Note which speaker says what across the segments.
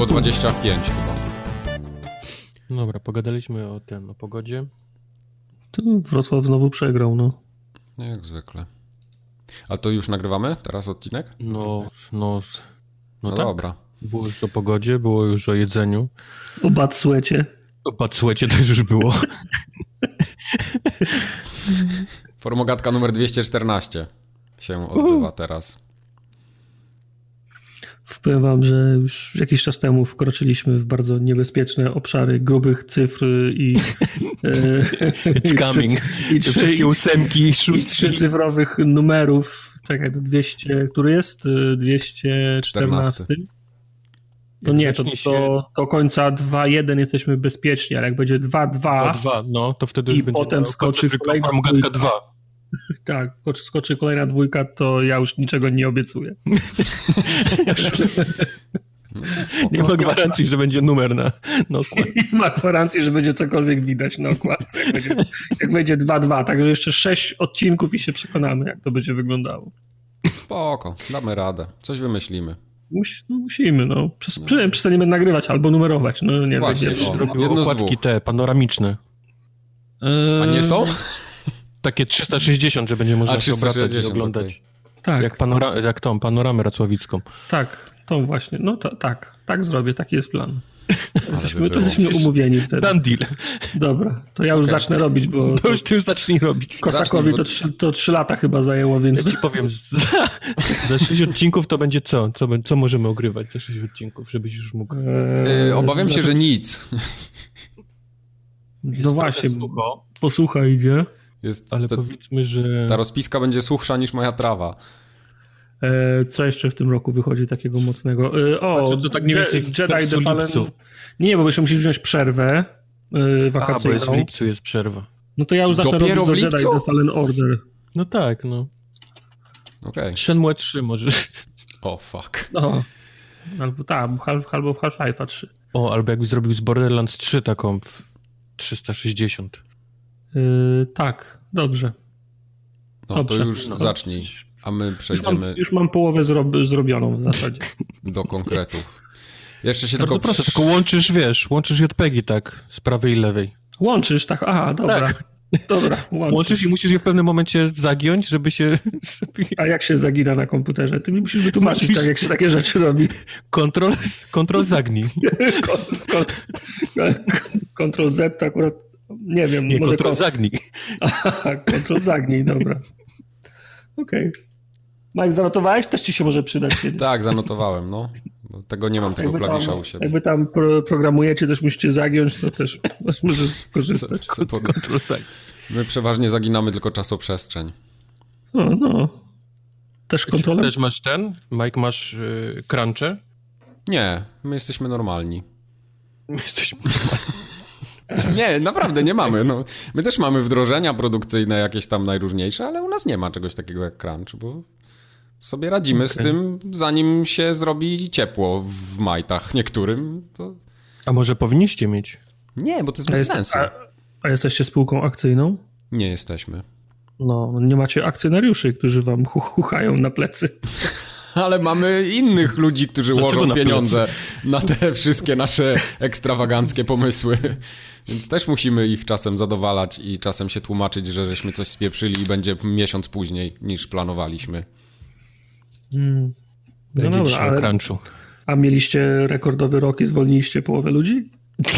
Speaker 1: było 25 chyba.
Speaker 2: Dobra, pogadaliśmy o tym, o pogodzie.
Speaker 3: To Wrocław znowu przegrał, no.
Speaker 1: No jak zwykle. A to już nagrywamy teraz odcinek?
Speaker 2: No, no, no,
Speaker 1: No
Speaker 2: tak.
Speaker 1: dobra.
Speaker 2: Było już o pogodzie, było już o jedzeniu.
Speaker 3: O Batsłecie.
Speaker 2: O patrzłecie też już było.
Speaker 1: Formogatka numer 214 się odbywa teraz.
Speaker 3: Wpowiem wam, że już jakiś czas temu wkroczyliśmy w bardzo niebezpieczne obszary grubych cyfr i... e,
Speaker 2: It's
Speaker 3: i
Speaker 2: coming.
Speaker 3: trzy- I trzy,
Speaker 2: wszystkie ósemki i
Speaker 3: i
Speaker 2: szóstki.
Speaker 3: trzycyfrowych numerów. Czekaj, to 200, który jest? Y, 214. To nie, to, to, to końca 2.1 jesteśmy bezpieczni, ale jak będzie 2.2,
Speaker 2: Dwa, dwa, no to wtedy
Speaker 3: I
Speaker 2: już będzie
Speaker 3: potem skoczy kolejna dwójka.
Speaker 2: 2.
Speaker 3: tak, skoczy, skoczy kolejna dwójka, to ja już niczego nie obiecuję.
Speaker 2: Nie ma gwarancji, że będzie numer na, na okładce.
Speaker 3: Nie ma gwarancji, że będzie cokolwiek widać na okładce, jak będzie, jak będzie 2-2. Także jeszcze 6 odcinków i się przekonamy, jak to będzie wyglądało.
Speaker 1: Spoko, damy radę. Coś wymyślimy.
Speaker 3: Musi, no musimy, no. Przez, przynajmniej przestaniemy nagrywać albo numerować. No nie
Speaker 1: Właśnie,
Speaker 3: będzie.
Speaker 1: o.
Speaker 2: Robił
Speaker 1: z
Speaker 2: okładki
Speaker 1: dwóch.
Speaker 2: te, panoramiczne.
Speaker 1: A nie są?
Speaker 2: Takie 360, że będzie można
Speaker 1: A,
Speaker 2: się obracać i
Speaker 1: 360,
Speaker 2: oglądać.
Speaker 1: okej.
Speaker 3: Tak,
Speaker 2: Jak, panora jak tą panoramę racławicką.
Speaker 3: tak, tą właśnie. No to, tak, tak zrobię, taki jest plan. Jesteśmy,
Speaker 1: by
Speaker 3: to jesteśmy umówieni wtedy.
Speaker 2: Dan deal.
Speaker 3: Dobra, to ja już zacznę robić, bo
Speaker 2: To już ty już zacznij robić.
Speaker 3: Kosakowi to, trzy- to 3 lata chyba zajęło, więc
Speaker 2: Ja ci powiem, za, za 6 odcinków to będzie co? Co, co możemy ogrywać za 6 odcinków, żebyś już mógł...
Speaker 3: Eee,
Speaker 1: Yy, obawiam się,
Speaker 3: za-
Speaker 1: że nic.
Speaker 3: No właśnie,
Speaker 2: Sucho,
Speaker 3: posłucha idzie.
Speaker 1: Jest,
Speaker 2: ale
Speaker 1: te-
Speaker 2: powiedzmy, że...
Speaker 1: ta rozpiska będzie suchsza niż moja trawa.
Speaker 3: E, co jeszcze w tym roku wychodzi takiego mocnego? E, o,
Speaker 2: Znaczy, to tak mniej
Speaker 3: Je- Jedi The Fallen...
Speaker 2: lipcu.
Speaker 3: Nie, bo jeszcze musisz wziąć przerwę e,
Speaker 2: A, bo jest w
Speaker 3: wakacyjną.
Speaker 2: lipcu jest przerwa.
Speaker 3: No to ja już zacznę
Speaker 1: Dopiero
Speaker 3: robić do
Speaker 1: w
Speaker 3: Jedi? The Fallen Order.
Speaker 2: No tak, no.
Speaker 1: Okej.
Speaker 2: Shenmue 3 może.
Speaker 1: O, fuck.
Speaker 3: No. Albo tak, albo w Half-Life'a 3.
Speaker 2: O, albo jakbyś zrobił z Borderlands 3 taką w 360.
Speaker 3: E, tak, dobrze.
Speaker 1: No to
Speaker 3: Dobrze.
Speaker 1: już
Speaker 3: No.
Speaker 1: zacznij. A my
Speaker 3: Już mam,
Speaker 1: przejdziemy
Speaker 3: już mam połowę zro- zrobioną w zasadzie.
Speaker 1: do konkretów. Jeszcze się
Speaker 2: Bardzo
Speaker 1: tylko...
Speaker 2: proste, tylko łączysz, wiesz, łączysz JPEGi tak, z prawej i lewej.
Speaker 3: Łączysz, tak? Aha, dobra.
Speaker 2: Tak.
Speaker 3: Dobra, łączysz.
Speaker 2: Łączysz i musisz je w pewnym momencie zagiąć, żeby się... Żeby...
Speaker 3: A jak się zagina na komputerze? Ty mi musisz wytłumaczyć,
Speaker 2: Musisz-
Speaker 3: tak, jak się takie rzeczy robi.
Speaker 2: Kontrol, kontrol zagnij.
Speaker 3: Ctrl Z to akurat, nie wiem,
Speaker 2: Nie,
Speaker 3: może
Speaker 2: kontrol
Speaker 3: kon-
Speaker 2: zagnij.
Speaker 3: Aha, Ctrl zagnij, dobra. Okej. Mike, zanotowałeś? Też ci się może przydać kiedyś.
Speaker 1: Tak, zanotowałem, no. Tego nie mam, tego
Speaker 3: Jakby
Speaker 1: klawisza
Speaker 3: tam,
Speaker 1: u siebie.
Speaker 3: jakby tam pro, programujecie, też musicie zagiąć, to też możesz skorzystać.
Speaker 2: Kontrol zagnij.
Speaker 1: My przeważnie zaginamy tylko czasoprzestrzeń.
Speaker 3: No, no. Też kontrolę?
Speaker 2: Też masz ten? Mike, masz y, crunche?
Speaker 1: Nie, my jesteśmy normalni.
Speaker 2: Jesteśmy...
Speaker 1: Nie, naprawdę nie mamy. No, my też mamy wdrożenia produkcyjne jakieś tam najróżniejsze, ale u nas nie ma czegoś takiego jak crunch, bo sobie radzimy z
Speaker 2: Okej.
Speaker 1: tym, zanim się zrobi ciepło w majtach niektórym. To...
Speaker 2: A może powinniście mieć?
Speaker 1: Nie, bo to jest
Speaker 3: A,
Speaker 1: bez
Speaker 3: jest,
Speaker 1: sensu.
Speaker 3: a, a jesteście spółką akcyjną?
Speaker 1: Nie jesteśmy.
Speaker 3: No, nie macie akcjonariuszy, którzy wam hu- chuchają na plecy.
Speaker 1: Ale mamy innych ludzi, którzy
Speaker 2: Dlaczego
Speaker 1: łożą
Speaker 2: na
Speaker 1: pieniądze na te wszystkie nasze ekstrawaganckie pomysły. Więc też musimy ich czasem zadowalać i czasem się tłumaczyć, że żeśmy coś spieprzyli i będzie miesiąc później niż planowaliśmy.
Speaker 3: Mm. No
Speaker 2: Będzie
Speaker 3: dobra, ale,
Speaker 2: crunchu.
Speaker 3: a mieliście rekordowy rok i zwolniliście połowę ludzi?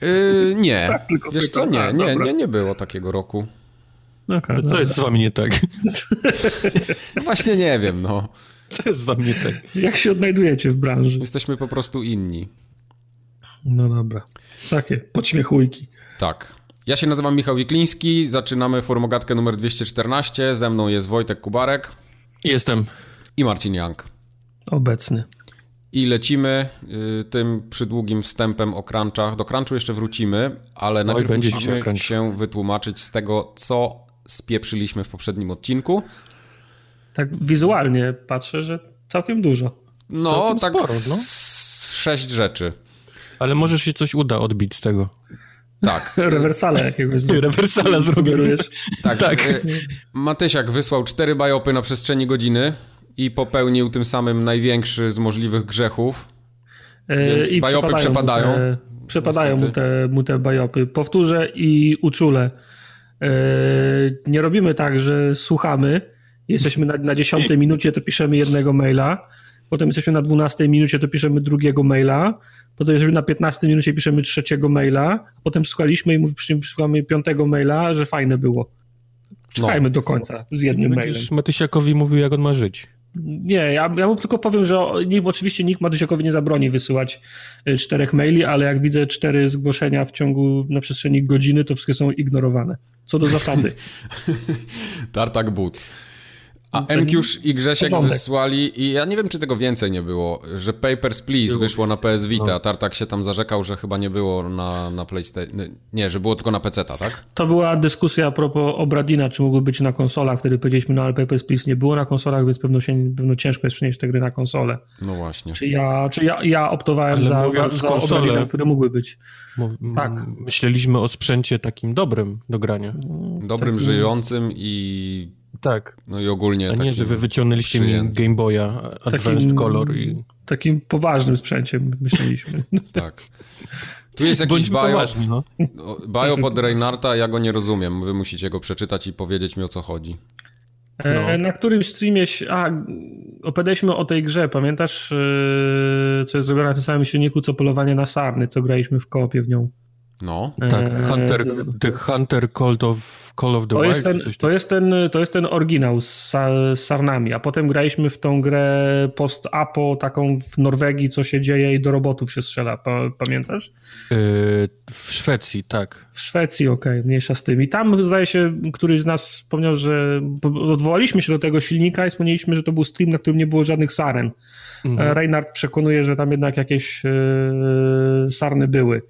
Speaker 1: Yy, nie.
Speaker 3: Tak, tylko
Speaker 1: Wiesz co, nie,
Speaker 3: A,
Speaker 1: nie, nie, nie było takiego roku.
Speaker 3: Okay,
Speaker 2: To co jest z wami nie tak?
Speaker 1: No właśnie nie wiem, no.
Speaker 2: Co jest z wami nie tak?
Speaker 3: Jak się odnajdujecie w branży?
Speaker 1: Jesteśmy po prostu inni.
Speaker 3: No dobra. Takie podśmiechujki.
Speaker 1: Tak. Ja się nazywam Michał Wikliński, zaczynamy formogatkę numer 214, ze mną jest Wojtek Kubarek
Speaker 2: Jestem.
Speaker 1: i Marcin Jank.
Speaker 3: Obecny.
Speaker 1: I lecimy y, tym przydługim wstępem o crunchach. Do crunchu jeszcze wrócimy, ale najpierw musimy się wytłumaczyć z tego, co spieprzyliśmy w poprzednim odcinku.
Speaker 3: Tak wizualnie patrzę, że całkiem dużo.
Speaker 1: No,
Speaker 2: Całkiem
Speaker 1: tak
Speaker 2: sporo, no.
Speaker 1: sześć rzeczy.
Speaker 2: Ale może się coś uda odbić z tego.
Speaker 1: Tak,
Speaker 3: Rewersale jakiegoś zro-
Speaker 2: Rewersala
Speaker 3: sugerujesz.
Speaker 1: tak.
Speaker 2: Tak.
Speaker 1: y, Matysiak wysłał cztery bajopy na przestrzeni godziny i popełnił tym samym największy z możliwych grzechów. Więc
Speaker 3: I
Speaker 1: bajopy przepadają.
Speaker 3: Mu te, przepadają mu te, mu te bajopy. Powtórzę i uczulę. Nie robimy tak, że słuchamy, jesteśmy na, na 10 minucie, to piszemy jednego maila, potem jesteśmy na 12 minucie, to piszemy drugiego maila, potem jesteśmy na 15 minucie, piszemy trzeciego maila, potem słuchaliśmy i przysłamy piątego maila, że fajne było. Czekajmy no. do końca z jednym mailem. Będziesz
Speaker 2: Matysiakowi mówił, jak on ma żyć.
Speaker 3: Nie, ja, ja mu tylko powiem, że nikt, oczywiście nikt Matysiakowi nie zabroni wysyłać y, czterech maili, ale jak widzę cztery zgłoszenia w ciągu, na przestrzeni godziny, to wszystkie są ignorowane. Co do zasady.
Speaker 1: Tartak Boots. A MQż i Grzesiek porządek. wysłali i ja nie wiem, czy tego więcej nie było, że Papers, Please wyszło na PS Vita, no. Tartak się tam zarzekał, że chyba nie było na, na PlayStation, nie, że było tylko na PC, tak?
Speaker 3: To była dyskusja a propos Obradina, czy mógłby być na konsolach, wtedy powiedzieliśmy, no ale Papers, Please nie było na konsolach, więc pewno, się, pewno ciężko jest przenieść te gry na konsolę.
Speaker 1: No właśnie.
Speaker 3: Czy ja, czy ja, ja optowałem ale za, za, za konsole, Obradina, które mógłby być.
Speaker 2: tak. Myśleliśmy o sprzęcie takim dobrym do grania.
Speaker 1: Dobrym, takim... żyjącym i
Speaker 2: tak.
Speaker 1: No i ogólnie.
Speaker 2: A nie, że wy wyciągnęliście mi Game Boya Advanced takim, Color i.
Speaker 3: Takim poważnym sprzęciem myśleliśmy.
Speaker 1: tak. Tu jest jakiś bio, poważni, no. bio pod Reinharta, ja go nie rozumiem. Wy musicie go przeczytać i powiedzieć mi o co chodzi.
Speaker 3: E, no. Na którym streamie. A, opowiadaliśmy o tej grze. Pamiętasz, e, co jest zrobione na tym samym silniku, co polowanie na sarny, co graliśmy w koopie w nią?
Speaker 1: No.
Speaker 2: Tak, Hunter, The Hunter Call of Call of the
Speaker 3: to
Speaker 2: Wild?
Speaker 3: Jest ten, to, jest ten, to jest ten oryginał z, z Sarnami, a potem graliśmy w tą grę post-apo, taką w Norwegii, co się dzieje i do robotów się strzela. Pamiętasz?
Speaker 2: Yy, w Szwecji, tak.
Speaker 3: W Szwecji, okej, okay, mniejsza z tym. I tam zdaje się, któryś z nas wspomniał, że odwołaliśmy się do tego silnika i wspomnieliśmy, że to był stream, na którym nie było żadnych saren. Mhm. Reinhardt przekonuje, że tam jednak jakieś yy, sarny były.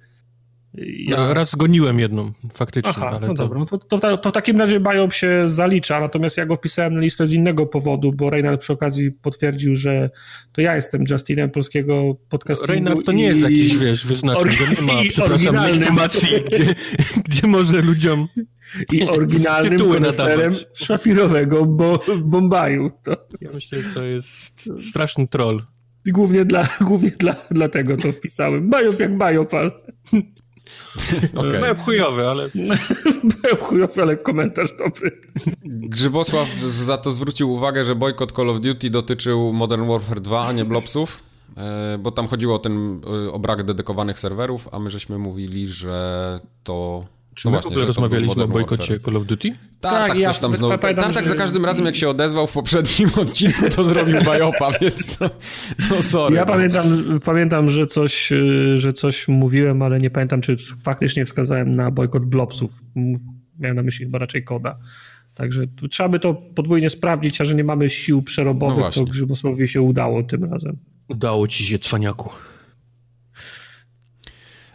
Speaker 2: Ja... No, raz goniłem jedną, faktycznie.
Speaker 3: Aha,
Speaker 2: ale
Speaker 3: no
Speaker 2: to...
Speaker 3: dobra, to, to, to, w takim razie Biop się zalicza, natomiast ja go wpisałem na listę z innego powodu, bo Reinhardt przy okazji potwierdził, że to ja jestem Justinem polskiego podcastu.
Speaker 2: Reinhardt to nie jest jakiś, wiesz, wyznacznik, to nie ma, przepraszam, legitymacji, gdzie, gdzie może ludziom
Speaker 3: i oryginalnym koneserem szafirowego bo, Bombaju. To...
Speaker 2: Ja myślę, że to jest straszny troll.
Speaker 3: Głównie, dla, głównie dla, dlatego to wpisałem. Bajop jak bajopal.
Speaker 2: Okay. Byłem chujowy, ale...
Speaker 3: Byłem chujowy, ale komentarz dobry.
Speaker 1: Grzybosław za to zwrócił uwagę, że bojkot Call of Duty dotyczył Modern Warfare 2, a nie Blobsów, e, bo tam chodziło o ten o brak dedykowanych serwerów, a my żeśmy mówili, że to
Speaker 2: czy no my właśnie, w ogóle rozmawialiśmy o bojkocie Call of Duty?
Speaker 1: Tak, tak, ja, coś tam znowu. Tartak że... za każdym razem, jak się odezwał w poprzednim odcinku, to zrobił bajopa, więc to, to sorry.
Speaker 3: Ja pamiętam, pamiętam że, coś, że coś mówiłem, ale nie pamiętam, czy faktycznie wskazałem na bojkot blobsów. Miałem na myśli chyba raczej koda. Także trzeba by to podwójnie sprawdzić, a że nie mamy sił przerobowych, no to Grzybosławowi się udało tym razem.
Speaker 2: Udało ci się, cwaniaku.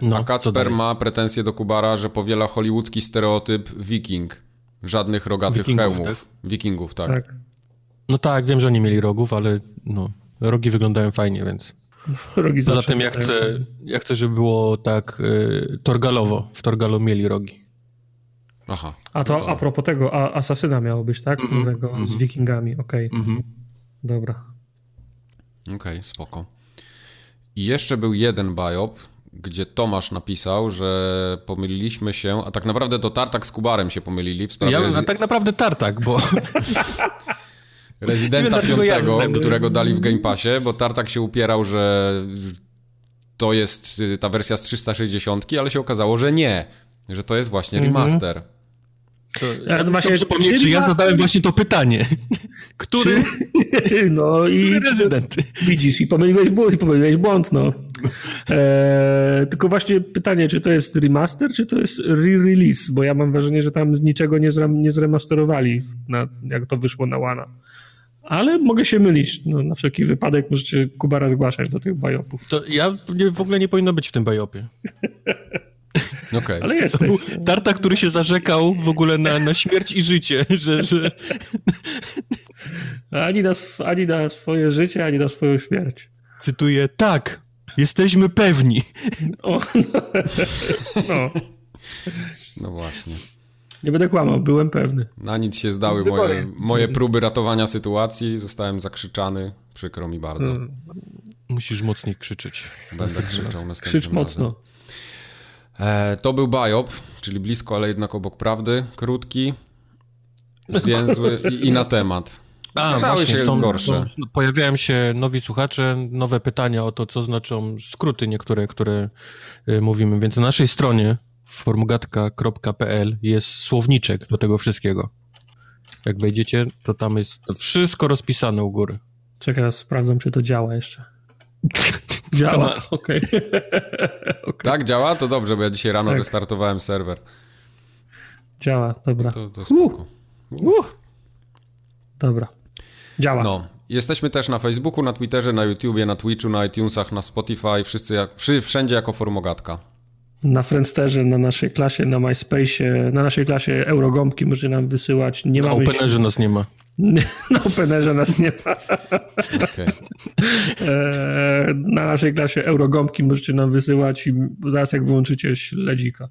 Speaker 1: No, A Kacper ma pretensje do Kubara, że powiela hollywoodzki stereotyp wiking. Żadnych rogatych Wikingów, hełmów. Tak? Wikingów, tak. tak.
Speaker 2: No tak, wiem, że oni mieli rogów, ale no, rogi wyglądają fajnie, więc... Rogi Poza tym ja chcę, ja chcę, żeby było tak y, Torgalowo. W Torgalo mieli rogi.
Speaker 1: Aha.
Speaker 3: A to no a propos tego, a Asasyna miało być, tak? Mm -hmm, mm -hmm. Z wikingami, okej. Okay. Mm -hmm. Dobra.
Speaker 1: Okej, okay, spoko. I jeszcze był jeden biop, gdzie Tomasz napisał, że pomyliliśmy się, a tak naprawdę to Tartak z Kubarem się pomylili w sprawie...
Speaker 2: Ja, a tak naprawdę Tartak, bo...
Speaker 1: Rezydenta piątego, ja którego dali w Game Passie, bo Tartak się upierał, że to jest y, ta wersja z 360, ale się okazało, że nie, że to jest właśnie mhm. remaster.
Speaker 2: To, ja właśnie, przypomnieć, czy ja zadałem właśnie to pytanie. Który,
Speaker 3: no i, który rezydent? Widzisz, i pomyliłeś, i pomyliłeś błąd, no. E, tylko właśnie pytanie, czy to jest remaster, czy to jest re-release, bo ja mam wrażenie, że tam z niczego nie, zrem, nie zremasterowali, na, jak to wyszło na Łana. Ale mogę się mylić. No, na wszelki wypadek możecie Kubara zgłaszać do tych bajopów.
Speaker 2: To ja nie, w ogóle nie powinno być w tym bajopie.
Speaker 1: Okay.
Speaker 3: Ale jest.
Speaker 2: Tarta, który się zarzekał w ogóle na, na śmierć i życie, że... że...
Speaker 3: Ani, na, ani na swoje życie, ani na swoją śmierć.
Speaker 2: Cytuję, tak, jesteśmy pewni. O, no.
Speaker 1: no. no właśnie.
Speaker 3: Nie będę kłamał, byłem pewny.
Speaker 1: Na nic się zdały moje, moje próby ratowania sytuacji. Zostałem zakrzyczany. Przykro mi bardzo.
Speaker 2: Musisz mocniej krzyczeć.
Speaker 1: Będę krzyczał następnym
Speaker 3: Krzycz mocno.
Speaker 1: E, to był Biop, czyli blisko, ale jednak obok prawdy. Krótki, zwięzły i, i na temat.
Speaker 2: A, właśnie, się są, gorsze. Są, pojawiają się nowi słuchacze, nowe pytania o to, co znaczą skróty niektóre, które y, mówimy. Więc na naszej stronie formugatka.pl jest słowniczek do tego wszystkiego. Jak wejdziecie, to tam jest to wszystko rozpisane u góry.
Speaker 3: Czekaj, sprawdzam, czy to działa jeszcze. Działa, okej.
Speaker 1: Okay. Tak, działa? To dobrze, bo ja dzisiaj rano tak. restartowałem serwer.
Speaker 3: Działa, dobra.
Speaker 1: To, to spoko. Uh. Uh.
Speaker 3: Dobra. Działa.
Speaker 1: No. Jesteśmy też na Facebooku, na Twitterze, na YouTubie, na Twitchu, na iTunesach, na Spotify, wszyscy jak, wszędzie jako Formogatka.
Speaker 3: Na Friendsterze, na naszej klasie, na MySpace, na naszej klasie Eurogąbki możecie nam wysyłać.
Speaker 2: Nie na Openerze nas nie ma.
Speaker 3: Na Openerze nas nie ma. Okay. E, na naszej klasie Eurogąbki możecie nam wysyłać i zaraz jak wyłączycie śledzika.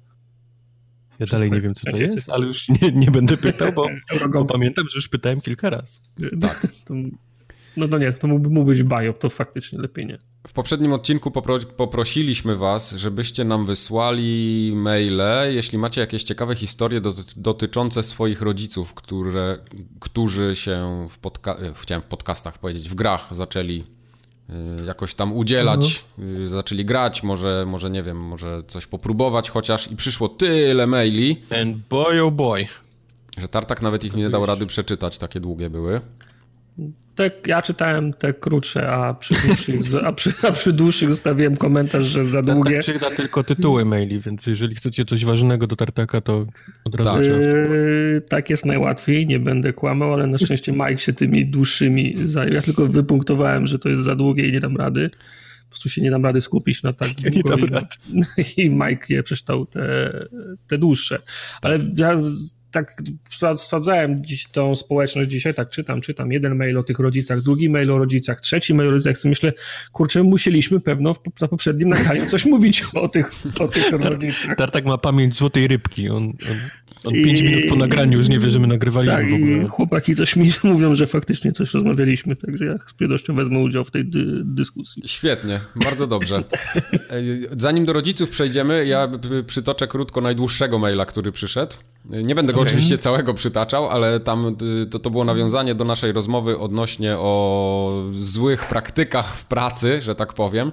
Speaker 2: Ja dalej nie wiem, co to jest, ale już nie, nie będę pytał, bo, bo pamiętam, że już pytałem kilka razy.
Speaker 3: Tak. No to nie, to mógł, mógł być biop, to faktycznie lepiej nie.
Speaker 1: W poprzednim odcinku popro poprosiliśmy was, żebyście nam wysłali maile, jeśli macie jakieś ciekawe historie dotyczące swoich rodziców, które, którzy się w, podca chciałem w podcastach powiedzieć, w grach zaczęli jakoś tam udzielać, mhm. zaczęli grać, może, może nie wiem, może coś popróbować chociaż i przyszło tyle maili.
Speaker 2: And boy oh boy.
Speaker 1: Że Tartak nawet ich nie dał rady przeczytać, takie długie były.
Speaker 3: Te, ja czytałem te krótsze, a przy dłuższych, a przy, a przy dłuższych zostawiłem komentarz, że za długie.
Speaker 2: Tartak czyta tylko tytuły maili, więc jeżeli chcecie coś ważnego do Tartaka, to od razu tak.
Speaker 3: Yy, tak jest najłatwiej, nie będę kłamał, ale na szczęście Mike się tymi dłuższymi zajął. Ja tylko wypunktowałem, że to jest za długie i nie dam rady. Po prostu się nie dam rady skupić na tak ja długo. I, I Mike je przeczytał te, te dłuższe. Ale ja tak sprawdzałem dziś tą społeczność dzisiaj, tak czytam, czytam, jeden mail o tych rodzicach, drugi mail o rodzicach, trzeci mail o rodzicach, myślę, kurczę, musieliśmy pewno w, za poprzednim nagraniu coś mówić o tych, o tych rodzicach.
Speaker 2: Tartak ma pamięć złotej rybki, on, on, on I... pięć minut po nagraniu już nie wie, że my nagrywaliśmy tak, w ogóle.
Speaker 3: chłopaki coś mi mówią, że faktycznie coś rozmawialiśmy, także ja z przyjemnością wezmę udział w tej dy dyskusji.
Speaker 1: Świetnie, bardzo dobrze. Zanim do rodziców przejdziemy, ja przytoczę krótko najdłuższego maila, który przyszedł. Nie będę go okay. oczywiście całego przytaczał, ale tam y, to, to było nawiązanie do naszej rozmowy odnośnie o złych praktykach w pracy, że tak powiem.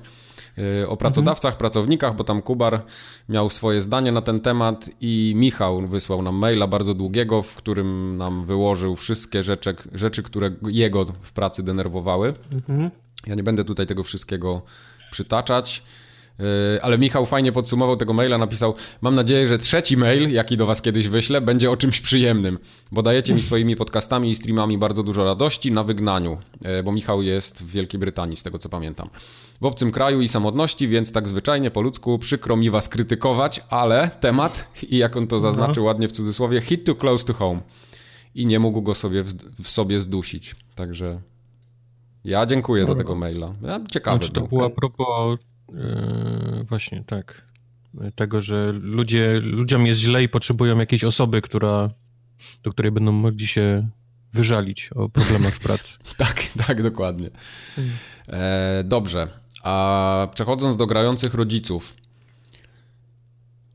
Speaker 1: Y, o pracodawcach, mhm. pracownikach, bo tam Kubar miał swoje zdanie na ten temat i Michał wysłał nam maila bardzo długiego, w którym nam wyłożył wszystkie rzeczy, rzeczy które jego w pracy denerwowały. Mhm. Ja nie będę tutaj tego wszystkiego przytaczać. Yy, ale Michał fajnie podsumował tego maila, napisał: Mam nadzieję, że trzeci mail, jaki do Was kiedyś wyślę, będzie o czymś przyjemnym, bo dajecie mi swoimi podcastami i streamami bardzo dużo radości na wygnaniu, yy, bo Michał jest w Wielkiej Brytanii, z tego co pamiętam. W obcym kraju i samotności, więc tak zwyczajnie po ludzku przykro mi Was krytykować, ale temat, i jak on to zaznaczył ładnie w cudzysłowie, hit too close to home. I nie mógł go sobie w, sobie zdusić. Także ja dziękuję za tego maila. Ja, ciekawe.
Speaker 2: Znaczy, to było a propos Yy, właśnie, tak. Tego, że ludzie, ludziom jest źle i potrzebują jakiejś osoby, która, do której będą mogli się wyżalić o problemach w pracy.
Speaker 1: tak, tak, dokładnie. E, dobrze. A przechodząc do grających rodziców,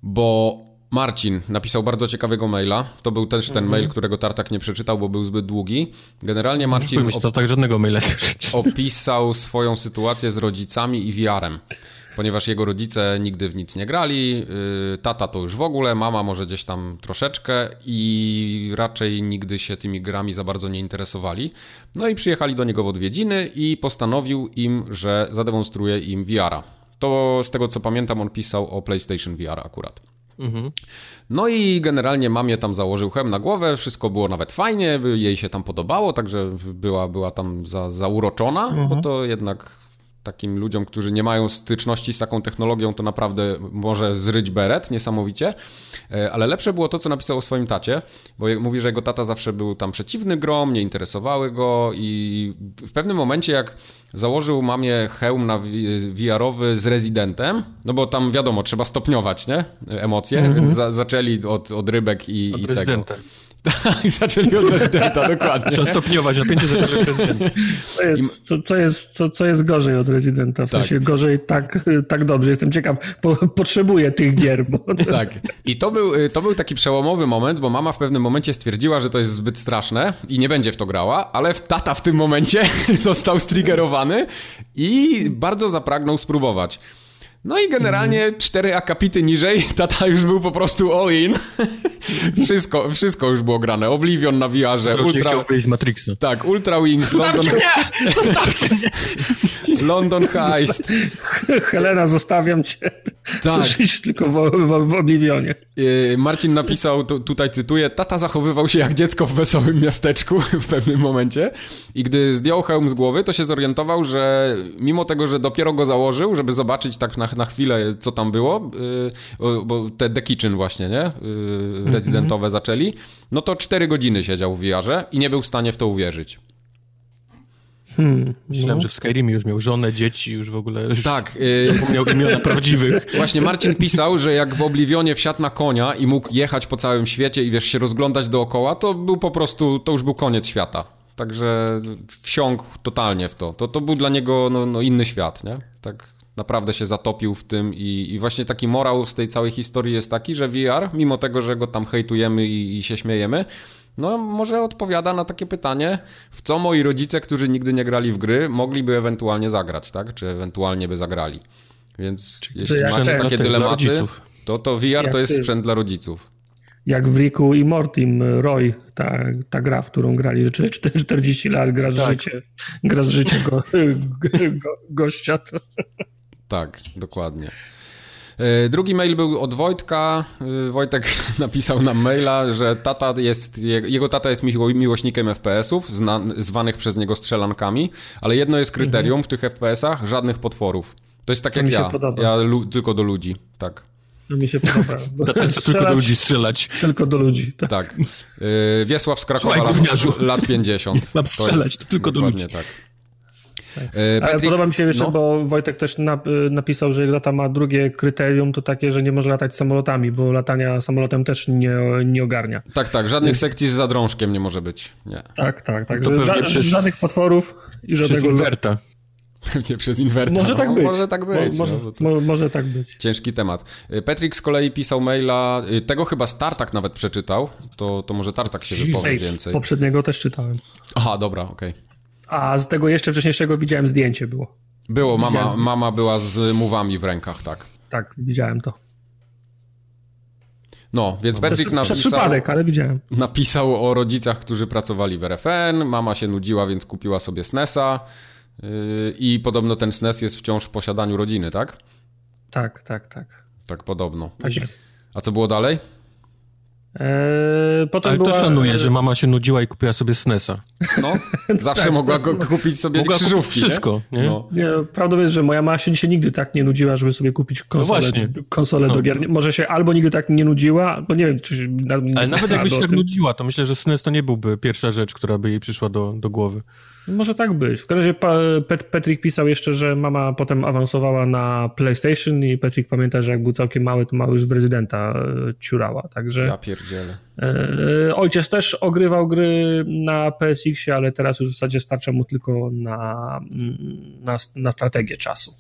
Speaker 1: bo Marcin napisał bardzo ciekawego maila. To był też ten mhm. mail, którego Tartak nie przeczytał, bo był zbyt długi. Generalnie Marcin
Speaker 2: op- tak żadnego maila
Speaker 1: opisał swoją sytuację z rodzicami i wiarem. Ponieważ jego rodzice nigdy w nic nie grali, y, tata to już w ogóle, mama może gdzieś tam troszeczkę i raczej nigdy się tymi grami za bardzo nie interesowali. No i przyjechali do niego w odwiedziny i postanowił im, że zademonstruje im VR-a. To z tego co pamiętam, on pisał o PlayStation VR akurat. Mhm. No i generalnie mamie tam założył hem na głowę, wszystko było nawet fajnie, jej się tam podobało, także była, była tam za, zauroczona, mhm. bo to jednak takim ludziom, którzy nie mają styczności z taką technologią, to naprawdę może zryć beret niesamowicie. E, ale lepsze było to, co napisał o swoim tacie, bo mówi, że jego tata zawsze był tam przeciwny grom, nie interesowały go i w pewnym momencie, jak założył mamie hełm na VR-owy z rezydentem, no bo tam wiadomo, trzeba stopniować, nie? Emocje, mm -hmm. więc za zaczęli od, od rybek i,
Speaker 2: od
Speaker 1: i
Speaker 2: tego.
Speaker 1: Tak, zaczęli od rezydenta, dokładnie.
Speaker 2: Trzeba stopniować, napięcie zaczęli od rezydenta.
Speaker 3: Co jest, co, co, jest, co, co jest gorzej od rezydenta? W tak. sensie gorzej tak, tak dobrze. Jestem ciekaw, po, potrzebuję tych gier. Bo...
Speaker 1: Tak. I to był, to był taki przełomowy moment, bo mama w pewnym momencie stwierdziła, że to jest zbyt straszne i nie będzie w to grała, ale tata w tym momencie został striggerowany i bardzo zapragnął spróbować. No i generalnie cztery akapity niżej, tata już był po prostu all in. wszystko, wszystko już było grane. Oblivion na VR-ze.
Speaker 2: Ultra... z Matrixa.
Speaker 1: Tak, Ultra Wings, London... London Heist.
Speaker 3: Helena, zostawiam cię. Tak. Chcesz tylko w, w, w Oblivionie.
Speaker 1: Y, Marcin napisał, tutaj cytuję, tata zachowywał się jak dziecko w wesołym miasteczku w pewnym momencie i gdy zdjął hełm z głowy, to się zorientował, że mimo tego, że dopiero go założył, żeby zobaczyć tak na, na chwilę, co tam było, y, bo te The Kitchen właśnie, nie? Y, rezydentowe mm -hmm. zaczęli, no to 4 godziny siedział w VR-ze i nie był w stanie w to uwierzyć.
Speaker 2: Hmm, Myślałem, no. że w Skyrimie już miał żonę, dzieci, już w ogóle już
Speaker 1: tak,
Speaker 2: yy... zapomniał imiona prawdziwych.
Speaker 1: Właśnie Marcin pisał, że jak w Oblivionie wsiadł na konia i mógł jechać po całym świecie i wiesz, się rozglądać dookoła, to był po prostu, to już był koniec świata. Także wsiąkł totalnie w to. To, to był dla niego no, no inny świat, nie? Tak naprawdę się zatopił w tym i, i, właśnie taki morał z tej całej historii jest taki, że VR, mimo tego, że go tam hejtujemy i, i się śmiejemy, no może odpowiada na takie pytanie, w co moi rodzice, którzy nigdy nie grali w gry, mogliby ewentualnie zagrać, tak? Czy ewentualnie by zagrali. Więc Czyli jeśli macie takie dylematy, to, to VR jak to jest ty. sprzęt dla rodziców.
Speaker 3: Jak w Riku i Mortim Roy, ta, ta gra, w którą grali, że 40 lat gra z tak. życie, gra z życia go, go, gościa. To...
Speaker 1: Tak, dokładnie. E, drugi mail był od Wojtka. E, Wojtek napisał nam maila, że tata jest, jego tata jest miłośnikiem FPS-ów, zwanych przez niego strzelankami, ale jedno jest kryterium mhm. w tych FPS-ach, żadnych potworów. To jest tak to jak ja. Podoba. Ja tylko do ludzi, tak.
Speaker 3: No mi się podoba.
Speaker 2: Strzelać, tylko do ludzi strzelać.
Speaker 3: Tylko do ludzi,
Speaker 1: tak. tak. Yy, Wiesław z Krakowa lat, lat 50.
Speaker 2: Mam strzelać, to, jest, to tylko do ludzi.
Speaker 1: tak.
Speaker 3: Tak. E, Ale podoba mi się jeszcze, no. bo Wojtek też y, napisał, że lata ma drugie kryterium, to takie, że nie może latać samolotami, bo latania samolotem też nie, nie ogarnia.
Speaker 1: Tak, tak, żadnych Więc... sekcji z zadrążkiem nie może być. Nie.
Speaker 3: Tak, tak, tak. Ża przez... Żadnych potworów i żadnego...
Speaker 2: Przez inwerta.
Speaker 1: Pewnie przez inwerter.
Speaker 3: Może tak być.
Speaker 1: Może tak być.
Speaker 3: Mo, może, no, może, tak być.
Speaker 1: Ciężki temat. Y, Patrick z kolei pisał maila, tego chyba Startak nawet przeczytał, to, to może Tartak się wypowie Ej, więcej.
Speaker 3: Poprzedniego też czytałem.
Speaker 1: Aha, dobra, okej. Okay.
Speaker 3: A z tego jeszcze wcześniejszego widziałem zdjęcie było.
Speaker 1: Było, mama, mama była z muwami w rękach, tak.
Speaker 3: Tak, widziałem to.
Speaker 1: No, więc no, Patrick napisał...
Speaker 3: Przypadek, ale widziałem.
Speaker 1: Napisał o rodzicach, którzy pracowali w RFN, mama się nudziła, więc kupiła sobie SNESa yy, i podobno ten SNES jest wciąż w posiadaniu rodziny, tak?
Speaker 3: Tak, tak, tak.
Speaker 1: Tak podobno.
Speaker 3: Tak jest.
Speaker 1: A co było dalej?
Speaker 3: Eee, potem
Speaker 2: Ale
Speaker 3: była...
Speaker 2: to szanuję, że mama się nudziła i kupiła sobie SNESa.
Speaker 1: No, zawsze tak, mogła go kupić sobie mogła krzyżówki,
Speaker 2: Wszystko, nie?
Speaker 3: No. nie? Prawda jest, że moja mama się, się nigdy tak nie nudziła, żeby sobie kupić konsolę, no konsolę no. do gier. Może się albo nigdy tak nie nudziła, bo nie wiem, czy...
Speaker 2: Ale nawet jakby się tak nudziła, to myślę, że SNES to nie byłby pierwsza rzecz, która by jej przyszła do, do głowy.
Speaker 3: Może tak być. W każdym razie Patrick pisał jeszcze, że mama potem awansowała na PlayStation i Patrick pamięta, że jak był całkiem mały, to mały już w rezydenta e, ciurała, także...
Speaker 1: Ja pierdzielę.
Speaker 3: E, ojciec też ogrywał gry na PSX-ie, ale teraz już w zasadzie starcza mu tylko na, na, na strategię czasu.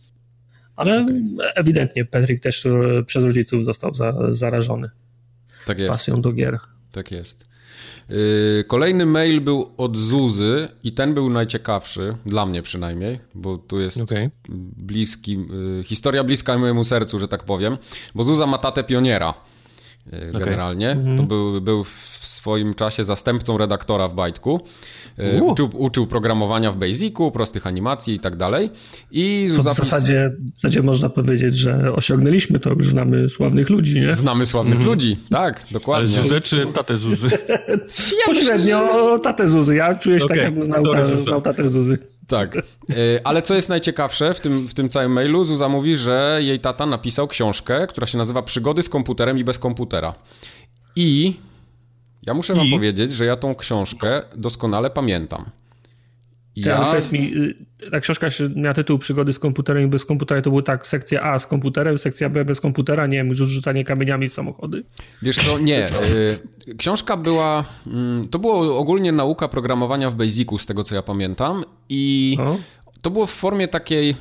Speaker 3: Ale okay. ewidentnie Patrick też e, przez rodziców został za, zarażony
Speaker 1: tak jest.
Speaker 3: pasją do gier.
Speaker 1: Tak jest. Yy, kolejny mail był od Zuzy i ten był najciekawszy, dla mnie przynajmniej, bo tu jest okay. bliski, yy, historia bliska mojemu sercu, że tak powiem, bo Zuza ma tatę pioniera yy, generalnie. Okay. To był, był w swoim czasie zastępcą redaktora w Bajtku. E, uczył, uczył, programowania w Basicu, prostych animacji i tak dalej. I
Speaker 3: w zasadzie, w zasadzie można powiedzieć, że osiągnęliśmy to, już znamy sławnych ludzi, nie?
Speaker 1: Znamy sławnych mhm. ludzi, tak, dokładnie.
Speaker 2: Ale Zuzę czy tatę Zuzy?
Speaker 3: Pośrednio tatę Zuzy. Ja czuję się okay. tak, jakbym znał, ta, znał tatę Zuzy.
Speaker 1: Tak, e, ale co jest najciekawsze w tym, w tym całym mailu, Zuza mówi, że jej tata napisał książkę, która się nazywa Przygody z komputerem i bez komputera. I ja muszę wam I? powiedzieć, że ja tą książkę doskonale pamiętam.
Speaker 3: Ja... ale powiedz mi, y, ta książka miała tytuł Przygody z komputerem i bez komputera, to był tak sekcja A z komputerem, sekcja B bez komputera, nie wiem, rzucanie kamieniami w samochody?
Speaker 1: Wiesz co, nie. Y, książka była, mm, to było ogólnie nauka programowania w Basicu, z tego co ja pamiętam i to było w formie takiej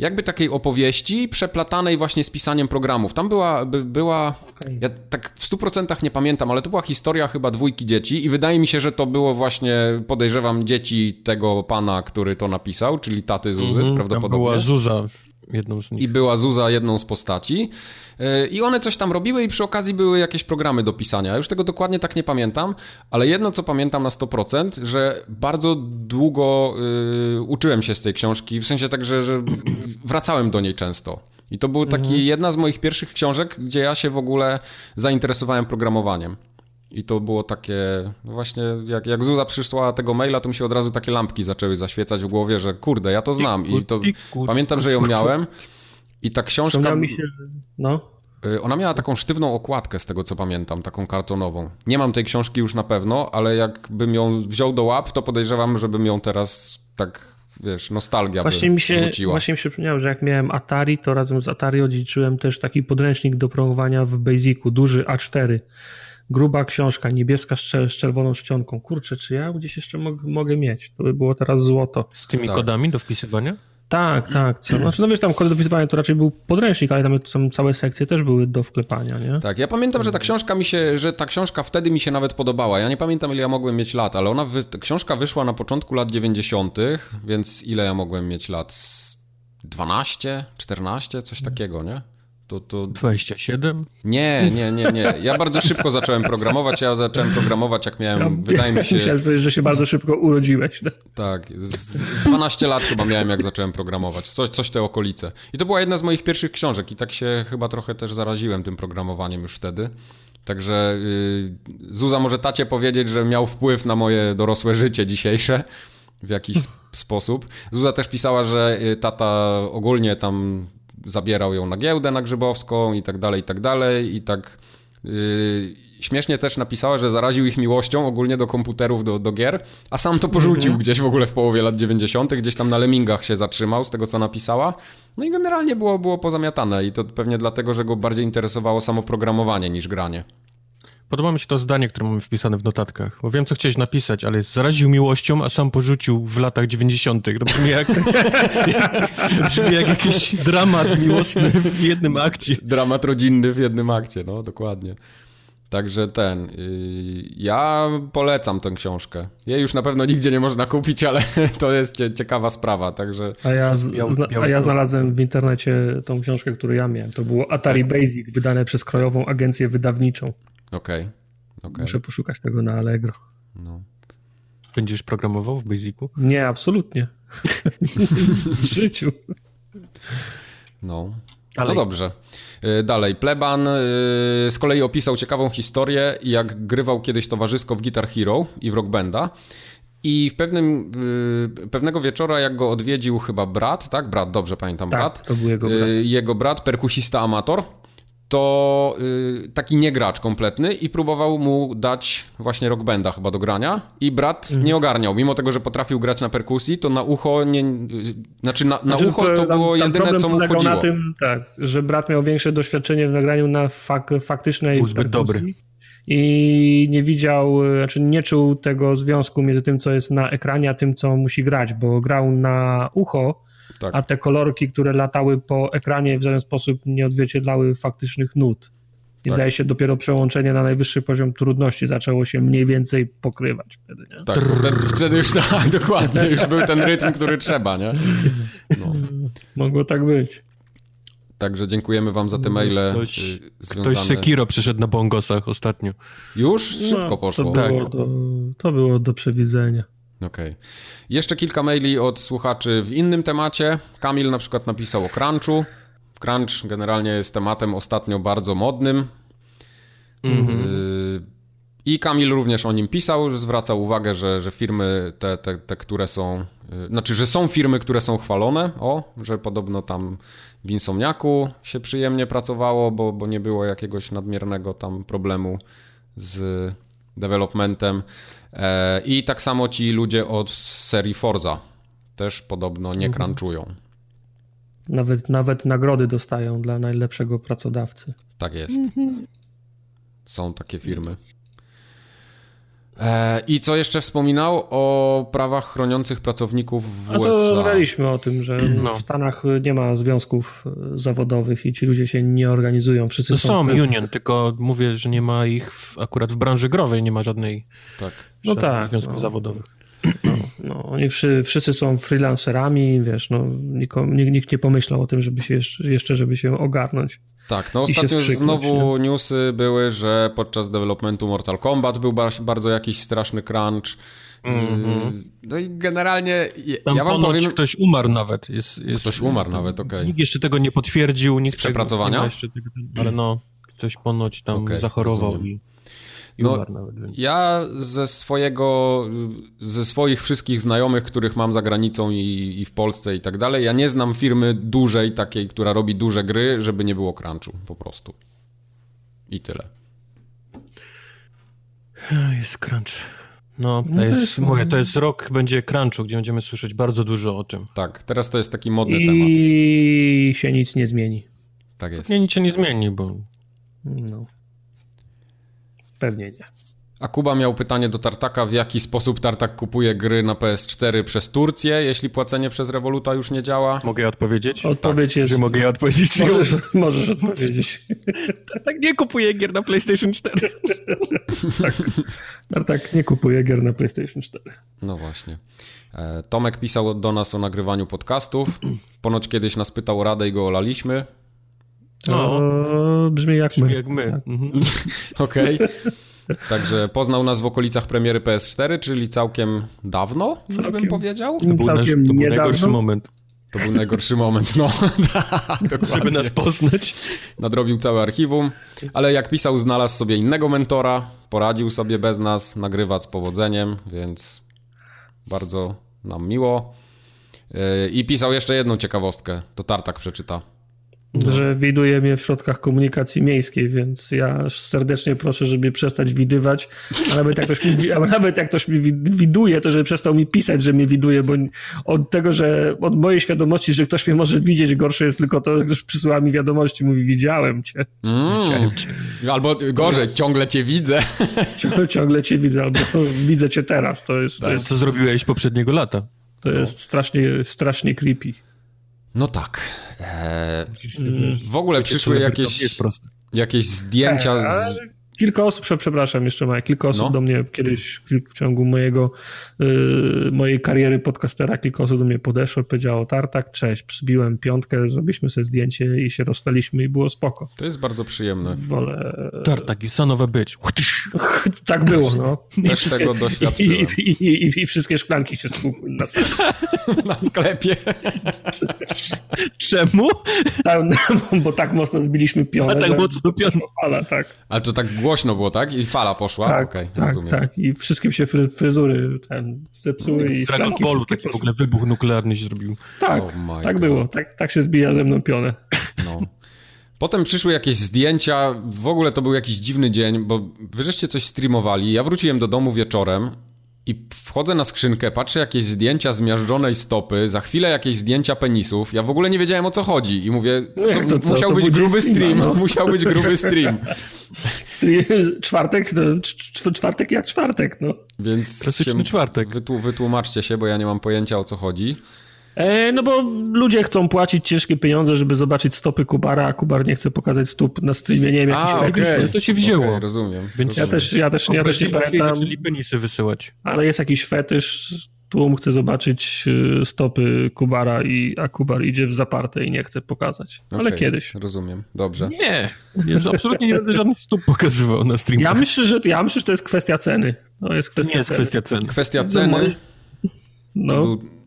Speaker 1: jakby takiej opowieści przeplatanej właśnie z pisaniem programów. Tam była, by, była okay. ja tak w 100% nie pamiętam, ale to była historia chyba dwójki dzieci i wydaje mi się, że to było właśnie, podejrzewam, dzieci tego pana, który to napisał, czyli taty Zuzy mm -hmm, prawdopodobnie.
Speaker 2: była Zuza jedną z nich.
Speaker 1: I była Zuza jedną z postaci. E, I one coś tam robiły i przy okazji były jakieś programy do pisania. Już tego dokładnie tak nie pamiętam, ale jedno co pamiętam na 100%, że bardzo długo y, uczyłem się z tej książki, w sensie tak, że, że wracałem do niej często. I to był taki mhm. jedna z moich pierwszych książek, gdzie ja się w ogóle zainteresowałem programowaniem. I to było takie, no właśnie, jak, jak Zuza przyszła tego maila, to mi się od razu takie lampki zaczęły zaświecać w głowie, że kurde, ja to znam. I to pamiętam, że ją miałem. I ta książka. Mi się, że... No. Y, ona miała taką sztywną okładkę, z tego co pamiętam, taką kartonową. Nie mam tej książki już na pewno, ale jakbym ją wziął do łap, to podejrzewam, żebym ją teraz tak, wiesz, nostalgia
Speaker 3: właśnie mi się,
Speaker 1: wróciła.
Speaker 3: Właśnie mi się przypomniało, że jak miałem Atari, to razem z Atari odziedziczyłem też taki podręcznik do programowania w Basicu, duży A4 gruba książka, niebieska z, z czerwoną czcionką. Kurczę, czy ja gdzieś jeszcze mog, mogę mieć? To by było teraz złoto.
Speaker 2: Z tymi tak. kodami do wpisywania?
Speaker 3: Tak, tak. Co? Znaczy, no wiesz, tam kody do wpisywania to raczej był podręcznik, ale tam są całe sekcje też były do wklepania, nie?
Speaker 1: Tak, ja pamiętam, że ta książka mi się, że ta książka wtedy mi się nawet podobała. Ja nie pamiętam, ile ja mogłem mieć lat, ale ona, wy... książka wyszła na początku lat 90., więc ile ja mogłem mieć lat? 12, 14, coś takiego, nie?
Speaker 2: To, to... 27?
Speaker 1: Nie, nie, nie, nie. Ja bardzo szybko zacząłem programować. Ja zacząłem programować, jak miałem, ja, wydaje mi się...
Speaker 3: Myślałem, że się bardzo szybko urodziłeś.
Speaker 1: No. Tak, z, z 12 lat chyba miałem, jak zacząłem programować. Coś, coś te okolice. I to była jedna z moich pierwszych książek i tak się chyba trochę też zaraziłem tym programowaniem już wtedy. Także yy, Zuza może tacie powiedzieć, że miał wpływ na moje dorosłe życie dzisiejsze w jakiś sposób. Zuza też pisała, że y, tata ogólnie tam zabierał ją na giełdę na Grzybowską i tak dalej, i tak dalej. I tak yy, śmiesznie też napisała, że zaraził ich miłością ogólnie do komputerów, do, do gier, a sam to porzucił mhm. gdzieś w ogóle w połowie lat 90., gdzieś tam na Lemmingach się zatrzymał z tego, co napisała. No i generalnie było, było pozamiatane i to pewnie dlatego, że go bardziej interesowało samo programowanie niż granie.
Speaker 2: Podoba mi się to zdanie, które mamy wpisane w notatkach, bo wiem, co chciałeś napisać, ale zaraził miłością, a sam porzucił w latach 90. To brzmi jak, jak, brzmi jak jakiś dramat miłosny w jednym akcie.
Speaker 1: Dramat rodzinny w jednym akcie, no dokładnie. Także ten. Yy, ja polecam tę książkę. Jej już na pewno nigdzie nie można kupić, ale to jest ciekawa sprawa, także.
Speaker 3: A ja, zna, a ja znalazłem w internecie tą książkę, którą ja miałem. To było Atari tak. Basic, wydane przez Krajową Agencję Wydawniczą.
Speaker 1: Okej. Okay. okay.
Speaker 3: Muszę poszukać tego na Allegro. No.
Speaker 2: Będziesz programował w Basicu?
Speaker 3: Nie, absolutnie. w życiu.
Speaker 1: No. Dalej. No dobrze. Y, dalej. Pleban y, z kolei opisał ciekawą historię, jak grywał kiedyś towarzysko w Guitar Hero i w Rock Banda. I w pewnym, y, pewnego wieczora, jak go odwiedził chyba brat, tak? Brat, dobrze pamiętam,
Speaker 3: tak,
Speaker 1: brat.
Speaker 3: to był jego brat.
Speaker 1: Jego brat, perkusista amator, to y, taki niegracz kompletny i próbował mu dać właśnie rock banda chyba do grania i brat mhm. nie ogarniał, mimo tego, że potrafił grać na perkusji, to na ucho nie, y, znaczy na, na znaczy, ucho to, było tam, jedyne, co mu wchodziło.
Speaker 3: na tym, tak, że brat miał większe doświadczenie w nagraniu na fak, faktycznej
Speaker 2: Był zbyt dobry.
Speaker 3: I nie widział, znaczy nie czuł tego związku między tym, co jest na ekranie, a tym, co musi grać, bo grał na ucho, tak. a te kolorki, które latały po ekranie w żaden sposób nie odzwierciedlały faktycznych nut. I tak. zdaje się, dopiero przełączenie na najwyższy poziom trudności zaczęło się mniej więcej pokrywać wtedy, nie?
Speaker 1: Tak, wtedy, wtedy już tak, dokładnie, już był ten rytm, który trzeba, nie?
Speaker 3: No. Mogło tak być.
Speaker 1: Także dziękujemy wam za te maile ktoś, y, związane...
Speaker 2: Ktoś Sekiro przyszedł na bongosach ostatnio.
Speaker 1: Już? Szybko no, poszło.
Speaker 3: To było, tak. do, to było do przewidzenia.
Speaker 1: Okej. Okay. Jeszcze kilka maili od słuchaczy w innym temacie. Kamil na przykład napisał o crunchu. Crunch generalnie jest tematem ostatnio bardzo modnym. Mm-hmm. I Kamil również o nim pisał, zwracał uwagę, że, że firmy te, te, te, które są, y, znaczy, że są firmy, które są chwalone, o, że podobno tam w Insomniaku się przyjemnie pracowało, bo, bo nie było jakiegoś nadmiernego tam problemu z developmentem. E, I tak samo ci ludzie od serii Forza też podobno nie mhm. crunchują.
Speaker 3: Nawet, nawet nagrody dostają dla najlepszego pracodawcy.
Speaker 1: Tak jest. Mhm. Są takie firmy. E, I co jeszcze wspominał o prawach chroniących pracowników w
Speaker 3: A USA? to rozmawialiśmy o tym, że no. w Stanach nie ma związków zawodowych i ci ludzie się nie organizują. Wszyscy
Speaker 2: to są, są union, tylko mówię, że nie ma ich w, akurat w branży growej, nie ma żadnej
Speaker 1: tak.
Speaker 3: no tak,
Speaker 2: związków no. zawodowych.
Speaker 3: No, no, oni wszyscy, wszyscy są freelancerami, wiesz, no, nikt, nikt nie pomyślał o tym, żeby się jeszcze, żeby się ogarnąć.
Speaker 1: Tak, no ostatnio znowu nie? newsy były, że podczas developmentu Mortal Kombat był bardzo jakiś straszny crunch. Mm -hmm. No i generalnie
Speaker 2: Tam ja wam powiem... ktoś umarł nawet. Jest,
Speaker 1: jest, ktoś umarł nawet, okej. Okay.
Speaker 2: Nikt jeszcze tego nie potwierdził. Nikt
Speaker 1: Z przepracowania?
Speaker 2: Tego, ale no, ktoś ponoć tam okay, zachorował rozumiem. i...
Speaker 1: No, ja ze swojego, ze swoich wszystkich znajomych, których mam za granicą i, i, w Polsce i tak dalej, ja nie znam firmy dużej, takiej, która robi duże gry, żeby nie było crunchu, po prostu. I tyle.
Speaker 2: Jest crunch. No, to, no jest, jest, mówię, to jest rok, będzie crunchu, gdzie będziemy słyszeć bardzo dużo o tym.
Speaker 1: Tak, teraz to jest taki modny I
Speaker 3: temat. I się nic nie zmieni.
Speaker 1: Tak jest.
Speaker 2: Nie, nic się nie zmieni, bo...
Speaker 3: No. Pewnie nie.
Speaker 1: A Kuba miał pytanie do Tartaka, w jaki sposób Tartak kupuje gry na PS4 przez Turcję, jeśli płacenie przez Revoluta już nie działa?
Speaker 2: Mogę odpowiedzieć?
Speaker 3: Odpowiedź tak. jest...
Speaker 2: Że mogę odpowiedzieć?
Speaker 3: Możesz, możesz odpowiedzieć.
Speaker 2: Tartak nie kupuje gier na PlayStation 4.
Speaker 3: tak. Tartak nie kupuje gier na PlayStation 4.
Speaker 1: No właśnie. E, Tomek pisał do nas o nagrywaniu podcastów. Ponoć kiedyś nas pytał o radę i go olaliśmy.
Speaker 3: No, brzmi jak
Speaker 2: brzmi
Speaker 3: my.
Speaker 2: Jak my. Tak. Mhm.
Speaker 1: Okej. Okay. Także poznał nas w okolicach premiery PS4, czyli całkiem dawno, całkiem, bym powiedział.
Speaker 3: To był, nasz, to był
Speaker 2: najgorszy moment.
Speaker 1: To był najgorszy moment, no.
Speaker 2: Tak, Żeby nas poznać.
Speaker 1: Nadrobił całe archiwum, ale jak pisał, znalazł sobie innego mentora, poradził sobie bez nas, nagrywa z powodzeniem, więc bardzo nam miło. Yy, I pisał jeszcze jedną ciekawostkę, to Tartak przeczyta.
Speaker 3: No. że widuje mnie w środkach komunikacji miejskiej, więc ja serdecznie proszę, żeby przestać widywać, a nawet jak ktoś mi, a nawet jak ktoś mi widuje, to żeby przestał mi pisać, że mnie widuje, bo od tego, że od mojej świadomości, że ktoś mnie może widzieć, gorsze jest tylko to, że ktoś przysyła mi wiadomości, mówi widziałem cię.
Speaker 1: Mm. Widziałem cię. Albo gorzej, ciągle cię widzę.
Speaker 3: ciągle cię widzę, albo widzę cię teraz. To jest, to
Speaker 2: tak,
Speaker 3: jest...
Speaker 2: Co zrobiłeś poprzedniego lata.
Speaker 3: To no. jest strasznie, strasznie creepy.
Speaker 1: No tak. Eee, w ogóle przyszły jakieś, jakieś zdjęcia z
Speaker 3: kilka osób, przepraszam jeszcze Maja, kilka osób no. do mnie kiedyś w ciągu mojego, y, mojej kariery podcastera, kilka osób do mnie podeszło, powiedziało Tartak, cześć, zbiłem piątkę, zrobiliśmy sobie zdjęcie i się rozstaliśmy i było spoko.
Speaker 1: To jest bardzo przyjemne.
Speaker 3: Wolę...
Speaker 2: Tartak i sanowe być.
Speaker 3: tak było, no.
Speaker 1: Też tego doświadczyłem.
Speaker 3: I, i, i, I, wszystkie szklanki się stłukły na,
Speaker 1: na sklepie.
Speaker 2: Czemu?
Speaker 3: Tak, no, bo tak mocno zbiliśmy pionę.
Speaker 2: A tak mocno pionę.
Speaker 3: Fala, tak.
Speaker 1: Ale to tak głośno było, tak? I fala poszła?
Speaker 3: Tak, okay, tak, rozumiem. tak. I wszystkim się fryzury ten zepsuły i
Speaker 2: Dragon Ballu taki w ogóle wybuch nuklearny się zrobił.
Speaker 3: Tak, oh tak God. było. Tak, tak się zbija ze mną pionę.
Speaker 1: No. Potem przyszły jakieś zdjęcia, w ogóle to był jakiś dziwny dzień, bo wy żeście coś streamowali, ja wróciłem do domu wieczorem i wchodzę na skrzynkę, patrzę jakieś zdjęcia zmiażdżonej stopy, za chwilę jakieś zdjęcia penisów. Ja w ogóle nie wiedziałem o co chodzi i mówię, co, to, co, musiał to być gruby stream, no. musiał być gruby stream.
Speaker 3: czwartek, no, czwartek jak czwartek, no.
Speaker 1: Więc
Speaker 2: Klasyczny czwartek.
Speaker 1: wytłumaczcie się, bo ja nie mam pojęcia o co chodzi.
Speaker 3: E, no bo ludzie chcą płacić ciężkie pieniądze, żeby zobaczyć stopy Kubara, a Kubar nie chce pokazać stóp na streamie, nie wiem, jakiś
Speaker 1: okay.
Speaker 2: to się wzięło.
Speaker 1: Okay, rozumiem.
Speaker 3: Więc ja też, ja też, ja też nie pamiętam.
Speaker 2: Czyli penisy wysyłać.
Speaker 3: Ale jest jakiś fetysz, tłum chce zobaczyć y, stopy Kubara, i, a Kubar idzie w zaparte i nie chce pokazać. Ale okay, kiedyś.
Speaker 1: Rozumiem, dobrze.
Speaker 2: Nie, ja absolutnie nie będę żadnych stóp pokazywał na streamie.
Speaker 3: Ja myślę, że, ja myślę, że to jest kwestia ceny. To jest kwestia
Speaker 2: nie jest
Speaker 3: ceny.
Speaker 2: kwestia ceny.
Speaker 1: Kwestia ceny. No. Był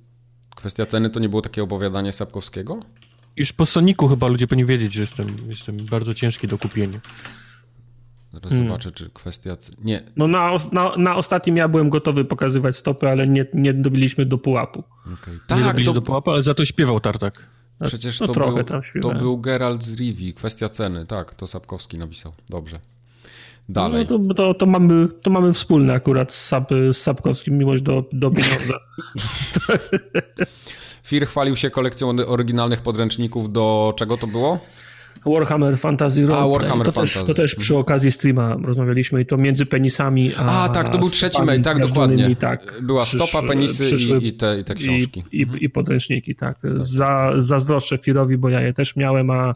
Speaker 1: Kwestia ceny to nie było takie opowiadanie Sapkowskiego?
Speaker 2: Już po Soniku chyba ludzie powinni wiedzieć, że jestem, jestem bardzo ciężki do kupienia.
Speaker 1: Zaraz hmm. zobaczę, czy kwestia... Nie.
Speaker 3: No na, na, na ostatnim ja byłem gotowy pokazywać stopy, ale nie, nie dobiliśmy do pułapu.
Speaker 2: Okay. Tak, nie dobiliśmy to... do pułapu, ale za to śpiewał Tartak.
Speaker 1: Przecież no, to, trochę był, tam to był Geralt z Rivi, kwestia ceny. Tak, to Sapkowski napisał. Dobrze. Dalej.
Speaker 3: No to, to, to, mamy, to mamy wspólne akurat z, Sap, z Sapkowskim miłość do, do pieniądza.
Speaker 1: Fir chwalił się kolekcją oryginalnych podręczników do czego to było?
Speaker 3: Warhammer Fantasy Roleplay.
Speaker 1: A, Warhammer
Speaker 3: to
Speaker 1: Fantasy.
Speaker 3: Też, to też przy okazji streama rozmawialiśmy i to między penisami a...
Speaker 1: A, tak, to był trzeci mail, tak, dokładnie.
Speaker 3: Tak,
Speaker 1: Była stopa, penisy przyszły, i, i, te, i te książki.
Speaker 3: I, i, i podręczniki, tak. tak. Za, zazdroszczę Firowi, bo ja je też miałem, a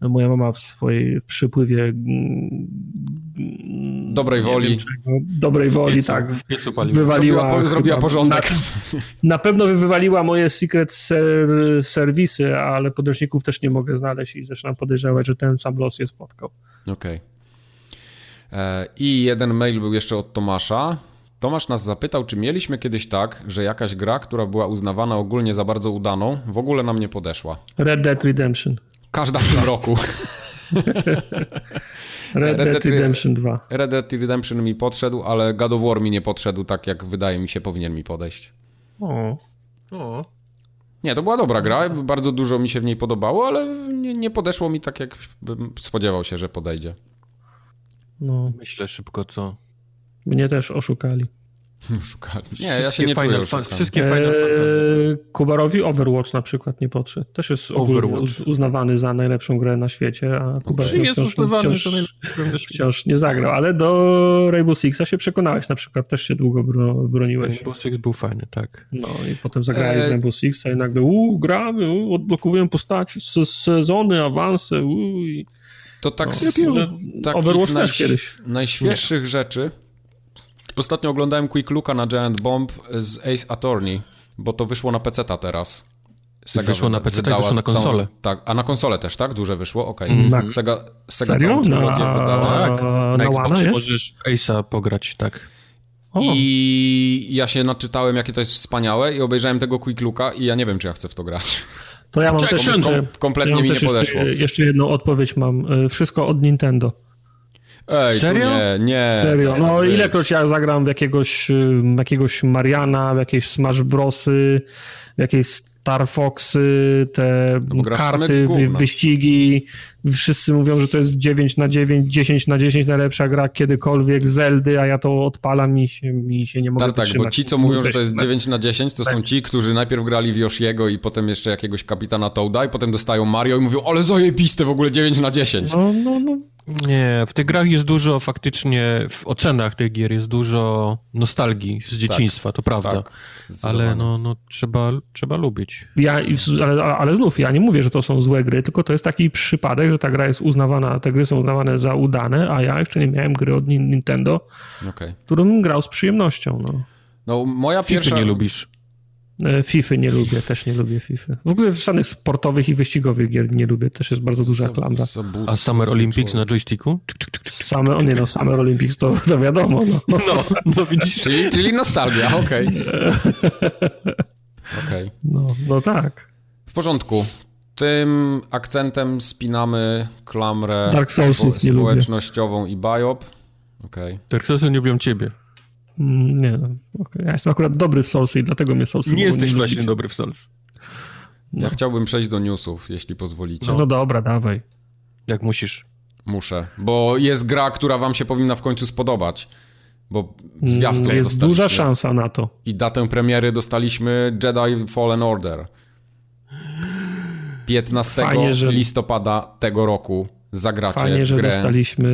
Speaker 3: moja mama w swojej w przypływie mm,
Speaker 1: dobrej woli.
Speaker 3: Czego, dobrej woli,
Speaker 2: piecu,
Speaker 3: tak.
Speaker 2: W piecu paliła.
Speaker 1: Wywaliła, zrobiła, zrobiła porządek.
Speaker 3: Na, na, pewno wywaliła moje secret ser, serwisy, ale podręczników też nie mogę znaleźć i zaczynam podejrzewać, że ten sam los je spotkał.
Speaker 1: Okej. Okay. E, I jeden mail był jeszcze od Tomasza. Tomasz nas zapytał, czy mieliśmy kiedyś tak, że jakaś gra, która była uznawana ogólnie za bardzo udaną, w ogóle nam nie podeszła.
Speaker 3: Red Dead Redemption.
Speaker 1: Każda w tym roku.
Speaker 3: Red, Red Dead Redemption 2.
Speaker 1: Red Dead Redemption mi podszedł, ale God of War mi nie podszedł tak, jak wydaje mi się powinien mi podejść.
Speaker 3: O.
Speaker 2: O.
Speaker 1: Nie, to była dobra gra, bardzo dużo mi się w niej podobało, ale nie, nie podeszło mi tak, jak bym spodziewał się, że podejdzie.
Speaker 2: No. Myślę szybko, co?
Speaker 3: Mnie też oszukali.
Speaker 1: Szukali. Nie, ja się nie czuję fan,
Speaker 2: Wszystkie fajne eee,
Speaker 3: Kubarowi Overwatch na przykład nie podszedł. Też jest Overwatch. uznawany za najlepszą grę na świecie, a Kubar
Speaker 2: okay. jest uznawany wciąż,
Speaker 3: za wciąż nie zagrał. Ale do Rainbow Sixa się przekonałeś na przykład, też się długo broniłeś.
Speaker 2: Rainbow Six był fajny, tak.
Speaker 3: No i potem zagrałeś eee. w Rainbow Sixa i nagle uuu, gramy, uu, odblokowują postaci, sezony, awanse, uuu.
Speaker 1: To tak
Speaker 3: no, z Overwatch naj, też kiedyś.
Speaker 1: najświeższych nie. rzeczy Ostatnio oglądałem Quick Looka na Giant Bomb z Ace Attorney, bo to wyszło na PC-ta teraz.
Speaker 2: Sega wyszło na PC, tak, wyszło na konsolę.
Speaker 1: Całą, tak, a na konsolę też, tak? Duże wyszło? Okej. Okay. Mm. Sega, Sega
Speaker 3: Serio?
Speaker 1: na, wydała.
Speaker 2: Tak, na, na Xboxie możesz Ace'a pograć, tak.
Speaker 1: O. I ja się naczytałem, jakie to jest wspaniałe i obejrzałem tego Quick Looka i ja nie wiem, czy ja chcę w to grać.
Speaker 3: To ja mam Czego? też
Speaker 1: kom, kompletnie ja mam mi nie podeszło.
Speaker 3: Jeszcze, jeszcze jedną odpowiedź mam. Y, wszystko od Nintendo.
Speaker 1: Ej,
Speaker 2: Serio?
Speaker 1: Nie, nie.
Speaker 3: Serio? No ilekroć ja zagram w jakiegoś, jakiegoś Mariana, w jakieś Smash Brosy, w jakieś Star Foxy, te no karty, wyścigi. Wszyscy mówią, że to jest 9 na 9, 10 na 10 najlepsza gra kiedykolwiek, Zeldy, a ja to odpalam i się, mi się nie mogę
Speaker 1: tak, Tak, bo ci, co mówią, że to jest 9 na 10, to tak. są ci, którzy najpierw grali w Yoshiego i potem jeszcze jakiegoś kapitana Toada i potem dostają Mario i mówią, ale zajebiste w ogóle 9 na 10.
Speaker 3: No, no, no.
Speaker 2: Nie, w tych grach jest dużo faktycznie, w ocenach tych gier jest dużo nostalgii z dzieciństwa, tak, to prawda. Tak, ale no, no trzeba, trzeba lubić.
Speaker 3: Ja, ale, ale znów, ja nie mówię, że to są złe gry, tylko to jest taki przypadek, że ta gra jest uznawana, te gry są uznawane za udane, a ja jeszcze nie miałem gry od Nintendo, okay. którym grał z przyjemnością. No,
Speaker 1: no moja pierwsza...
Speaker 2: nie lubisz.
Speaker 3: E, FIFA nie lubię, też nie lubię FIFA. W ogóle żadnych sportowych i wyścigowych gier nie lubię, też jest bardzo duża klamra.
Speaker 2: A Summer Olympics na joysticku?
Speaker 3: Same, nie no, Summer Olympics to, to wiadomo. No,
Speaker 2: no, no widzisz.
Speaker 1: czyli, czyli nostalgia, okej. Okay. okay.
Speaker 3: No, no tak.
Speaker 1: W porządku. Tym akcentem spinamy klamrę
Speaker 3: Dark Soulsów
Speaker 1: spo, społecznościową lubię. i biop. Okay.
Speaker 2: Dark Soulsy nie lubią ciebie.
Speaker 3: Nie, okay. ja jestem akurat dobry w Soulsy i dlatego mnie Soulsy
Speaker 2: Nie jesteś nie właśnie lubić. dobry w Souls.
Speaker 1: No. Ja chciałbym przejść do newsów, jeśli pozwolicie.
Speaker 3: No, no dobra, dawaj.
Speaker 2: Jak musisz.
Speaker 1: Muszę, bo jest gra, która wam się powinna w końcu spodobać. Bo zwiastun
Speaker 3: mm, Jest duża szansa na to.
Speaker 1: I datę premiery dostaliśmy Jedi Fallen Order. 15 Fajnie, że... listopada tego roku zagracie
Speaker 3: Fajnie, że dostaliśmy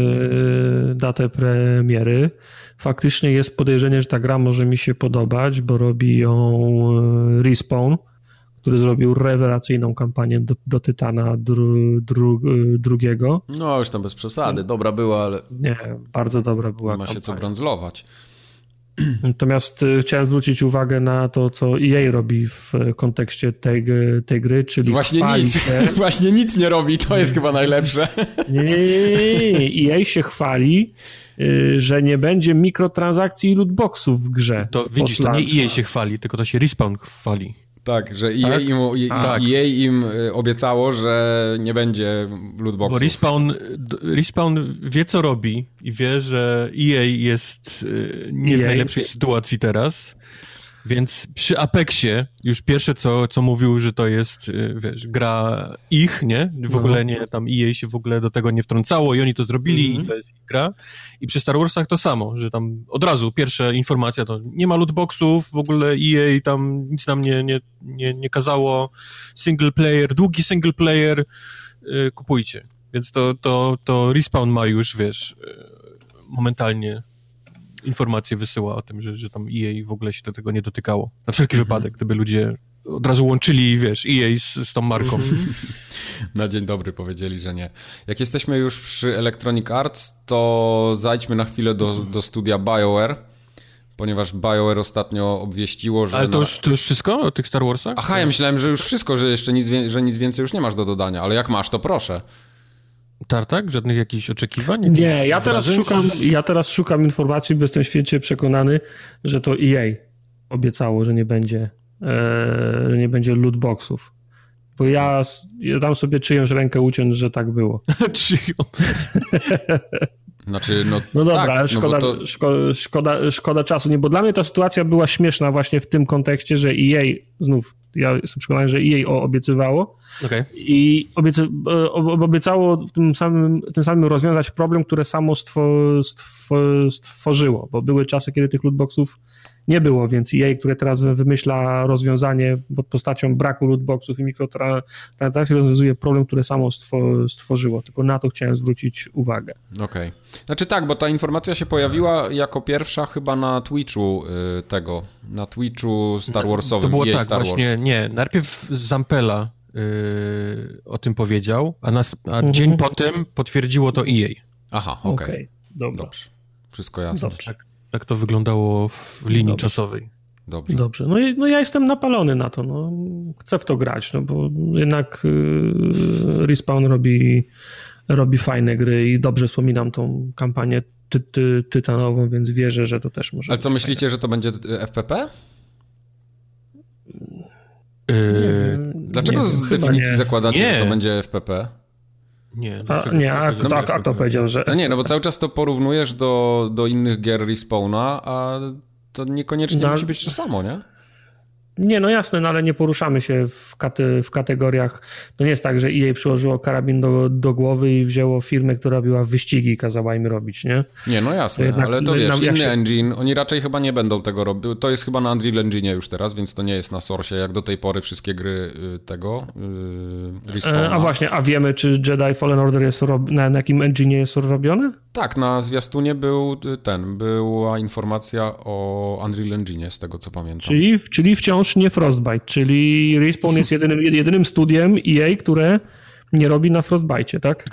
Speaker 3: y, datę premiery. Faktycznie jest podejrzenie, że ta gra może mi się podobać, bo robi ją y, Respawn, który zrobił rewelacyjną kampanię do, do Tytana dru, dru, y, drugiego.
Speaker 1: No, już tam bez przesady. Dobra była, ale...
Speaker 3: Nie, bardzo dobra była
Speaker 1: Nie ma kampania. się co brandzlować.
Speaker 3: Natomiast y, chciałem zwrócić uwagę na to, co EA robi w kontekście tej, tej gry, czyli
Speaker 1: Właśnie nic, się... właśnie nic nie robi, to jest chyba najlepsze.
Speaker 3: Nie, nie, nie, nie. EA się chwali, y, że nie będzie mikrotransakcji i lootboxów w grze.
Speaker 2: To widzisz, to nie EA się chwali, tylko to się Respawn chwali.
Speaker 1: Tak, że EA, tak? Im, tak. EA im y, obiecało, że nie będzie lootboxów.
Speaker 2: Bo Respawn, Respawn wie, co robi i wie, że EA jest y, nie w najlepszej sytuacji teraz, Więc przy Apexie już pierwsze, co, co mówił, że to jest, y, wiesz, gra ich, nie? W no. ogóle nie, tam EA się w ogóle do tego nie wtrącało i oni to zrobili mm -hmm. i to jest ich gra. I przy Star Warsach to samo, że tam od razu pierwsza informacja to nie ma lootboxów, w ogóle EA tam nic nam nie, nie, nie, nie kazało, single player, długi single player, yy, kupujcie. Więc to, to, to Respawn ma już, wiesz, yy, momentalnie informacje wysyła o tym, że, że tam EA w ogóle się do tego nie dotykało. Na wszelki mhm. wypadek, gdyby ludzie od razu łączyli, wiesz, EA z, z tą marką. Mhm.
Speaker 1: Na dzień dobry powiedzieli, że nie. Jak jesteśmy już przy Electronic Arts, to zajdźmy na chwilę do, do studia BioWare, ponieważ BioWare ostatnio obwieściło, że...
Speaker 2: Ale to, na... już, to już wszystko o tych Star Warsach?
Speaker 1: Aha, ja myślałem, że już wszystko, że jeszcze nic, że nic więcej już nie masz do dodania, ale jak masz, to proszę.
Speaker 2: Tartak? Żadnych jakichś oczekiwań?
Speaker 3: nie, ja teraz, szukam, ja teraz szukam informacji, bo jestem święcie przekonany, że to EA obiecało, że nie będzie, e, że nie będzie lootboxów. Bo ja, ja dam sobie czyjąś rękę uciąć, że tak było.
Speaker 2: Czyją?
Speaker 1: Znaczy, no,
Speaker 3: no dobra, tak, ale no szkoda, no to... szkoda, szkoda, szkoda czasu. Nie, bo dla mnie ta sytuacja była śmieszna właśnie w tym kontekście, że EA, znów, ja jestem przekonany, że EA obiecywało okay. i obiecy, obiecało w tym samym, tym samym rozwiązać problem, który samo stwo, stwo, stworzyło, bo były czasy, kiedy tych lootboxów nie było, więc EA, które teraz wymyśla rozwiązanie pod postacią braku lootboxów i mikrotransakcji, rozwiązuje problem, który samo stworzyło. Tylko na to chciałem zwrócić uwagę.
Speaker 1: Okej. Okay. Znaczy tak, bo ta informacja się pojawiła jako pierwsza chyba na Twitchu y, tego, na Twitchu Star Warsowym.
Speaker 2: To było
Speaker 1: EA
Speaker 2: tak,
Speaker 1: Star
Speaker 2: właśnie,
Speaker 1: Wars.
Speaker 2: nie, najpierw Zampella yy, o tym powiedział, a, nas, a mhm. dzień potem potwierdziło to EA.
Speaker 1: Aha, okej. Okay. okay. Dobrze. Wszystko jasne.
Speaker 2: Dobrze. Tak to wyglądało w linii Dobrze. czasowej.
Speaker 3: Dobrze. Dobrze. No, i, no ja jestem napalony na to. No. Chcę w to grać, no bo jednak yy, Respawn robi, robi fajne gry i dobrze wspominam tą kampanię ty, ty, tytanową, więc wierzę, że to też może
Speaker 1: Ale co myślicie, fajne. że to będzie FPP?
Speaker 2: Yy,
Speaker 1: Dlaczego z definicji zakładacie, nie. że to będzie FPP?
Speaker 2: Nie,
Speaker 3: a, nie, a, no, tak, a to powiedział, że...
Speaker 1: No nie, no bo cały czas to porównujesz do, do innych gier Respawna, a to niekoniecznie no, musi być to samo, nie?
Speaker 3: Nie, no jasne, no ale nie poruszamy się w, katy, w kategoriach. To nie jest tak, że EA przyłożyło karabin do, do głowy i wzięło firmę, która robiła wyścigi i kazała im robić, nie?
Speaker 1: Nie, no jasne, jednak, ale to wiesz, inny się... engine, oni raczej chyba nie będą tego robić. To jest chyba na Unreal Engine już teraz, więc to nie jest na Source, jak do tej pory wszystkie gry y, tego yy,
Speaker 3: A właśnie, a wiemy, czy Jedi Fallen Order jest rob... na, na jakim engine jest robione?
Speaker 1: Tak, na zwiastunie był y, ten, była informacja o Unreal Engine, z tego co pamiętam.
Speaker 3: Czyli, czyli wciąż nie Frostbite, czyli Respawn jest jedynym, jedynym studiem EA, które nie robi na Frostbite, tak?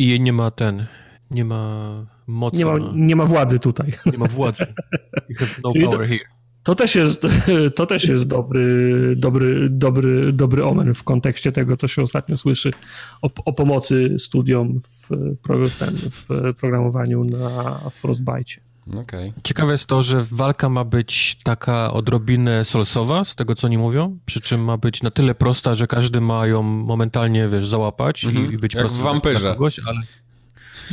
Speaker 2: EA nie ma ten, nie ma mocy.
Speaker 3: Nie ma, nie ma władzy tutaj.
Speaker 2: Nie ma władzy. You have no power to, here.
Speaker 3: To też jest, to też jest dobry, dobry, dobry, dobry omen w kontekście tego, co się ostatnio słyszy o, o pomocy studiom w, w programowaniu na Frostbite.
Speaker 1: Okay.
Speaker 2: Ciekawe jest to, że walka ma być taka odrobinę solsowa, z tego co oni mówią, przy czym ma być na tyle prosta, że każdy ma ją momentalnie, wiesz, załapać mm -hmm. i być
Speaker 1: Jak w wampyrze. Kogoś,
Speaker 2: ale,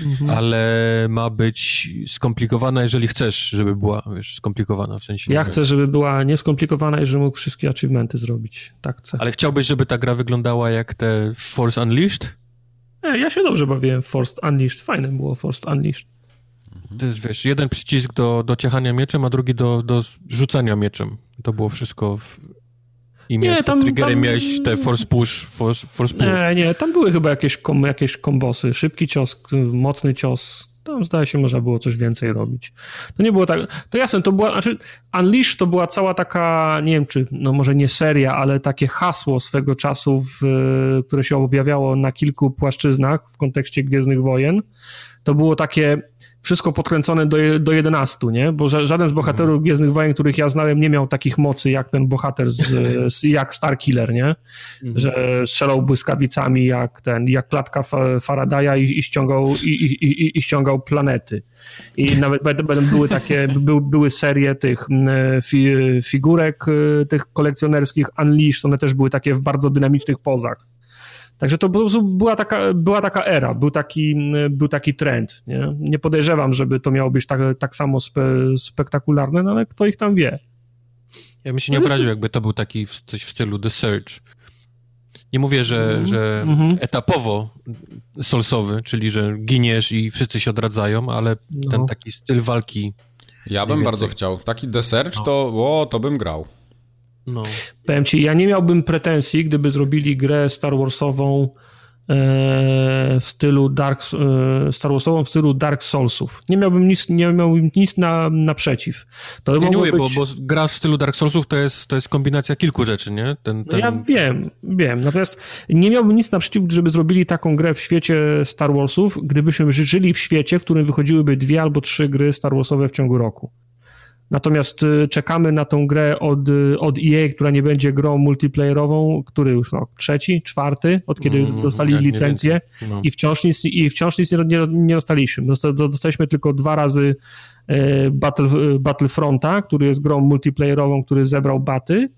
Speaker 2: mhm. ale ma być skomplikowana, jeżeli chcesz, żeby była, wiesz, skomplikowana w sensie.
Speaker 3: Ja chcę, żeby była nieskomplikowana i żeby mógł wszystkie achievementy zrobić. Tak chcę.
Speaker 2: Ale chciałbyś, żeby ta gra wyglądała jak te Force Unleashed?
Speaker 3: Nie, ja się dobrze bawiłem w Force Unleashed. Fajne było Force Unleashed.
Speaker 2: To jest, wiesz, jeden przycisk do, do ciachania mieczem, a drugi do, do rzucania mieczem. To było wszystko w... I miałeś nie, tam, triggerem, tam... miałeś te force push, force, force pull.
Speaker 3: Nie, nie, tam były chyba jakieś, kom, jakieś kombosy. Szybki cios, mocny cios. Tam zdaje się, można było coś więcej robić. To nie było tak. To jasne, to była. Znaczy, Unleash to była cała taka, nie wiem czy, no może nie seria, ale takie hasło swego czasu, w, które się objawiało na kilku płaszczyznach w kontekście Gwiezdnych Wojen. To było takie wszystko podkręcone do, do 11, nie? Bo żaden z bohaterów mhm. Gwiezdnych Wojen, których ja znałem, nie miał takich mocy jak ten bohater z, z jak Starkiller, nie? Mhm. Że strzelał błyskawicami jak ten, jak klatka Faradaya i, i ściągał, i, i, i, ściągał planety. I nawet będą były takie, by, były serie tych fi, figurek y, tych kolekcjonerskich Unleashed, one też były takie w bardzo dynamicznych pozach. Także to po prostu była taka, była taka era, był taki, był taki trend. Nie, nie podejrzewam, żeby to miało być tak, tak samo spe, spektakularne, no ale kto ich tam wie.
Speaker 2: Ja bym się nie no obraził, jakby to był taki coś w stylu The Search. Nie mówię, że, mm -hmm. że mhm. etapowo solsowy, czyli że giniesz i wszyscy się odradzają, ale no. ten taki styl walki.
Speaker 1: Ja bym bardzo chciał. Taki The Search no. to, o, to bym grał.
Speaker 3: No. Powiem ci, ja nie miałbym pretensji, gdyby zrobili grę Star Warsową E, w stylu Dark, e, Star Warsową w stylu Dark Soulsów. Nie miałbym nic, nie miałbym nic na, naprzeciw.
Speaker 2: To nie, nie mówię, być... bo, bo gra w stylu Dark Soulsów to jest, to jest kombinacja kilku rzeczy, nie?
Speaker 3: Ten, ten... No ja wiem, wiem. Natomiast nie miałbym nic naprzeciw, żeby zrobili taką grę w świecie Star Warsów, gdybyśmy żyli w świecie, w którym wychodziłyby dwie albo trzy gry Star Warsowe w ciągu roku. Natomiast y, czekamy na tą grę od, y, od EA, która nie będzie grą multiplayerową, który już no, trzeci, czwarty, od kiedy mm, dostali licencję no. i wciąż nic, i wciąż nic nie, nie, nie dostaliśmy. Dostaliśmy tylko dwa razy e, Battle, Battlefronta, który jest grą multiplayerową, który zebrał baty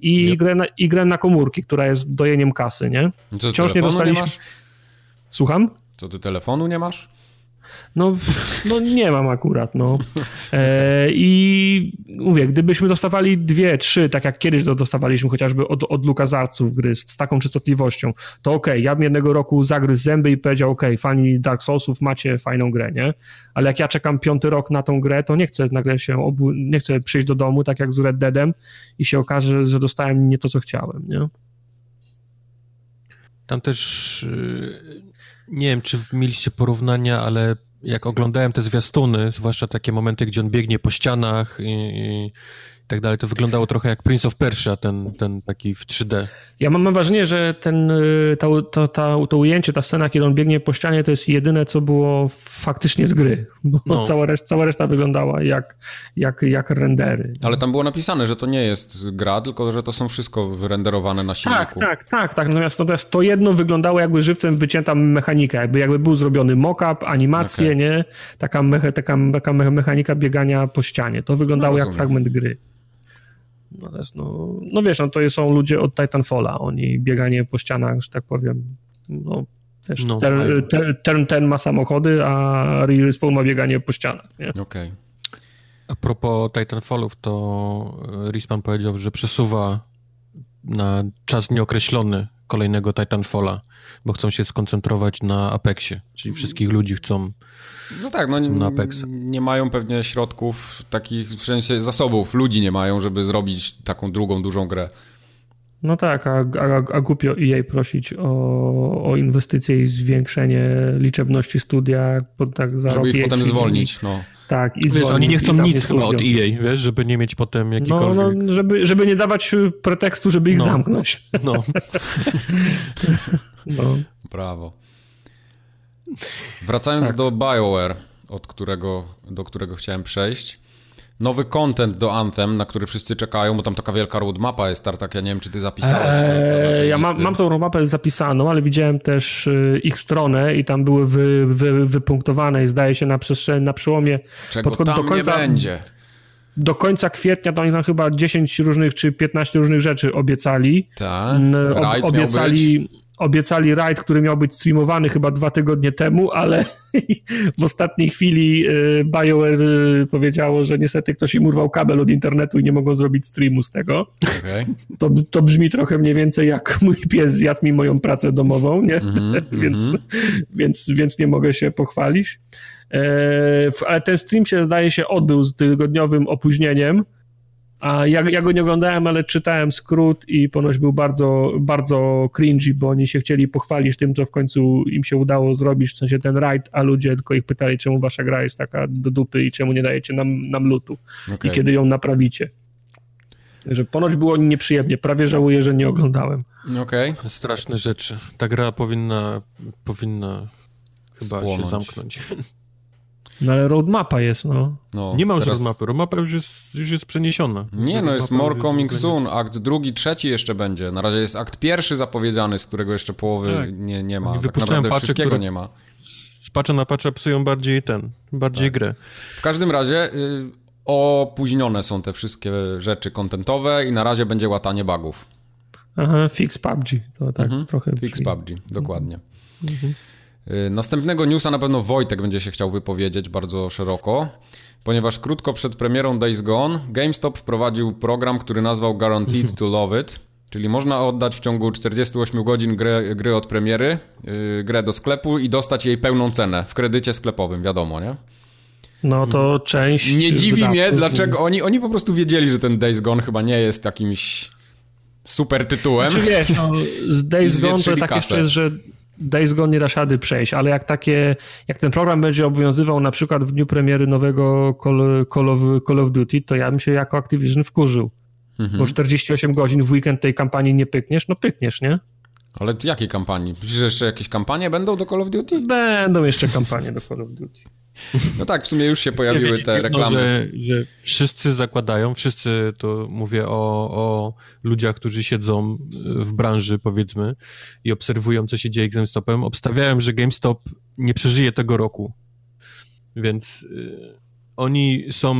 Speaker 3: i, yep. grę na, i grę na komórki, która jest dojeniem kasy, nie?
Speaker 1: Co, wciąż nie dostaliśmy. Nie
Speaker 3: Słucham?
Speaker 1: Co ty telefonu nie masz?
Speaker 3: No, no nie mam akurat, no. E, I mówię, gdybyśmy dostawali dwie, trzy, tak jak kiedyś dostawaliśmy chociażby od, od LucasArtsów gry z, taką częstotliwością, to okej, okay, ja bym jednego roku zagryzł zęby i powiedział, okej, okay, fani Dark Soulsów, macie fajną grę, nie? Ale jak ja czekam piąty rok na tą grę, to nie chcę nagle się, obu... nie chcę przyjść do domu, tak jak z Red Deadem i się okaże, że dostałem nie to, co chciałem, nie?
Speaker 2: Tam też y, nie wiem, czy mieliście porównania, ale jak oglądałem te zwiastuny, zwłaszcza takie momenty, gdzie on biegnie po ścianach i, i tak dalej, to wyglądało trochę jak Prince of Persia, ten, ten taki w 3D.
Speaker 3: Ja mam, wrażenie, że ten, to, to, to, to ujęcie, ta scena, kiedy on biegnie po ścianie, to jest jedyne, co było faktycznie z gry, bo no. cała, reszta, cała reszta wyglądała jak, jak, jak rendery.
Speaker 1: Ale tam było napisane, że to nie jest gra, tylko że to są wszystko wyrenderowane na silniku.
Speaker 3: Tak, tak, tak, tak. Natomiast, natomiast to jedno wyglądało jakby żywcem wycięta mechanika, jakby, jakby był zrobiony mock-up, animacje, okay. nie? Taka, mecha, taka, taka mechanika biegania po ścianie. To wyglądało no, jak fragment gry. Natomiast no, no wiesz, no to są ludzie od Titanfalla, oni bieganie po ścianach, że tak powiem, no wiesz, no, ter, ter, ten, ten ma samochody, a Respawn ma bieganie po ścianach, nie?
Speaker 1: Okej. Okay.
Speaker 2: A propos Titanfallów, to Respawn powiedział, że przesuwa na czas nieokreślony kolejnego Titanfalla, bo chcą się skoncentrować na Apexie, czyli wszystkich ludzi chcą
Speaker 1: no tak, no nie mają pewnie środków takich, w sensie zasobów, ludzi nie mają, żeby zrobić taką drugą, dużą grę.
Speaker 3: No tak, a, a, a głupio EA prosić o, o inwestycje i zwiększenie liczebności studia pod tak za
Speaker 1: Żeby ich potem zwolnić, no.
Speaker 3: Tak,
Speaker 2: i wiesz, zwolnić, oni nie chcą nic chyba od EA, wiesz, żeby nie mieć potem jakikolwiek... No,
Speaker 3: no żeby, żeby nie dawać pretekstu, żeby ich no. zamknąć. No.
Speaker 1: no. Brawo. Wracając tak. do BioWare, od którego, do którego chciałem przejść. Nowy content do Anthem, na który wszyscy czekają, bo tam taka wielka roadmapa jest, Tartak, ja nie wiem, czy ty zapisałeś.
Speaker 3: Eee, ja mam, mam tą roadmapę zapisaną, ale widziałem też y, ich stronę i tam były wy, wy, wypunktowane i zdaje się na, przestrzeni, na przełomie...
Speaker 1: Czego pod, tam do końca, nie będzie.
Speaker 3: Do końca kwietnia to oni tam chyba 10 różnych czy 15 różnych rzeczy obiecali.
Speaker 1: Tak,
Speaker 3: Ob, obiecali obiecali rajd, który miał być streamowany chyba dwa tygodnie temu, ale w ostatniej chwili y, BioWare y, powiedziało, że niestety ktoś im urwał kabel od internetu i nie mogą zrobić streamu z tego. Okay. To, to brzmi trochę mniej więcej jak mój pies zjadł mi moją pracę domową, nie? Mm -hmm, więc, mm -hmm. więc, więc nie mogę się pochwalić. E, ale ten stream się zdaje się odbył z tygodniowym opóźnieniem, a ja, ja, go nie oglądałem, ale czytałem skrót i ponoć był bardzo, bardzo cringy, bo oni się chcieli pochwalić tym, co w końcu im się udało zrobić, w sensie ten raid, a ludzie tylko ich pytali, czemu wasza gra jest taka do dupy i czemu nie dajecie nam, nam lutu okay. i kiedy ją naprawicie. Że ponoć było nieprzyjemnie, prawie żałuję, że nie oglądałem.
Speaker 1: Okej. Okay.
Speaker 2: Straszne rzeczy. Ta gra powinna, powinna chyba Spłonąć. się zamknąć.
Speaker 3: No ale roadmapa jest, no.
Speaker 2: no nie ma już teraz... roadmapy, roadmapa już jest, już jest przeniesiona.
Speaker 1: Nie, no jest more coming soon, akt drugi, trzeci jeszcze będzie. Na razie jest akt pierwszy zapowiedziany, z którego jeszcze połowy tak. nie, nie ma. Tak naprawdę patrzę, wszystkiego które... nie ma.
Speaker 2: Patrzę na patrzę, psują bardziej ten, bardziej tak. grę.
Speaker 1: W każdym razie y, opóźnione są te wszystkie rzeczy kontentowe i na razie będzie łatanie bugów.
Speaker 3: Aha, fix PUBG, to tak mhm. trochę
Speaker 1: Fix PUBG, dokładnie. Mhm. Y, następnego newsa na pewno Wojtek będzie się chciał wypowiedzieć bardzo szeroko, ponieważ krótko przed premierą Days Gone GameStop wprowadził program, który nazwał Guaranteed to Love It, czyli można oddać w ciągu 48 godzin grę, gry od premiery, yy, grę do sklepu i dostać jej pełną cenę w kredycie sklepowym, wiadomo, nie?
Speaker 3: No to część...
Speaker 1: Nie dziwi mnie, dlaczego oni, oni po prostu wiedzieli, że ten Days Gone chyba nie jest jakimś super tytułem.
Speaker 3: Czy wiesz, no, z Days Gone to tak jeszcze jest, że Days Gone nie da szady przejść, ale jak takie, jak ten program będzie obowiązywał na przykład w dniu premiery nowego Call, Call, of, Call of Duty, to ja bym się jako Activision wkurzył. Mhm. Bo 48 godzin w weekend tej kampanii nie pykniesz, no pykniesz, nie?
Speaker 1: Ale jakiej kampanii? Przecież jeszcze jakieś kampanie będą do Call of Duty?
Speaker 3: Będą jeszcze kampanie do Call of Duty.
Speaker 1: No tak, w sumie już się pojawiły te reklamy.
Speaker 2: Że, że wszyscy zakładają, wszyscy to mówię o, o ludziach, którzy siedzą w branży powiedzmy i obserwują co się dzieje z GameStopem, obstawiają, że GameStop nie przeżyje tego roku. Więc y, oni są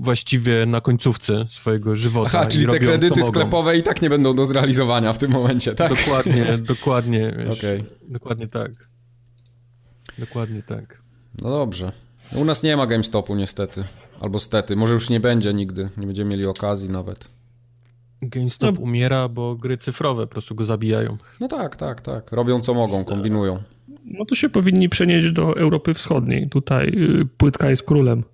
Speaker 2: właściwie na końcówce swojego żywota.
Speaker 1: Aha, czyli te kredyty sklepowe i tak nie będą do zrealizowania w tym momencie, tak?
Speaker 2: Dokładnie, dokładnie. Wiesz, okay. Dokładnie tak. Dokładnie tak.
Speaker 1: No dobrze. U nas nie ma GameStopu niestety. Albo stety. Może już nie będzie nigdy. Nie będziemy mieli okazji nawet.
Speaker 2: GameStop no. umiera, bo gry cyfrowe po prostu go zabijają.
Speaker 1: No tak, tak, tak. Robią co mogą, kombinują.
Speaker 3: No to się powinni przenieść do Europy Wschodniej. Tutaj y, płytka jest królem.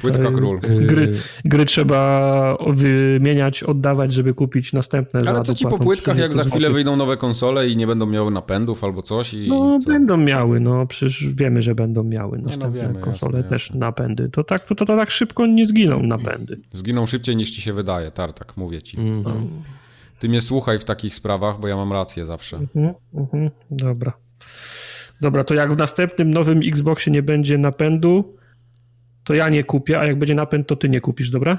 Speaker 1: Płytka król.
Speaker 3: Gry, gry trzeba wymieniać, oddawać, żeby kupić następne.
Speaker 1: Ale co ci po płytkach, jak za chwilę wyjdą nowe konsole i nie będą miały napędów albo coś? I
Speaker 3: no co? będą miały, no przecież wiemy, że będą miały następne no wiemy, konsole jasne, też jasne. napędy. To tak, to, to, to, tak szybko nie zginą napędy.
Speaker 1: Zginą szybciej niż ci się wydaje, Tartak, mówię ci. Mm no. Ty mnie słuchaj w takich sprawach, bo ja mam rację zawsze. Mm -hmm.
Speaker 3: Dobra. Dobra, to jak w następnym nowym Xboxie nie będzie napędu, to ja nie kupię, a jak będzie napęd, to ty nie kupisz, dobra?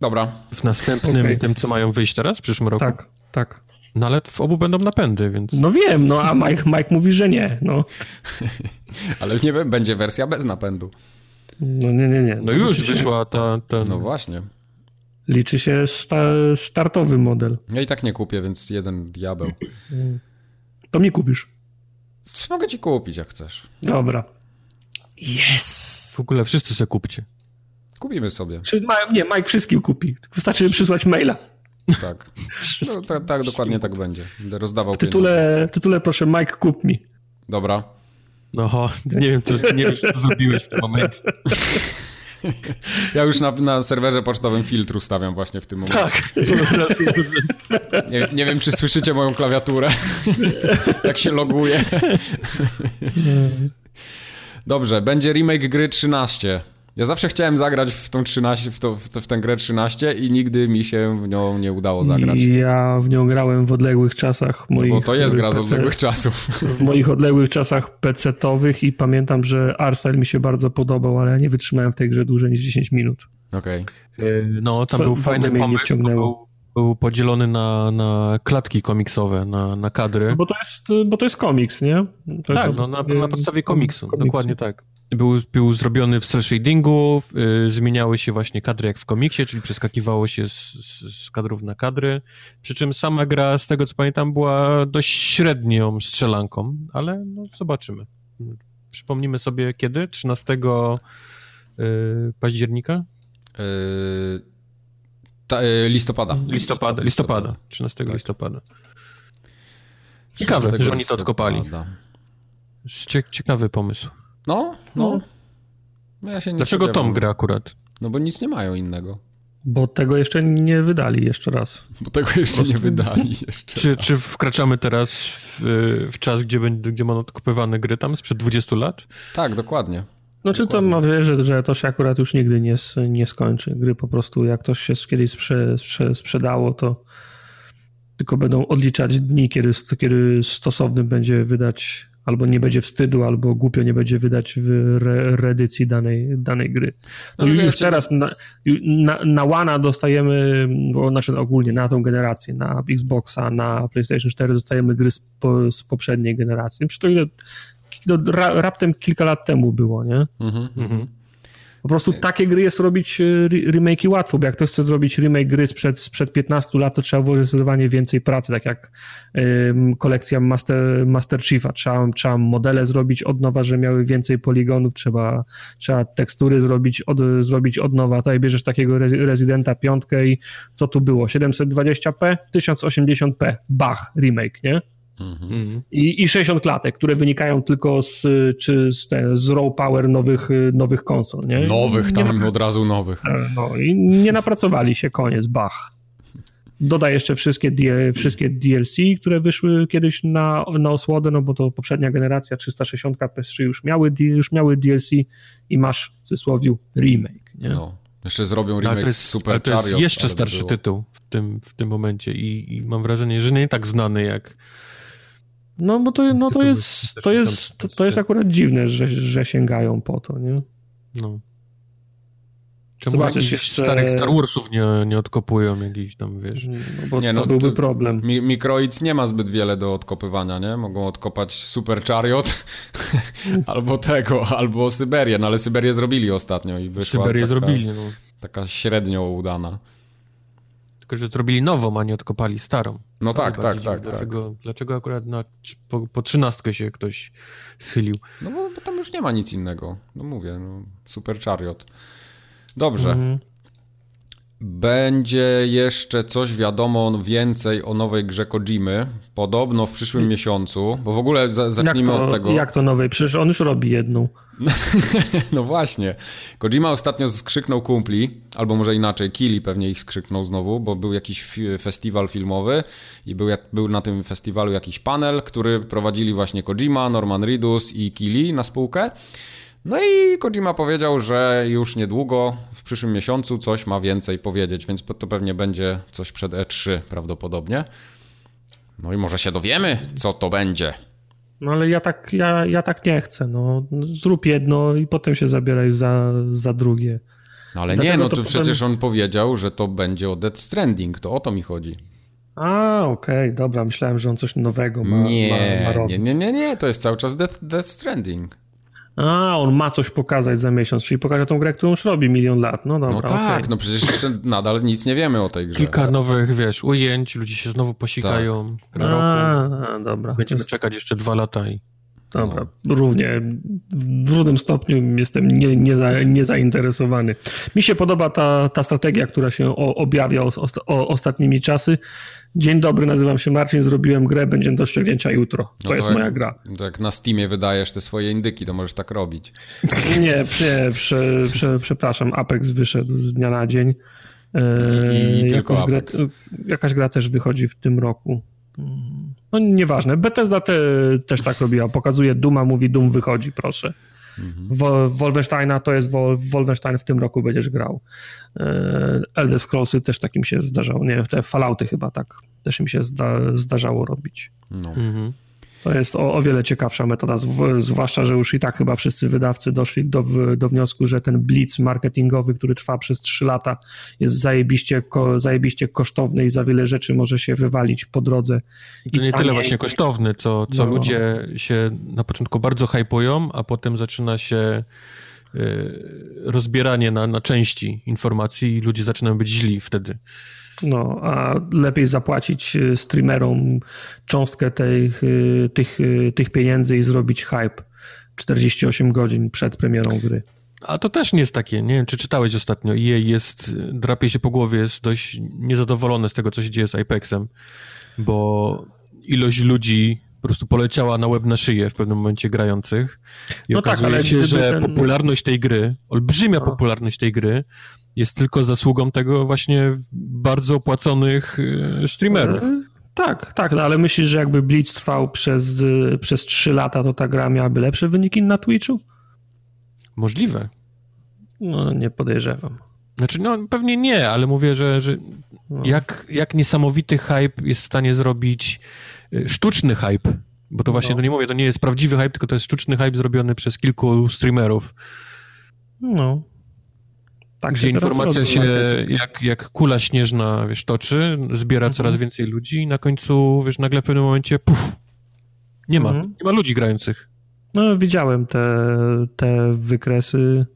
Speaker 1: Dobra.
Speaker 2: W następnym, okay. tym, co mają wyjść teraz, w przyszłym roku?
Speaker 3: Tak, tak.
Speaker 2: No ale w obu będą napędy, więc...
Speaker 3: No wiem, no a Mike, Mike mówi, że nie, no.
Speaker 1: ale nie będzie wersja bez napędu.
Speaker 3: No nie, nie, nie.
Speaker 2: No już wyszła ta, ta...
Speaker 1: No właśnie.
Speaker 3: Liczy się sta startowy model.
Speaker 1: Ja i tak nie kupię, więc jeden diabeł.
Speaker 3: To mi kupisz.
Speaker 1: Mogę ci kupić, jak chcesz.
Speaker 3: Dobra. Yes!
Speaker 2: W ogóle wszyscy sobie kupcie.
Speaker 1: Kupimy sobie.
Speaker 3: Czy, nie, Mike wszystkim kupi. Wystarczy przysłać maila.
Speaker 1: Tak. No, tak, tak dokładnie tak będzie. Będę rozdawał
Speaker 3: w tytule, w tytule proszę Mike kup mi.
Speaker 1: Dobra.
Speaker 2: No, nie wiem, co, nie wiem, co zrobiłeś w tym momencie.
Speaker 1: Ja już na, na serwerze pocztowym filtr ustawiam właśnie w tym momencie.
Speaker 3: Tak.
Speaker 1: Nie, nie wiem, czy słyszycie moją klawiaturę, jak się loguje. Dobrze, będzie remake gry 13. Ja zawsze chciałem zagrać w tą 13, w, to, w, to, w tę grę 13 i nigdy mi się w nią nie udało zagrać.
Speaker 3: Ja w nią grałem w odległych czasach moich... No
Speaker 1: bo to jest gra z odległych czasów.
Speaker 3: W moich odległych czasach PC-towych i pamiętam, że Arcel mi się bardzo podobał, ale ja nie wytrzymałem w tej grze dłużej niż 10 minut.
Speaker 1: Okej.
Speaker 2: Okay. No, tam Co, był fajny pomysł, był, podzielony na, na klatki komiksowe, na, na kadry. No
Speaker 3: bo to jest, bo to jest komiks, nie?
Speaker 2: To tak, no, na, na podstawie komiksu, komiksu, dokładnie tak. Był, był zrobiony w cel shadingu, yy, zmieniały się właśnie kadry jak w komiksie, czyli przeskakiwało się z, z, z, kadrów na kadry, przy czym sama gra, z tego co pamiętam, była dość średnią strzelanką, ale no, zobaczymy. Przypomnimy sobie kiedy? 13 yy, października? Yy,
Speaker 1: ta, yy, listopada.
Speaker 2: Listopada, listopada, 13 tak. listopada. Ciekawe, że oni to odkopali. Ciekawy pomysł.
Speaker 1: No, no. no ja
Speaker 2: Dlaczego Tom gra akurat?
Speaker 1: No bo nic nie mają innego.
Speaker 3: Bo tego jeszcze nie wydali jeszcze raz.
Speaker 1: Bo tego jeszcze nie wydali jeszcze
Speaker 2: czy, czy wkraczamy teraz w, w czas, gdzie, będzie, gdzie będą odkupywane gry tam sprzed 20 lat?
Speaker 1: Tak, dokładnie.
Speaker 3: No czy to ma wierzyć, że to się akurat już nigdy nie, nie skończy. Gry po prostu, jak to się kiedyś sprze, sprze, sprzedało, to tylko będą odliczać dni, kiedy, kiedy stosowny będzie wydać albo nie będzie wstydu, albo głupio nie będzie wydać w re, reedycji danej, danej gry. No, no już wiecie, teraz na, na, na dostajemy, bo, znaczy ogólnie na tą generację, na Xboxa, na PlayStation 4 dostajemy gry z, po, z poprzedniej generacji. Przecież to ile, to ra, raptem kilka lat temu było, nie? Mhm, mhm. Po prostu takie gry jest robić e, remake'i łatwo, bo jak ktoś chce zrobić remake gry sprzed, sprzed 15 lat, to trzeba włożyć zdecydowanie więcej pracy, tak jak um, kolekcja Master, Master Chiefa. Trzeba, trzeba modele zrobić od nowa, że miały więcej poligonów, trzeba, trzeba tekstury zrobić od, zrobić od nowa. Tutaj bierzesz takiego Residenta piątkę i co tu było? 720p, 1080p, bach, remake, nie? Mhm. I, I 60 klatek, które wynikają tylko z, czy z, te, z raw power nowych, nowych konsol. Nie?
Speaker 1: Nowych, tam nie od razu nowych.
Speaker 3: E, no i nie napracowali się, koniec, bach. Dodaj jeszcze wszystkie, wszystkie DLC, które wyszły kiedyś na, na osłodę, no bo to poprzednia generacja 360 PS3 już miały, już miały DLC i masz w cudzysłowie remake. Nie? No.
Speaker 1: Jeszcze zrobią remake to jest, Super
Speaker 2: to jest jeszcze starszy tytuł w tym, w tym momencie i, i mam wrażenie, że nie tak znany jak
Speaker 3: no bo to, no, to jest, to jest, to, to jest akurat dziwne, że, że sięgają po to, nie? No.
Speaker 2: Czemu Zobaczysz jeszcze... starych Star Warsów nie, nie odkopują jakiś tam, wiesz? No
Speaker 3: bo nie, no, to byłby to, problem.
Speaker 1: Mi, Microids nie ma zbyt wiele do odkopywania, nie? Mogą odkopać Super Chariot albo tego, albo Syberię, no ale Syberię zrobili ostatnio i wyszła Syberię taka, zrobili, no. Taka średnio udana.
Speaker 2: Tylko, że zrobili nową, a nie odkopali starą.
Speaker 1: No tak, tak, tak,
Speaker 2: dlaczego, tak. Dlaczego akurat na, po, po trzynastkę się ktoś schylił?
Speaker 1: No bo, bo, tam już nie ma nic innego. No mówię, no, Super Chariot. Dobrze. Mhm. Będzie jeszcze coś wiadomo więcej o nowej grze Kojimy. Podobno w przyszłym miesiącu, bo w ogóle za, zacznijmy
Speaker 3: to,
Speaker 1: od tego.
Speaker 3: Jak to nowej? Przecież on już robi jedną.
Speaker 1: no właśnie. Kojima ostatnio skrzyknął kumpli, albo może inaczej, Kili pewnie ich skrzyknął znowu, bo był jakiś festiwal filmowy i był, był na tym festiwalu jakiś panel, który prowadzili właśnie Kojima, Norman Reedus i Kili na spółkę. No i Kojima powiedział, że już niedługo, w przyszłym miesiącu coś ma więcej powiedzieć, więc to pewnie będzie coś przed E3 prawdopodobnie. No i może się dowiemy, co to będzie.
Speaker 3: No ale ja tak, ja, ja tak nie chcę. No. Zrób jedno i potem się zabieraj za, za drugie.
Speaker 1: No ale Dlatego nie, no to, to przecież potem... on powiedział, że to będzie o Death Stranding, to o to mi chodzi.
Speaker 3: A, okej, okay, dobra, myślałem, że on coś nowego ma,
Speaker 1: nie,
Speaker 3: ma, ma robić.
Speaker 1: Nie, nie, nie, nie, to jest cały czas Death, Death Stranding.
Speaker 3: A, on ma coś pokazać za miesiąc, czyli pokaże tą grę, którą już robi milion lat. No dobra,
Speaker 1: No tak, okay. no przecież jeszcze nadal nic nie wiemy o tej grze.
Speaker 2: Kilka nowych, wiesz, ujęć, ludzie się znowu posikają. Tak.
Speaker 3: A, dobra.
Speaker 2: Będziemy jest... czekać jeszcze dwa lata i...
Speaker 3: Dobra, no. równie w równym stopniu jestem nie, nie, za, nie zainteresowany. Mi się podoba ta, ta strategia, która się o, objawia o, o, ostatnimi czasy. Dzień dobry, nazywam się Marcin, zrobiłem grę, będzie do ściągnięcia jutro. To, no to jest jak, moja gra.
Speaker 1: Jak na Steamie wydajesz te swoje indyki, to możesz tak robić.
Speaker 3: Nie, nie prze, prze, przepraszam, Apex wyszedł z dnia na dzień.
Speaker 1: I, i tylko Apex.
Speaker 3: Grę, jakaś gra też wychodzi w tym roku. No nieważne. Bethesda te, też tak robiła. Pokazuje Duma, mówi Dum wychodzi, proszę. Mhm. Wolfensteina to jest Wolfenstein w tym roku będziesz grał. E, Elder Scrollsy też takim się zdarzało. Nie, te Fallouty chyba tak też im się zda, zdarzało robić. No. Mhm. To jest o, o wiele ciekawsza metoda, zwłaszcza, że już i tak chyba wszyscy wydawcy doszli do, do wniosku, że ten blitz marketingowy, który trwa przez 3 lata, jest zajebiście, ko, zajebiście kosztowny i za wiele rzeczy może się wywalić po drodze.
Speaker 2: I to nie tyle właśnie kosztowny, co, co no. ludzie się na początku bardzo hypują, a potem zaczyna się y, rozbieranie na, na części informacji i ludzie zaczynają być źli wtedy.
Speaker 3: No, a lepiej zapłacić y, streamerom cząstkę tych, y, tych, y, tych pieniędzy i zrobić hype 48 godzin przed premierą gry.
Speaker 2: A to też nie jest takie, nie wiem, czy czytałeś ostatnio, EA jest, drapie się po głowie, jest dość niezadowolony z tego, co się dzieje z Apexem, bo ilość ludzi po prostu poleciała na łeb na szyję w pewnym momencie grających i no tak, okazuje tak, się, że ten... popularność tej gry, olbrzymia no. popularność tej gry jest tylko zasługą tego właśnie bardzo opłaconych y, streamerów. E,
Speaker 3: tak, tak, no ale myślisz, że jakby Blitz trwał przez, y, przez 3 lata, to ta gra miałaby lepsze wyniki na Twitchu?
Speaker 2: Możliwe.
Speaker 3: No, nie podejrzewam.
Speaker 2: Znaczy, no pewnie nie, ale mówię, że, że no. jak, jak niesamowity hype jest w stanie zrobić sztuczny hype, bo to właśnie, no. to nie mówię, to nie jest prawdziwy hype, tylko to jest sztuczny hype zrobiony przez kilku streamerów.
Speaker 3: No,
Speaker 2: tak Gdzie informacja się jak, jak kula śnieżna, wiesz, toczy, zbiera mhm. coraz więcej ludzi i na końcu, wiesz, nagle w pewnym momencie, puf, nie ma, mhm. nie ma ludzi grających.
Speaker 3: No, widziałem te, te wykresy.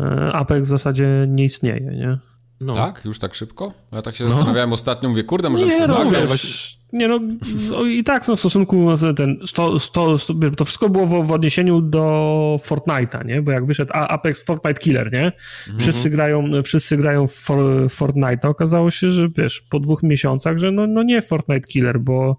Speaker 3: e, Apex w zasadzie nie istnieje, nie?
Speaker 1: No. Tak? Już tak szybko? Ja tak się no. zastanawiałem ostatnio, mówię, kurde, może
Speaker 3: nie, no, wiesz, nie no, i tak no, w stosunku ten, 100, 100, 100, to wszystko było w, w, odniesieniu do Fortnite'a, nie? Bo jak wyszedł Apex Fortnite Killer, nie? Wszyscy grają, wszyscy grają w for, Fortnite, okazało się, że wiesz, po dwóch miesiącach, że no, no nie Fortnite Killer, bo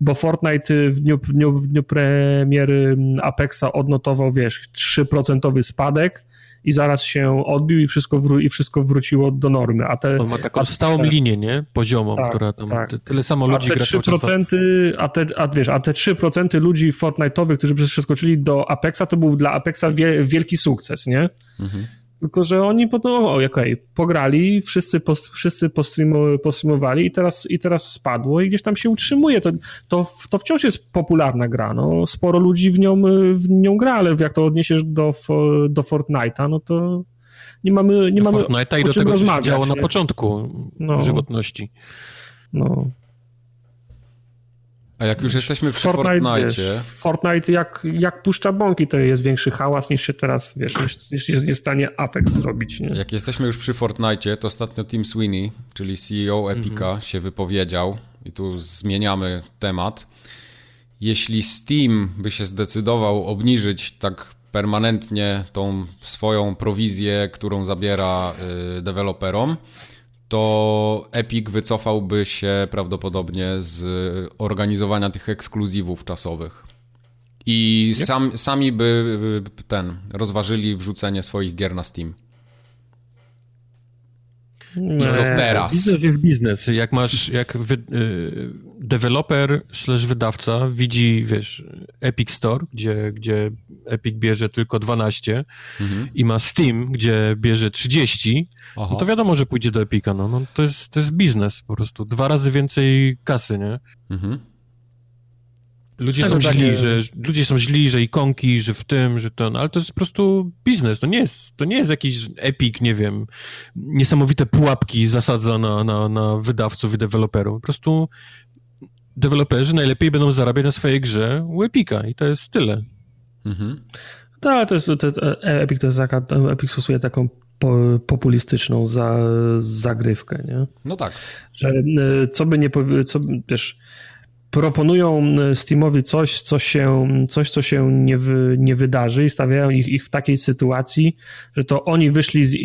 Speaker 3: bo Fortnite w dniu, w dniu, w dniu premiery Apexa odnotował, wiesz, 3% spadek, i zaraz się odbił i wszystko, wró i wszystko wróciło do normy. A te,
Speaker 2: On ma taką stałą te, linię, nie? Poziomą, tak, która tam tak. tyle samo ludzi
Speaker 3: a te 3%, a te, a, wiesz, a te 3% ludzi Fortnite'owych, którzy przeskoczyli do Apexa, to był dla Apexa wie, wielki sukces, nie? Mhm. Tylko, że oni potem, o, okej, okay, pograli, wszyscy, post, wszyscy postreamowali i teraz, i teraz spadło i gdzieś tam się utrzymuje. To, to, to wciąż jest popularna gra, no. Sporo ludzi w nią, w nią gra, ale jak to odniesiesz do, do Fortnite'a, no to nie mamy, nie mamy
Speaker 2: Fortnite'a i do tego, co się działo na początku no. żywotności.
Speaker 3: No.
Speaker 1: A jak już jesteśmy przy Fortnite, Fortnite, wiesz,
Speaker 3: Fortnite jak, jak puszcza bąki, to jest większy hałas niż się teraz, wiesz, niż, jest w stanie Apex zrobić. Nie?
Speaker 1: Jak jesteśmy już przy Fortnite, to ostatnio Tim Sweeney, czyli CEO Epica, mhm. się wypowiedział i tu zmieniamy temat. Jeśli Steam by się zdecydował obniżyć tak permanentnie tą swoją prowizję, którą zabiera y, deweloperom, to Epic wycofałby się prawdopodobnie z organizowania tych ekskluzywów czasowych. I sam, sami by ten rozważyli wrzucenie swoich gier na Steam.
Speaker 2: I co teraz? Biznes jest biznes. Jak masz, jak wy, y, deweloper slash wydawca widzi, wiesz, Epic Store, gdzie, gdzie Epic bierze tylko 12 mhm. i ma Steam, gdzie bierze 30, no to wiadomo, że pójdzie do Epica, no, no to, jest, to jest biznes po prostu. Dwa razy więcej kasy, nie? Mhm. Ludzie są źli, że ludzie są źli, że ikonki, że w tym, że to, no, ale to jest po prostu biznes. To nie jest, to nie jest jakiś epic, nie wiem, niesamowite pułapki zasadza na, na, na wydawców i deweloperów. Po prostu deweloperzy najlepiej będą zarabiać na swojej grze u Epica i to jest tyle.
Speaker 3: Mhm. Tak, to jest, to, to, Epic to jest taka, Epic stosuje taką po, populistyczną za, zagrywkę, nie?
Speaker 1: No tak.
Speaker 3: Że e, co by nie powiedzieć, co, wiesz, proponują e, Steamowi coś, co się, coś, co się nie, wy, nie wydarzy i stawiają ich, ich w takiej sytuacji, że to oni wyszli, z, e,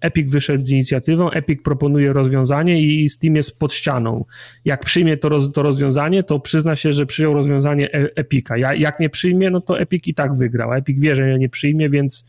Speaker 3: Epic wyszedł z inicjatywą, Epic proponuje rozwiązanie i Steam jest pod ścianą. Jak przyjmie to, roz, to rozwiązanie, to przyzna się, że przyjął rozwiązanie e, Epica. Ja, jak nie przyjmie, no to Epic i tak wygrał. Epic wie, że nie przyjmie, więc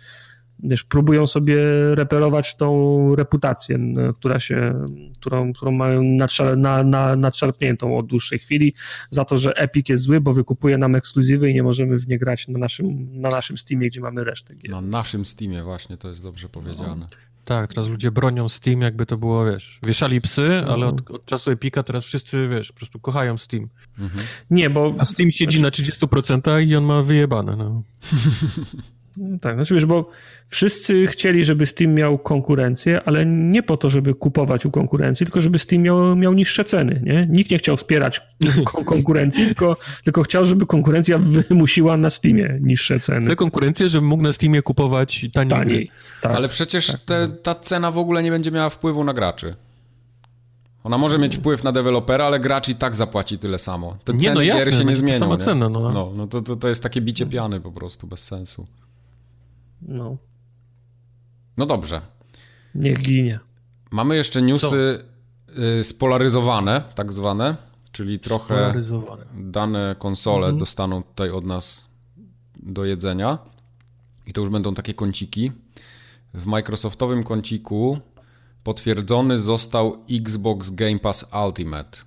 Speaker 3: wiesz, próbują sobie reperować tą reputację, która się, którą, którą mają nadszar, na, na, nadszarpniętą od dłuższej chwili, za to, że Epic jest zły, bo wykupuje nam ekskluzywy i nie możemy w nie grać na naszym, na naszym Steamie, gdzie mamy resztę gier.
Speaker 1: Na naszym Steamie właśnie, to jest dobrze powiedziane. No.
Speaker 2: Tak, teraz ludzie bronią Steam, jakby to było, wiesz, wieszali psy, no. ale od, od, czasu Epika teraz wszyscy, wiesz, po prostu kochają Steam. Mhm.
Speaker 3: Nie, bo...
Speaker 2: A Steam siedzi znaczy... na 30% i on ma wyjebane, no.
Speaker 3: Tak, znaczy wiesz, bo wszyscy chcieli, żeby Steam miał konkurencję, ale nie po to, żeby kupować u konkurencji, tylko żeby Steam miał, miał niższe ceny, nie? Nikt nie chciał wspierać konkurencji, tylko, tylko chciał, żeby konkurencja wymusiła na Steamie niższe ceny.
Speaker 2: Chce konkurencję, żeby mógł na Steamie kupować taniej. taniej
Speaker 1: tak, ale przecież tak. te, ta cena w ogóle nie będzie miała wpływu na graczy. Ona może mieć wpływ na dewelopera, ale gracz i tak zapłaci tyle samo. Te nie, no jasne, gier się nie zmienią. Sama nie? Cena, no. no, no to, to, to jest takie bicie piany po prostu, bez sensu.
Speaker 3: No.
Speaker 1: No dobrze.
Speaker 3: Niech ginie.
Speaker 1: Mamy jeszcze newsy y, spolaryzowane, tak zwane, czyli trochę dane konsole mhm. dostaną tutaj od nas do jedzenia. I to już będą takie kąciki. W Microsoftowym kąciku potwierdzony został Xbox Game Pass Ultimate.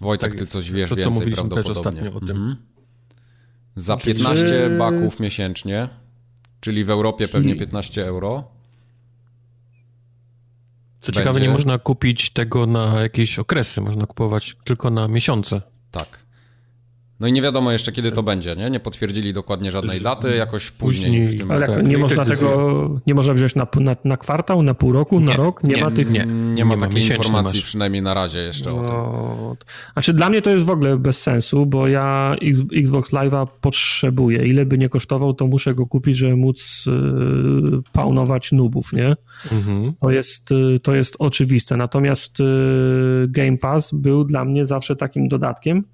Speaker 1: Wojtek, tak ty coś wiesz to, więcej prawdopodobnie. Też ostatnio o tym. Mhm. Za 15 baków miesięcznie Czyli w Europie pewnie 15 euro.
Speaker 2: Co Będzie... ciekawe, nie można kupić tego na jakieś okresy, można kupować tylko na miesiące.
Speaker 1: Tak. No i nie wiadomo jeszcze, kiedy to będzie, nie? Nie potwierdzili dokładnie żadnej daty, jakoś później, później w tym
Speaker 3: Ale tak, nie można tego, nie można wziąć na, na, na kwartał, na pół roku, nie, na rok? Nie, nie, ma tych...
Speaker 1: Nie, nie ma takiej informacji, masz. przynajmniej na razie jeszcze no, o tym.
Speaker 3: Znaczy dla mnie to jest w ogóle bez sensu, bo ja Xbox Live'a potrzebuję. Ile by nie kosztował, to muszę go kupić, żeby móc yy, paunować nubów, nie? Mhm. To, jest, yy, to jest oczywiste. Natomiast yy, Game Pass był dla mnie zawsze takim dodatkiem,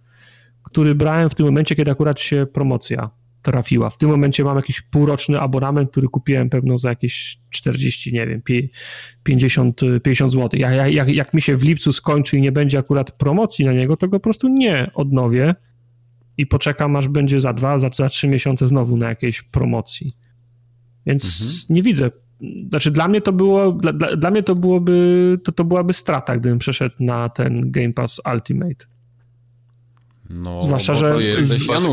Speaker 3: który brałem w tym momencie, kiedy akurat się promocja trafiła. W tym momencie mam jakiś półroczny abonament, który kupiłem pewno za jakieś 40, nie wiem, 50, 50 zł. Jak, jak, jak mi się w lipcu skończy i nie będzie akurat promocji na niego, to go po prostu nie odnowię i poczekam, aż będzie za dwa, za, za trzy miesiące znowu na jakiejś promocji. Więc mhm. nie widzę. Znaczy dla mnie to było, dla, dla, mnie to byłoby, to, to byłaby strata, gdybym przeszedł na ten Game Pass Ultimate.
Speaker 1: No, zwłaszcza, że,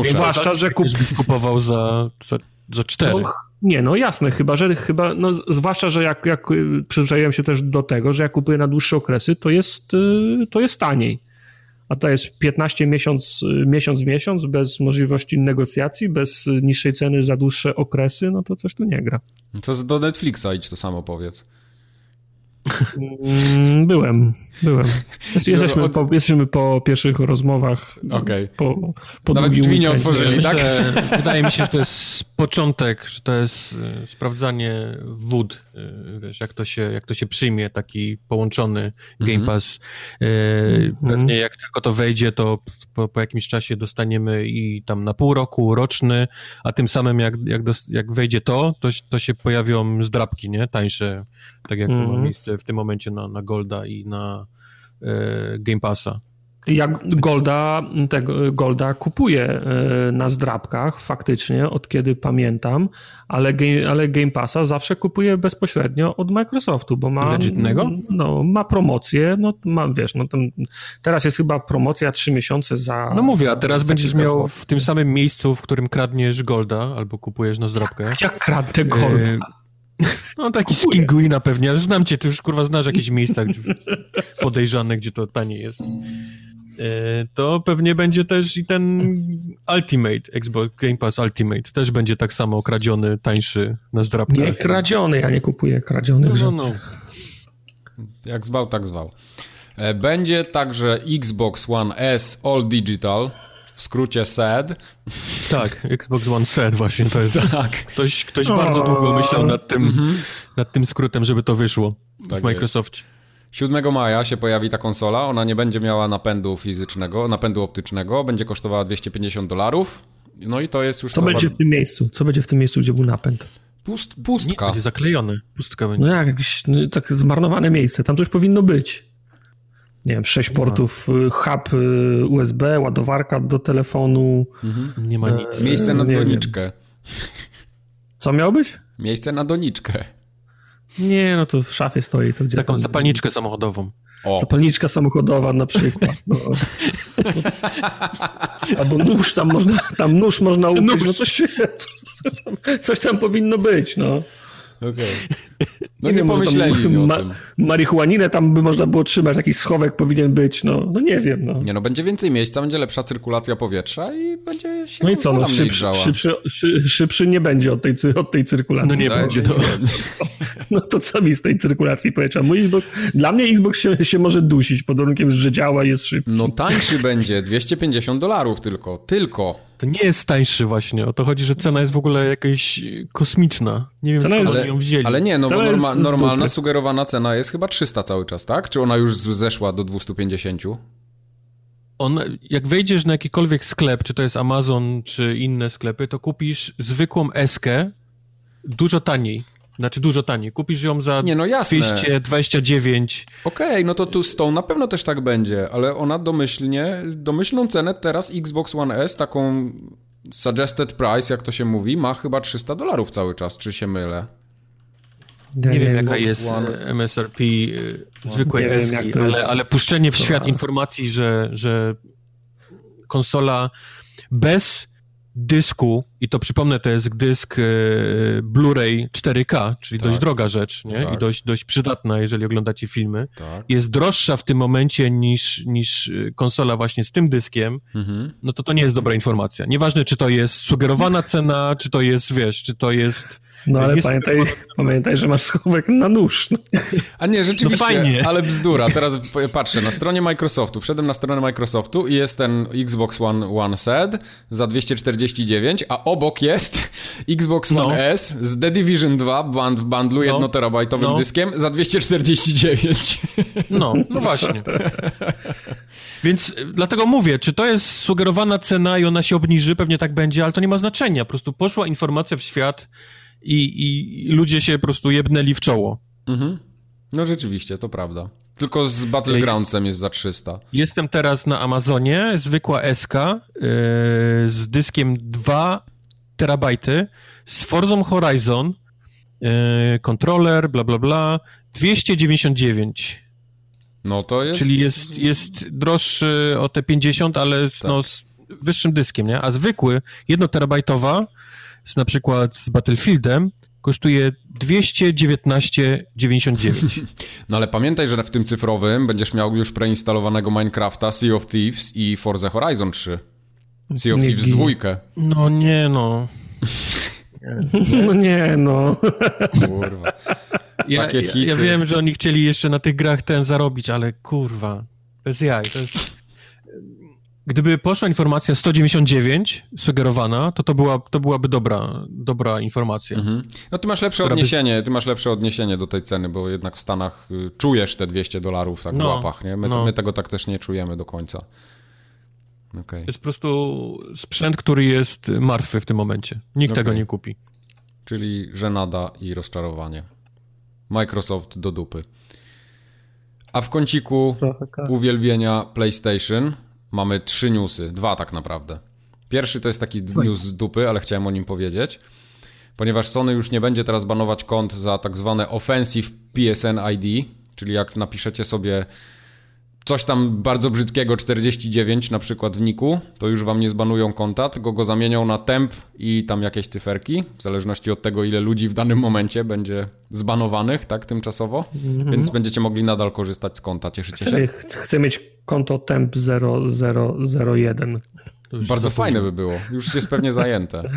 Speaker 2: zwłaszcza, że kup... kupował za, za, za cztery. No,
Speaker 3: nie, no jasne, chyba, że chyba, no, zwłaszcza, że jak, jak przyzwyczaiłem się też do tego, że jak kupuję na dłuższe okresy, to jest, y, to jest taniej. A to jest 15 miesiąc, miesiąc w miesiąc, bez możliwości negocjacji, bez niższej ceny za dłuższe okresy, no to coś tu nie gra.
Speaker 1: Co do Netflixa idź to samo powiedz.
Speaker 3: Mm, byłem, byłem. Jesteśmy, po, jesteśmy po pierwszych rozmowach.
Speaker 1: Okej. Okay.
Speaker 3: Po, po
Speaker 1: Nawet drzwi nie otworzyli, tak?
Speaker 2: wydaje mi się, że to jest początek, że to jest y, sprawdzanie wód, wiesz, jak to się, jak to się przyjmie, taki połączony Game mhm. Pass. Mm -hmm. Pewnie jak tylko to wejdzie, to po, po jakimś czasie dostaniemy i tam na pół roku, roczny, a tym samym jak, jak, dos, jak wejdzie to, to, to się pojawią zdrabki, nie? Tańsze, tak jak mm -hmm. to ma mhm. miejsce w tym momencie na, na Golda i na e, Game Passa.
Speaker 3: Ja Golda, tego, Golda kupuję e, na zdrabkach faktycznie, od kiedy pamiętam, ale, ale Game Passa zawsze kupuję bezpośrednio od Microsoftu, bo ma,
Speaker 2: Legitnego?
Speaker 3: no, ma promocję, no ma, wiesz, no tam, teraz jest chyba promocja 3 miesiące za...
Speaker 2: No mówię, a teraz będziesz miał w tym samym miejscu, w którym kradniesz Golda albo kupujesz na zdrabkę.
Speaker 3: Jak, jak kradnę Golda? E,
Speaker 2: no taki z Kinguina pewnie, znam cię, ty już kurwa znasz jakieś miejsca podejrzane, gdzie to taniej jest. E, to pewnie będzie też i ten Ultimate, Xbox Game Pass Ultimate, też będzie tak samo kradziony, tańszy na zdrabkach.
Speaker 3: Nie kradziony, ja nie kupuję kradzionych no, no, no.
Speaker 1: Jak zwał, tak zwał. E, będzie także Xbox One S All Digital, w skrócie SED.
Speaker 2: Tak, Xbox One SED właśnie to jest. Tak. Ktoś, ktoś bardzo długo myślał nad tym, -hmm. nad tym skrótem, żeby to wyszło tak w Microsoftie.
Speaker 1: 7 maja się pojawi ta konsola. Ona nie będzie miała napędu fizycznego, napędu optycznego. Będzie kosztowała 250 dolarów. No i to jest już.
Speaker 3: Co będzie w tym miejscu? Co będzie w tym miejscu, gdzie był napęd?
Speaker 1: Pust, pustka.
Speaker 2: Nie, będzie zaklejony. Pustka będzie.
Speaker 3: No jak, jakieś no, tak zmarnowane miejsce. Tam to już powinno być. Nie wiem, sześć portów, y, hub y, USB, ładowarka do telefonu.
Speaker 2: Mhm. Nie ma nic.
Speaker 1: Miejsce na doniczkę.
Speaker 3: Co miał być?
Speaker 1: Miejsce na doniczkę.
Speaker 3: Nie, no to w szafie stoi. To
Speaker 2: gdzie Taką tam... zapalniczkę samochodową.
Speaker 3: O. Zapalniczka samochodowa na przykład. No. Albo nóż tam można, tam nóż można ukryć, nóż. no coś, coś, tam, coś tam powinno być, no.
Speaker 1: Okay. No nie, nie wiem, pomyśleli tam, ma,
Speaker 3: Marihuaninę tam by można było trzymać, jakiś schowek powinien być, no, no nie wiem. No.
Speaker 1: Nie no, będzie więcej miejsca, będzie lepsza cyrkulacja powietrza i będzie się
Speaker 3: No i co, no szybszy, szybszy, szybszy, szybszy, nie będzie od tej, od tej cyrkulacji.
Speaker 2: No nie tak, będzie. No.
Speaker 3: no to co mi z tej cyrkulacji powietrza? Mój Xbox, dla mnie Xbox się, się może dusić pod warunkiem, że działa, jest szybki.
Speaker 1: No tańszy będzie, 250 dolarów tylko, tylko.
Speaker 2: To nie jest tańszy właśnie, o to chodzi, że cena jest w ogóle jakaś kosmiczna. Nie wiem, cena skąd jest, ją wzięli.
Speaker 1: Ale nie, no bo norma, normalna sugerowana cena jest chyba 300 cały czas, tak? Czy ona już zeszła do 250?
Speaker 2: On, jak wejdziesz na jakikolwiek sklep, czy to jest Amazon, czy inne sklepy, to kupisz zwykłą eskę dużo taniej. Znaczy dużo taniej. Kupisz ją za nie, no jasne. 229.
Speaker 1: Okej, okay, no to tu z tą na pewno też tak będzie, ale ona domyślnie, domyślną cenę teraz Xbox One S, taką suggested price, jak to się mówi, ma chyba 300 dolarów cały czas, czy się mylę?
Speaker 2: Nie, nie wiem, jaka jest One. MSRP y, zwykłej S, ale, ale puszczenie w świat informacji, że, że konsola bez dysku i to przypomnę, to jest dysk e, Blu-ray 4K, czyli tak. dość droga rzecz, nie? Tak. I dość, dość przydatna, jeżeli oglądacie filmy. Tak. Jest droższa w tym momencie niż, niż e, konsola właśnie z tym dyskiem, mhm. no to to nie jest dobra informacja. Nieważne, czy to jest sugerowana cena, czy to jest, wiesz, czy to jest...
Speaker 3: No ale jest pamiętaj, pamiętaj, że masz schowek na nóż. No.
Speaker 1: A nie, rzeczywiście, no fajnie. ale bzdura. Teraz patrzę, na stronie Microsoftu, wszedłem na stronę Microsoftu i jest ten Xbox One One Set za 249, a obok jest Xbox One no. S z The Division 2 band w bundlu no. 1 terabajtowym no. dyskiem za 249.
Speaker 2: No, no właśnie. Więc y, dlatego mówię, czy to jest sugerowana cena i ona się obniży, pewnie tak będzie, ale to nie ma znaczenia. Po prostu poszła informacja w świat i, i ludzie się po prostu jebnęli w czoło. Mhm.
Speaker 1: No rzeczywiście, to prawda. Tylko z Battlegroundsem jest za 300.
Speaker 2: Jestem teraz na Amazonie, zwykła SK yy, z dyskiem 2 terabajty, z Forza Horizon, yy, kontroler, bla bla bla, 299.
Speaker 1: No to jest...
Speaker 2: Czyli jest, jest droższy o te 50, ale z, tak. no, z wyższym dyskiem, nie? A zwykły, 1 terabajtowa, z na przykład z Battlefieldem, kosztuje 219,99.
Speaker 1: No ale pamiętaj, że w tym cyfrowym będziesz miał już preinstalowanego Minecrafta, Sea of Thieves i Forza Horizon 3. Sea of nie Thieves 2.
Speaker 2: No nie no.
Speaker 3: No nie no.
Speaker 2: Kurwa. Ja, Takie hity. Ja, ja wiem, że oni chcieli jeszcze na tych grach ten zarobić, ale kurwa. Bez jaj, to jest... Gdyby poszła informacja 199 sugerowana, to to, była, to byłaby dobra, dobra informacja. Mhm.
Speaker 1: No ty masz lepsze odniesienie, by... ty masz lepsze odniesienie do tej ceny, bo jednak w Stanach y, czujesz te 200 dolarów tak no, w łapach, nie? My, no. my, tego tak też nie czujemy do końca.
Speaker 2: Okay. To jest po prostu sprzęt, który jest martwy w tym momencie. Nikt okay. tego nie kupi.
Speaker 1: Czyli żenada i rozczarowanie. Microsoft do dupy. A w kąciku tak. uwielbienia PlayStation mamy trzy newsy, dwa tak naprawdę. Pierwszy to jest taki news z dupy, ale chciałem o nim powiedzieć. Ponieważ Sony już nie będzie teraz banować kont za tak zwane Offensive PSN ID, czyli jak napiszecie sobie coś tam bardzo brzydkiego 49 na przykład w niku, to już wam nie zbanują konta, tylko go zamienią na temp i tam jakieś cyferki, w zależności od tego ile ludzi w danym momencie będzie zbanowanych, tak, tymczasowo, mm -hmm. więc będziecie mogli nadal korzystać z konta, cieszycie
Speaker 3: chcę, się? Chcę mieć konto temp 0001.
Speaker 1: Bardzo fajne by było, już jest pewnie zajęte.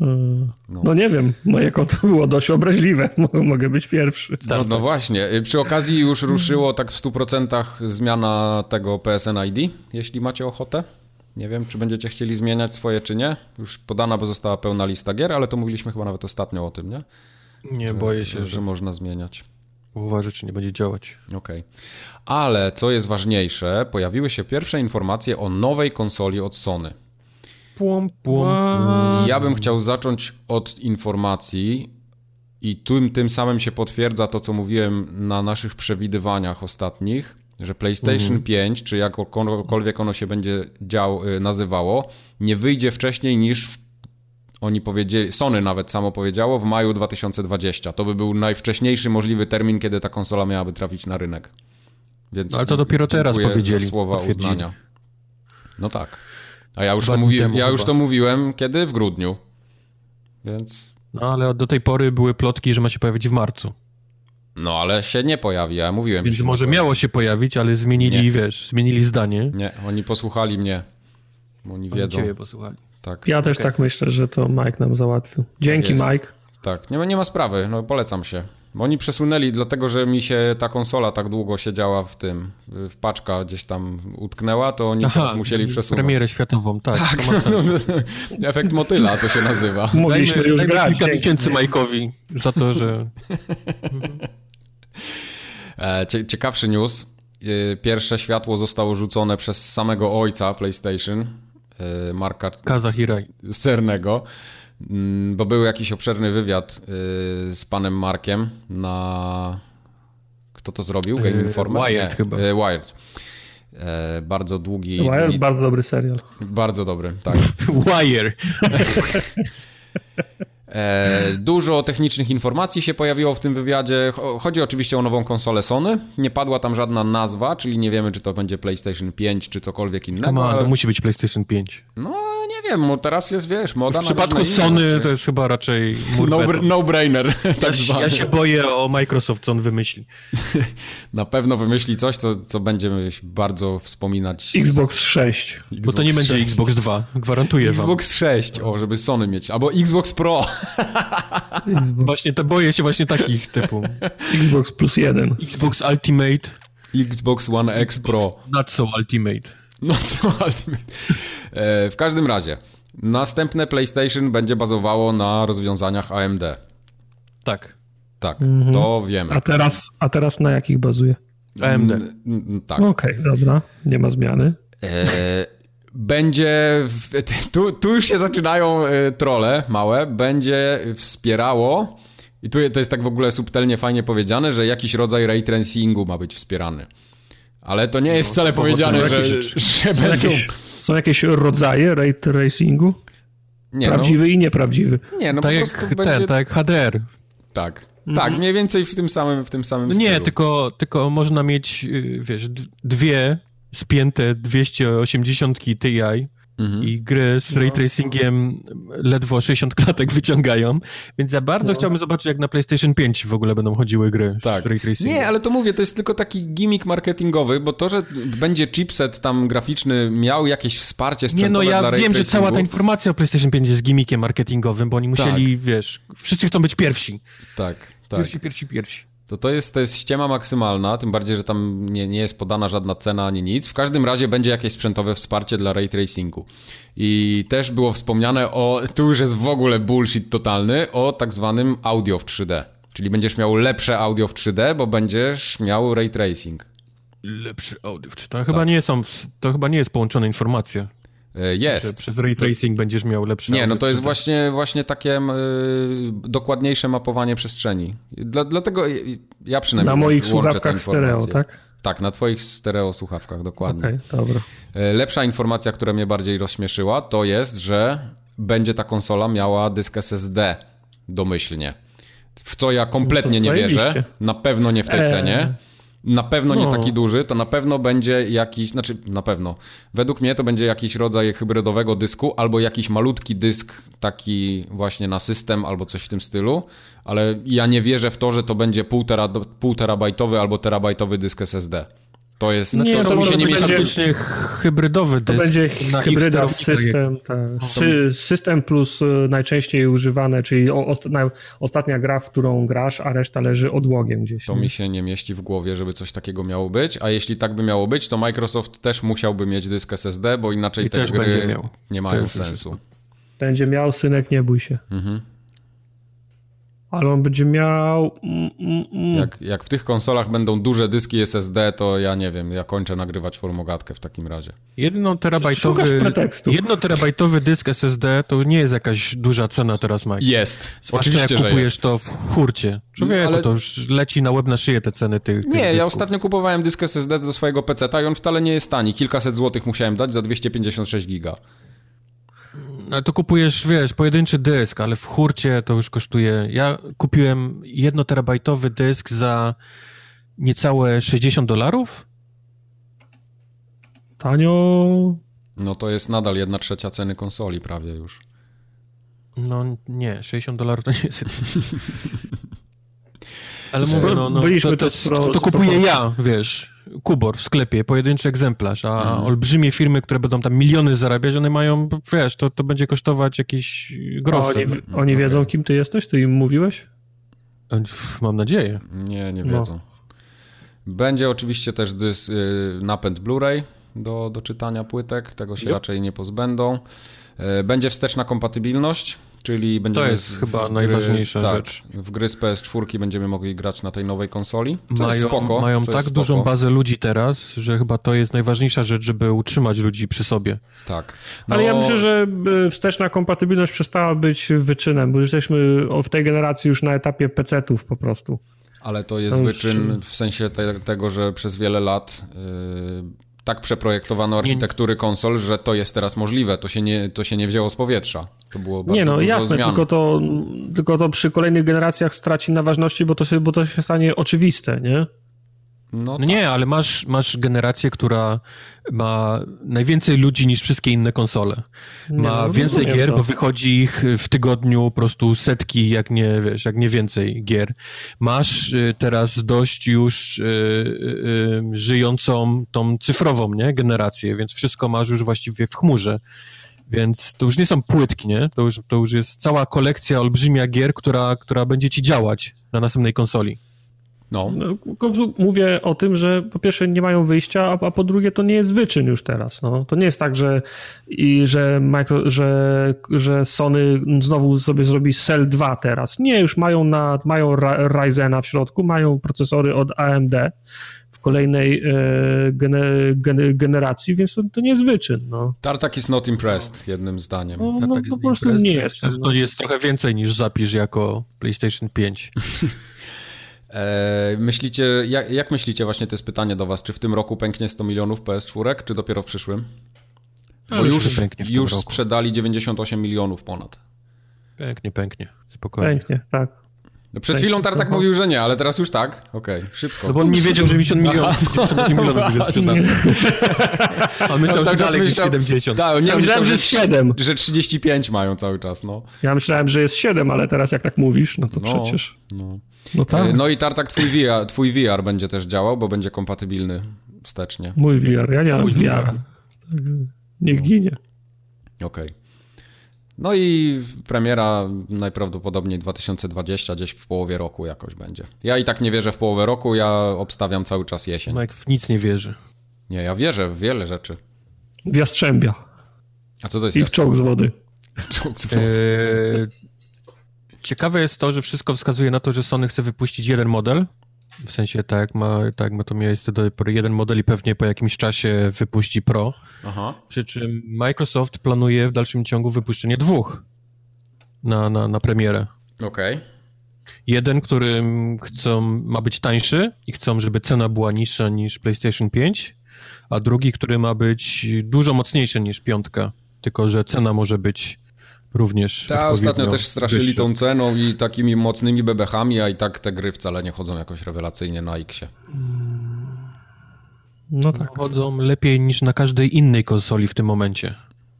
Speaker 3: No. no. nie wiem, moje konto było dość obraźliwe, mogę być pierwszy.
Speaker 1: No, no, właśnie, przy okazji już ruszyło tak w 100% zmiana tego PSN ID, jeśli macie ochotę. Nie wiem, czy będziecie chcieli zmieniać swoje, czy nie. Już podana by została pełna lista gier, ale to mówiliśmy chyba nawet ostatnio o tym, nie?
Speaker 2: Nie, że, boję się,
Speaker 1: że, że można zmieniać.
Speaker 2: Uważaj, czy nie będzie działać.
Speaker 1: Okej. Okay. Ale co jest ważniejsze, pojawiły się pierwsze informacje o nowej konsoli od Sony.
Speaker 2: Płom, płom,
Speaker 1: Ja bym chciał zacząć od informacji i tym, tym samym się potwierdza to, co mówiłem na naszych przewidywaniach ostatnich, że PlayStation mhm. 5, czy jakkolwiek ono się będzie dział, y, nazywało, nie wyjdzie wcześniej niż w, oni powiedzieli, Sony nawet samo powiedziało, w maju 2020. To by był najwcześniejszy możliwy termin, kiedy ta konsola miałaby trafić na rynek.
Speaker 2: Więc Ale to dopiero teraz powiedzieli.
Speaker 1: słowa uznania. No tak. A ja już, to, mówi, ja już to mówiłem kiedy? W grudniu. Więc.
Speaker 2: No ale do tej pory były plotki, że ma się pojawić w marcu.
Speaker 1: No ale się nie pojawi, ja mówiłem.
Speaker 2: Więc może miało się pojawić, ale zmienili, nie. wiesz, zmienili zdanie.
Speaker 1: Nie, oni posłuchali mnie. Oni, oni wiedzą.
Speaker 2: Ciebie posłuchali.
Speaker 3: Tak. Ja też okay. tak myślę, że to Mike nam załatwił. Dzięki, Mike.
Speaker 1: Tak, nie ma, nie ma sprawy, no polecam się. Oni przesunęli, dlatego że mi się ta konsola tak długo siedziała w tym, w paczka gdzieś tam utknęła, to oni Aha, teraz musieli przesunąć.
Speaker 2: Premierę światową, tak. tak
Speaker 1: no, efekt motyla to się nazywa.
Speaker 3: Mogliśmy dajmy, już dajmy grać.
Speaker 2: kilka tysięcy Majkowi za to, że...
Speaker 1: E, ciekawszy news. E, pierwsze światło zostało rzucone przez samego ojca PlayStation, e, Marka
Speaker 2: Kazahirai.
Speaker 1: Cernego Mm, bo był jakiś obszerny wywiad y, z panem Markiem na... Kto to zrobił? Game y, Informer?
Speaker 2: Wired Nie, chyba.
Speaker 1: Y, Wired. Bardzo długi...
Speaker 3: Wired, długi... bardzo dobry serial.
Speaker 1: Bardzo dobry, tak.
Speaker 2: Wire.
Speaker 1: E, dużo technicznych informacji się pojawiło w tym wywiadzie. Chodzi oczywiście o nową konsolę Sony. Nie padła tam żadna nazwa, czyli nie wiemy, czy to będzie PlayStation 5, czy cokolwiek innego.
Speaker 2: ale... To musi być PlayStation 5.
Speaker 1: No, nie Nie, teraz jest, wiesz, moda
Speaker 2: W przypadku Sony to jest chyba raczej
Speaker 1: no, no brainer, tak
Speaker 2: ja, ja się boję o Microsoft, co on wymyśli.
Speaker 1: Na pewno wymyśli coś, co, co będziemy bardzo wspominać.
Speaker 3: Xbox 6.
Speaker 2: Xbox Bo to nie 6. będzie Xbox 2, gwarantuję
Speaker 1: Xbox 6, o, żeby Sony mieć. Albo Xbox Pro.
Speaker 2: Xbox. Właśnie, to boję się właśnie takich typu.
Speaker 3: Xbox plus jeden.
Speaker 2: Xbox Ultimate.
Speaker 1: Xbox One X Pro.
Speaker 2: Not so Ultimate.
Speaker 1: Not so Ultimate. E, w każdym razie, następne PlayStation będzie bazowało na rozwiązaniach AMD.
Speaker 2: Tak.
Speaker 1: Tak, mhm. to wiemy.
Speaker 3: A teraz, a teraz na jakich bazuje?
Speaker 2: AMD.
Speaker 1: tak.
Speaker 3: Okej, okay, dobra, nie ma zmiany. E,
Speaker 1: będzie, w, tu, tu już się zaczynają e, trole małe, będzie wspierało i tu to jest tak w ogóle subtelnie fajnie powiedziane, że jakiś rodzaj ray tracingu ma być wspierany. Ale to nie jest no, wcale powiedziane, że, że
Speaker 3: są, będą... jakieś, są jakieś rodzaje ray tracingu? Nie, Prawdziwy no. i nieprawdziwy.
Speaker 2: Nie, no tak po jak będzie... ten, tak jak HDR.
Speaker 1: Tak. Mhm. Tak, mniej więcej w tym samym, w tym samym
Speaker 2: stylu. Nie, tylko, tylko można mieć, y, wiesz, dwie spięte 280 Ti Mhm. I gry z ray no. tracingiem ledwo 60 klatek wyciągają, więc za bardzo no. chciałbym zobaczyć, jak na PlayStation 5 w ogóle będą chodziły gry tak. z ray tracingiem.
Speaker 1: Nie, ale to mówię, to jest tylko taki gimmick marketingowy, bo to, że będzie chipset tam graficzny miał jakieś wsparcie sprzętowe
Speaker 2: Nie, no ja wiem, że cała ta informacja o PlayStation 5 jest gimmickiem marketingowym, bo oni musieli, tak. wiesz, wszyscy chcą być pierwsi.
Speaker 1: Tak, tak.
Speaker 2: Pierwsi, pierwsi, pierwsi.
Speaker 1: To to jest, to jest ściema maksymalna, tym bardziej, że tam nie, nie jest podana żadna cena ani nic. W każdym razie będzie jakieś sprzętowe wsparcie dla ray tracingu. I też było wspomniane o, tu już jest w ogóle bullshit totalny, o tak zwanym audio w 3D. Czyli będziesz miał lepsze audio w 3D, bo będziesz miał ray tracing.
Speaker 2: Lepsze audio w 3D. To, tak. chyba nie są, to chyba nie jest połączona informacja.
Speaker 1: E, jest. Że
Speaker 2: przez ray tracing będziesz miał lepsze.
Speaker 1: Nie, no to jest właśnie, właśnie takie y, dokładniejsze mapowanie przestrzeni. Dla, dlatego ja przynajmniej.
Speaker 3: Na moich słuchawkach stereo, tak?
Speaker 1: Tak, na twoich stereo słuchawkach, dokładnie.
Speaker 3: Okay, dobra.
Speaker 1: E, lepsza informacja, która mnie bardziej rozśmieszyła, to jest, że będzie ta konsola miała dysk SSD domyślnie. W co ja kompletnie no nie wierzę. Na pewno nie w tej eee. cenie na pewno nie no. taki duży, to na pewno będzie jakiś, znaczy na pewno, według mnie to będzie jakiś rodzaj hybrydowego dysku albo jakiś malutki dysk taki właśnie na system albo coś w tym stylu, ale ja nie wierzę w to, że to będzie pół, tera, pół terabajtowy albo terabajtowy dysk SSD. To jest,
Speaker 2: nie, to, to, to mi się nie mieści. Będzie hybrydowy dysk.
Speaker 3: To będzie hybryda system, sy, system plus y, najczęściej używane, czyli ostatnia gra, w którą grasz, a reszta leży odłogiem gdzieś.
Speaker 1: To nie? mi się nie mieści w głowie, żeby coś takiego miało być, a jeśli tak by miało być, to Microsoft też musiałby mieć dysk SSD, bo inaczej I te gry nie mają sensu.
Speaker 3: Będzie miał, synek, nie bój się. Mhm. Ale on będzie miał. Mm,
Speaker 1: mm, mm. Jak, jak w tych konsolach będą duże dyski SSD, to ja nie wiem, ja kończę nagrywać formogatkę w takim razie.
Speaker 2: Jedno terabajtowy, jedno terabajtowy dysk SSD to nie jest jakaś duża cena teraz, Mike.
Speaker 1: Jest.
Speaker 2: Zwłaszcza Oczywiście, jak kupujesz jest. to w hurcie. Człowieku, Ale... to już leci na łeb na szyję te ceny tych,
Speaker 1: Nie,
Speaker 2: tych
Speaker 1: ja ostatnio kupowałem dysk SSD do swojego PC, i on wcale nie jest tani. Kilkaset złotych musiałem dać za 256 giga.
Speaker 2: No to kupujesz, wiesz, pojedynczy dysk, ale w hurcie to już kosztuje. Ja kupiłem jednoterabajtowy dysk za niecałe 60 dolarów.
Speaker 3: Tanio.
Speaker 1: No to jest nadal jedna trzecia ceny konsoli prawie już.
Speaker 2: No nie, 60 dolarów to nie jest. Ale mówię, no, no
Speaker 3: to,
Speaker 2: to, to, to kupuję ja, wiesz, Kubor w sklepie, pojedynczy egzemplarz, a mhm. olbrzymie firmy, które będą tam miliony zarabiać, one mają, wiesz, to, to będzie kosztować jakieś grosze.
Speaker 3: Oni, oni wiedzą, kim ty jesteś? Ty im mówiłeś?
Speaker 2: Mam nadzieję.
Speaker 1: Nie, nie wiedzą. No. Będzie oczywiście też dys, y, napęd Blu-ray do, do czytania płytek, tego się yep. raczej nie pozbędą. Y, będzie wsteczna kompatybilność, czyli będziemy...
Speaker 2: To jest chyba gry, najważniejsza tak, rzecz.
Speaker 1: W gry z PS4 będziemy mogli grać na tej nowej konsoli, co mają, spoko,
Speaker 2: Mają tak
Speaker 1: spoko.
Speaker 2: dużą bazę ludzi teraz, że chyba to jest najważniejsza rzecz, żeby utrzymać ludzi przy sobie.
Speaker 1: Tak.
Speaker 3: No... Ale ja myślę, że e, wsteczna kompatybilność przestała być wyczynem, bo jesteśmy w tej generacji już na etapie PC-ów po prostu.
Speaker 1: Ale to jest wyczyn w sensie te, tego, że przez wiele lat... Yy tak przeprojektowano architektury konsol, że to jest teraz możliwe. To się nie, to się nie wzięło z powietrza. To było
Speaker 3: bardzo Nie, no jasne, tylko to, tylko to przy kolejnych generacjach straci na ważności, bo to, się, bo to się stanie oczywiste, nie?
Speaker 2: No, no tak. nie, ale masz, masz generację, która ma najwięcej ludzi niż wszystkie inne konsole. Ma no, więcej gier, to. bo wychodzi ich w tygodniu po prostu setki, jak nie, wiesz, jak nie więcej gier. Masz y, teraz dość już y, y, y, żyjącą tą cyfrową, nie, generację, więc wszystko masz już właściwie w chmurze. Więc to już nie są płytki, nie? To już, to już jest cała kolekcja olbrzymia gier, która, która będzie ci działać na następnej konsoli.
Speaker 3: No. no mówię o tym, że po pierwsze nie mają wyjścia, a, a, po drugie to nie jest wyczyn już teraz. No. To nie jest tak, że, i, że, micro, że, że Sony znowu sobie zrobi Cell 2 teraz. Nie, już mają, na, mają Ryzena w środku, mają procesory od AMD w kolejnej e, gene, gene, generacji, więc to, to, nie jest wyczyn. No.
Speaker 1: Tartak is not impressed, jednym zdaniem.
Speaker 3: No, no po prostu nie jest.
Speaker 2: To, to jest trochę więcej niż zapisz jako PlayStation 5.
Speaker 1: E, myślicie, jak, jak, myślicie, właśnie to jest pytanie do was, czy w tym roku pęknie 100 milionów PS4, czy dopiero w przyszłym? Bo no, już, już sprzedali 98 milionów ponad.
Speaker 2: Pęknie, pęknie, spokojnie.
Speaker 3: Pęknie, tak.
Speaker 1: No przed chwilą Tartak mówił, że nie, ale teraz już tak. Okej, okay, szybko.
Speaker 2: No bo on nie wiedział, że 50 milionów, 50 milionów będzie sprzedane. A my cały czas dalej myślał, 70.
Speaker 3: Tak, nie, ja myślałem, że jest 7.
Speaker 1: Że 35 mają cały czas, no.
Speaker 3: Ja myślałem, że jest 7, ale teraz jak tak mówisz, no to no, przecież... No.
Speaker 1: No, tak. no i Tartak, twój VR, twój VR będzie też działał, bo będzie kompatybilny wstecznie.
Speaker 3: Mój VR, ja nie mam VR. VR. Niech ginie.
Speaker 1: Okej. Okay. No i premiera najprawdopodobniej 2020, gdzieś w połowie roku jakoś będzie. Ja i tak nie wierzę w połowę roku, ja obstawiam cały czas jesień.
Speaker 2: Mike w nic nie wierzy.
Speaker 1: Nie, ja wierzę w wiele rzeczy.
Speaker 3: W jastrzębia.
Speaker 1: A co to jest
Speaker 3: I w czołg z wody.
Speaker 1: Czołg z wody. Eee,
Speaker 2: ciekawe jest to, że wszystko wskazuje na to, że Sony chce wypuścić jeden model, w sensie tak ma, tak ma to miejsce do jeden model i pewnie po jakimś czasie wypuści Pro. Aha. Przy czym Microsoft planuje w dalszym ciągu wypuszczenie dwóch na, na, na premierę.
Speaker 1: Okej. Okay.
Speaker 2: Jeden, który chcą, ma być tańszy i chcą, żeby cena była niższa niż PlayStation 5, a drugi, który ma być dużo mocniejszy niż piątka, tylko że cena może być również.
Speaker 1: Tak, ostatnio też straszyli wyższy. tą ceną i takimi mocnymi bebechami, a i tak te gry wcale nie chodzą jakoś rewelacyjnie na Xie.
Speaker 2: No tak. Chodzą lepiej niż na każdej innej konsoli w tym momencie.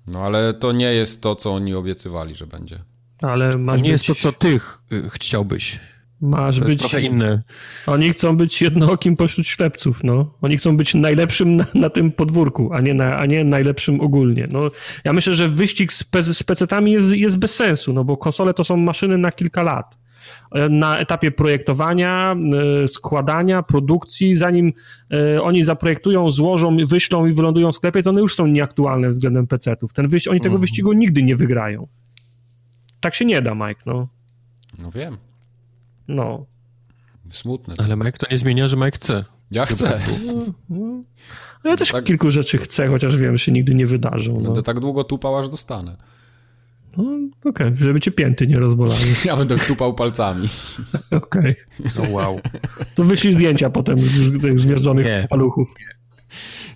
Speaker 1: No ale to nie jest to, co oni obiecywali, że będzie.
Speaker 2: Ale to nie być... jest to, co ty ch chciałbyś.
Speaker 3: Masz być.
Speaker 2: Trochę inne.
Speaker 3: Oni chcą być jednookim pośród ślepców, no. Oni chcą być najlepszym na, na, tym podwórku, a nie, na, a nie najlepszym ogólnie. No, ja myślę, że wyścig z, pe, z pecetami jest, jest bez sensu, no bo konsole to są maszyny na kilka lat. Na etapie projektowania, e, składania, produkcji, zanim e, oni zaprojektują, złożą, wyślą i wylądują w sklepie, to one już są nieaktualne względem pecetów. Ten wyś oni tego mm. wyścigu nigdy nie wygrają. Tak się nie da, Mike, no.
Speaker 1: No wiem.
Speaker 3: No.
Speaker 1: Smutne.
Speaker 2: Ale Mike to nie zmienia, że Mike chce.
Speaker 1: Ja chcę.
Speaker 3: No, ja też tak... kilku rzeczy chcę, chociaż wiem, że się nigdy nie wydarzą. No.
Speaker 1: Będę tak długo tupał, aż dostanę.
Speaker 3: No, okej, okay. żeby cię pięty nie rozbolały.
Speaker 1: Ja będę tupał palcami.
Speaker 3: Okej.
Speaker 2: Okay. No wow.
Speaker 3: To wyślij zdjęcia potem z, tych zmierzonych nie. paluchów.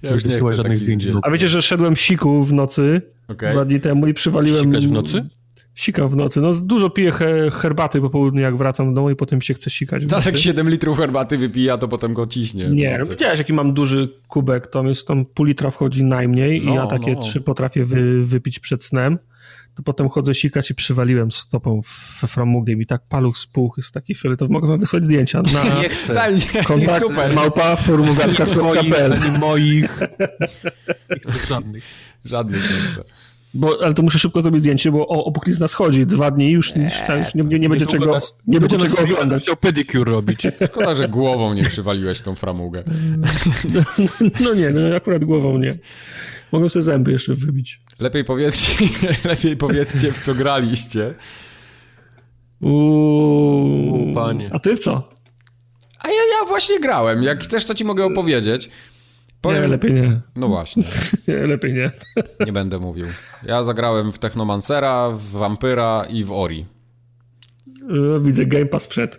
Speaker 2: Ja już nie chcę żadnych zdjęć.
Speaker 3: A wiecie, że szedłem siku w nocy okay. dwa dni temu i przywaliłem...
Speaker 2: Sikać w nocy?
Speaker 3: Sikam w nocy. No dużo piję he herbaty po południu, jak wracam do domu i potem się chce sikać.
Speaker 1: Tak, jak 7 litrów herbaty wypija, to potem go ciśnie.
Speaker 3: Nie, widziałeś jaki mam duży kubek, to jest tam pół litra wchodzi najmniej no, i ja takie no. trzy potrafię wy, wypić przed snem. To potem chodzę sikać i przywaliłem stopą we framugę i tak paluch spuch jest taki fioletowy. Mogę wam wysłać zdjęcia na
Speaker 2: nie chcę.
Speaker 3: Kontakt super. małpa formugatka.pl
Speaker 2: Ani moich, nie chcę żadnych.
Speaker 1: Żadnych nie chcę.
Speaker 3: Bo, ale to muszę szybko zrobić zdjęcie, bo opuklizna schodzi dwa dni już, nie, już, już nie, nie, nie będzie czego, nas, nie będzie czego oglądać.
Speaker 2: Chciał pedicure robić.
Speaker 1: Szkoda, że głową nie przywaliłeś tą framugę.
Speaker 3: No, no, no, nie, no akurat głową nie. Mogą sobie zęby jeszcze wybić.
Speaker 1: Lepiej powiedzcie, lepiej powiedzcie w co graliście.
Speaker 3: Uuu, panie. A ty w co?
Speaker 1: A ja, ja właśnie grałem. Jak chcesz, to ci mogę opowiedzieć.
Speaker 3: Powiem... Nie, lepiej nie.
Speaker 1: No właśnie.
Speaker 3: nie, lepiej nie.
Speaker 1: nie będę mówił. Ja zagrałem w Technomancera, w Vampyra i w Ori.
Speaker 3: E, widzę, Game Pass wszedł.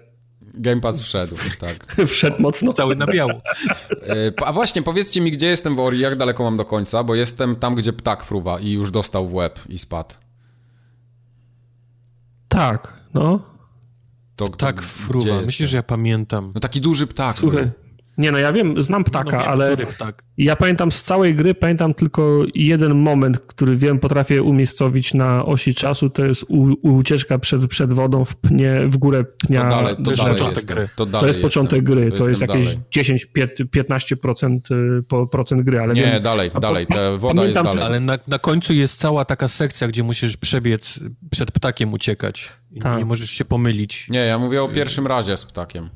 Speaker 1: Game Pass wszedł, tak.
Speaker 3: wszedł mocno.
Speaker 2: Cały na biało.
Speaker 1: E, a właśnie, powiedzcie mi, gdzie jestem w Ori, jak daleko mam do końca, bo jestem tam, gdzie ptak fruwa i już dostał w łeb i spadł.
Speaker 3: Tak, no.
Speaker 2: To, ptak fruwa. Myślisz, że ja pamiętam.
Speaker 1: No taki duży ptak.
Speaker 3: Słuchaj, Nie no, ja wiem, znam ptaka, no, wiem, ale ptak. ja pamiętam z całej gry, pamiętam tylko jeden moment, który wiem, potrafię umiejscowić na osi czasu, to jest u, ucieczka przed, przed wodą w pnie, w górę pnia.
Speaker 1: To, dalej, to, dalej początek gry.
Speaker 3: To, to jest początek gry, to, to jest jakieś dalej. 10-15% y, procent gry, ale
Speaker 1: Nie, wiem, dalej, dalej, ta woda jest dalej.
Speaker 2: Ale na, na końcu jest cała taka sekcja, gdzie musisz przebiec przed ptakiem uciekać i tak. nie możesz się pomylić.
Speaker 1: Nie, ja mówię o pierwszym razie z ptakiem.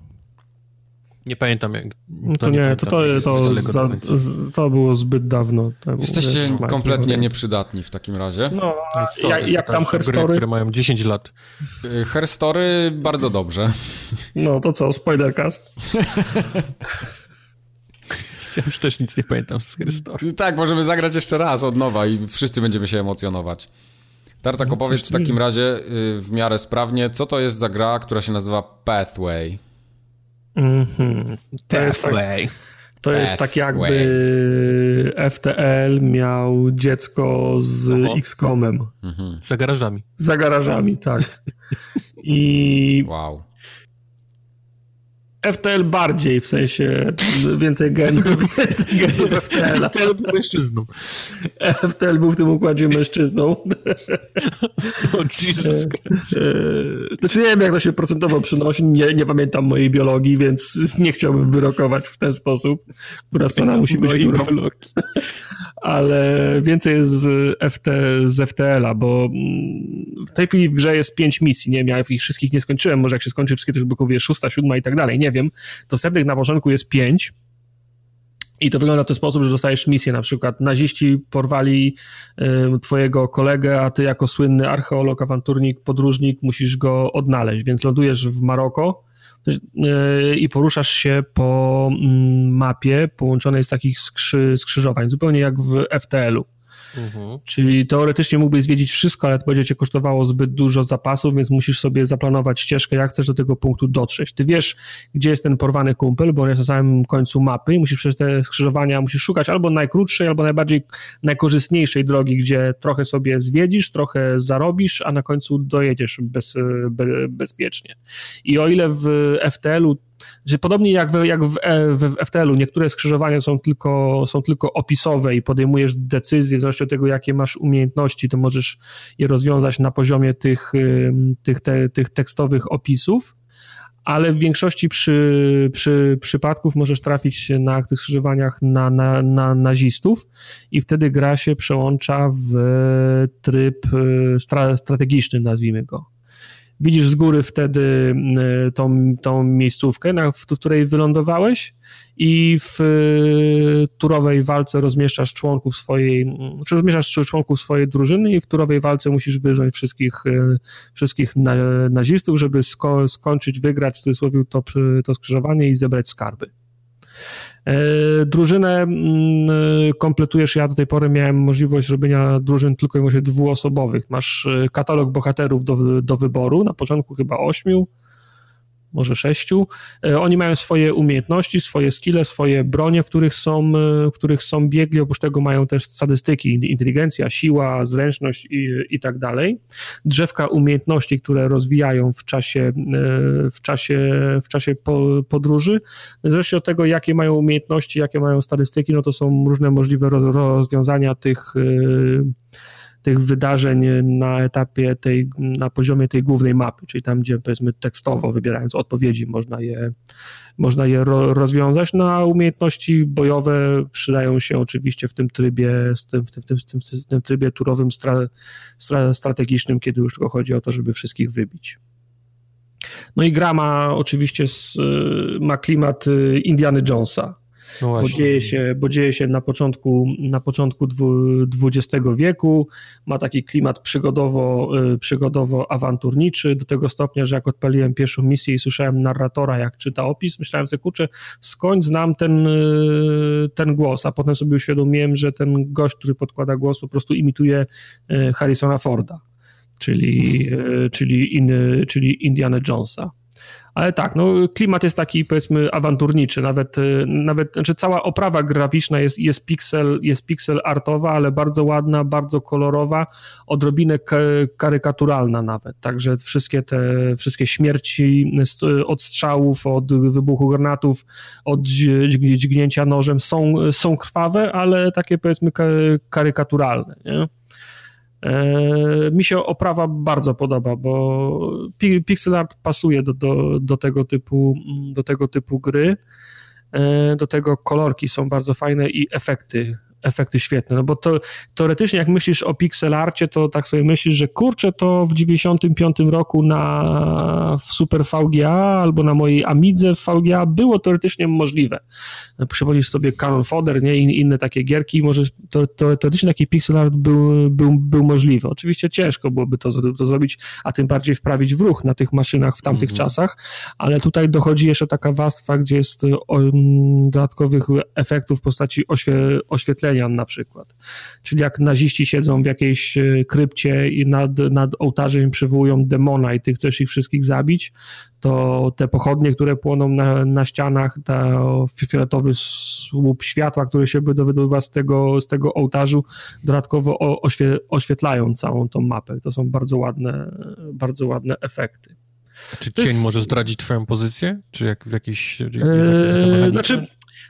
Speaker 2: Nie pamiętam jak.
Speaker 3: No to, to nie, to, to, to, za, to, było zbyt dawno.
Speaker 1: Temu, Jesteście wiesz, kompletnie nieprzydatni w takim razie.
Speaker 3: No, no jak, jak tam herstory?
Speaker 2: które mają 10 lat.
Speaker 1: Y, herstory bardzo dobrze.
Speaker 3: No to co, spoilercast?
Speaker 2: ja już też nic nie pamiętam z herstory.
Speaker 1: Tak, możemy zagrać jeszcze raz od nowa i wszyscy będziemy się emocjonować. Tartak, no, opowiedz w takim razie y, w miarę sprawnie, co to jest za gra, która się nazywa Pathway?
Speaker 3: Mm-hmm. To, jest tak, to jest tak jakby FTL miał dziecko z X-Comem.
Speaker 2: Mhm. Za garażami.
Speaker 3: Za garażami, tak. I
Speaker 1: wow.
Speaker 3: FTL bardziej, w sensie więcej genów, więcej genów FTL.
Speaker 2: FTL był mężczyzną.
Speaker 3: FTL był w tym układzie mężczyzną.
Speaker 2: Oh, Jesus
Speaker 3: Znaczy nie wiem, jak to się procentowo przynosi, nie, nie pamiętam mojej biologii, więc nie chciałbym wyrokować w ten sposób, która strona musi być biologii. Ale więcej jest z, FT, z FTL-a, bo mm, w tej chwili w grze jest pięć misji, nie wiem, ja ich wszystkich nie skończyłem, może jak się skończy wszystkie, to już by szósta, siódma i tak dalej, nie wiem dostępnych na początku jest pięć. I to wygląda w ten sposób, że dostajesz misję, na przykład naziści porwali y, twojego kolegę, a ty jako słynny archeolog, awanturnik, podróżnik musisz go odnaleźć, więc lądujesz w Maroko i poruszasz się po y, mapie połączonej z takich skrzy, skrzyżowań, zupełnie jak w FTL-u. Mhm. Czyli teoretycznie mógłbyś zwiedzić wszystko, ale to będzie cię kosztowało zbyt dużo zapasów, więc musisz sobie zaplanować ścieżkę, jak chcesz do tego punktu dotrzeć. Ty wiesz, gdzie jest ten porwany kumpel, bo on jest na samym końcu mapy i musisz przez te skrzyżowania musisz szukać albo najkrótszej, albo najbardziej najkorzystniejszej drogi, gdzie trochę sobie zwiedzisz, trochę zarobisz, a na końcu dojedziesz bez, be, bezpiecznie. I o ile w FTL-u że podobnie jak w, jak w, e, w FTL-u, niektóre skrzyżowania są tylko, są tylko opisowe i podejmujesz decyzje w zależności od tego, jakie masz umiejętności, to możesz je rozwiązać na poziomie tych, tych, te, tych tekstowych opisów, ale w większości przy, przy przypadków możesz trafić na tych skrzyżowaniach na, na, na nazistów i wtedy gra się przełącza w tryb e, stra, strategiczny, nazwijmy go widzisz z góry wtedy e, tą, tą miejscówkę, na, w której wylądowałeś i w e, turowej walce rozmieszczasz członków swojej, rozmieszczasz członków swojej drużyny i w turowej walce musisz wyjąć wszystkich, e, wszystkich nazistów, żeby sko skończyć, wygrać w cudzysłowie to, to skrzyżowanie i zebrać skarby. E, drużynę mm, e, kompletujesz, ja do tej pory miałem możliwość robienia drużyn tylko i wyłącznie dwuosobowych. Masz e, katalog bohaterów do, do wyboru, na początku chyba ośmiu, może sześciu. E, oni mają swoje umiejętności, swoje skille, swoje bronie, w których są, e, w których są biegli. Oprócz tego mają też statystyki, inteligencja, siła, zręczność i, i tak dalej. Drzewka umiejętności, które rozwijają w czasie, e, w czasie, w czasie podróży. Zresztą od tego, jakie mają umiejętności, jakie mają statystyki, no to są różne możliwe rozwiązania tych tych wydarzeń na etapie tej, na poziomie tej głównej mapy, czyli tam, gdzie powiedzmy tekstowo wybierając odpowiedzi można je, można je ro, rozwiązać. No a umiejętności bojowe przydają się oczywiście w tym trybie, w tym, w tym, w tym, w tym trybie turowym stra, stra, strategicznym, kiedy już tylko chodzi o to, żeby wszystkich wybić. No i gra ma oczywiście ma klimat y, Indiana Jonesa no bo, dzieje się, bo dzieje się na początku, na początku XX wieku, ma taki klimat przygodowo, y, przygodowo-awanturniczy, do tego stopnia, że jak odpaliłem pierwszą misję i słyszałem narratora, jak czyta opis, myślałem sobie, kurczę, skąd znam ten, y, ten głos, a potem sobie uświadomiłem, że ten gość, który podkłada głos, po prostu imituje y, Harrisona Forda, czyli, czyli, in, czyli Indiana Jonesa Ale tak, no klimat jest taki powiedzmy awanturniczy, nawet, nawet znaczy cała oprawa graficzna jest, jest, pixel, jest pixel artowa, ale bardzo ładna, bardzo kolorowa, odrobinę karykaturalna nawet, także wszystkie te, wszystkie śmierci od strzałów, od wybuchu granatów, od dźgnięcia nożem są, są krwawe, ale takie powiedzmy karykaturalne, nie? E, mi się oprawa bardzo podoba, bo pixel art pasuje do, do, do, tego, typu, do tego typu gry. E, do tego kolorki są bardzo fajne i efekty efekty świetne, no bo to teoretycznie jak myślisz o pixelarcie, to tak sobie myślisz, że kurczę, to w 95 roku na w Super VGA albo na mojej Amidze w VGA było teoretycznie możliwe. Przypomnisz sobie Canon Fodder, nie, I inne takie gierki, może to, to, teoretycznie taki pixelart był, był, był możliwy. Oczywiście ciężko byłoby to, to zrobić, a tym bardziej wprawić w ruch na tych maszynach w tamtych -hmm. czasach, ale tutaj dochodzi jeszcze taka warstwa, gdzie jest dodatkowych efektów w postaci oświe, oświetlenia na przykład. Czyli jak naziści siedzą w jakiejś e, krypcie i nad, nad ołtarzem przywołują demona i ty chcesz ich wszystkich zabić, to te pochodnie, które płoną na, na ścianach, ta fioletowy słup światła, który się wydobywa z tego, z tego ołtarzu, dodatkowo oświe, oświetlają całą tą mapę. To są bardzo ładne, bardzo ładne efekty.
Speaker 2: Czy cień jest... może zdradzić twoją pozycję? Czy jak w jakiejś...
Speaker 3: Eee,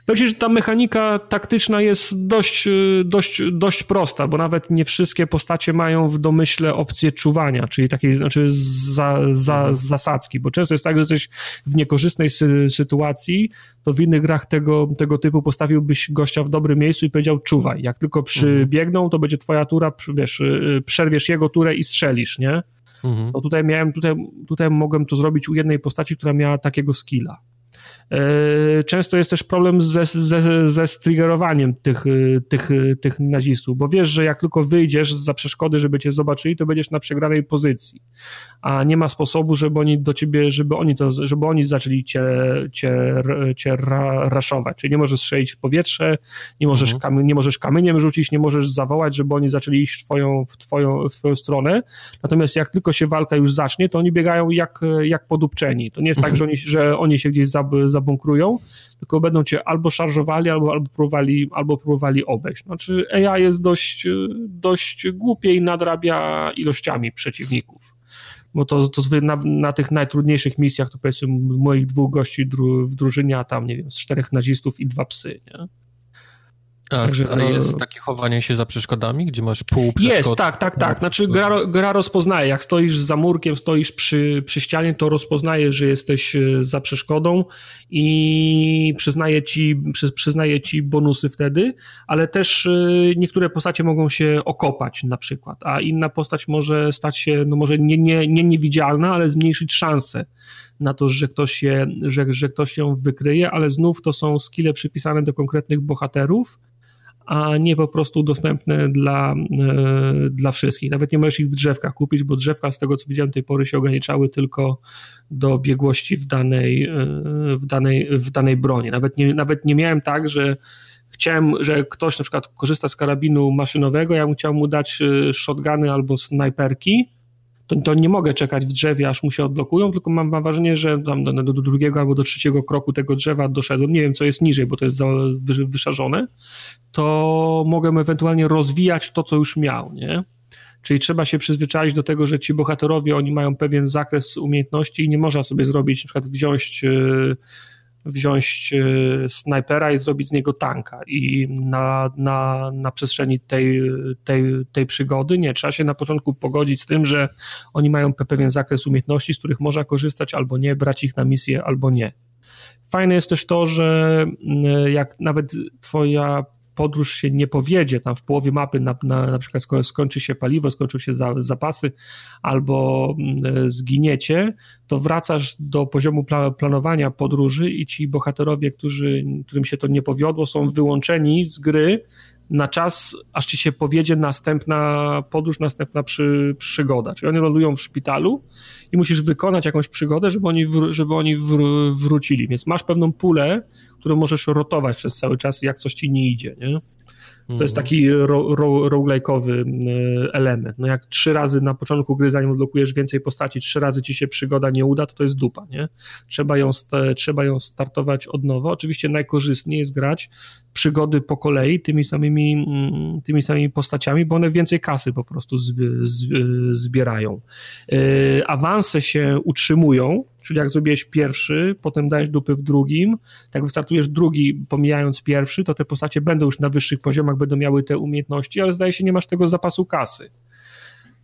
Speaker 3: znaczy, Powiem że ta mechanika taktyczna jest dość, y, dość, dość prosta, bo nawet nie wszystkie postacie mają w domyśle opcję czuwania, czyli takiej, znaczy za, za, zasadzki, bo często jest tak, że jesteś w niekorzystnej sy sytuacji, to w innych grach tego, tego typu postawiłbyś gościa w dobrym miejscu i powiedział czuwaj. Jak tylko przybiegną, to będzie twoja tura, wiesz, y, przerwiesz jego turę i strzelisz, nie? Mhm. No tutaj miałem, tutaj, tutaj mogłem to zrobić u jednej postaci, która miała takiego skilla. E, często jest też problem ze, ze, ze striggerowaniem tych, tych, tych nazistów, bo wiesz, że jak tylko wyjdziesz za przeszkody, żeby cię zobaczyli, to będziesz na przegranej pozycji, a nie ma sposobu, żeby oni do ciebie, żeby oni, to, żeby oni zaczęli cię, cię, cię raszować, czyli nie możesz strzelić w powietrze, nie możesz, mhm. nie możesz kamieniem rzucić, nie możesz zawołać, żeby oni zaczęli iść w twoją, w, twoją, w twoją stronę, natomiast jak tylko się walka już zacznie, to oni biegają jak, jak podupczeni. To nie jest tak, że oni, że oni się gdzieś zab, zabunkrują, tylko będą cię albo szarżowali, albo, albo, próbowali, albo próbowali obejść. Znaczy AI jest dość, dość głupie i nadrabia ilościami przeciwników. Bo to, to na, na tych najtrudniejszych misjach, to powiedzmy moich dwóch gości dru, w drużynie, a tam, nie wiem, z czterech nazistów i dwa psy, nie?
Speaker 2: A, Także, no, jest takie chowanie się za przeszkodami, gdzie masz pół przeszkod?
Speaker 3: Jest, tak, tak, tak. Znaczy gra, gra rozpoznaje, jak stoisz za murkiem, stoisz przy, przy ścianie, to rozpoznaje, że jesteś e, za przeszkodą i przyznaje ci, przy, przyznaje ci bonusy wtedy, ale też e, niektóre postacie mogą się okopać na przykład, a inna postać może stać się, no może nie, nie, nie niewidzialna, ale zmniejszyć szanse na to, że ktoś, się, że, że ktoś ją wykryje, ale znów to są skille przypisane do konkretnych bohaterów, a nie po prostu dostępne dla, e, dla wszystkich. Nawet nie możesz ich w drzewkach kupić, bo drzewka z tego co widziałem do tej pory się ograniczały tylko do biegłości w danej, e, w danej, w danej broni. Nawet nie, nawet nie miałem tak, że chciałem, że ktoś na przykład korzysta z karabinu maszynowego, ja bym chciał mu dać e, shotguny albo snajperki, to, to nie mogę czekać w drzewie, aż mu się odblokują, tylko mam, mam wrażenie, że tam do, do, drugiego albo do trzeciego kroku tego drzewa doszedłem, nie wiem co jest niżej, bo to jest za, wy, wyszarzone, to mogę ewentualnie rozwijać to, co już miał, nie? Czyli trzeba się przyzwyczaić do tego, że ci bohaterowie, oni mają pewien zakres umiejętności i nie można sobie zrobić, na przykład wziąć yy, wziąć e, snajpera i zrobić z niego tanka. I na, na, na przestrzeni tej, tej, tej przygody nie, trzeba się na początku pogodzić z tym, że oni mają pewien zakres umiejętności, z których można korzystać albo nie, brać ich na misję albo nie. Fajne jest też to, że jak nawet twoja podróż się nie powiedzie, tam w połowie mapy na, na, na przykład skończy się paliwo, skończą się za, zapasy albo mm, zginiecie, to wracasz do poziomu pla, planowania podróży i ci bohaterowie, którzy, którym się to nie powiodło, są wyłączeni z gry na czas, aż ci się powiedzie następna podróż, następna przy, przygoda. Czyli oni lądują w szpitalu i musisz wykonać jakąś przygodę, żeby oni, wr, żeby oni wr, wrócili. Więc masz pewną pulę, którą możesz rotować przez cały czas, jak coś ci nie idzie. Nie? To jest taki ro, ro, roguelike'owy y, element. No jak trzy razy na początku gry, zanim odblokujesz więcej postaci, trzy razy ci się przygoda nie uda, to to jest dupa, nie? Trzeba ją, trzeba ją startować od nowa. Oczywiście najkorzystniej jest grać przygody po kolei tymi samymi, mm, tymi samymi postaciami, bo one więcej kasy po prostu zbierają. Y, awanse się utrzymują, czyli jak zrobiłeś pierwszy, potem dajesz dupy w drugim, tak wystartujesz drugi, pomijając pierwszy, to te postacie będą już na wyższych poziomach, będą miały te umiejętności, ale zdaje się, nie masz tego zapasu kasy.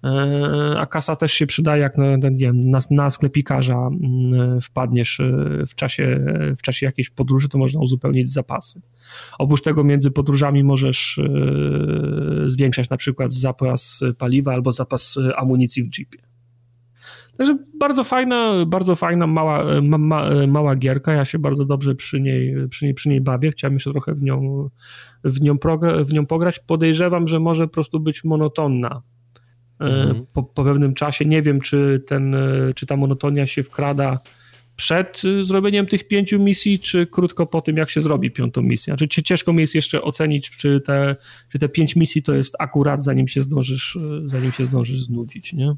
Speaker 3: E, a kasa też się przydaje, jak na, na, na sklepikarza mm, wpadniesz e, w czasie, w czasie jakiejś podróży, to można uzupełnić zapasy. Oprócz tego między podróżami możesz e, zwiększać na przykład zapas paliwa albo zapas amunicji w jeepie. Także bardzo fajna, bardzo fajna, mała, ma, ma, mała gierka. Ja się bardzo dobrze przy niej, przy niej, przy niej bawię. Chciałem jeszcze trochę w nią, w, nią w nią pograć. Podejrzewam, że może po prostu być monotonna. E, mhm. Po, po pewnym czasie nie wiem, czy, ten, czy ta monotonia się wkrada przed zrobieniem tych pięciu misji, czy krótko po tym, jak się zrobi piątą misję. Znaczy, ciężko mi jest jeszcze ocenić, czy te, czy te pięć misji to jest akurat, zanim się zdążysz, zanim się zdążysz znudzić, nie?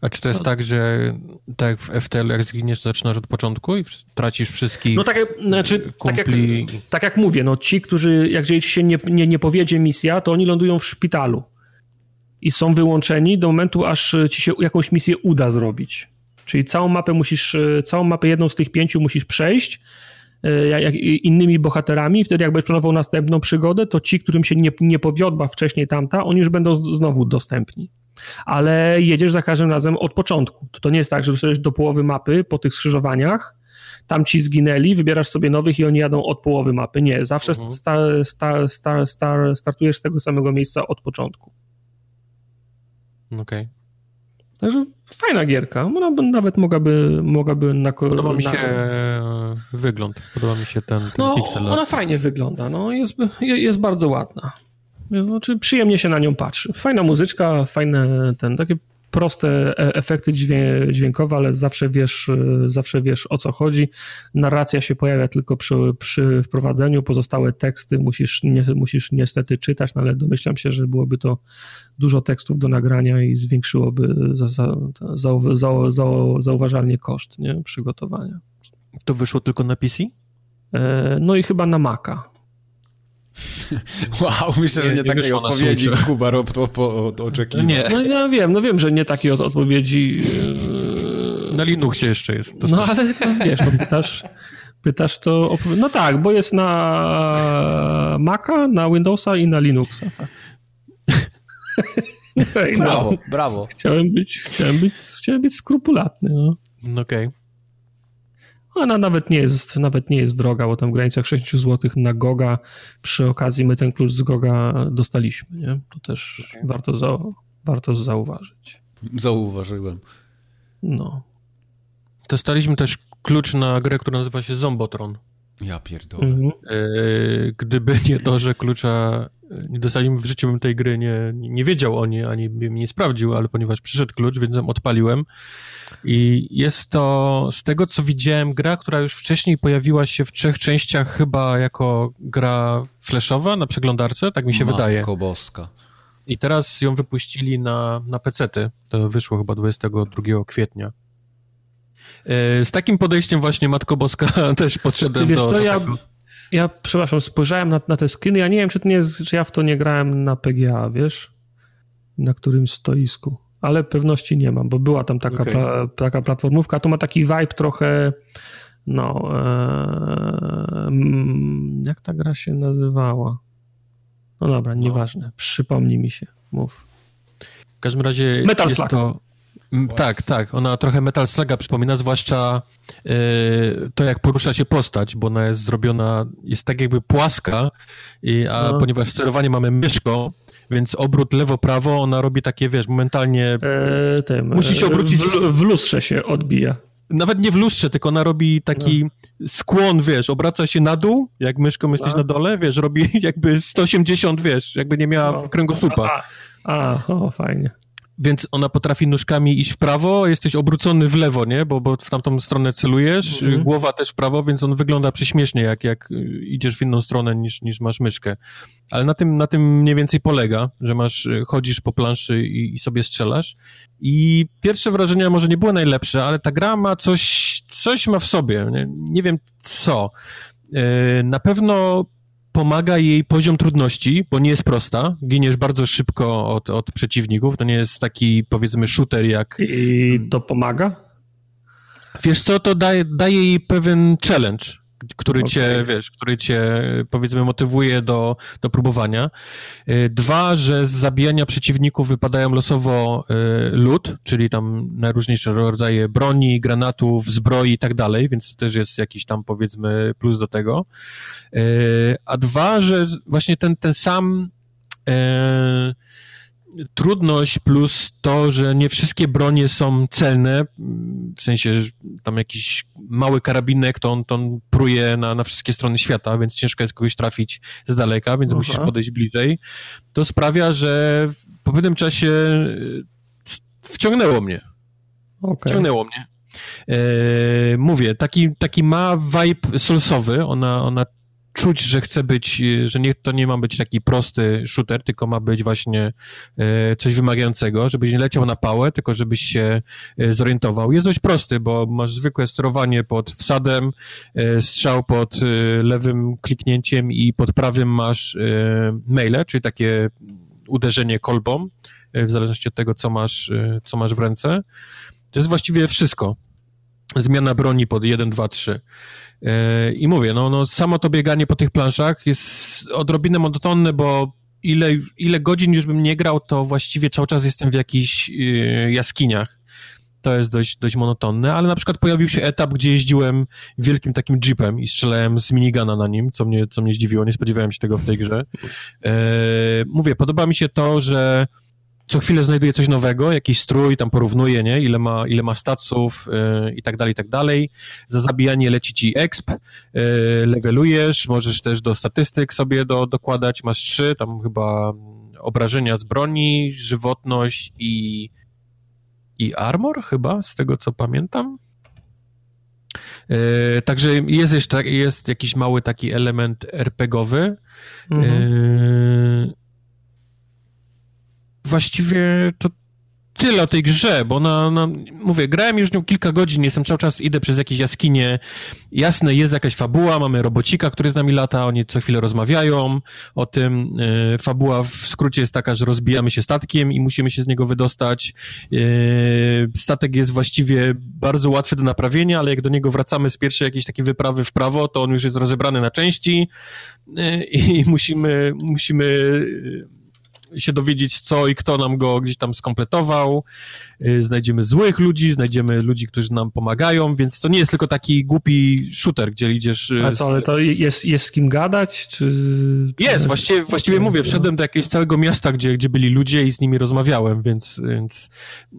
Speaker 2: A czy to jest tak, że tak w FTL, jak zginiesz, zaczynasz od początku i tracisz wszystkich No tak jak, znaczy, tak jak,
Speaker 3: tak jak mówię, no ci, którzy, jak ci się nie, nie, nie powiedzie misja, to oni lądują w szpitalu i są wyłączeni do momentu, aż ci się jakąś misję uda zrobić. Czyli całą mapę musisz, całą mapę jedną z tych pięciu musisz przejść, e, jak, innymi bohaterami, wtedy jak będziesz planował następną przygodę, to ci, którym się nie, nie powiodła wcześniej tamta, oni już będą z, znowu dostępni ale jedziesz za każdym razem od początku. To, to nie jest tak, że dostajesz do połowy mapy po tych skrzyżowaniach, tam ci zginęli, wybierasz sobie nowych i oni jadą od połowy mapy. Nie, zawsze mhm. sta, sta, sta, sta, startujesz z tego samego miejsca od początku.
Speaker 2: Okej. Okay.
Speaker 3: Także fajna gierka. Ona by, nawet mogłaby, mogłaby na
Speaker 2: Podoba mi się na... wygląd. Podoba mi się ten, ten
Speaker 3: no. Ona fajnie wygląda. No, jest, jest bardzo ładna. Znaczy, przyjemnie się na nią patrzy. Fajna muzyczka, fajne ten, takie proste e, efekty dźwiękowe, ale zawsze wiesz, e, zawsze wiesz o co chodzi. Narracja się pojawia tylko przy, przy wprowadzeniu, pozostałe teksty musisz, nie, musisz niestety czytać, no ale domyślam się, że byłoby to dużo tekstów do nagrania i zwiększyłoby za, za, za, zauważalnie koszt nie? przygotowania.
Speaker 2: To wyszło tylko na PC?
Speaker 3: E, no i chyba na Maca.
Speaker 1: Wow, myślę, że nie, nie takiej odpowiedzi Kuba Rob to po, oczekiwał.
Speaker 3: Nie. No ja wiem, no wiem, że nie takiej od, odpowiedzi.
Speaker 2: Yy... Na Linuxie jeszcze jest.
Speaker 3: No ale no, wiesz, no, pytasz, pytasz to... No tak, bo jest na Maca, na Windowsa i na Linuxa, tak.
Speaker 1: brawo, no. brawo.
Speaker 3: Chciałem być, chciałem być, chciałem być skrupulatny, no.
Speaker 2: Okej. Okay.
Speaker 3: Ona nawet nie jest, nawet nie jest droga, bo tam w granicach 6 zł na Goga. Przy okazji my ten klucz z Goga dostaliśmy, nie? To też okay. warto, za, warto zauważyć.
Speaker 1: Zauważyłem.
Speaker 3: No.
Speaker 2: Dostaliśmy też klucz na grę, która nazywa się Zombotron.
Speaker 1: Ja pierdolę. Mhm. E,
Speaker 2: gdyby nie to, że klucza nie dostaliśmy w życiu, bym tej gry nie, nie wiedział o niej, ani bym nie sprawdził, ale ponieważ przyszedł klucz, więc ją odpaliłem. I jest to, z tego co widziałem, gra, która już wcześniej pojawiła się w trzech częściach chyba jako gra flashowa na przeglądarce, tak mi się Matko wydaje.
Speaker 1: boska.
Speaker 2: I teraz ją wypuścili na, na pecety. To wyszło chyba 22 kwietnia. E, z takim podejściem właśnie Matko Boska też podszedłem
Speaker 3: wiesz do... Co, ja, ja, przepraszam, spojrzałem na, na te skiny, ja nie wiem, czy, to nie jest, czy ja w to nie grałem na PGA, wiesz? Na którym stoisku. Ale pewności nie mam, bo była tam taka, okay. pla, taka platformówka, to ma taki vibe trochę, no, e, jak ta gra się nazywała? No dobra, no. nieważne, przypomnij mi się, mów.
Speaker 2: W każdym razie
Speaker 3: Metal Slug. To,
Speaker 2: Mm, tak, tak. Ona trochę Metal Sluga przypomina, zwłaszcza yy, to, jak porusza się postać, bo ona jest zrobiona, jest tak jakby płaska, i, a no. ponieważ sterowanie mamy myszką, więc obrót lewo-prawo, ona robi takie, wiesz, momentalnie...
Speaker 3: E, tym, musi się obrócić... W, w, lustrze się odbija.
Speaker 2: Nawet nie w lustrze, tylko ona robi taki no. skłon, wiesz, obraca się na dół, jak myszką jesteś a. na dole, wiesz, robi jakby 180, wiesz, jakby nie miała no. kręgosłupa.
Speaker 3: A, a o, fajnie.
Speaker 2: Więc ona potrafi nóżkami iść w prawo, jesteś obrócony w lewo, nie? Bo, bo w tamtą stronę celujesz, mhm. głowa też w prawo, więc on wygląda prześmiesznie, jak, jak idziesz w inną stronę niż, niż masz myszkę. Ale na tym, na tym mniej więcej polega, że masz, chodzisz po planszy i, i sobie strzelasz. I pierwsze wrażenia może nie były najlepsze, ale ta gra ma coś, coś ma w sobie, nie, nie wiem co. E, na pewno pomaga jej poziom trudności, bo nie jest prosta. Giniesz bardzo szybko od, od przeciwników. To nie jest taki, powiedzmy, shooter jak.
Speaker 3: I to pomaga?
Speaker 2: Wiesz co, to daje, daje jej pewien challenge który okay. cię, wiesz, który cię, powiedzmy, motywuje do, do próbowania. Y, dwa, że z zabijania przeciwników wypadają losowo y, lód, czyli tam najróżniejsze rodzaje broni, granatów, zbroi i tak dalej, więc też jest jakiś tam, powiedzmy, plus do tego. Y, a dwa, że właśnie ten, ten sam trudność plus to, że nie wszystkie bronie są celne, w sensie, że tam jakiś mały karabinek, to on, to on pruje na, na wszystkie strony świata, więc ciężko jest kogoś trafić z daleka, więc Aha. musisz podejść bliżej. To sprawia, że po pewnym czasie e, wciągnęło mnie. Okay. Wciągnęło mnie. E, mówię, taki, taki ma vibe solsowy, ona, ona czuć, że chce być, e, że nie, to nie ma być taki prosty shooter, tylko ma być właśnie e, coś wymagającego, żebyś nie leciał na pałę, tylko żebyś się e, zorientował. Jest dość prosty, bo masz zwykłe sterowanie pod wsadem, strzał pod lewym kliknięciem i pod prawym masz maile, czyli takie uderzenie kolbą, w zależności od tego, co masz, co masz w ręce. To jest właściwie wszystko. Zmiana broni pod 1, 2, 3. E, I mówię, no, no samo to bieganie po tych planszach jest odrobinę monotonne, bo ile, ile godzin już bym nie grał, to właściwie cały czas jestem w jakichś y, jaskiniach. To jest dość, dość monotonne, ale na przykład pojawił się etap, gdzie jeździłem wielkim takim jeepem i strzelałem z minigana na nim, co mnie, co mnie zdziwiło, nie spodziewałem się tego w tej grze. E, mówię, podoba mi się to, że co chwilę znajduje coś nowego, jakiś strój, tam porównuje, nie, ile ma, ile ma staców yy, i tak dalej, i tak dalej. Za zabijanie leci ci exp, yy, levelujesz, możesz też do statystyk sobie do, dokładać, masz trzy, tam chyba obrażenia z broni, żywotność i, i armor chyba, z tego co pamiętam. Yy, także jest, jeszcze, jest jakiś mały taki element RPGowy. Mhm. Yy, właściwie to tyle o tej grze, bo na, na, mówię, grałem już nią kilka godzin, jestem cały czas, idę przez jakieś jaskinie, jasne, jest jakaś fabuła, mamy robocika, który z nami lata, oni co chwilę rozmawiają o tym, e, fabuła w skrócie jest taka, że rozbijamy się statkiem i musimy się z niego wydostać, e, statek jest właściwie bardzo łatwy do naprawienia, ale jak do niego wracamy z pierwszej jakiejś takiej wyprawy w prawo, to on już jest rozebrany na części. E, i musimy, musimy się dowiedzieć, co i kto nam go gdzieś tam skompletował. Y, znajdziemy złych ludzi, znajdziemy ludzi, którzy nam pomagają, więc to nie jest tylko taki głupi shooter, gdzie idziesz...
Speaker 3: Y, A co, ale to jest, jest z kim gadać, czy...
Speaker 2: Jest, właściwie, właściwie mówię, wszedłem do jakiegoś całego miasta, gdzie, gdzie byli ludzie i z nimi rozmawiałem, więc, więc y,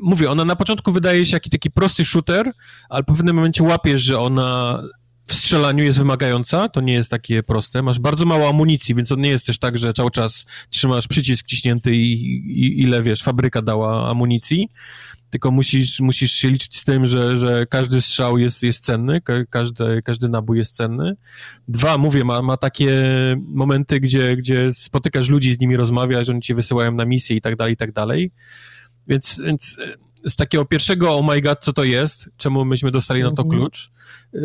Speaker 2: mówię, ona na początku wydaje się jakiś taki prosty shooter, ale po pewnym momencie łapiesz, że ona w strzelaniu jest wymagająca, to nie jest takie proste. Masz bardzo mało amunicji, więc to nie jest też tak, że cały czas trzymasz przycisk wciśnięty i, i ile, wiesz, fabryka dała amunicji, tylko musisz, musisz się liczyć z tym, że, że każdy strzał jest, jest cenny, każdy, każdy nabój jest cenny. Dwa, mówię, ma, ma takie momenty, gdzie, gdzie spotykasz ludzi, z nimi rozmawiasz, oni ci wysyłają na misję i tak dalej, i tak dalej. Więc, więc z takiego pierwszego oh my god, co to jest, czemu myśmy dostali na to mhm. klucz, yy,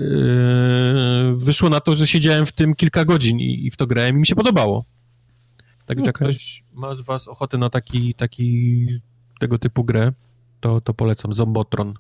Speaker 2: wyszło na to, że siedziałem w tym kilka godzin i, i w to grałem i mi się podobało. Także okay. jak ktoś ma z was ochotę na taki, taki tego typu grę, to, to polecam. Zombotron.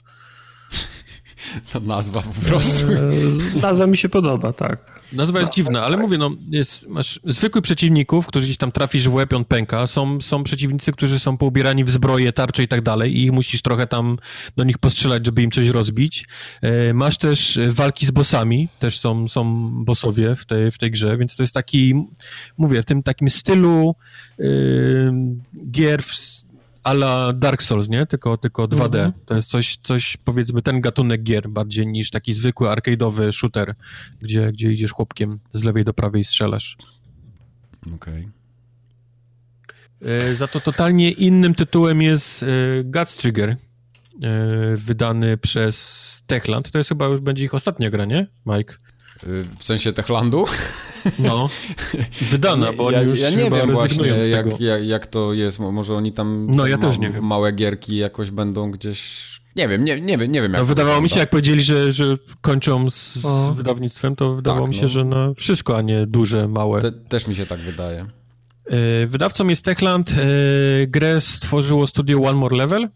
Speaker 1: Ta nazwa po prostu.
Speaker 3: Eee, nazwa mi się podoba, tak.
Speaker 2: Nazwa jest dziwna, ale mówię, no, jest, masz zwykłych przeciwników, którzy gdzieś tam trafisz w łeb, on pęka. Są, są przeciwnicy, którzy są poubierani w zbroje, tarcze i tak dalej i ich musisz trochę tam do nich postrzelać, żeby im coś rozbić. E, masz też walki z bossami, też są, są bossowie w tej, w tej grze, więc to jest taki, mówię, w tym takim stylu yy, gier w, ala Dark Souls, nie? Tylko, tylko 2D. Mhm. To jest coś, coś, powiedzmy, ten gatunek gier bardziej niż taki zwykły arcade'owy shooter, gdzie, gdzie idziesz chłopkiem z lewej do prawej i strzelasz.
Speaker 1: Okej. Okay.
Speaker 2: E, za to totalnie innym tytułem jest e, Guts Trigger, e, wydany przez Techland. To jest chyba już będzie ich ostatnia gra, nie, Mike?
Speaker 1: W sensie Techlandu?
Speaker 2: No, wydana, bo
Speaker 1: ja,
Speaker 2: oni już
Speaker 1: ja nie wiem właśnie,
Speaker 2: jak,
Speaker 1: jak, jak to jest. Może oni tam
Speaker 2: no, ja ma, też nie wiem.
Speaker 1: małe gierki jakoś będą gdzieś... Nie wiem, nie, nie wiem, nie wiem jak
Speaker 2: No wydawało mi się, jak powiedzieli, że, że kończą z, z wydawnictwem, to wydawało tak, mi się, no. że na wszystko, a nie duże, małe. Te,
Speaker 1: też mi się tak wydaje.
Speaker 2: E, wydawcą jest Techland. E, grę stworzyło studio One More Level.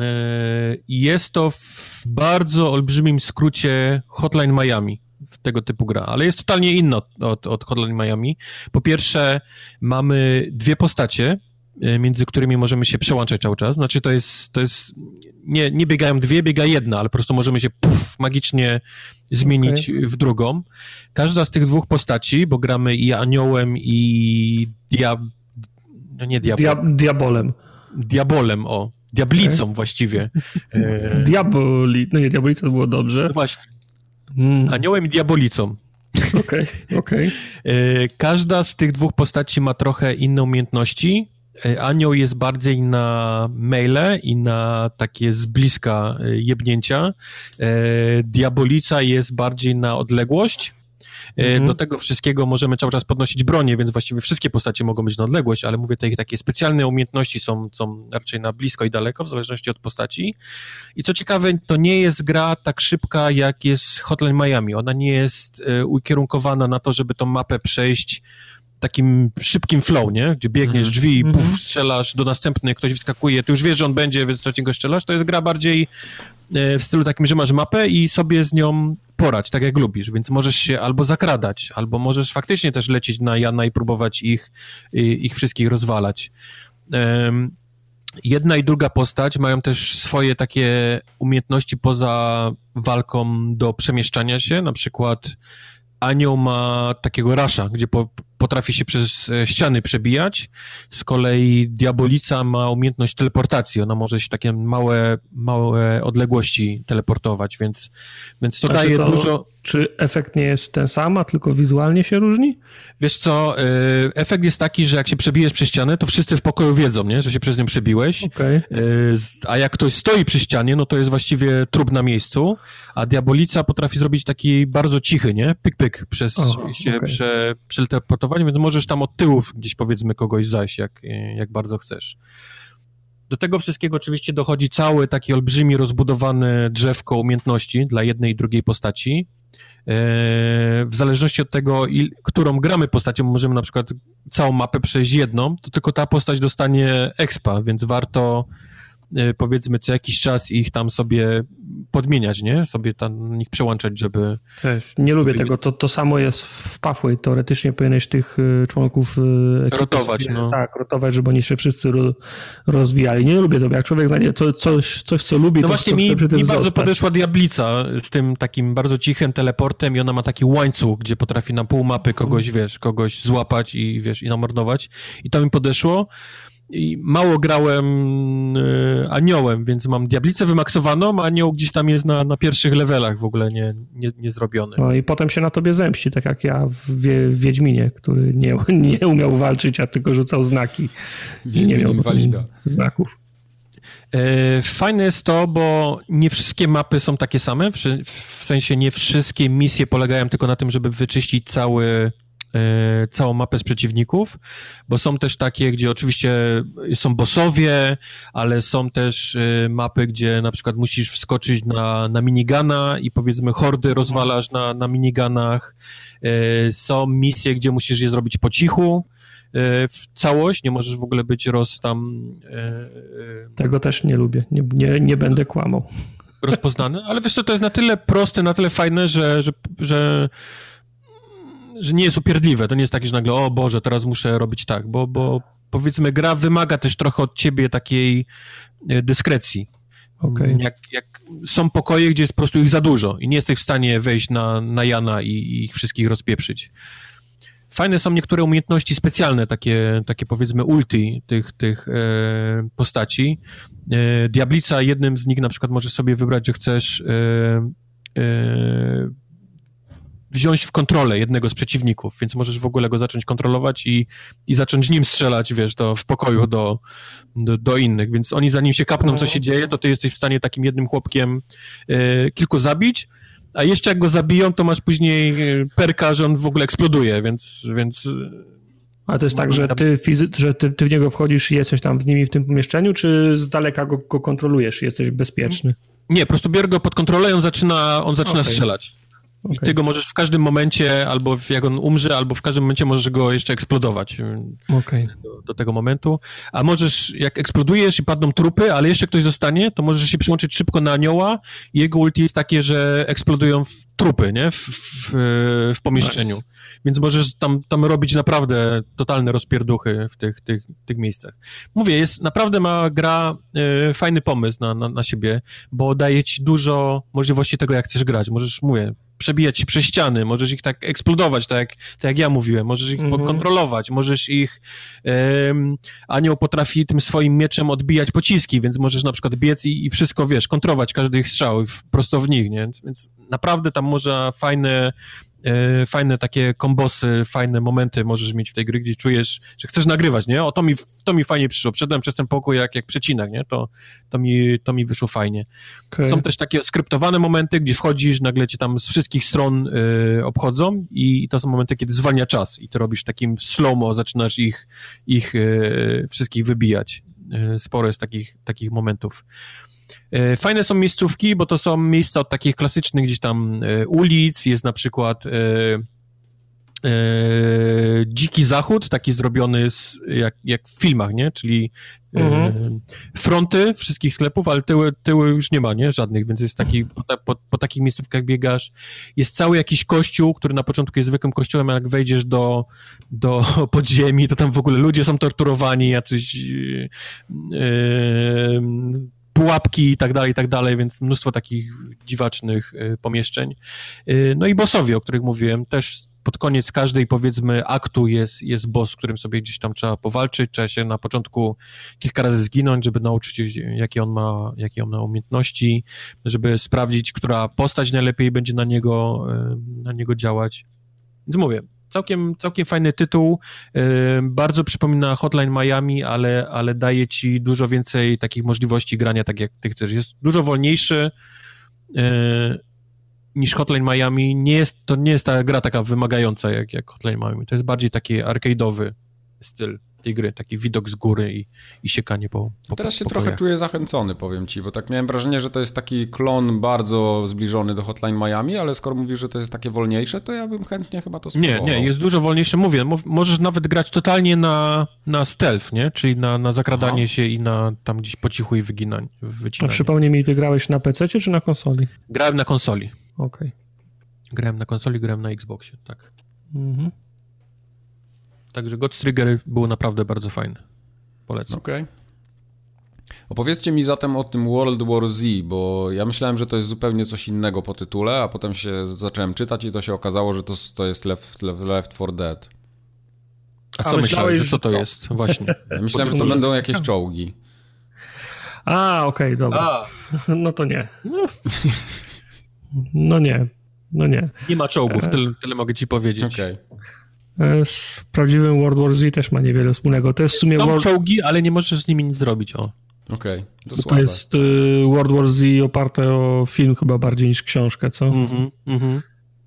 Speaker 2: E, jest to w bardzo olbrzymim skrócie Hotline Miami tego typu gra, ale jest totalnie inna od, od, od Hotline Miami. Po pierwsze, mamy dwie postacie, między którymi możemy się przełączać cały czas. Znaczy, to jest, to jest nie, nie biegają dwie, biega jedna, ale po prostu możemy się puf, magicznie zmienić okay. w drugą. Każda z tych dwóch postaci, bo gramy i aniołem, i dia... no nie diabolem.
Speaker 3: Dia diabolem.
Speaker 2: Diabolem, o. Diablicą okay. właściwie.
Speaker 3: E... Diaboli, no nie, diabolica to było dobrze.
Speaker 2: No właśnie. Hmm. Aniołem i diabolicą.
Speaker 3: Okej, okay, okej. Okay.
Speaker 2: E, każda z tych dwóch postaci ma trochę inne umiejętności E, anioł jest bardziej na maile i na takie z bliska jebnięcia. Diabolica jest bardziej na odległość. Mhm. Do tego wszystkiego możemy cały czas podnosić bronię, więc właściwie wszystkie postacie mogą być na odległość, ale mówię, te takie specjalne umiejętności są, są raczej na blisko i daleko, w zależności od postaci. I co ciekawe, to nie jest gra tak szybka, jak jest Hotline Miami. Ona nie jest ukierunkowana na to, żeby tą mapę przejść takim szybkim flow, nie? Gdzie biegniesz mhm. drzwi i puf, mhm. strzelasz do następnej, ktoś wskakuje, ty już wiesz, że on będzie, więc do niego strzelasz. To jest gra bardziej e, w stylu takim, że masz mapę i sobie z nią porać, tak jak lubisz, więc możesz się albo zakradać, albo możesz faktycznie też lecieć na Jana i próbować ich, ich wszystkich rozwalać. Jedna i druga postać mają też swoje takie umiejętności poza walką do przemieszczania się, na przykład Anioł ma takiego rasza, gdzie po, potrafi się przez e, ściany przebijać. Z kolei Diabolica ma umiejętność teleportacji. Ona może się takie małe, małe odległości teleportować, więc, więc to daje to, dużo.
Speaker 3: Czy efekt nie jest ten sam, a tylko wizualnie się różni?
Speaker 2: Wiesz co, e, efekt jest taki, że jak się przebijesz przez ścianę, to wszyscy w pokoju wiedzą, nie? że się przez nią przebiłeś.
Speaker 3: Okay.
Speaker 2: A jak ktoś stoi przy ścianie, no to jest właściwie trup na miejscu, a Diabolica potrafi zrobić taki bardzo cichy, nie? Pyk, pyk, przez oh, się okay. prze, przeteleportować więc możesz tam od tyłów gdzieś powiedzmy kogoś zajść, jak, jak bardzo chcesz. Do tego wszystkiego oczywiście dochodzi cały taki olbrzymi, rozbudowany drzewko umiejętności dla jednej i drugiej postaci. E, w zależności od tego, którą gramy postacią, możemy na przykład całą mapę przejść jedną, to tylko ta postać dostanie expa, więc warto powiedzmy co jakiś czas ich tam sobie podmieniać, nie? Sobie tam nich przełączać, żeby...
Speaker 3: Tak, nie lubię tego. To, to samo jest w Pathway. Teoretycznie powinieneś tych y, członków y,
Speaker 2: rotować, sobie, no.
Speaker 3: Tak, rotować, żeby oni się wszyscy rozwijali. Nie lubię tego. Jak człowiek znajdzie to, coś, coś, co lubi,
Speaker 2: no
Speaker 3: to
Speaker 2: właśnie mi, mi bardzo podeszła Diablica z tym takim bardzo cichym teleportem i ona ma taki łańcuch, gdzie potrafi na pół mapy kogoś, wiesz, kogoś złapać i, wiesz, i zamordować. I to mi podeszło. I mało grałem y, aniołem, więc mam diablicę wymaksowaną, a anioł gdzieś tam jest na, na pierwszych levelach w ogóle nie, nie, nie zrobiony.
Speaker 3: No i potem się na tobie zemści, tak jak ja w, w Wiedźminie, który nie, nie umiał walczyć, a tylko rzucał znaki.
Speaker 1: Wiedźmin
Speaker 3: nie miał
Speaker 1: inwalida.
Speaker 3: znaków.
Speaker 2: E, fajne jest to, bo nie wszystkie mapy są takie same, w, w sensie nie wszystkie misje polegają tylko na tym, żeby wyczyścić cały E, całą mapę z przeciwników, bo są też takie, gdzie oczywiście są bossowie, ale są też e, mapy, gdzie na przykład musisz wskoczyć na, na minigana i powiedzmy hordy rozwalasz na, na miniganach. E, są misje, gdzie musisz je zrobić po cichu, w całość, nie możesz w ogóle być roz tam...
Speaker 3: Tego też nie lubię, nie, nie, nie będę kłamał.
Speaker 2: Rozpoznany, ale wiesz co, to jest na tyle proste, na tyle fajne, że, że, że że nie jest upierdliwe. To nie jest takie, że nagle, o Boże, teraz muszę robić tak, bo, bo powiedzmy, gra wymaga też trochę od ciebie takiej e, dyskrecji.
Speaker 3: Okay.
Speaker 2: Jak, jak są pokoje, gdzie jest po prostu ich za dużo i nie jesteś w stanie wejść na, na Jana i, i ich wszystkich rozpieprzyć. Fajne są niektóre umiejętności specjalne, takie, takie powiedzmy ulti tych, tych e, postaci. E, Diablica, jednym z nich na przykład możesz sobie wybrać, że chcesz e, e wziąć w kontrolę jednego z przeciwników, więc możesz w ogóle go zacząć kontrolować i, i zacząć nim strzelać, wiesz, to w pokoju do, do, do innych, więc oni zanim się kapną, co się dzieje, to ty jesteś w stanie takim jednym chłopkiem y, kilku zabić, a jeszcze jak go zabiją, to masz później perka, że on w ogóle eksploduje, więc, więc
Speaker 3: a to jest tak, że ty, że ty, ty w niego wchodzisz i jesteś tam z nimi w tym pomieszczeniu, czy z daleka go, go kontrolujesz i jesteś bezpieczny?
Speaker 2: Nie, po prostu biorę go pod kontrolę i on zaczyna, on zaczyna okay. strzelać. Okay. I ty go możesz w każdym momencie, albo jak on umrze, albo w każdym momencie możesz go jeszcze eksplodować
Speaker 3: okay.
Speaker 2: do, do, tego momentu. A możesz, jak eksplodujesz i padną trupy, ale jeszcze ktoś zostanie, to możesz się przyłączyć szybko na anioła i jego ulti jest takie, że eksplodują trupy, nie? W, w, w pomieszczeniu. Nice. Więc możesz tam, tam robić naprawdę totalne rozpierduchy w tych, tych, tych miejscach. Mówię, jest, naprawdę ma gra y, fajny pomysł na, na, na siebie, bo daje ci dużo możliwości tego, jak chcesz grać. Możesz, mówię, przebijać się przez ściany, możesz ich tak eksplodować, tak jak, tak jak ja mówiłem, możesz ich -hmm. kontrolować, możesz ich... Um, anioł potrafi tym swoim mieczem odbijać pociski, więc możesz na przykład biec i, i wszystko, wiesz, kontrować każdy ich strzał prosto w nich, nie? Więc naprawdę tam można fajne fajne takie kombosy, fajne momenty możesz mieć w tej gry, gdzie czujesz, że chcesz nagrywać, nie? O, to mi, to mi fajnie przyszło. Przedem przez ten pokój jak, jak przecinak, nie? To, to, mi, to mi wyszło fajnie. Okay. Są też takie skryptowane momenty, gdzie wchodzisz, nagle cię tam z wszystkich stron y, obchodzą i, i, to są momenty, kiedy zwalnia czas i ty robisz takim slow-mo, zaczynasz ich, ich y, wszystkich wybijać. Y, sporo jest takich, takich momentów. E, fajne są miejscówki, bo to są miejsca od takich klasycznych gdzieś tam e, ulic, jest na przykład e, Dziki Zachód, taki zrobiony z, jak, jak w filmach, nie? Czyli mhm. fronty wszystkich sklepów, ale tyły, tyły już nie ma, nie? Żadnych, więc jest taki, po, po, po, takich miejscówkach biegasz. Jest cały jakiś kościół, który na początku jest zwykłym kościołem, a jak wejdziesz do, do podziemi, to tam w ogóle ludzie są torturowani, jacyś yy, yy, pułapki i tak dalej, i tak dalej, więc mnóstwo takich dziwacznych y, pomieszczeń. Y, no i bossowie, o których mówiłem, też pod koniec każdej, powiedzmy, aktu jest, jest boss, z którym sobie gdzieś tam trzeba powalczyć, trzeba się na początku kilka razy zginąć, żeby nauczyć się, jakie on ma, jakie on ma umiejętności, żeby sprawdzić, która postać najlepiej będzie na niego, y, na niego działać. Więc mówię, całkiem, całkiem fajny tytuł. Bardzo przypomina Hotline Miami, ale, ale daje ci dużo więcej takich możliwości grania tak, jak ty chcesz. Jest dużo wolniejszy niż Hotline Miami. Nie jest, to nie jest ta gra taka wymagająca jak, jak Hotline Miami. To jest bardziej taki arcade'owy styl tej gry, taki widok z góry i, i siekanie po, po
Speaker 1: Teraz się
Speaker 2: po
Speaker 1: trochę czuję zachęcony, powiem ci, bo tak miałem wrażenie, że to jest taki klon bardzo zbliżony do Hotline Miami, ale skoro mówisz, że to jest takie wolniejsze, to ja bym chętnie chyba to spróbował.
Speaker 2: Nie, nie, jest dużo wolniejsze, mówię, możesz nawet grać totalnie na, na stealth, nie? Czyli na, na zakradanie Aha. się i na tam gdzieś po cichu i wyginanie.
Speaker 3: A przypomnij mi, ty grałeś na PC czy na konsoli?
Speaker 2: Grałem na konsoli.
Speaker 3: Okej. Okay.
Speaker 2: Grałem na konsoli, grałem na Xboxie, tak. Mhm. Także God Trigger był naprawdę bardzo fajny. Polecam.
Speaker 1: Okej. Okay. Opowiedzcie mi zatem o tym World War Z, bo ja myślałem, że to jest zupełnie coś innego po tytule, a potem się zacząłem czytać i to się okazało, że to, to jest Left, Left 4 Dead.
Speaker 2: A, a co myślałeś, że co to jest? Właśnie.
Speaker 1: Ja myślałem, że to będą jakieś czołgi.
Speaker 3: A, okej, okay, dobra. A. No to nie. No. no nie. No nie.
Speaker 2: Nie ma czołgów, tyle, tyle mogę ci powiedzieć.
Speaker 1: Okej. Okay.
Speaker 3: E, z prawdziwym World War Z też ma niewiele wspólnego. To jest w sumie
Speaker 2: Są World... czołgi, ale nie możesz z nimi nic zrobić, o.
Speaker 1: Okej, okay, to,
Speaker 3: to jest y, World War Z oparte o film chyba bardziej niż książkę, co? Mhm, mhm.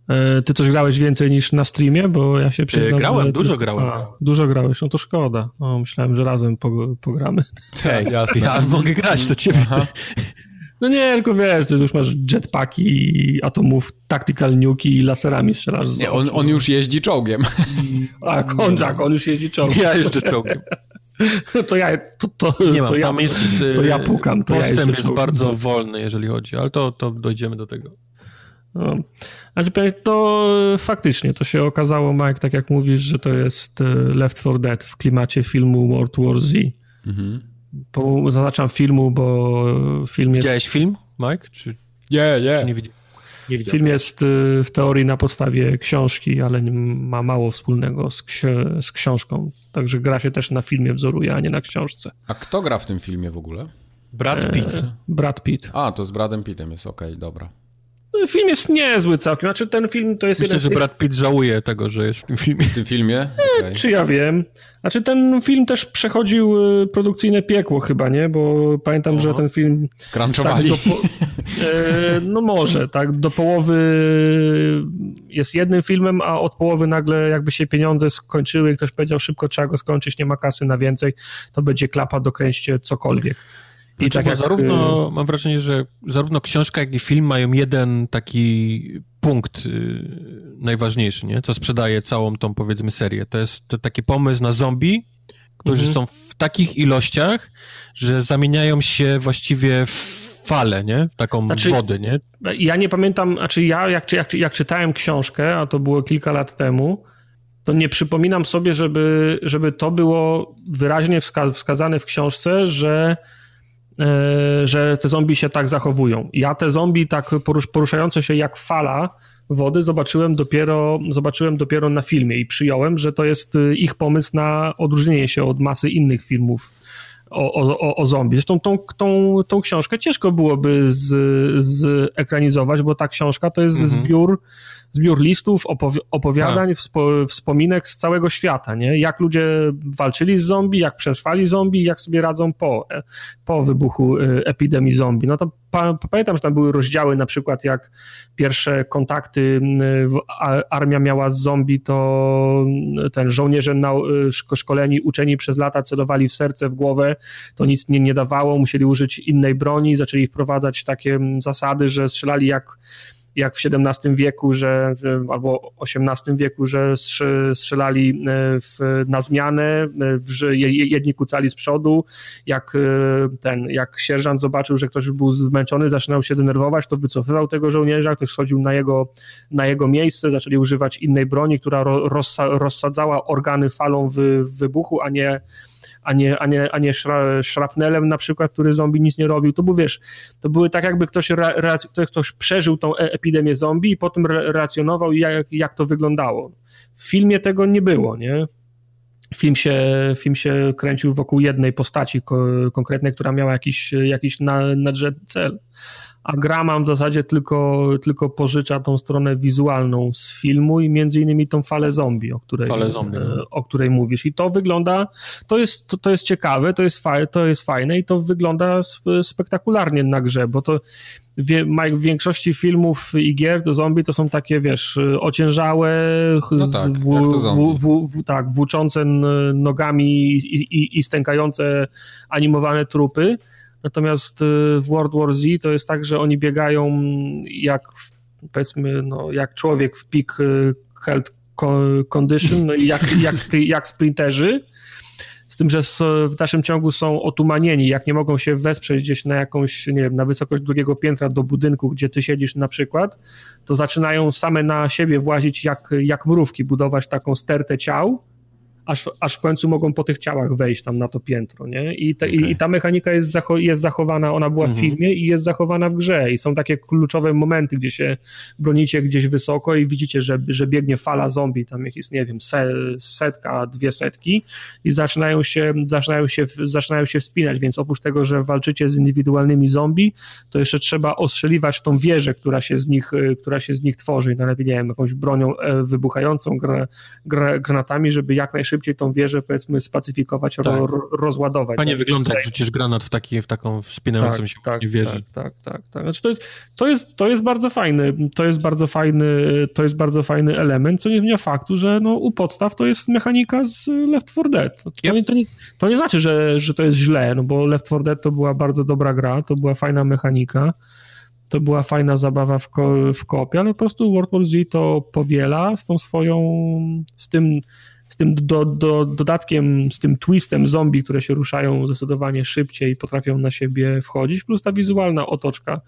Speaker 3: E, ty coś grałeś więcej niż na streamie, bo ja się e, przyznam,
Speaker 2: Grałem, dużo grałem. A,
Speaker 3: dużo grałeś, no to szkoda. O, myślałem, że razem pogramy.
Speaker 2: Hej, jasne. Ja mogę grać do ciebie.
Speaker 3: No nie, tylko wiesz, ty już masz jetpacki, atomów, tactical nuki i laserami strzelasz z
Speaker 1: Nie, on, on już jeździ czołgiem.
Speaker 3: Tak, on, tak, on już jeździ czołgiem.
Speaker 2: Ja jeszcze czołgiem.
Speaker 3: To ja, to, to,
Speaker 2: nie mam,
Speaker 3: to
Speaker 2: ja, jest,
Speaker 3: to ja pukam. To
Speaker 2: postęp
Speaker 3: ja
Speaker 2: jest bardzo wolny, jeżeli chodzi, ale to, to dojdziemy do tego.
Speaker 3: No. Znaczy, to faktycznie to się okazało, Mike, tak jak mówisz, że to jest e, Left 4 Dead w klimacie filmu World War Z. Mhm po, zaznaczam filmu, bo film jest...
Speaker 2: Widziałeś film, Mike? Czy,
Speaker 1: nie, nie. Czy nie,
Speaker 3: widzi... nie widziałem. Film jest y, w teorii na podstawie książki, ale ma mało wspólnego z, ksi- z książką. Także gra się też na filmie wzoruje, a nie na książce.
Speaker 1: A kto gra w tym filmie w ogóle?
Speaker 2: Brad Pitt. E,
Speaker 3: Brad Pitt.
Speaker 1: A, to z Bradem Pittem jest, okej, okay, dobra.
Speaker 3: No, film jest niezły całkiem. Znaczy ten film to jest
Speaker 2: Myślę,
Speaker 3: jeden
Speaker 2: że tych... Brad Pitt żałuje tego, że jest w tym filmie.
Speaker 1: W tym filmie?
Speaker 3: Okay. Czy ja wiem. Znaczy ten film też przechodził y, produkcyjne piekło chyba, nie? Bo pamiętam, że ten film...
Speaker 1: Crunchowali. Tak po...
Speaker 3: e, no może, tak. Do połowy jest jednym filmem, a od połowy nagle jakby się pieniądze skończyły ktoś powiedział szybko trzeba go skończyć, nie ma kasy na więcej, to będzie klapa, dokręćcie cokolwiek.
Speaker 2: I znaczy, tak jak... zarówno, y, mam wrażenie, że zarówno książka, jak i film mają jeden taki punkt yy, najważniejszy, nie? co sprzedaje całą tą, powiedzmy, serię. To jest to taki pomysł na zombie, którzy mhm. są w takich ilościach, że zamieniają się właściwie w falę, nie? W taką znaczy, wody, nie?
Speaker 3: Ja nie pamiętam, znaczy ja jak, jak, jak czytałem książkę, a to było kilka lat temu, to nie przypominam sobie, żeby, żeby to było wyraźnie wska wskazane w książce, że że te zombie się tak zachowują. Ja te zombie tak porusz, poruszające się jak fala wody zobaczyłem dopiero, zobaczyłem dopiero na filmie i przyjąłem, że to jest y, ich pomysł na odróżnienie się od masy innych filmów o, o, o zombie. Zresztą tą, tą, tą książkę ciężko byłoby z, z ekranizować, bo ta książka to jest mhm. zbiór zbiór listów, opowi opowiadań, tak. wspo wspominek z całego świata, nie? Jak ludzie walczyli z zombie, jak przetrwali zombie, jak sobie radzą po, po wybuchu e, epidemii zombie. No to pamiętam, że tam były rozdziały, na przykład jak pierwsze kontakty armia miała z zombie, to ten żołnierze na, e, szkoleni, uczeni przez lata celowali w serce, w głowę, to nic nie, nie dawało, musieli użyć innej broni, zaczęli wprowadzać takie zasady, że strzelali jak jak w XVII wieku, że albo XVIII wieku, że strzelali e, w, na zmianę, że jedni kucali z przodu, jak e, ten, jak sierżant zobaczył, że ktoś był zmęczony, zaczynał się denerwować, to wycofywał tego żołnierza, ktoś schodził na jego, na jego miejsce, zaczęli używać innej broni, która rozsadzała organy falą w, w wybuchu, a nie a nie, a nie, a nie szrapnelem na przykład, który zombie nic nie robił. To był, wiesz, to były tak jakby ktoś, ktoś przeżył tą e, epidemię zombie i potem racjonował jak, jak to wyglądało. W filmie tego nie było, nie? Film się, film się kręcił wokół jednej postaci konkretnej, która miała jakiś, jakiś nadrzędny cel a gra mam w zasadzie tylko, tylko pożycza tą stronę wizualną z filmu i między innymi tą falę zombie, o której, zombie, no. o której mówisz. I to wygląda, to jest, to, to jest ciekawe, to jest, fa, to jest fajne i to wygląda spektakularnie na grze, bo to wie, w większości filmów i gier to zombie to są takie, wiesz, ociężałe, no tak, w, w, w, tak, włóczące nogami i, i, i stękające animowane trupy Natomiast y, w World War Z to jest tak, że oni biegają jak powiedzmy, no, jak człowiek w peak y, health condition, no i jak, jak, jak sprinterzy, z tym, że w dalszym ciągu są otumanieni, jak nie mogą się wesprzeć gdzieś na jakąś, nie wiem, na wysokość drugiego piętra do budynku, gdzie ty siedzisz na przykład, to zaczynają same na siebie włazić jak, jak mrówki, budować taką stertę ciał, aż, aż w końcu mogą po tych ciałach wejść tam na to piętro, nie? I, te, okay. i, i, ta mechanika jest, zacho jest zachowana, ona była w mhm. filmie i jest zachowana w grze i są takie kluczowe momenty, gdzie się bronicie gdzieś wysoko i widzicie, że, że biegnie fala zombie, tam jest, nie wiem, se, setka, dwie setki i zaczynają się, zaczynają, się, zaczynają się wspinać, więc oprócz tego, że walczycie z indywidualnymi zombie, to jeszcze trzeba ostrzeliwać tą wieżę, która się z nich, która się z nich tworzy, najlepiej, nie wiem, jakąś bronią e, wybuchającą, granatami, żeby jak najszybciej szybciej tą wieżę, powiedzmy, spacyfikować, tak. ro, rozładować.
Speaker 2: Fajnie tak, wygląda, jak rzucisz granat w, taki, w taką wspinającą tak, się tak, wieżę.
Speaker 3: Tak, tak, tak. tak. Znaczy to, jest, to, jest, to jest bardzo fajny, to jest bardzo fajny, to jest bardzo fajny element, co nie zmienia faktu, że no, u podstaw to jest mechanika z Left 4 Dead. To, yep. nie, to, nie, to nie znaczy, że, że to jest źle, no bo Left 4 Dead to była bardzo dobra gra, to była fajna mechanika, to była fajna zabawa w, ko, w kopie, ale po prostu World War Z to powiela z tą swoją, z tym z tym do, do, dodatkiem, z tym twistem zombie, które się ruszają zdecydowanie szybciej i potrafią na siebie wchodzić, plus ta wizualna otoczka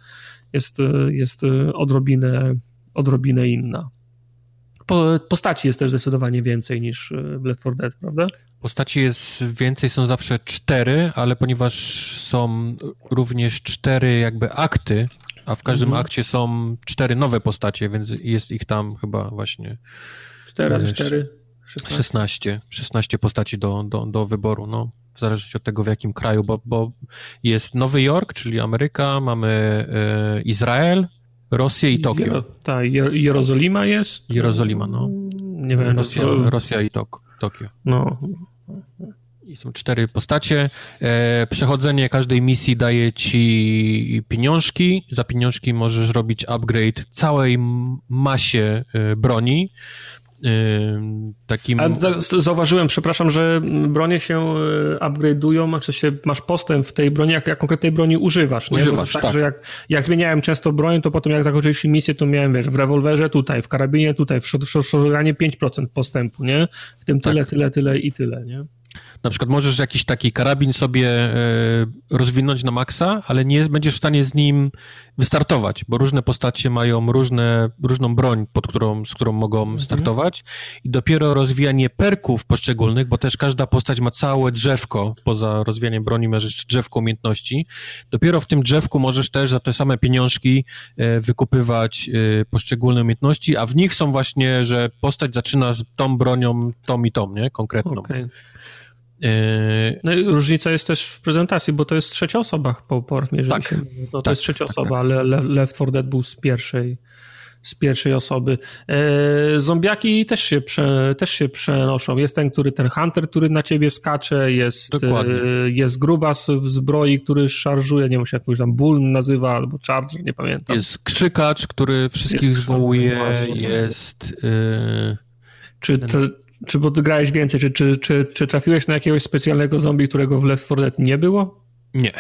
Speaker 3: jest, jest odrobinę, odrobinę inna. Po, postaci jest też zdecydowanie więcej niż w Left 4 Dead, prawda?
Speaker 2: Postaci jest więcej, są zawsze cztery, ale ponieważ są również cztery jakby akty, a w każdym mhm. akcie są cztery nowe postacie, więc jest ich tam chyba właśnie...
Speaker 3: Cztery razy cztery.
Speaker 2: 16. 16, postaci do, do, do wyboru, no. W zależności od tego, w jakim kraju, bo, bo jest Nowy Jork, czyli Ameryka, mamy e, Izrael, Rosję i Tokio. Jero,
Speaker 3: tak, Jerozolima jest?
Speaker 2: Jerozolima, no.
Speaker 3: Nie wiem.
Speaker 2: Rosja, to... Rosja i Tok Tokio. No. I są cztery postacie. E, przechodzenie każdej misji daje ci pieniążki. Za pieniążki możesz robić upgrade całej masie e, broni. Takim...
Speaker 3: zauważyłem, przepraszam, że bronie się e, upgrade'ują, znaczy się masz postęp w tej broni, jak, jak konkretnej broni używasz. Nie?
Speaker 2: Używasz, tak, tak.
Speaker 3: Że jak, jak zmieniałem często broń, to potem jak zakończyliśmy misję, to miałem, wiesz, w rewolwerze tutaj, w karabinie tutaj, w shotgunie 5% postępu, nie? W tym tyle, tak. tyle, tyle i tyle, nie?
Speaker 2: Na przykład możesz jakiś taki karabin sobie e, rozwinąć na maksa, ale nie będziesz w stanie z nim wystartować, bo różne postacie mają różne, różną broń, pod którą, z którą mogą mhm. startować i dopiero rozwijanie perków poszczególnych, bo też każda postać ma całe drzewko, poza rozwijaniem broni masz jeszcze drzewko umiejętności, dopiero w tym drzewku możesz też za te same pieniążki e, wykupywać e, poszczególne umiejętności, a w nich są właśnie, że postać zaczyna z tą bronią, tą i tą, nie? Konkretną. Okay.
Speaker 3: Yy, no i różnica jest też w prezentacji, bo to jest trzecia osoba po, po jeżeli tak, się, no to tak, jest trzecia tak, osoba, tak. ale Left 4 Dead był z pierwszej, z pierwszej osoby. E, zombiaki też się, prze, też się przenoszą. Jest ten, który, ten hunter, który na ciebie skacze, jest, e, jest grubas w zbroi, który szarżuje, nie wiem, jak jakoś tam bull nazywa, albo charger, nie pamiętam.
Speaker 2: Jest krzykacz, który wszystkich jest zwołuje, jest...
Speaker 3: Yy, czy, ten... Czy bo grałeś więcej? Czy, czy, czy, czy trafiłeś na jakiegoś specjalnego zombie, którego w Left 4 Dead nie było?
Speaker 2: Nie.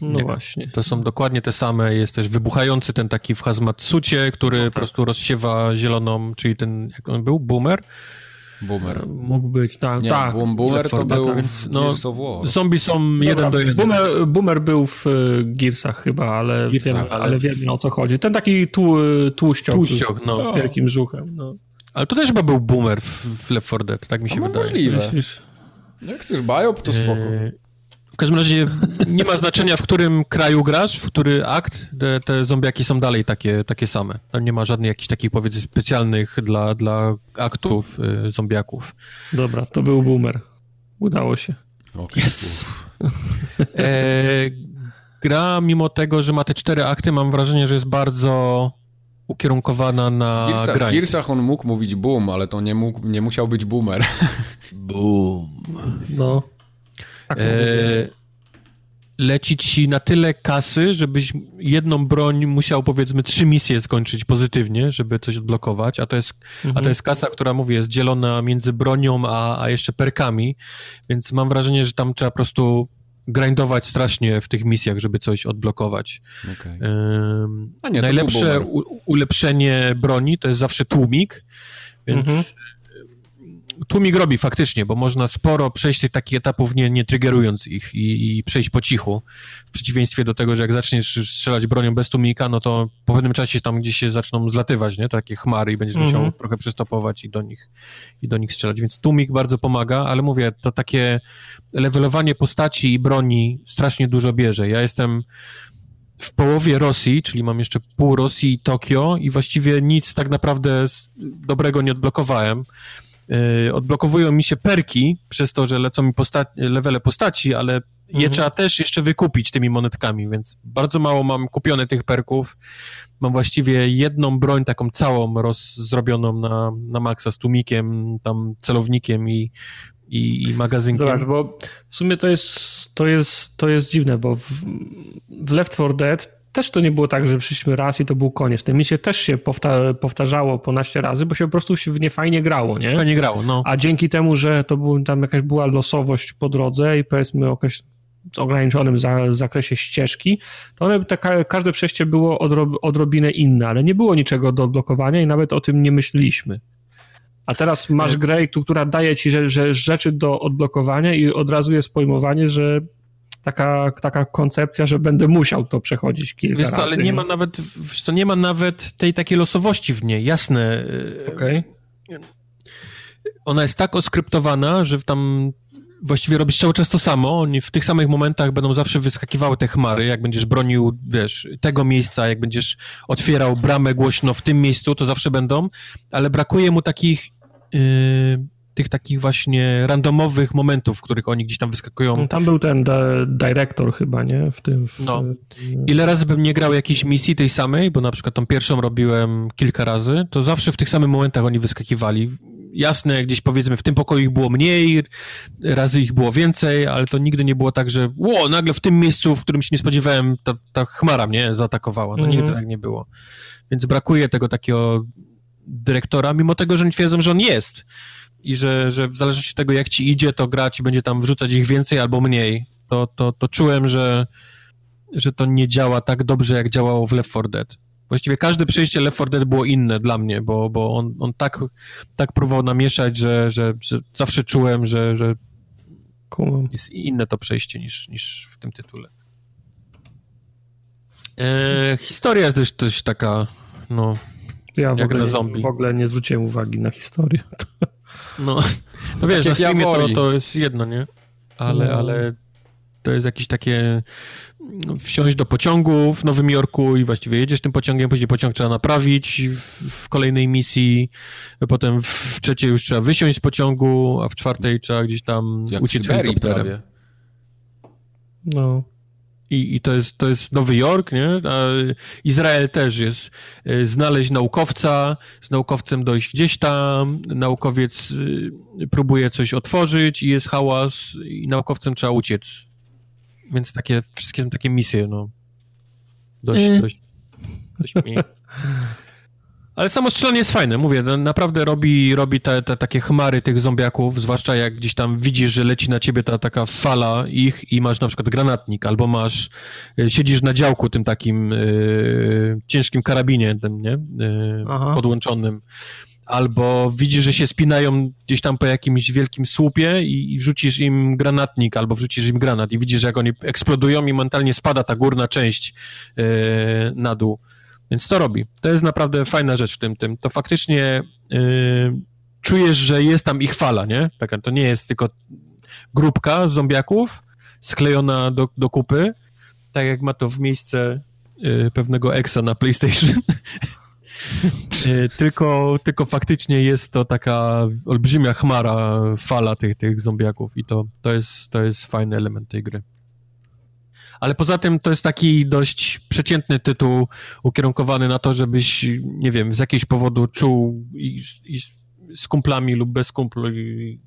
Speaker 3: No nie. właśnie.
Speaker 2: To są dokładnie te same. Jest też wybuchający ten taki w hazmatsucie, który no tak. po prostu rozsiewa zieloną, czyli ten, jak on był? Boomer?
Speaker 1: Boomer.
Speaker 3: Mógł być, tak.
Speaker 1: Nie,
Speaker 3: tak.
Speaker 1: Boomer to był
Speaker 2: no, Zombie są Dobra, jeden do jednego.
Speaker 3: Boomer, Boomer był w e, Gearsach chyba, ale, Gearsach, wiem, ale... ale wiem o co chodzi. Ten taki tłu, tłuściok.
Speaker 2: Tłuściok, no.
Speaker 3: Z wielkim brzuchem, no.
Speaker 2: Ale to też chyba był boomer w, w Left 4 Dead, tak mi się no, wydaje.
Speaker 1: Możliwe. Myślisz? No jak chcesz biop, to spoko. Eee,
Speaker 2: w każdym razie nie ma znaczenia, w którym kraju grasz, w który akt, te, te zombiaki są dalej takie, takie same. Tam nie ma żadnych jakichś takich, powiedzmy, specjalnych dla, dla aktów y, zombiaków.
Speaker 3: Dobra, to był boomer. Udało się.
Speaker 2: Okay. Yes. e, gra, mimo tego, że ma te cztery akty, mam wrażenie, że jest bardzo ukierunkowana na
Speaker 1: w Gearsach, W Gearsach on mógł mówić boom, ale to nie, mógł, nie musiał być boomer.
Speaker 2: Boom.
Speaker 3: No.
Speaker 2: Tak e, leci ci na tyle kasy, żebyś jedną broń musiał powiedzmy trzy misje skończyć pozytywnie, żeby coś odblokować, a to jest, mhm. a to mhm. jest kasa, która mówię, jest dzielona między bronią, a, a jeszcze perkami, więc mam wrażenie, że tam trzeba po prostu grindować strasznie w tych misjach, żeby coś odblokować. Okay. nie, najlepsze ulepszenie broni to jest zawsze tłumik, więc mhm tłumik robi faktycznie, bo można sporo przejść tych takich etapów nie, nie triggerując ich i, i, przejść po cichu. W przeciwieństwie do tego, że jak zaczniesz strzelać bronią bez tłumika, no to po pewnym czasie tam gdzieś się zaczną zlatywać, nie? Takie chmary i będziesz mm -hmm. musiał trochę przystopować i do nich, i do nich strzelać. Więc tłumik bardzo pomaga, ale mówię, to takie levelowanie postaci i broni strasznie dużo bierze. Ja jestem w połowie Rosji, czyli mam jeszcze pół Rosji i Tokio i właściwie nic tak naprawdę dobrego nie odblokowałem. Yy, odblokowują mi się perki przez to, że lecą mi posta levele postaci, ale je mhm. trzeba też jeszcze wykupić tymi monetkami, więc bardzo mało mam kupione tych perków. Mam właściwie jedną broń taką całą roz zrobioną na, na maksa z tłumikiem, tam celownikiem i, i, i magazynkiem.
Speaker 3: Zobacz, bo w sumie to jest, to jest, to jest dziwne, bo w, w Left 4 Dead też to nie było tak, że przyszliśmy raz i to był koniec. Te misje też się powta powtarzało ponaście razy, bo się po prostu w nie fajnie grało, nie?
Speaker 2: Fajnie grało, no.
Speaker 3: A dzięki temu, że to był, tam jakaś była losowość po drodze i powiedzmy z ograniczonym za, zakresie ścieżki, to one, te, każde przejście było odrob, odrobinę inne, ale nie było niczego do odblokowania i nawet o tym nie myśleliśmy. A teraz masz grę, która daje ci że, że rzeczy do odblokowania i od razu jest pojmowanie, że taka, taka koncepcja, że będę musiał to przechodzić kilka
Speaker 2: wiesz
Speaker 3: co, razy.
Speaker 2: ale nie ma nawet, wiesz to nie ma nawet tej takiej losowości w niej, jasne.
Speaker 3: Okej. Okay.
Speaker 2: Ona jest tak oskryptowana, że tam właściwie robisz cały czas to samo, oni w tych samych momentach będą zawsze wyskakiwały te chmary, jak będziesz bronił, wiesz, tego miejsca, jak będziesz otwierał bramę głośno w tym miejscu, to zawsze będą, ale brakuje mu takich yy, tych takich właśnie randomowych momentów, w których oni gdzieś tam wyskakują.
Speaker 3: No, tam był ten dyrektor chyba, nie? W tym. W...
Speaker 2: No. Ile razy bym nie grał jakiejś misji tej samej, bo na przykład tą pierwszą robiłem kilka razy, to zawsze w tych samych momentach oni wyskakiwali. Jasne, gdzieś powiedzmy w tym pokoju ich było mniej, razy ich było więcej, ale to nigdy nie było tak, że ło, nagle w tym miejscu, w którym się nie spodziewałem, ta, ta chmara mnie zaatakowała. No nigdy mhm. tak nie było. Więc brakuje tego takiego dyrektora, mimo tego, że oni twierdzą, że on jest i że, że w zależności od tego, jak ci idzie, to gra ci będzie tam wrzucać ich więcej albo mniej. To, to, to czułem, że, że to nie działa tak dobrze, jak działało w Left 4 Dead. Właściwie każde przejście Left 4 Dead było inne dla mnie, bo, bo on, on tak, tak próbował namieszać, że, że, że zawsze czułem, że, że jest inne to przejście niż, niż w tym tytule. E, historia jest też, też taka, no,
Speaker 3: ja jak na zombie. w ogóle nie zwróciłem uwagi na historię.
Speaker 2: No, no wiesz, na streamie to, to jest jedno, nie? Ale, no. ale to jest jakieś takie no, wsiąść do pociągu w Nowym Jorku i właściwie jedziesz tym pociągiem, później pociąg trzeba naprawić w, w kolejnej misji, potem w trzeciej już trzeba wysiąść z pociągu, a w czwartej trzeba gdzieś tam Jak uciec helikopterem. Prawie.
Speaker 3: No.
Speaker 2: I, I, to, jest, to jest Nowy Jork, nie? A Izrael też jest. E, znaleźć naukowca, z naukowcem dojść gdzieś tam, naukowiec e, próbuje coś otworzyć i jest hałas i naukowcem trzeba uciec. Więc takie, wszystkie są takie misje, no. Dość, mm. dość, dość. Ale samo strzelanie jest fajne, mówię, naprawdę robi, robi te, te takie chmary tych zombiaków, zwłaszcza jak gdzieś tam widzisz, że leci na ciebie ta taka fala ich i masz na przykład granatnik, albo masz, e, siedzisz na działku tym takim y, ciężkim karabinie, tym, nie, y, podłączonym, albo widzisz, że się spinają gdzieś tam po jakimś wielkim słupie i, i wrzucisz im granatnik, albo wrzucisz im granat i widzisz, jak oni eksplodują i mentalnie spada ta górna część na dół. Więc to robi. To jest naprawdę fajna rzecz w tym. tym. To faktycznie yy, czujesz, że jest tam ich fala, nie? Taka, to nie jest tylko grupka zombiaków sklejona do, do kupy, tak jak ma to w miejsce yy, pewnego exa na PlayStation. yy, tylko, tylko faktycznie jest to taka olbrzymia chmara, fala tych, tych zombiaków i to, to, jest, to jest fajny element tej gry. Ale poza tym to jest taki dość przeciętny tytuł ukierunkowany na to, żebyś, nie wiem, z jakiegoś powodu czuł i, i z kumplami lub bez kumpli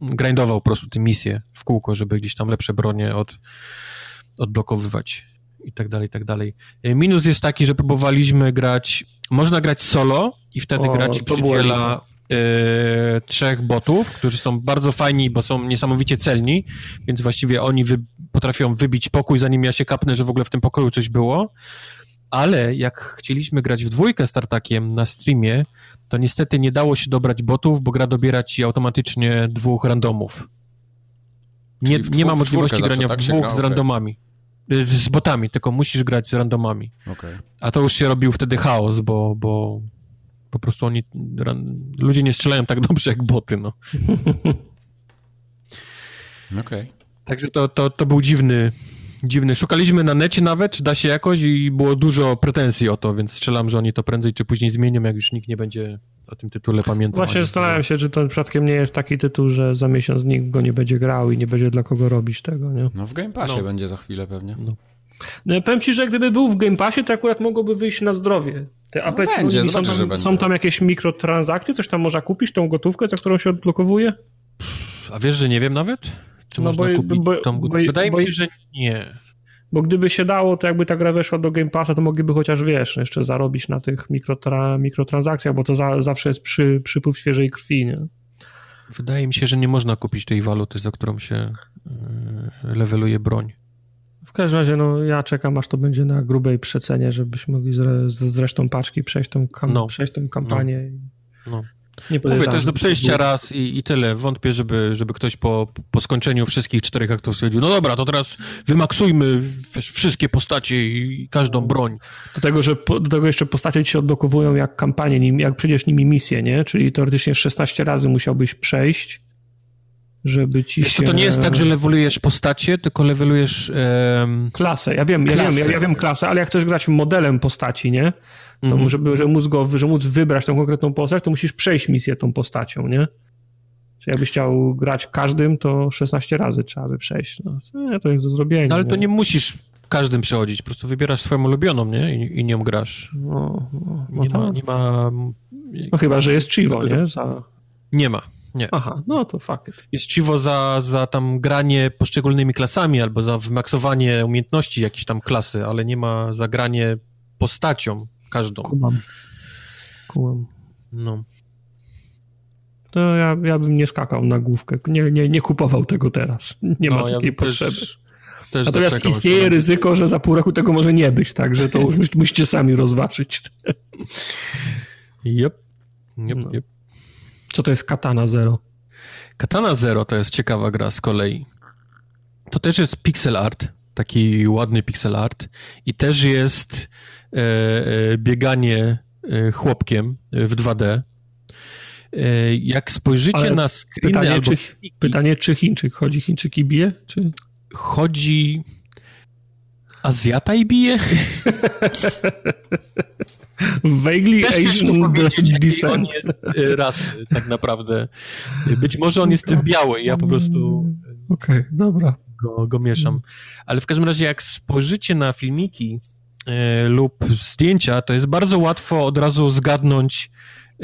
Speaker 2: grindował po prostu te misje w kółko, żeby gdzieś tam lepsze bronie od, odblokowywać i tak dalej, i tak dalej. Minus jest taki, że próbowaliśmy grać, można grać solo i wtedy o, grać i przydziela e, trzech botów, którzy są bardzo fajni, bo są niesamowicie celni, więc właściwie oni wy, potrafią wybić pokój, zanim ja się kapnę, że w ogóle w tym pokoju coś było. Ale jak chcieliśmy grać w dwójkę z Tartakiem na streamie, to niestety nie dało się dobrać botów, bo gra dobiera ci automatycznie dwóch randomów. Nie, nie ma możliwości grania tak w dwóch gra, z randomami. Okay. Z botami, tylko musisz grać z randomami.
Speaker 1: Okay.
Speaker 2: A to już się robił wtedy chaos, bo, bo po prostu oni, ludzie nie strzelają tak dobrze jak boty, no.
Speaker 1: Okej. Okay.
Speaker 2: Także to, to, to był dziwny, dziwny. Szukaliśmy na necie nawet, czy da się jakoś i było dużo pretensji o to, więc strzelam, że oni to prędzej czy później zmienią, jak już nikt nie będzie o tym tytule pamiętał.
Speaker 3: Właśnie zastanawiam się, czy to przypadkiem nie jest taki tytuł, że za miesiąc nikt go nie będzie grał i nie będzie dla kogo robić tego, nie?
Speaker 1: No w Game Passie no. będzie za chwilę pewnie. No.
Speaker 3: No ja powiem ci, że gdyby był w Game Passie, to akurat mogłoby wyjść na zdrowie. Te apeczki, no będzie, są, tam, są tam jakieś mikrotransakcje, coś tam można kupić, tą gotówkę, za którą się odblokowuje?
Speaker 2: A wiesz, że nie wiem nawet? Czy no można bo, kupić bo, tą... Bo, Wydaje mi się, że nie.
Speaker 3: Bo gdyby się dało, to jakby ta gra weszła do Game Passa, to mogliby chociaż, wiesz, jeszcze zarobić na tych mikrotra, mikrotransakcjach, bo to za, zawsze jest przy, przypływ świeżej krwi, nie?
Speaker 2: Wydaje mi się, że nie można kupić tej waluty, za którą się yy, leveluje broń.
Speaker 3: W każdym razie, no ja czekam, aż to będzie na grubej przecenie, żebyśmy mogli z, z resztą paczki przejść tą, kam, no. przejść tą kampanię. No. no.
Speaker 2: Nie Mówię, to jest do przejścia raz i, i tyle. Wątpię, żeby, żeby ktoś po, po skończeniu wszystkich czterech aktów stwierdził, no dobra, to teraz wymaksujmy wszystkie postacie i każdą broń.
Speaker 3: Do tego, że po, do tego jeszcze postacie ci się odblokowują jak kampanię, jak przejdziesz nimi misję, nie? Czyli teoretycznie 16 razy musiałbyś przejść, żeby ci Wiesz,
Speaker 2: się... To nie jest tak, że levelujesz postacie, tylko levelujesz... Um...
Speaker 3: Klasę, ja wiem, ja wiem, ja, ja, wiem klasę, ale jak chcesz grać modelem postaci, nie? To mm -hmm. żeby, żeby, móc go, żeby móc wybrać tą konkretną postać, to musisz przejść misję tą postacią, nie? Czy jakbyś chciał grać każdym, to 16 razy trzeba by przejść. No, to jest do zrobienia.
Speaker 2: No, ale to nie musisz każdym przechodzić, po prostu wybierasz swoją ulubioną, nie? I, i nią grasz. No, no, no nie, tak. ma, nie ma...
Speaker 3: No chyba, że jest Chivo, nie? Za...
Speaker 2: Nie ma. Nie.
Speaker 3: Aha, no to fakt.
Speaker 2: Jest Chivo za, za tam granie poszczególnymi klasami albo za wymaksowanie umiejętności jakiejś tam klasy, ale nie ma za granie postacią każdą.
Speaker 3: Kumam. Kumam. No. To ja, ja bym nie skakał na główkę. Nie, nie, nie kupował tego teraz. Nie no, ma takiej ja potrzeby. Też, też Natomiast istnieje ryzyko, że za pół roku tego może nie być, także to już musicie sami rozważyć.
Speaker 2: Yep. Yep, no. yep.
Speaker 3: Co to jest Katana Zero?
Speaker 2: Katana Zero to jest ciekawa gra z kolei. To też jest pixel art, taki ładny pixel art i też jest e, e, bieganie e, chłopkiem w 2D. E, jak spojrzycie Ale na screeny
Speaker 3: pytanie, albo... Czy, pytanie, czy Chińczyk chodzi? Chińczyki bije? Czy...
Speaker 2: Chodzi... Azjata i bije?
Speaker 3: Vaguely Asian
Speaker 2: descent. Y, rasy, tak naprawdę. Być może on jest tym biały, ja po prostu...
Speaker 3: Okej, okay, dobra.
Speaker 2: Go, go mieszam. Ale w każdym razie, jak spojrzycie na filmiki y, lub zdjęcia, to jest bardzo łatwo od razu zgadnąć,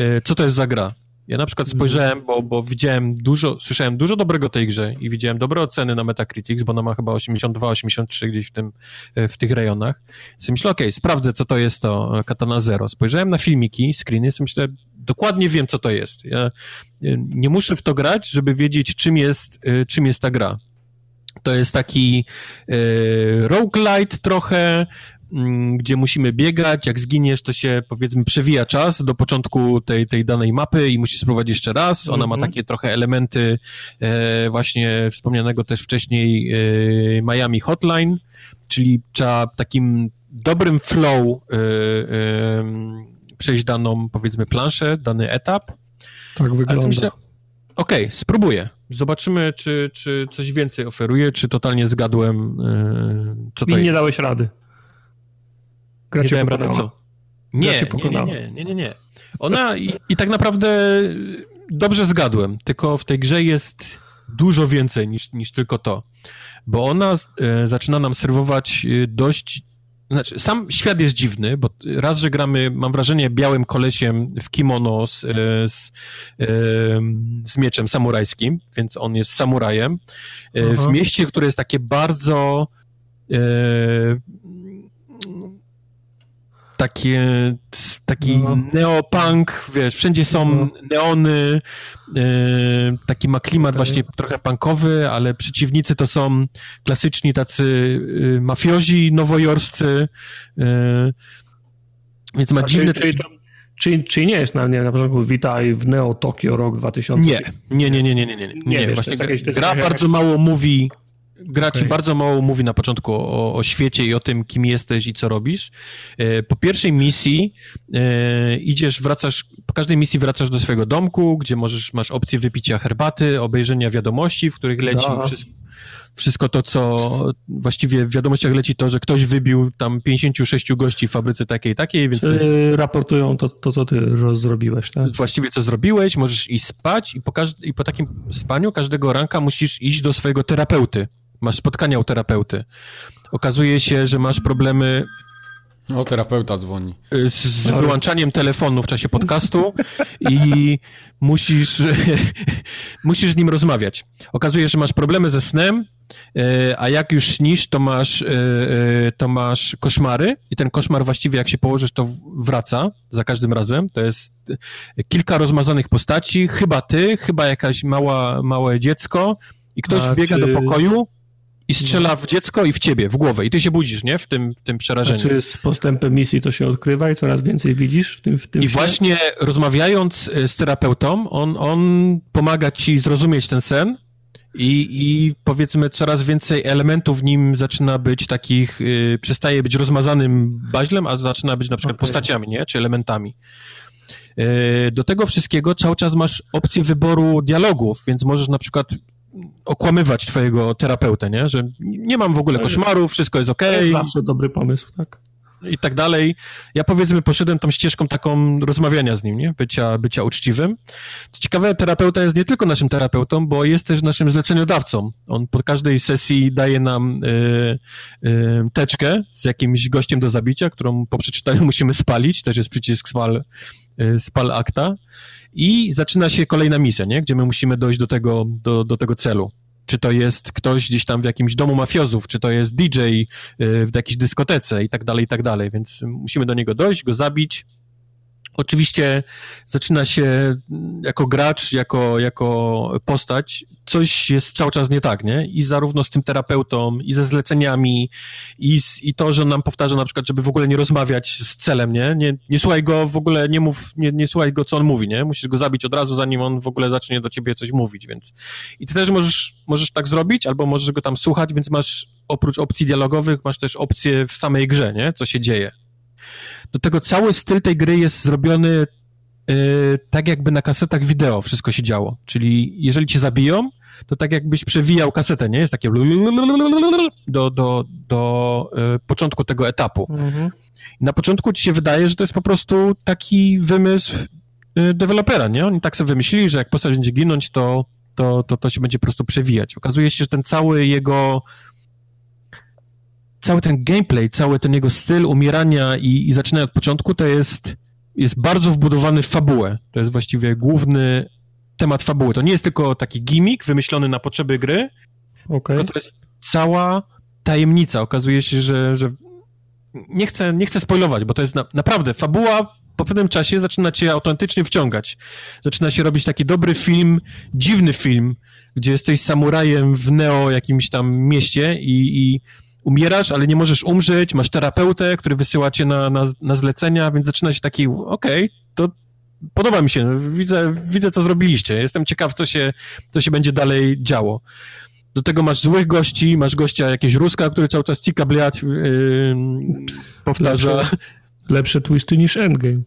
Speaker 2: y, co to jest za gra. Ja na przykład spojrzałem, bo, bo widziałem dużo, słyszałem dużo dobrego tej grze i widziałem dobre oceny na Metacritics, bo ona ma chyba 82, 83 gdzieś w, tym, e, w tych rejonach. Więc myślę, okej, okay, sprawdzę, co to jest to Katana Zero. Spojrzałem na filmiki, screeny, i myślę, dokładnie wiem, co to jest. Ja e, nie muszę w to grać, żeby wiedzieć, czym jest, e, czym jest ta gra. To jest taki e, roguelite trochę, gdzie musimy biegać, jak zginiesz, to się powiedzmy przewija czas do początku tej, tej danej mapy i musisz spróbować jeszcze raz. Ona mm -hmm. ma mhm. takie trochę elementy e, właśnie wspomnianego też wcześniej e, Miami Hotline, czyli trzeba takim dobrym flow e, e przejść daną powiedzmy planszę, dany etap.
Speaker 3: Tak wygląda.
Speaker 2: Okej, okay, spróbuję. Zobaczymy, czy, czy coś więcej oferuje, czy totalnie zgadłem, e, co to I
Speaker 3: nie
Speaker 2: jest.
Speaker 3: dałeś rady.
Speaker 2: Gra nie cię pokonała. Co? Nie, nie, nie, nie, nie, nie. Ona i, i tak naprawdę dobrze zgadłem, tylko w tej grze jest dużo więcej niż, niż tylko to. Bo ona e, zaczyna nam serwować e, dość. Znaczy, sam świat jest dziwny, bo raz, że gramy, mam wrażenie, białym kolesiem w kimono z, e, z, e, z mieczem samurajskim, więc on jest samurajem. E, w mieście, które jest takie bardzo takie, taki no. neopunk, wiesz, wszędzie są no. neony, e, taki ma klimat okay. właśnie trochę punkowy, ale przeciwnicy to są klasyczni tacy e, mafiozi nowojorscy, e, więc ma dziwne...
Speaker 3: Czyli, czyli, czyli, nie jest na, nie, na początku witaj w Neo Tokyo rok 2000?
Speaker 2: Nie, nie, nie, nie, nie, nie, nie, nie, nie, nie właśnie gra, gra bardzo mało mówi Gra okay. ci bardzo mało mówi na początku o, o, świecie i o tym, kim jesteś i co robisz. E, po pierwszej misji e, idziesz, wracasz, po każdej misji wracasz do swojego domku, gdzie możesz, masz opcję wypicia herbaty, obejrzenia wiadomości, w których leci no. wszystko, wszystko to, co właściwie w wiadomościach leci to, że ktoś wybił tam 56 gości w fabryce takiej takiej, więc... Jest...
Speaker 3: Raportują to, to, co ty zrobiłeś, tak?
Speaker 2: Właściwie co zrobiłeś, możesz iść spać i po, i po takim spaniu każdego ranka musisz iść do swojego terapeuty masz spotkania u terapeuty. Okazuje się, że masz problemy
Speaker 1: o, terapeuta dzwoni.
Speaker 2: Z, z wyłączaniem telefonu w czasie podcastu i musisz, musisz z nim rozmawiać. Okazuje się, że masz problemy ze snem, e, a jak już śnisz, to masz, e, to masz koszmary i ten koszmar właściwie jak się położysz, to wraca za każdym razem. To jest kilka rozmazanych postaci, chyba ty, chyba jakaś mała, małe dziecko i ktoś a wbiega czy... do pokoju i strzela w dziecko i w ciebie, w głowę. I ty się budzisz, nie? W tym, w tym przerażeniu.
Speaker 3: Czy z postępem misji to się odkrywa i coraz więcej widzisz w tym w tym
Speaker 2: I właśnie rozmawiając e, z terapeutą, on, on pomaga ci zrozumieć ten sen i, i powiedzmy coraz więcej elementów w nim zaczyna być takich, yy, przestaje być rozmazanym baźlem, a zaczyna być na przykład okay. postaciami, nie? Czy elementami. Yy, do tego wszystkiego cały czas masz opcję wyboru dialogów, więc możesz na przykład okłamywać twojego terapeutę, nie? Że nie mam w ogóle koszmarów, wszystko jest okej. Okay.
Speaker 3: Zawsze dobry pomysł, tak?
Speaker 2: I tak dalej. Ja powiedzmy poszedłem tą ścieżką taką rozmawiania z nim, nie? Bycia, bycia uczciwym. Ciekawe, terapeuta jest nie tylko naszym terapeutą, bo jest też naszym zleceniodawcą. On po każdej sesji daje nam y, y, teczkę z jakimś gościem do zabicia, którą po przeczytaniu musimy spalić. Też jest przycisk spal, y, spal akta. I zaczyna się kolejna misja, nie? Gdzie my musimy dojść do tego, do, do tego celu czy to jest ktoś gdzieś tam w jakimś domu mafiozów, czy to jest DJ y, w jakiejś dyskotece i tak dalej, i tak dalej, więc musimy do niego dojść, go zabić, Oczywiście zaczyna się jako gracz, jako, jako postać, coś jest cały czas nie tak, nie? I zarówno z tym terapeutą, i ze zleceniami, i, z, i to, że on nam powtarza na przykład, żeby w ogóle nie rozmawiać z celem, nie? Nie, nie słuchaj go w ogóle, nie mów, nie, nie słuchaj go, co on mówi, nie? Musisz go zabić od razu, zanim on w ogóle zacznie do ciebie coś mówić, więc... I ty też możesz, możesz tak zrobić, albo możesz go tam słuchać, więc masz oprócz opcji dialogowych, masz też opcje w samej grze, nie? Co się dzieje. Do tego cały styl tej gry jest zrobiony yy, tak jakby na kasetach wideo wszystko się działo. Czyli jeżeli cię zabiją, to tak jakbyś przewijał kasetę, nie? Jest takie do, do, do yy, początku tego etapu. Mhm. Na początku ci się wydaje, że to jest po prostu taki wymysł yy, dewelopera, nie? Oni tak sobie wymyślili, że jak postać będzie ginąć, to, to, to, to się będzie po prostu przewijać. Okazuje się, że ten cały jego cały ten gameplay, cały ten jego styl umierania i, i zaczynania od początku, to jest, jest bardzo wbudowany w fabułę. To jest właściwie główny temat fabuły. To nie jest tylko taki gimmick wymyślony na potrzeby gry, okay. tylko to jest cała tajemnica. Okazuje się, że, że nie, chcę, nie chcę spoilować, bo to jest na, naprawdę fabuła po pewnym czasie zaczyna cię autentycznie wciągać. Zaczyna się robić taki dobry film, dziwny film, gdzie jesteś samurajem w neo jakimś tam mieście i, i umierasz, ale nie możesz umrzeć, masz terapeutę, który wysyła cię na, na, na zlecenia, więc zaczyna się taki, okej, okay, to podoba mi się, widzę, widzę, co zrobiliście, jestem ciekaw, co się, co się będzie dalej działo. Do tego masz złych gości, masz gościa jakieś Ruska, który cały czas cika bliać, yy, powtarza.
Speaker 3: Lepsze, lepsze twisty niż Endgame.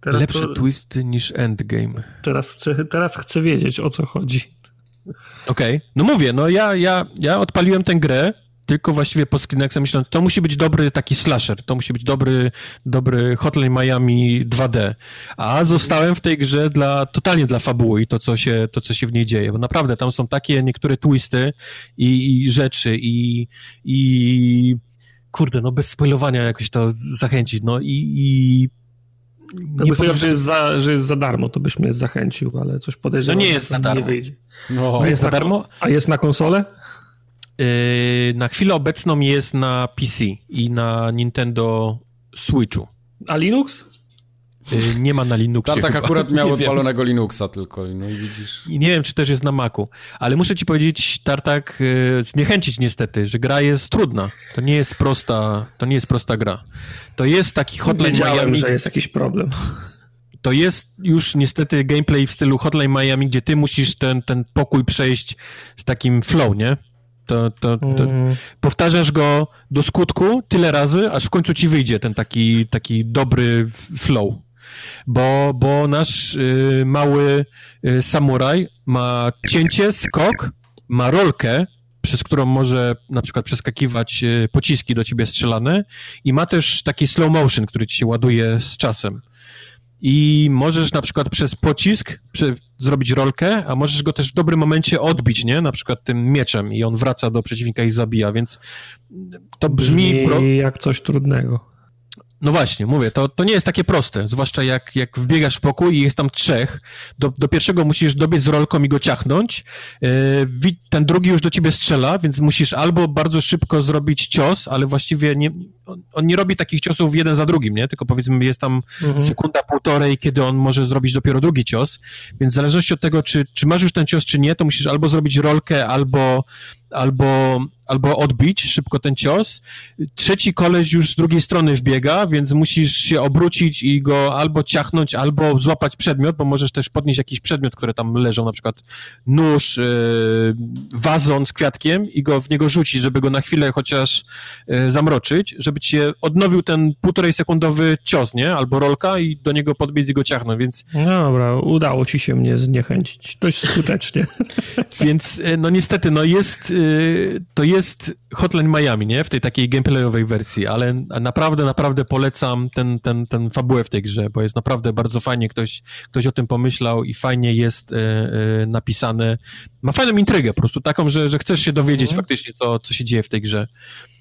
Speaker 2: Teraz lepsze to, twisty niż Endgame.
Speaker 3: Teraz chcę, teraz chcę wiedzieć, o co chodzi.
Speaker 2: Okej, okay. no mówię, no ja, ja, ja odpaliłem tę grę, tylko właściwie po screenach myślałem, to musi być dobry taki slasher, to musi być dobry, dobry Hotline Miami 2D, a zostałem w tej grze dla, totalnie dla fabuły i to, co się, to, co się w niej dzieje, bo naprawdę tam są takie niektóre twisty i, i rzeczy i, i kurde, no bez spoilowania jakoś to zachęcić, no i, i
Speaker 3: nie powiedział, że jest, za, że jest za darmo, to byś mnie zachęcił, ale coś podejrzewam.
Speaker 2: No nie jest za darmo. Nie wyjdzie. No, jest za darmo?
Speaker 3: A jest na konsolę?
Speaker 2: Yy, na chwilę obecną jest na PC i na Nintendo Switchu.
Speaker 3: A Linux?
Speaker 2: Yy, nie ma na Linuxie.
Speaker 1: tak akurat miał odpalonego Linuxa tylko, no i widzisz.
Speaker 2: I nie wiem, czy też jest na Macu, ale muszę ci powiedzieć, Tartak, yy, zniechęcić niestety, że gra jest trudna. To nie jest prosta, to nie jest prosta gra. To jest taki Hotline
Speaker 3: Wiedziałem,
Speaker 2: Miami.
Speaker 3: że jest jakiś problem.
Speaker 2: To jest już niestety gameplay w stylu Hotline Miami, gdzie ty musisz ten, ten pokój przejść z takim flow, nie? To, to, to mm. powtarzasz go do skutku tyle razy, aż w końcu ci wyjdzie ten taki, taki dobry flow. Bo, bo nasz y, mały y, samuraj ma cięcie, skok, ma rolkę, przez którą może na przykład przeskakiwać y, pociski do ciebie strzelane i ma też taki slow motion, który ci się ładuje z czasem i możesz na przykład przez pocisk przy, zrobić rolkę, a możesz go też w dobrym momencie odbić, nie? Na przykład tym mieczem i on wraca do przeciwnika i zabija, więc to brzmi... brzmi
Speaker 3: pro... jak coś trudnego.
Speaker 2: No właśnie, mówię, to, to nie jest takie proste, zwłaszcza jak, jak wbiegasz w pokój i jest tam trzech, do, do pierwszego musisz dobiec z rolką i go ciachnąć, yy, ten drugi już do ciebie strzela, więc musisz albo bardzo szybko zrobić cios, ale właściwie nie, on, on nie robi takich ciosów jeden za drugim, nie? Tylko powiedzmy jest tam mhm. sekunda, półtorej, kiedy on może zrobić dopiero drugi cios, więc w zależności od tego, czy, czy masz już ten cios, czy nie, to musisz albo zrobić rolkę, albo albo, albo odbić szybko ten cios. Trzeci koleś już z drugiej strony wbiega, więc musisz się obrócić i go albo ciachnąć, albo złapać przedmiot, bo możesz też podnieść jakiś przedmiot, które tam leżą, na przykład nóż, yy, wazon z kwiatkiem i go w niego rzucić, żeby go na chwilę chociaż yy, zamroczyć, żeby ci odnowił ten półtorej sekundowy cios, nie? Albo rolka i do niego podbiec i go ciachnąć, więc...
Speaker 3: No dobra, udało ci się mnie zniechęcić dość skutecznie.
Speaker 2: więc, yy, no niestety, no jest y, to jest Hotline Miami, nie? W tej takiej gameplayowej wersji, ale naprawdę, naprawdę polecam ten, ten, ten fabułę w tej grze, bo jest naprawdę bardzo fajnie, ktoś, ktoś o tym pomyślał i fajnie jest e, e, napisane. Ma fajną intrygę po prostu, taką, że, że chcesz się dowiedzieć mhm. faktycznie, co, co się dzieje w tej grze.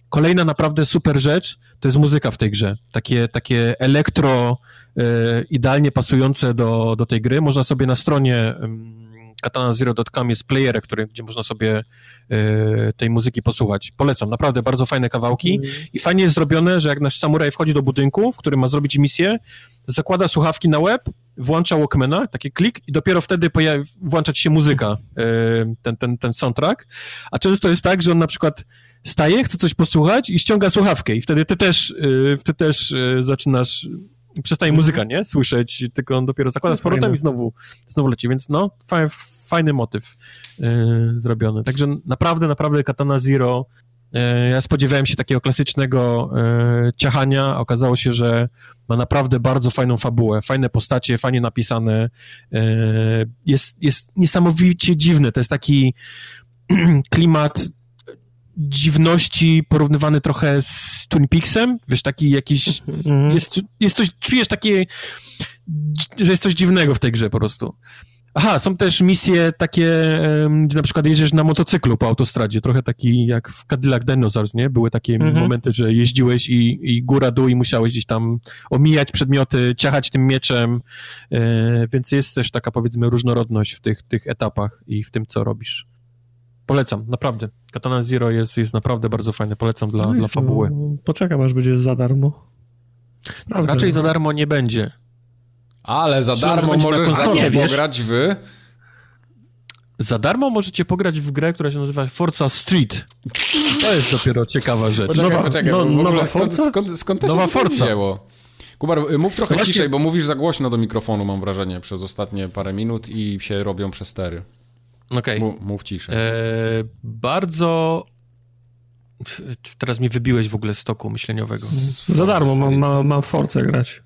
Speaker 2: Kolejna naprawdę super rzecz to jest muzyka w tej grze. Takie, takie elektro e, idealnie pasujące do, do tej gry. Można sobie na stronie katanazero.com jest player, który, gdzie można sobie e, tej muzyki posłuchać. Polecam, naprawdę bardzo fajne kawałki mm. i fajnie jest zrobione, że jak nasz samuraj wchodzi do budynku, w którym ma zrobić misję, zakłada słuchawki na web, włącza Walkmana, taki klik i dopiero wtedy pojawi, włączać się muzyka, e, ten, ten, ten soundtrack, a często jest tak, że on na przykład staje, chce coś posłuchać i ściąga słuchawkę i wtedy ty też, e, ty też zaczynasz przestaje muzyka, nie? Słyszeć, tylko on dopiero zakłada z powrotem i znowu, znowu leci, więc no, fajny, motyw yy, zrobiony. Także naprawdę, naprawdę Katana Zero yy, ja spodziewałem się takiego klasycznego yy, ciachania, okazało się, że ma naprawdę bardzo fajną fabułę, fajne postacie, fajnie napisane. Jest, jest niesamowicie dziwny. To jest taki klimat dziwności porównywany trochę z Twin Peaksem, wiesz, taki jakiś, mm. jest, jest coś, czujesz takie, że jest coś dziwnego w tej grze po prostu. Aha, są też misje takie, gdzie na przykład jedziesz na motocyklu po autostradzie, trochę taki jak w Cadillac Dinosaurs, nie? Były takie -hmm. momenty, że jeździłeś i, i góra, dół i musiałeś gdzieś tam omijać przedmioty, ciachać tym mieczem, e, więc jest też taka powiedzmy różnorodność w tych, tych etapach i w tym, co robisz. Polecam, naprawdę. Katana Zero jest, jest naprawdę bardzo fajny, polecam dla, no dla fabuły.
Speaker 3: Poczekam, aż będzie za darmo.
Speaker 2: Sprawdzę. Raczej za darmo nie będzie.
Speaker 1: Ale za darmo możesz za darmo pograć w...
Speaker 2: Za darmo możecie pograć w grę, która się nazywa Forza Street. To jest dopiero ciekawa rzecz.
Speaker 1: Poczekaj, nowa, poczekaj, no, ogóle skąd, skąd, skąd to
Speaker 2: Nowa Forza. Wzięło?
Speaker 1: Kubar, mów trochę Właśnie... ciszej, bo mówisz za głośno do mikrofonu, mam wrażenie, przez ostatnie parę minut i się robią przestery.
Speaker 2: Okej.
Speaker 1: Okay. Mów ciszej.
Speaker 2: E, bardzo... Teraz mi wybiłeś w ogóle z toku myśleniowego.
Speaker 3: Za darmo mam, mam, mam Force grać.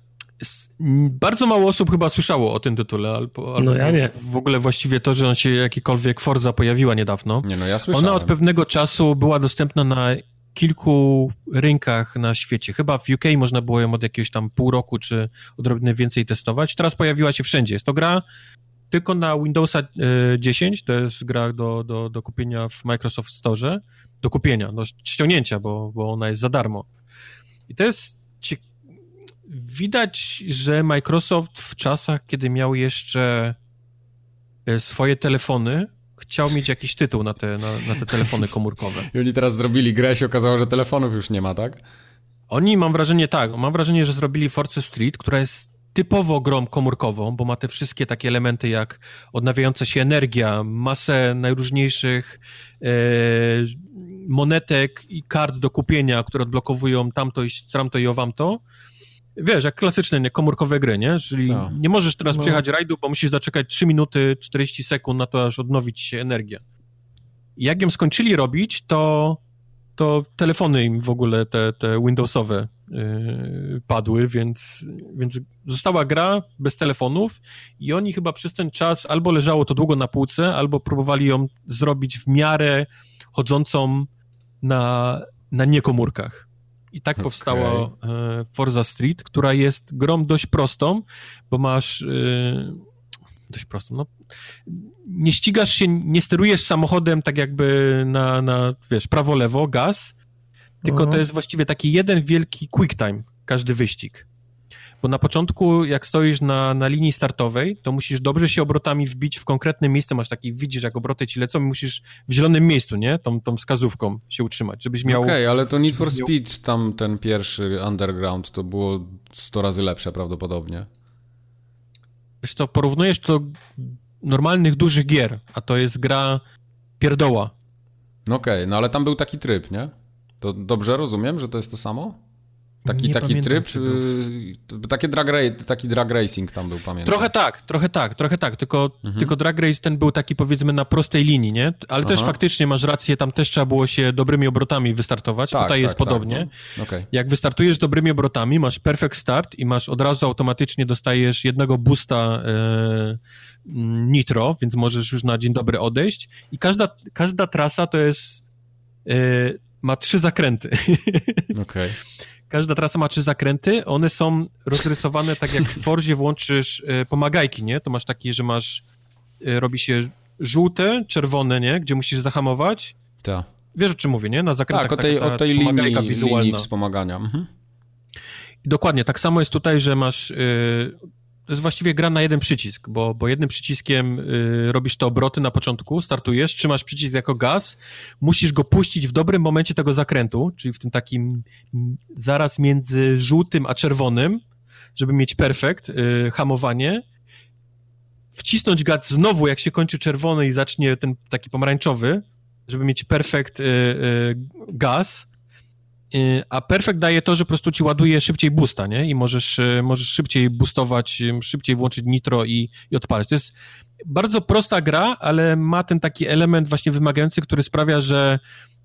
Speaker 2: Bardzo mało osób chyba słyszało o tym tytule, albo, albo
Speaker 3: no ja nie.
Speaker 2: w ogóle właściwie to, że on się jakikolwiek Forza pojawiła niedawno.
Speaker 1: Nie, no ja słyszałem.
Speaker 2: Ona od pewnego czasu była dostępna na kilku rynkach na świecie. Chyba w UK można było ją od jakiegoś tam pół roku czy odrobinę więcej testować. Teraz pojawiła się wszędzie. Jest to gra tylko na Windowsa 10, e, to jest gra do, do, do kupienia w Microsoft Store, do kupienia, do ściągnięcia, bo, bo ona jest za darmo. I to jest widać, że Microsoft w czasach, kiedy miał jeszcze e, swoje telefony, chciał mieć jakiś tytuł na te, na, na te telefony komórkowe.
Speaker 1: I oni teraz zrobili grę, się okazało, że telefonów już nie ma, tak?
Speaker 2: Oni, mam wrażenie, tak, mam wrażenie, że zrobili Force Street, która jest typowo grą komórkową, bo ma te wszystkie takie elementy jak odnawiająca się energia, masę najróżniejszych e, monetek i kart do kupienia, które odblokowują tamto i tamto i owamto. Wiesz, jak klasyczne nie, komórkowe gry, nie? Czyli no. nie możesz teraz no. przejechać rajdu, bo musisz zaczekać 3 minuty 40 sekund na to, aż odnowić się energia. I jak ją skończyli robić, to, to telefony im w ogóle te, te Windowsowe yy, padły, więc, więc została gra bez telefonów i oni chyba przez ten czas albo leżało to długo na półce, albo próbowali ją zrobić w miarę chodzącą na, na niekomórkach. I tak okay. powstała e, Forza Street, która jest grą dość prostą, bo masz e, dość prostą, no nie ścigasz się, nie sterujesz samochodem tak jakby na, na wiesz, prawo-lewo, gaz, tylko mhm. to jest właściwie taki jeden wielki quick time, każdy wyścig. Bo na początku, jak stoisz na, na linii startowej, to musisz dobrze się obrotami wbić w konkretne miejsce, masz taki, widzisz jak obroty ci lecą i musisz w zielonym miejscu, nie? Tą, tą wskazówką się utrzymać, żebyś miał...
Speaker 1: Okej, okay, ale to Need for miał... Speed, tam ten pierwszy Underground, to było 100 razy lepsze prawdopodobnie.
Speaker 2: Wiesz co, porównujesz to do normalnych, dużych gier, a to jest gra pierdoła.
Speaker 1: No okej, okay, no ale tam był taki tryb, nie? To dobrze rozumiem, że to jest to samo? Taki, taki pamiętam, tryb, y, takie drag, taki drag racing tam był, pamiętam.
Speaker 2: Trochę tak, trochę tak, trochę tak, tylko, mhm. tylko drag race ten był taki powiedzmy na prostej linii, nie? Ale Aha. też faktycznie masz rację, tam też trzeba było się dobrymi obrotami wystartować, tak, tutaj tak, jest tak, podobnie. No. Okay. Jak wystartujesz dobrymi obrotami, masz perfect start i masz od razu automatycznie dostajesz jednego boosta e, nitro, więc możesz już na dzień dobry odejść i każda, każda trasa to jest ma trzy zakręty.
Speaker 1: Okej. Okay.
Speaker 2: Każda trasa ma trzy zakręty, one są rozrysowane tak jak w Forzie włączysz pomagajki, nie? To masz taki, że masz, robi się żółte, czerwone, nie? Gdzie musisz zahamować.
Speaker 1: Tak.
Speaker 2: Wiesz o czym mówię, nie? Na zakrętach
Speaker 1: tak, o tej, o tej linii, linii wspomagania. Mhm.
Speaker 2: Dokładnie, tak samo jest tutaj, że masz... Yy, to jest właściwie gra na jeden przycisk, bo, bo jednym przyciskiem yy, robisz te obroty na początku, startujesz, trzymasz przycisk jako gaz, musisz go puścić w dobrym momencie tego zakrętu, czyli w tym takim zaraz między żółtym a czerwonym, żeby mieć perfekt yy, hamowanie, wcisnąć gaz znowu, jak się kończy czerwony i zacznie ten taki pomarańczowy, żeby mieć perfekt y, y, gaz, y, a perfekt daje to, że po prostu ci ładuje szybciej boosta, nie? I możesz, y, możesz szybciej boostować, y, szybciej włączyć nitro i, i odpalać. To jest bardzo prosta gra, ale ma ten taki element właśnie wymagający, który sprawia, że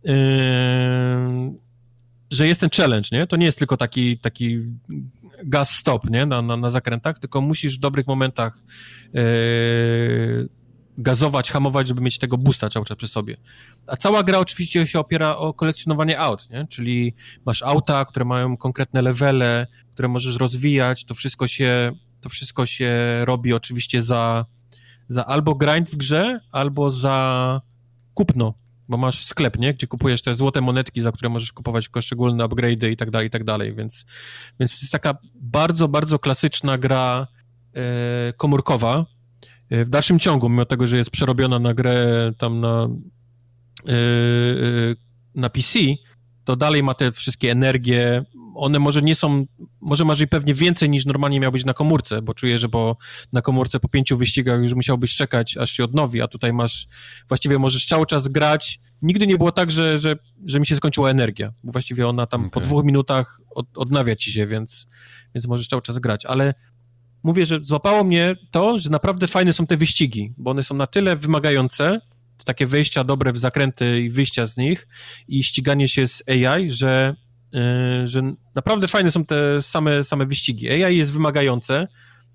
Speaker 2: yy, że jest ten challenge, nie? To nie jest tylko taki, taki gaz stop, nie? Na, na, na zakrętach, tylko musisz w dobrych momentach yy, gazować, hamować, żeby mieć tego boosta cały czas przy sobie. A cała gra oczywiście się opiera o kolekcjonowanie aut, nie? Czyli masz auta, które mają konkretne levele, które możesz rozwijać, to wszystko się, to wszystko się robi oczywiście za, za albo grind w grze, albo za kupno bo masz sklep, nie? Gdzie kupujesz te złote monetki, za które możesz kupować poszczególne upgrade'y i tak dalej, i tak dalej, więc, więc to jest taka bardzo, bardzo klasyczna gra e, komórkowa. E, w dalszym ciągu, mimo tego, że jest przerobiona na grę tam na, e, e na PC, to dalej ma te wszystkie energie, one może nie są, może masz i pewnie więcej niż normalnie miałbyś na komórce, bo czuję, że bo na komórce po pięciu wyścigach już musiałbyś czekać, aż się odnowi, a tutaj masz, właściwie możesz cały czas grać. Nigdy nie było tak, że, że, że mi się skończyła energia, bo właściwie ona tam okay. po dwóch minutach od, odnawia ci się, więc, więc możesz cały czas grać, ale mówię, że złapało mnie to, że naprawdę fajne są te wyścigi, bo one są na tyle wymagające, takie wejścia dobre w zakręty i wyjścia z nich i ściganie się z AI, że Y, że naprawdę fajne są te same, same wyścigi. AI jest wymagające.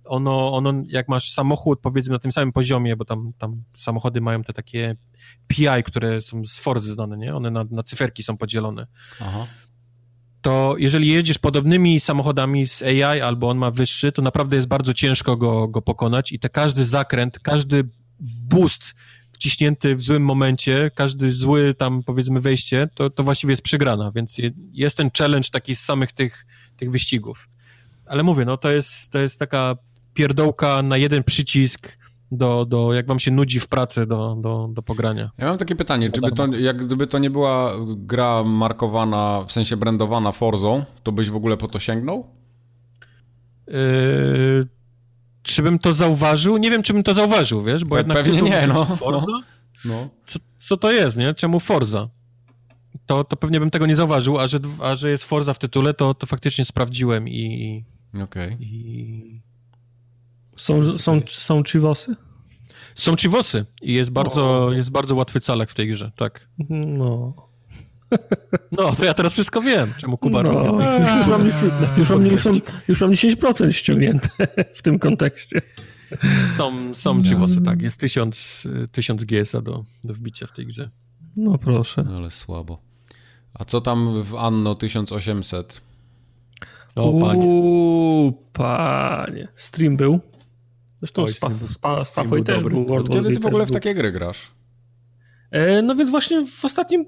Speaker 2: Ono, ono, jak masz samochód, powiedzmy, na tym samym poziomie, bo tam, tam samochody mają te takie PI, które są z Forzy znane, nie? One na, na cyferki są podzielone. Aha. To jeżeli jedziesz podobnymi samochodami z AI, albo on ma wyższy, to naprawdę jest bardzo ciężko go, go pokonać i te każdy zakręt, każdy boost wciśnięty w złym momencie, każdy zły tam powiedzmy wejście, to, to właściwie jest przegrana, więc jest ten challenge taki z samych tych, tych wyścigów. Ale mówię, no to jest, to jest taka pierdołka na jeden przycisk, do, do, jak wam się nudzi w pracy do, do, do pogrania.
Speaker 1: Ja mam takie pytanie, czy by to, jak gdyby to nie była gra markowana, w sensie brandowana Forzą, to byś w ogóle po to sięgnął?
Speaker 2: Yy, czy bym to zauważył? Nie wiem, czy bym to zauważył, wiesz, bo
Speaker 1: jednak... Pewnie nie, no.
Speaker 2: Forza? No. Co, co to jest, nie? Czemu Forza? To, to pewnie bym tego nie zauważył, a że, a że jest Forza w tytule, to, to faktycznie sprawdziłem i...
Speaker 1: Okej. Okay.
Speaker 2: I...
Speaker 3: Są, są, są Chivosy?
Speaker 2: Są Chivosy i jest bardzo, jest bardzo łatwy calek w tej grze, tak.
Speaker 3: No...
Speaker 2: No, to ja teraz wszystko wiem, czemu Kuba no, robi.
Speaker 3: Już mam, już, mam, już, mam, już mam 10% ściągnięte w tym kontekście.
Speaker 2: Są, są no. Chivosy, tak. Jest 1000, 1000 GS-a do, do wbicia w tej grze.
Speaker 3: No proszę.
Speaker 1: No, ale słabo. A co tam w Anno 1800?
Speaker 3: O, panie. Uuu, panie. Stream był. Zresztą Oj, spa, spa, Spafoj też dobry. był.
Speaker 1: World Kiedy ty w ogóle w takie gry grasz?
Speaker 3: E, no więc właśnie w ostatnim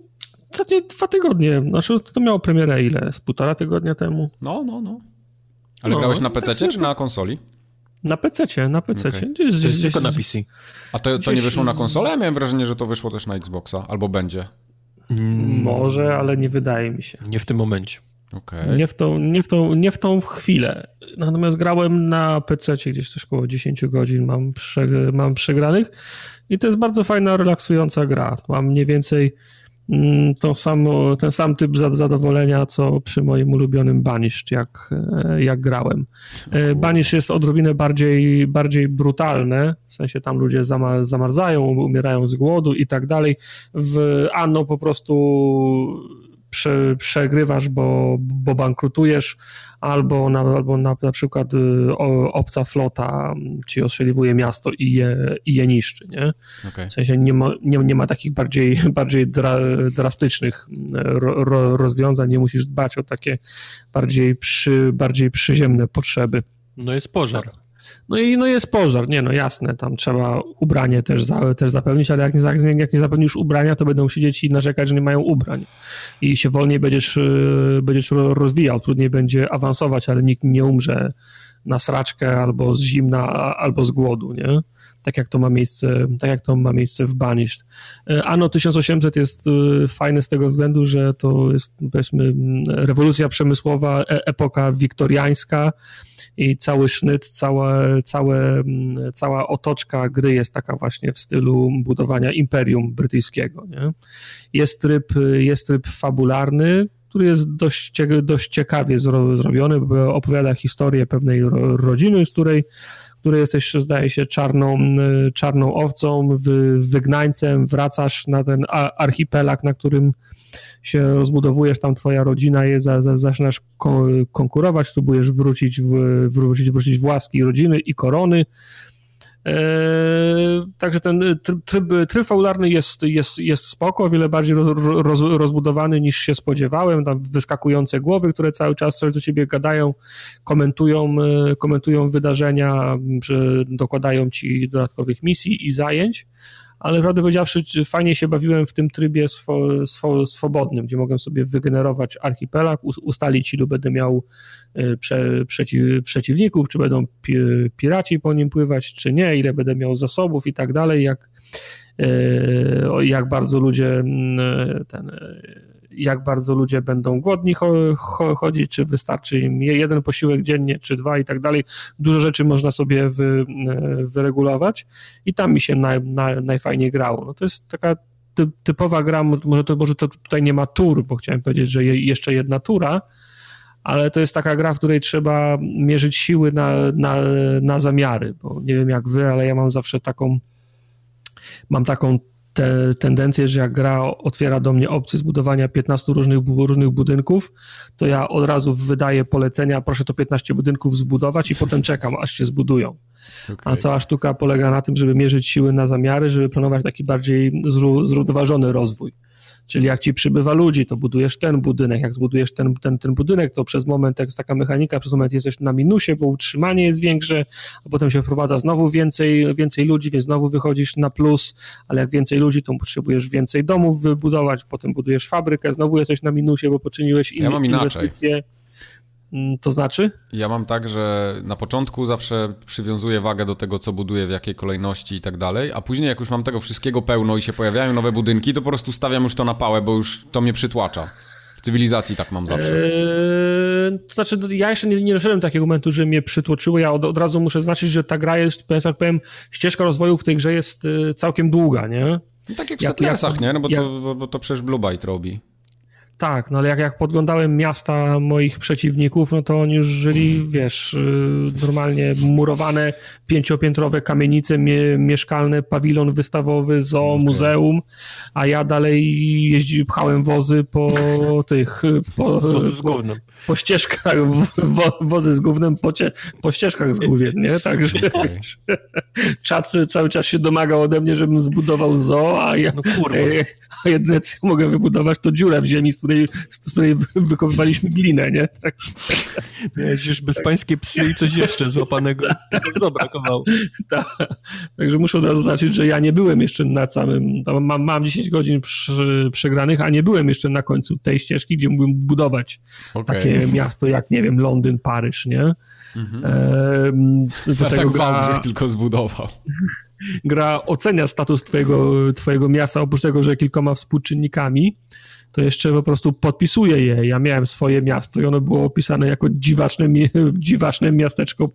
Speaker 3: ostatnie dwa tygodnie. Znaczy, to miało premierę ile? Z półtora tygodnia temu?
Speaker 1: No, no, no. Ale no, grałeś na PC tak czy na konsoli?
Speaker 3: Na PC, na PC. Okay.
Speaker 2: Gdzieś, gdzieś, gdzieś, tylko na PC.
Speaker 1: A to, to nie wyszło na konsolę? Ja miałem wrażenie, że to wyszło też na Xboxa, albo będzie.
Speaker 3: Mm. Może, ale nie wydaje mi się.
Speaker 2: Nie w tym momencie.
Speaker 1: Okay.
Speaker 3: Nie, w tą, nie, w tą, nie w tą chwilę. Natomiast grałem na PC gdzieś coś około 10 godzin mam, prze, mam przegranych i to jest bardzo fajna, relaksująca gra. Mam mniej więcej Mm, tą samą, ten sam typ zadowolenia, co przy moim ulubionym Banished, jak, e, jak grałem. E, Banish jest odrobinę bardziej, bardziej brutalne, w sensie tam ludzie zamarzają, umierają z głodu i tak dalej. W Anno po prostu prze, przegrywasz, bo, bo bankrutujesz, albo na, albo na, na przykład y, obca flota ci ostrzeliwuje miasto i je, i je niszczy, nie? Okay. W sensie nie ma, nie, nie ma takich bardziej, bardziej dra, drastycznych ro, ro, rozwiązań, nie musisz dbać o takie bardziej, przy, bardziej przyziemne potrzeby.
Speaker 2: No jest pożar.
Speaker 3: No i no jest pożar, nie no jasne, tam trzeba ubranie też, za, też zapewnić, ale jak nie, jak nie zapewnisz ubrania, to będą siedzieć i narzekać, że nie mają ubrań. I się wolniej będziesz, y, będziesz rozwijał, trudniej będzie awansować, ale nikt nie umrze na sraczkę albo z zimna, albo z głodu, nie? Tak jak to ma miejsce, tak jak to ma miejsce w Banished. Y, Anno 1800 jest y, fajne z tego względu, że to jest powiedzmy rewolucja przemysłowa, e, epoka wiktoriańska, i cały sznyt, całe, całe, cała otoczka gry jest taka właśnie w stylu budowania imperium brytyjskiego. Nie? Jest, tryb, jest tryb fabularny, który jest dość, dość ciekawie zrobiony, bo opowiada historię pewnej rodziny, z której której jesteś, zdaje się, czarną, czarną owcą, wygnańcem, wracasz na ten archipelag, na którym się rozbudowujesz, tam twoja rodzina jest, zaczynasz konkurować, próbujesz wrócić w, wrócić, wrócić w łaski rodziny i korony. Eee, także ten tryb, tryb fabularny jest, jest, jest spoko, wiele bardziej roz, roz, rozbudowany niż się spodziewałem. Tam wyskakujące głowy, które cały czas coś do ciebie gadają, komentują, e, komentują wydarzenia, dokładają ci dodatkowych misji i zajęć ale prawdę powiedziawszy, fajnie się bawiłem w tym trybie swo, swo, swobodnym, gdzie mogłem sobie wygenerować archipelag, ustalić ilu będę miał e, prze, przeciw, przeciwników, czy będą pi, piraci po nim pływać, czy nie, ile będę miał zasobów i tak dalej, jak, e, jak bardzo ludzie ten jak bardzo ludzie będą głodni chodzić, czy wystarczy im jeden posiłek dziennie, czy dwa i tak dalej. Dużo rzeczy można sobie wy, wyregulować i tam mi się naj, najfajniej grało. No to jest taka typowa gra, może to, może to tutaj nie ma tur, bo chciałem powiedzieć, że jeszcze jedna tura, ale to jest taka gra, w której trzeba mierzyć siły na, na, na zamiary, bo nie wiem jak wy, ale ja mam zawsze taką mam taką te tendencje, że jak gra otwiera do mnie opcję zbudowania 15 różnych, różnych budynków, to ja od razu wydaję polecenia, proszę to 15 budynków zbudować i potem czekam, aż się zbudują. Okay. A cała sztuka polega na tym, żeby mierzyć siły na zamiary, żeby planować taki bardziej zrównoważony rozwój. Czyli jak ci przybywa ludzi, to budujesz ten budynek, jak zbudujesz ten, ten, ten budynek, to przez moment, jak jest taka mechanika, przez moment jesteś na minusie, bo utrzymanie jest większe, a potem się wprowadza znowu więcej, więcej ludzi, więc znowu wychodzisz na plus, ale jak więcej ludzi, to potrzebujesz więcej domów wybudować, potem budujesz fabrykę, znowu jesteś na minusie, bo poczyniłeś in, ja inwestycje. Inaczej. Mm, to znaczy?
Speaker 1: Ja mam tak, że na początku zawsze przywiązuję wagę do tego, co buduję, w jakiej kolejności i tak dalej, a później jak już mam tego wszystkiego pełno i się pojawiają nowe budynki, to po prostu stawiam już to na pałę, bo już to mnie przytłacza. W cywilizacji tak mam zawsze. Eee,
Speaker 3: to znaczy, ja jeszcze nie, nie doszedłem do takiego momentu, że mnie przytłoczyło. Ja od, od razu muszę znaczyć, że ta gra jest, tak powiem, ścieżka rozwoju w tej grze jest y, całkiem długa, nie?
Speaker 1: No tak jak w Settlersach, nie? No bo, jak, to, bo, bo to przecież Blue Byte robi.
Speaker 3: Tak, no ale jak, jak podglądałem miasta moich przeciwników, no to oni już żyli, wiesz, y, normalnie murowane, pięciopiętrowe kamienice mie mieszkalne, pawilon wystawowy, zoo, okay. muzeum, a ja dalej jeździ, pchałem wozy po tych... Po,
Speaker 2: z gównem.
Speaker 3: Po ścieżkach, wo, wozy z gównem po, cie, po ścieżkach z główien, nie? Także okay. czat cały czas się domagał ode mnie, żebym zbudował zoo, a ja, no kurwa. a jedyne co mogę wybudować to dziurę w ziemi, z której, z której wykopywaliśmy glinę, nie? Tak.
Speaker 2: Miałeś już bezpańskie psy i coś jeszcze złapanego. Tego brakowało.
Speaker 3: Tak. Także muszę od razu zaznaczyć, że ja nie byłem jeszcze na samym, mam, mam 10 godzin przy, przegranych, a nie byłem jeszcze na końcu tej ścieżki, gdzie mógłbym budować okay. takie miasto jak, nie wiem, Londyn, Paryż, nie? Mhm.
Speaker 1: E, do tego tak gra... tylko zbudował.
Speaker 3: Gra ocenia status twojego, twojego miasta, oprócz tego, że kilkoma współczynnikami, to jeszcze po prostu podpisuję je. Ja miałem swoje miasto i ono było opisane jako dziwaczne, dziwaczne miasteczko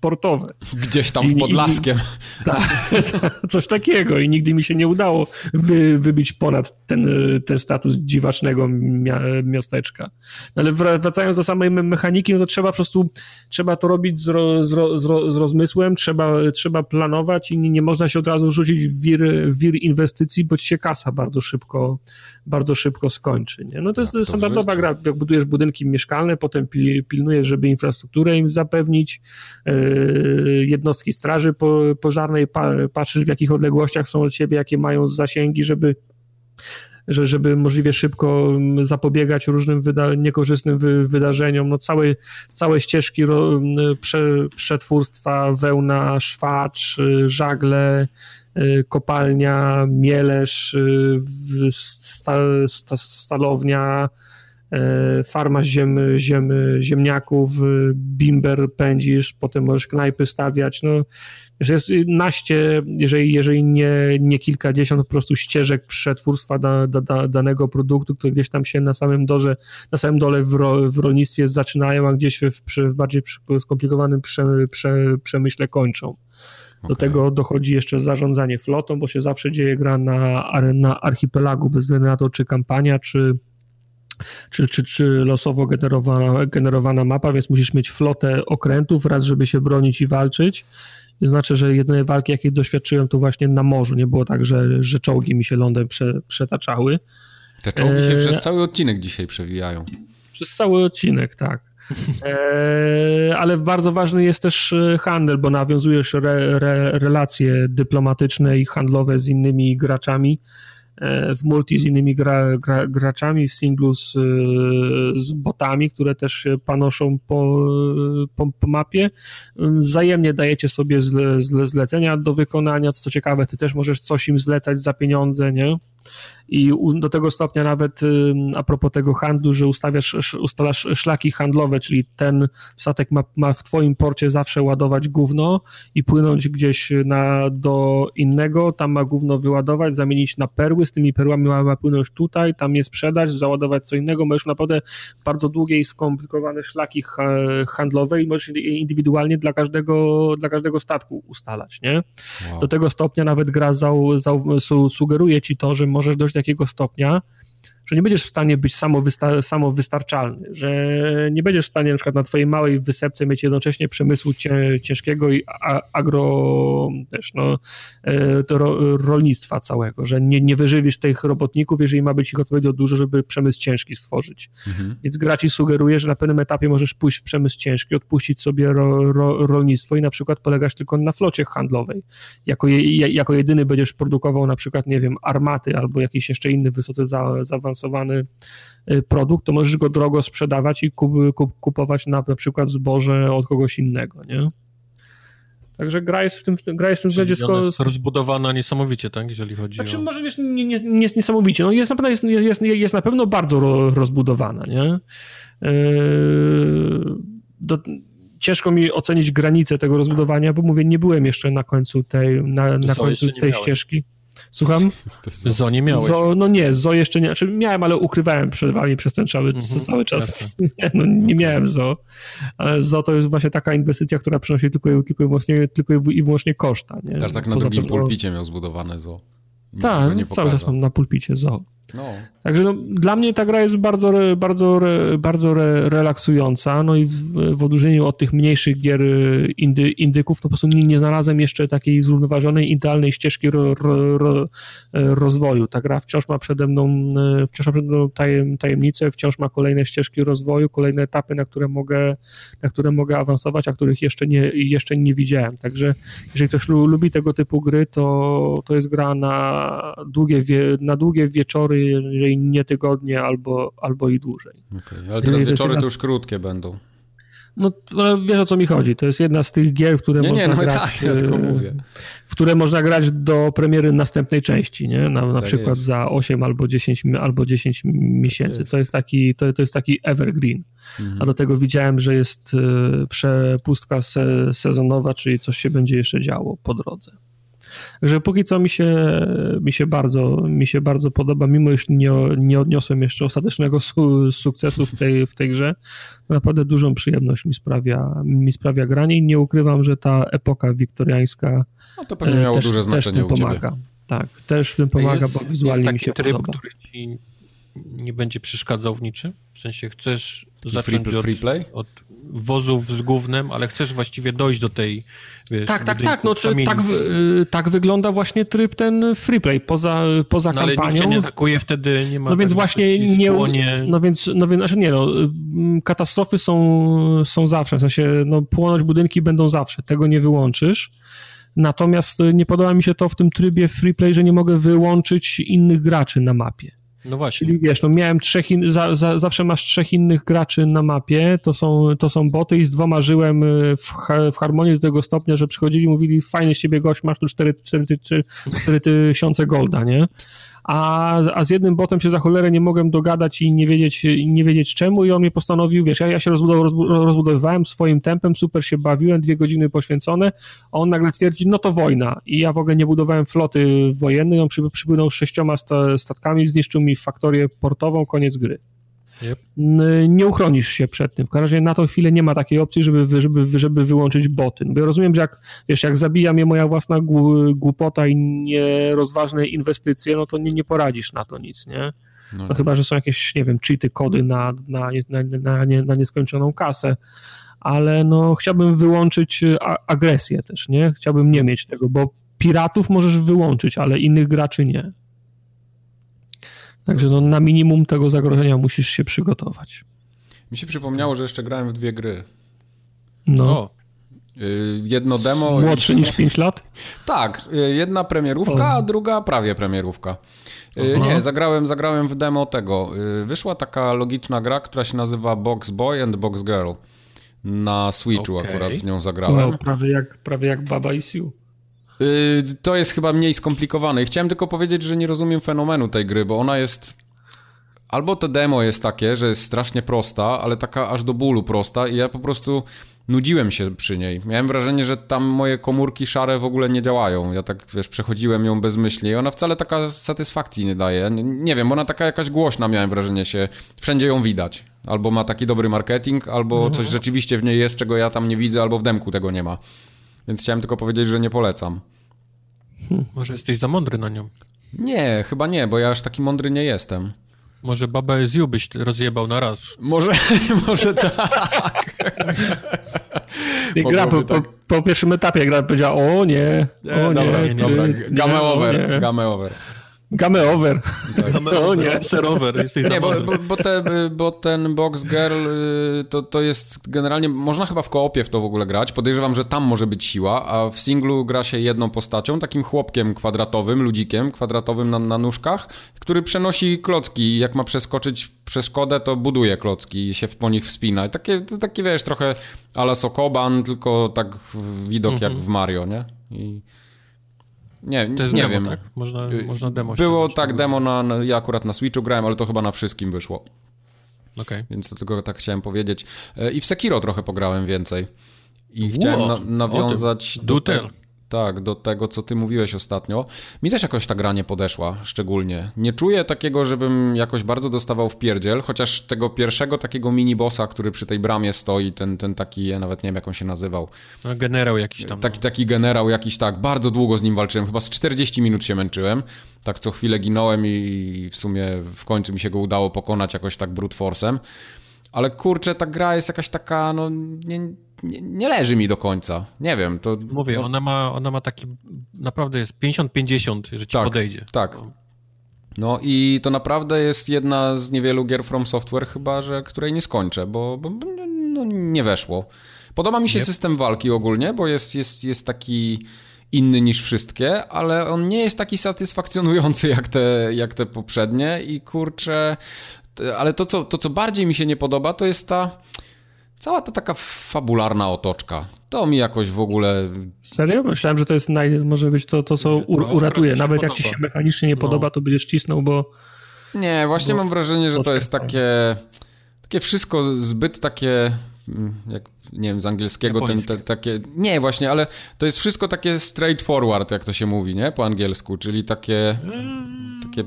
Speaker 3: portowe.
Speaker 1: Gdzieś tam w Podlaskiem.
Speaker 3: tak, coś takiego i nigdy mi się nie udało wy, wybić ponad ten, ten status dziwacznego miasteczka. Ale wracając do samej mechaniki, no to trzeba po prostu, trzeba to robić z, ro, z, ro, z, ro, z rozmysłem, trzeba, trzeba planować i nie, nie można się od razu rzucić w wir, w wir inwestycji, bo ci się kasa bardzo szybko, bardzo szybko wszystko skończy. Nie? No to jest standardowa gra, jak budujesz budynki mieszkalne, potem pilnujesz, żeby infrastrukturę im zapewnić, yy, jednostki straży pożarnej, patrzysz w jakich odległościach są od siebie, jakie mają zasięgi, żeby że, żeby możliwie szybko zapobiegać różnym wyda niekorzystnym wy wydarzeniom. No całe, całe ścieżki prze przetwórstwa, wełna, szwacz, żagle, kopalnia, mielesz, y, sta, sta, stalownia, farma ziem, ziem, ziemniaków, bimber pędzisz, potem możesz knajpy stawiać, no że jest naście, jeżeli, jeżeli nie, nie kilkadziesiąt po prostu ścieżek przetwórstwa da, da, da, danego produktu, które gdzieś tam się na samym dole, na samym dole w, ro, w rolnictwie zaczynają, a gdzieś w, w bardziej skomplikowanym prze, prze, przemyśle kończą. Okay. Do tego dochodzi jeszcze zarządzanie flotą, bo się zawsze dzieje gra na, na archipelagu, bez względu na to, czy kampania, czy, czy, czy, czy losowo generowana, generowana mapa, więc musisz mieć flotę okrętów, raz, żeby się bronić i walczyć, znaczy, że jedyne walki, jakie doświadczyłem, to właśnie na morzu. Nie było tak, że, że czołgi mi się lądem prze, przetaczały.
Speaker 1: Te czołgi się e... przez cały odcinek dzisiaj przewijają.
Speaker 3: Przez cały odcinek, tak. E... ale bardzo ważny jest też e, handel, bo nawiązujesz re, re, relacje dyplomatyczne i handlowe z innymi graczami E, w multi z innymi gra, gra, graczami, w singlu z, z botami, które też się panoszą po, po, po mapie. Wzajemnie dajecie sobie zle, zle, zlecenia do wykonania, co ciekawe, ty też możesz coś im zlecać za pieniądze, nie? I do tego stopnia nawet a propos tego handlu, że ustawiasz, ustalasz szlaki handlowe, czyli ten statek ma, ma w twoim porcie zawsze ładować gówno i płynąć gdzieś na, do innego, tam ma gówno wyładować, zamienić na perły, z tymi perłami ma, ma płynąć tutaj, tam je sprzedać, załadować co innego, możesz naprawdę bardzo długie i skomplikowane szlaki handlowe i możesz indywidualnie dla każdego, dla każdego statku ustalać, nie? Wow. Do tego stopnia nawet gra zau, zau, sugeruje ci to, że możesz dojść do takiego stopnia, że nie będziesz w stanie być samowysta samowystarczalny, że nie będziesz w stanie na przykład na twojej małej wysepce mieć jednocześnie przemysłu ciężkiego i agro też, no, e, ro rolnictwa całego, że nie, nie wyżywisz tych robotników, jeżeli ma być ich odpowiednio dużo, żeby przemysł ciężki stworzyć. Mhm. Więc gra ci sugeruje, że na pewnym etapie możesz pójść w przemysł ciężki, odpuścić sobie ro, ro, rolnictwo i na przykład polegać tylko na flocie handlowej. Jako, je, jako jedyny będziesz produkował na przykład, nie wiem, armaty albo jakiś jeszcze inny wysoce za, zaawansowany zaawansowany y, produkt, to możesz go drogo sprzedawać i kup, kup, kupować na, na przykład zboże od kogoś innego, nie? Także gra jest w tym, gra jest w tym względzie...
Speaker 2: Sko- jest rozbudowana niesamowicie, tak, jeżeli chodzi
Speaker 3: znaczy,
Speaker 2: o...
Speaker 3: może wiesz, nie, nie, nie jest niesamowicie, no jest, na pewno, jest, jest, jest na pewno bardzo ro, rozbudowana, nie? Yy, do, ciężko mi ocenić granice tego rozbudowania, bo mówię, nie byłem jeszcze na końcu tej, na, na końcu tej ścieżki. Słucham?
Speaker 2: Zo nie miałeś.
Speaker 3: Zo, no nie, Zo jeszcze nie, znaczy miałem, ale ukrywałem przed wami przez ten cały, mhm, cały czas. Nie, no, nie miałem Zo. Ale Zo to jest właśnie taka inwestycja, która przynosi tylko, tylko, i, wyłącznie, tylko i wyłącznie koszta. Nie?
Speaker 1: Tak, tak na Poza drugim pulpicie miał zbudowane Zo.
Speaker 3: Tak, cały czas mam na pulpicie Zo. No. Także no, dla mnie ta gra jest bardzo, bardzo, bardzo relaksująca, no i w, w odróżnieniu od tych mniejszych gier y, indy, indyków, to po prostu nie, nie znalazłem jeszcze takiej zrównoważonej, idealnej ścieżki ro, ro, ro, rozwoju. Ta gra wciąż ma przede mną, y, wciąż ma przede mną tajem, tajemnicę, wciąż ma kolejne ścieżki rozwoju, kolejne etapy, na które mogę, na które mogę awansować, a których jeszcze nie, jeszcze nie widziałem. Także jeżeli ktoś lubi tego typu gry, to, to jest gra na długie, na długie wieczory jeżeli nie tygodnie, albo, albo i dłużej.
Speaker 1: Okay, ale teraz wieczory to już krótkie będą.
Speaker 3: No, wiesz o co mi chodzi. To jest jedna z tych gier, które
Speaker 1: nie,
Speaker 3: można
Speaker 1: nie, no
Speaker 3: grać.
Speaker 1: Tak, ja tylko mówię.
Speaker 3: W które można grać do premiery następnej części, nie? Na, na tak przykład jest. za 8 albo 10, albo 10 miesięcy. Jest. To jest taki, to, to jest taki evergreen. Mhm. A do tego widziałem, że jest e, przepustka se, sezonowa, czyli coś się będzie jeszcze działo po drodze. Także póki co mi się, mi się, bardzo, mi się bardzo podoba, mimo iż nie, nie odniosłem jeszcze ostatecznego su sukcesu w tej, w tej grze, to naprawdę dużą przyjemność mi sprawia, mi sprawia granie i nie ukrywam, że ta epoka wiktoriańska
Speaker 1: no to pewnie miało też, duże znaczenie
Speaker 3: też w tym pomaga. Tak, też w tym pomaga,
Speaker 2: jest,
Speaker 3: bo wizualnie
Speaker 2: jest
Speaker 3: mi się
Speaker 2: tryb,
Speaker 3: podoba.
Speaker 2: który ci nie będzie przeszkadzał w niczym? W sensie chcesz zacząć free? Od, od wozów z głównym, ale chcesz właściwie dojść do tej
Speaker 3: wiesz, Tak, tak, tak, no, czy, tak, y, tak wygląda właśnie tryb ten freeplay poza, poza no, kampanią. Ale
Speaker 2: nikt cię nie atakuje wtedy, nie ma
Speaker 3: No więc właśnie nie, no więc, no więc, znaczy nie no, y, katastrofy są, są zawsze, w sensie, no płonąć budynki będą zawsze, tego nie wyłączysz. Natomiast nie podoba mi się to w tym trybie freeplay, że nie mogę wyłączyć innych graczy na mapie.
Speaker 2: No właśnie.
Speaker 3: Czyli wiesz, no miałem trzech, in, za, za, zawsze masz trzech innych graczy na mapie, to są, to są boty i z dwoma żyłem y, w, w harmonii do tego stopnia, że przychodzili i mówili, fajny z ciebie gość, masz tu 4, 4, 4, 4 tysiące golda, nie? A, a z jednym botem się za cholerę nie mogłem dogadać i nie wiedzieć, nie wiedzieć czemu i on mnie postanowił, wiesz, ja, ja się rozbudow, rozbudowywałem swoim tempem, super się bawiłem, dwie godziny poświęcone, a on nagle twierdzi, no to wojna i ja w ogóle nie budowałem floty wojennej, on przy, przypłynął sześcioma statkami, zniszczył mi faktorię portową, koniec gry. Yep. Nie uchronisz się przed tym. W każdym razie na tą chwilę nie ma takiej opcji, żeby, żeby, żeby wyłączyć boty. Bo ja rozumiem, że jak, wiesz, jak zabija mnie moja własna głupota i nierozważne inwestycje, no to nie, nie poradzisz na to nic, nie? No, no chyba, że są jakieś, nie wiem, cheaty, kody na, na, na, na, nie, na nieskończoną kasę, ale no chciałbym wyłączyć agresję też, nie? Chciałbym nie mieć tego, bo piratów możesz wyłączyć, ale innych graczy nie. Także no, na minimum tego zagrożenia musisz się przygotować.
Speaker 1: Mi się przypomniało, że jeszcze grałem w dwie gry.
Speaker 3: No. O.
Speaker 1: Y, jedno demo.
Speaker 3: Młodszy niż 5 lat?
Speaker 1: Tak, y, jedna premierówka, a druga prawie premierówka. Y, Aha. Nie, zagrałem, zagrałem w demo tego. Wyszła taka logiczna gra, która się nazywa Box Boy and Box Girl. Na Switchu okay. akurat w nią zagrałem.
Speaker 3: No, prawie jak, prawie jak Baba i.
Speaker 1: Y, to jest chyba mniej skomplikowane. I chciałem tylko powiedzieć, że nie rozumiem fenomenu tej gry, bo ona jest. Albo to demo jest takie, że jest strasznie prosta, ale taka aż do bólu prosta, i ja po prostu nudziłem się przy niej. Miałem wrażenie, że tam moje komórki szare w ogóle nie działają. Ja tak, wiesz, przechodziłem ją bez myśli i ona wcale taka satysfakcji nie daje. Nie wiem, ona taka jakaś głośna, miałem wrażenie się. Wszędzie ją widać. Albo ma taki dobry marketing, albo mhm. coś rzeczywiście w niej jest, czego ja tam nie widzę, albo w demku tego nie ma. Więc chciałem tylko powiedzieć, że nie polecam.
Speaker 2: Hmm, może jesteś za mądry na nią.
Speaker 1: Nie, chyba nie, bo ja aż taki mądry nie jestem.
Speaker 2: Może Baba You byś rozjebał na raz.
Speaker 1: Może, może tak.
Speaker 3: gra po, tak. po, po, pierwszym etapie gra powiedziała, o nie, o
Speaker 1: nie. Dobra, nie, nie, dobra. Game over, game over.
Speaker 3: Game over.
Speaker 2: Tak. Game o nie. Serover.
Speaker 1: Nie, bo, bo, bo, te, bo, ten Box Girl y, to, to jest generalnie, można chyba w koopie w to w ogóle grać. Podejrzewam, że tam może być siła, a w singlu gra się jedną postacią, takim chłopkiem kwadratowym, ludzikiem kwadratowym na, na nóżkach, który przenosi klocki. Jak ma przeskoczyć przeszkodę, to buduje klocki i się po nich wspina. takie, takie wiesz, trochę ala Sokoban, tylko tak widok jak mhm. w Mario, nie? I... Nie, to jest nie demo, wiem. Tak?
Speaker 2: Można, y, można demo
Speaker 1: Było tak demo, na, ja akurat na Switchu grałem, ale to chyba na wszystkim wyszło. Okay. Więc to tylko tak chciałem powiedzieć. E, I w Sekiro trochę pograłem więcej. I chciałem na, nawiązać do, te, tak, do tego, co ty mówiłeś ostatnio. Mi też jakoś ta gra nie podeszła, szczególnie. Nie czuję takiego, żebym jakoś bardzo dostawał w pierdziel, chociaż tego pierwszego takiego mini-bossa, który przy tej bramie stoi, ten, ten taki, ja nawet nie wiem, jak on się nazywał.
Speaker 2: No, generał jakiś tam.
Speaker 1: Taki, taki generał jakiś, tak. Bardzo długo z nim walczyłem, chyba z 40 minut się męczyłem. Tak co chwilę ginąłem i w sumie w końcu mi się go udało pokonać jakoś tak brute force'em. Ale kurczę, ta gra jest jakaś taka, no... Nie, nie, nie, leży mi do końca. Nie wiem, to...
Speaker 2: Mówię, no... ona, ma, ona ma taki, naprawdę jest 50-50, że ci
Speaker 1: tak,
Speaker 2: podejdzie.
Speaker 1: Tak, no. no. i to naprawdę jest jedna z niewielu gier From Software chyba, że której nie skończę, bo, bo no, nie weszło. Podoba mi się nie. system walki ogólnie, bo jest, jest, jest taki inny niż wszystkie, ale on nie jest taki satysfakcjonujący jak te, jak te poprzednie i kurczę, ale to co, to, co bardziej mi się nie podoba, to jest ta Cała ta taka fabularna otoczka. To mi jakoś w ogóle.
Speaker 3: Serio? Myślałem, że to jest naj... może być to, to co u... no, uratuje. Nawet jak ci się mechanicznie nie no. podoba, to będziesz cisnął, bo.
Speaker 1: Nie, właśnie bo... mam wrażenie, że to jest takie. Takie wszystko zbyt takie. Mm, jak nie wiem, z angielskiego ten, te, takie. Nie, właśnie, ale to jest wszystko takie straightforward, jak to się mówi, nie? Po angielsku, czyli takie. Takie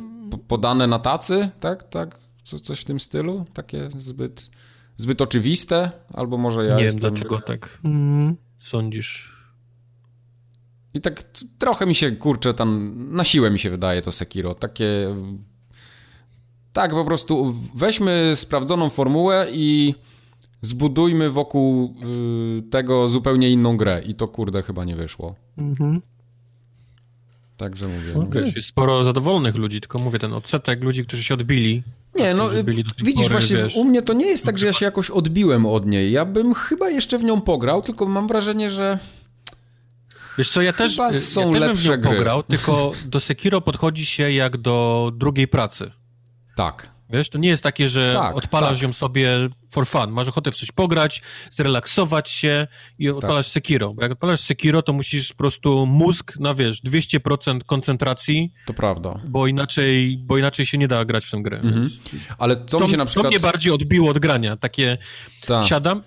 Speaker 1: podane na tacy, tak? Tak? Co, coś w tym stylu? Takie zbyt zbyt oczywiste, albo może ja
Speaker 2: Nie
Speaker 1: jestem...
Speaker 2: wiem, dlaczego tak mm. sądzisz.
Speaker 1: I tak trochę mi się, kurczę, tam na siłę mi się wydaje to Sekiro. Takie... Tak, po prostu weźmy sprawdzoną formułę i zbudujmy wokół y, tego zupełnie inną grę. I to kurde chyba nie wyszło. Mhm. Także mówię.
Speaker 2: Okay. Jest sporo zadowolonych ludzi, tylko mówię, ten odsetek ludzi, którzy się odbili.
Speaker 1: Nie, no widzisz, pory, właśnie wiesz, u mnie to nie jest tak, że ja się jakoś odbiłem od niej. Ja bym chyba jeszcze w nią pograł, tylko mam wrażenie, że
Speaker 2: Wiesz co, ja też, ja też bym w nią gry. pograł, tylko do Sekiro podchodzi się jak do drugiej pracy.
Speaker 1: Tak.
Speaker 2: Wiesz, to nie jest takie, że tak, odpalasz tak. ją sobie for fun. Masz ochotę w coś pograć, zrelaksować się i tak. odpalasz tak. Sekiro. Bo jak odpalasz Sekiro, to musisz po prostu mózg na, wiesz, 200% koncentracji.
Speaker 1: To prawda.
Speaker 2: Bo inaczej, bo inaczej się nie da grać w tę grę. Mhm.
Speaker 1: Ale co to, mi się na przykład...
Speaker 2: To mnie bardziej odbiło od grania. Takie, tak. siadam,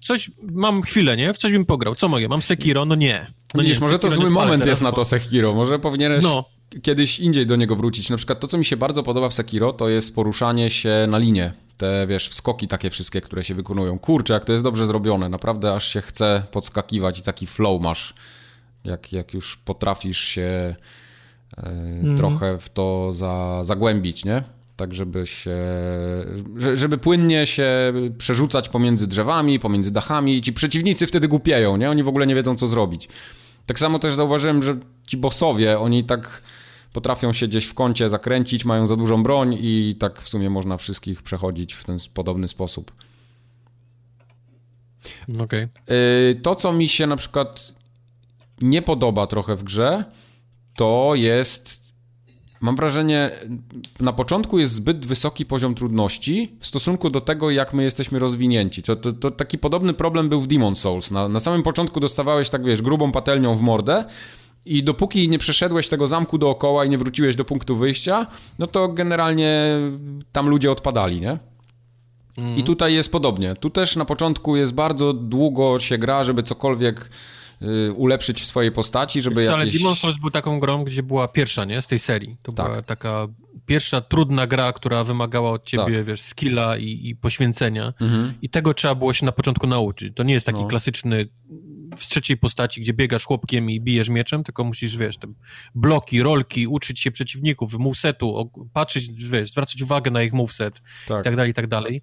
Speaker 2: coś, mam chwilę, nie? W coś bym pograł. Co mogę? Mam Sekiro? No nie. No
Speaker 1: Widzisz, nie, może Sekiro to zły moment jest na to Sekiro. Może powinieneś... No kiedyś indziej do niego wrócić. Na przykład to, co mi się bardzo podoba w Sekiro, to jest poruszanie się na linie. Te, wiesz, wskoki takie wszystkie, które się wykonują. Kurczę, jak to jest dobrze zrobione. Naprawdę aż się chce podskakiwać i taki flow masz. Jak, jak już potrafisz się mm. trochę w to za, zagłębić, nie? Tak, żeby się, żeby płynnie się przerzucać pomiędzy drzewami, pomiędzy dachami i ci przeciwnicy wtedy głupieją, nie? Oni w ogóle nie wiedzą, co zrobić. Tak samo też zauważyłem, że ci bossowie, oni tak potrafią się gdzieś w kącie zakręcić, mają za dużą broń i tak w sumie można wszystkich przechodzić w ten podobny sposób.
Speaker 2: Okay.
Speaker 1: To, co mi się na przykład nie podoba trochę w grze, to jest. Mam wrażenie, na początku jest zbyt wysoki poziom trudności w stosunku do tego, jak my jesteśmy rozwinięci. To, to, to taki podobny problem był w Demon Souls. Na, na samym początku dostawałeś, tak wiesz, grubą patelnią w mordę, i dopóki nie przeszedłeś tego zamku dookoła i nie wróciłeś do punktu wyjścia, no to generalnie tam ludzie odpadali, nie? Mm. I tutaj jest podobnie. Tu też na początku jest bardzo długo się gra, żeby cokolwiek y, ulepszyć w swojej postaci, żeby Wiesz, jakieś...
Speaker 2: Ale Demon's Souls był taką grą, gdzie była pierwsza, nie? Z tej serii. To tak. była taka pierwsza trudna gra, która wymagała od ciebie, tak. wiesz, skilla i, i poświęcenia. Mhm. I tego trzeba było się na początku nauczyć. To nie jest taki no. klasyczny w trzeciej postaci, gdzie biegasz chłopkiem i bijesz mieczem, tylko musisz, wiesz, te bloki, rolki, uczyć się przeciwników, movesetu, patrzeć, wiesz, zwracać uwagę na ich moveset tak. i tak dalej, i tak dalej.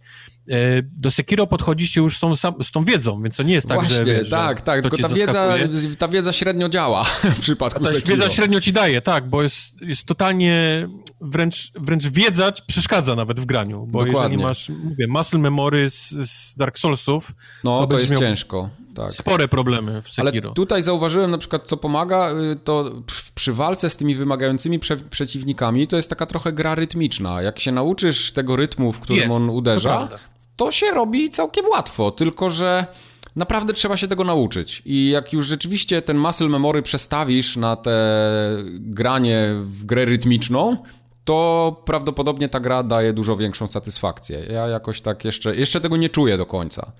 Speaker 2: E, do Sekiro podchodzicie już z tą, z tą wiedzą, więc to nie jest tak,
Speaker 1: Właśnie,
Speaker 2: że wiesz,
Speaker 1: tak, że tak, tylko ta wiedza, ta wiedza średnio działa w przypadku ta Sekiro.
Speaker 2: wiedza średnio ci daje, tak, bo jest, jest totalnie wręcz, wręcz wiedza przeszkadza nawet w graniu, bo Dokładnie. jeżeli masz, mówię, muscle memory z, z Dark Soulsów,
Speaker 1: no to, to jest ciężko. Tak.
Speaker 2: Spore problemy w Sekiro.
Speaker 1: Ale tutaj zauważyłem na przykład, co pomaga, y, to przy walce z tymi wymagającymi prze przeciwnikami, to jest taka trochę gra rytmiczna. Jak się nauczysz tego rytmu, w którym jest, on uderza, to, to się robi całkiem łatwo, tylko że naprawdę trzeba się tego nauczyć. I jak już rzeczywiście ten muscle memory przestawisz na te granie w grę rytmiczną, to prawdopodobnie ta gra daje dużo większą satysfakcję. Ja jakoś tak jeszcze, jeszcze tego nie czuję do końca.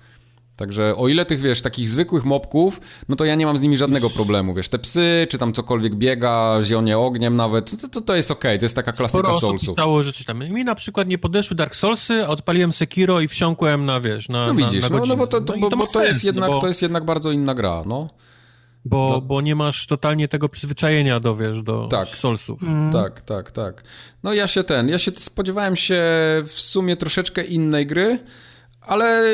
Speaker 1: Także o ile tych, wiesz, takich zwykłych mopków, no to ja nie mam z nimi żadnego problemu, wiesz, te psy, czy tam cokolwiek biega, zionie ogniem nawet, to, to, to jest okej, okay, to jest taka klasyka Sporo Soulsów.
Speaker 2: Sporo że coś tam, mi na przykład nie podeszły Dark Soulsy, a odpaliłem Sekiro i wsiąkłem na, wiesz, na
Speaker 1: No widzisz,
Speaker 2: na, na
Speaker 1: no, no bo, to, to, no bo, bo to, jest jednak, no bo... to jest jednak bardzo inna gra, no.
Speaker 2: Bo, to... bo nie masz totalnie tego przyzwyczajenia do, wiesz, do tak, Soulsów.
Speaker 1: Mm. Tak, tak, tak. No ja się ten, ja się spodziewałem się w sumie troszeczkę innej gry, ale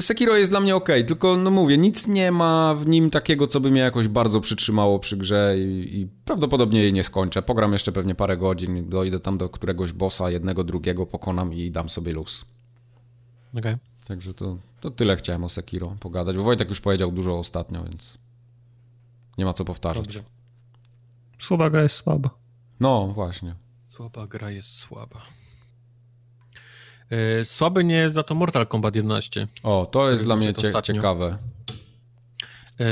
Speaker 1: Sekiro jest dla mnie ok, tylko no mówię, nic nie ma w nim takiego, co by mnie jakoś bardzo przytrzymało przy grze i, i prawdopodobnie jej nie skończę. Pogram jeszcze pewnie parę godzin, dojdę tam do któregoś bossa, jednego, drugiego, pokonam i dam sobie luz.
Speaker 2: Okej. Okay.
Speaker 1: Także to, to tyle chciałem o Sekiro pogadać, bo Wojtek już powiedział dużo ostatnio, więc nie ma co powtarzać. Dobrze.
Speaker 3: Słaba gra jest słaba.
Speaker 1: No, właśnie.
Speaker 2: Słaba gra jest słaba. E, słaby nie jest za to Mortal Kombat 11.
Speaker 1: O, to jest dla mnie cie ciekawe.
Speaker 2: E,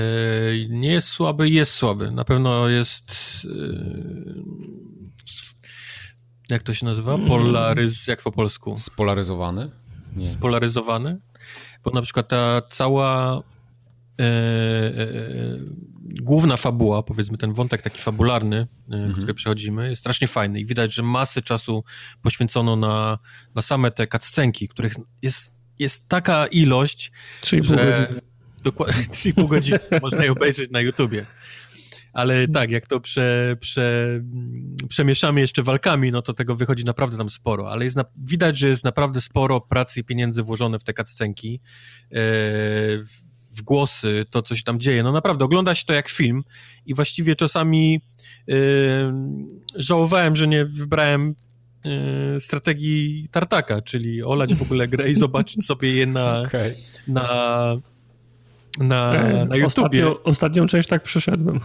Speaker 2: nie jest słaby, jest słaby. Na pewno jest. E, jak to się nazywa? Polaryz. Jak po polsku?
Speaker 1: Spolaryzowany?
Speaker 2: Nie. Spolaryzowany? Bo na przykład ta cała E, e, główna fabuła, powiedzmy ten wątek taki fabularny, e, mhm. który przechodzimy, jest strasznie fajny i widać, że masy czasu poświęcono na, na same te cutscenki, których jest, jest taka ilość,
Speaker 3: 3,5 godziny.
Speaker 2: Dokładnie 3,5 godziny można je obejrzeć na YouTubie. ale tak, jak to prze, prze, przemieszamy jeszcze walkami, no to tego wychodzi naprawdę tam sporo, ale jest na, widać, że jest naprawdę sporo pracy i pieniędzy włożone w te cutscenki, e, w głosy, to co się tam dzieje. No naprawdę, ogląda się to jak film i właściwie czasami e, żałowałem, że nie wybrałem e, strategii Tartaka, czyli olać w ogóle grę i zobaczyć sobie je na, okay. na na, na YouTubie.
Speaker 3: Ostatnio, ostatnią część tak przeszedłem.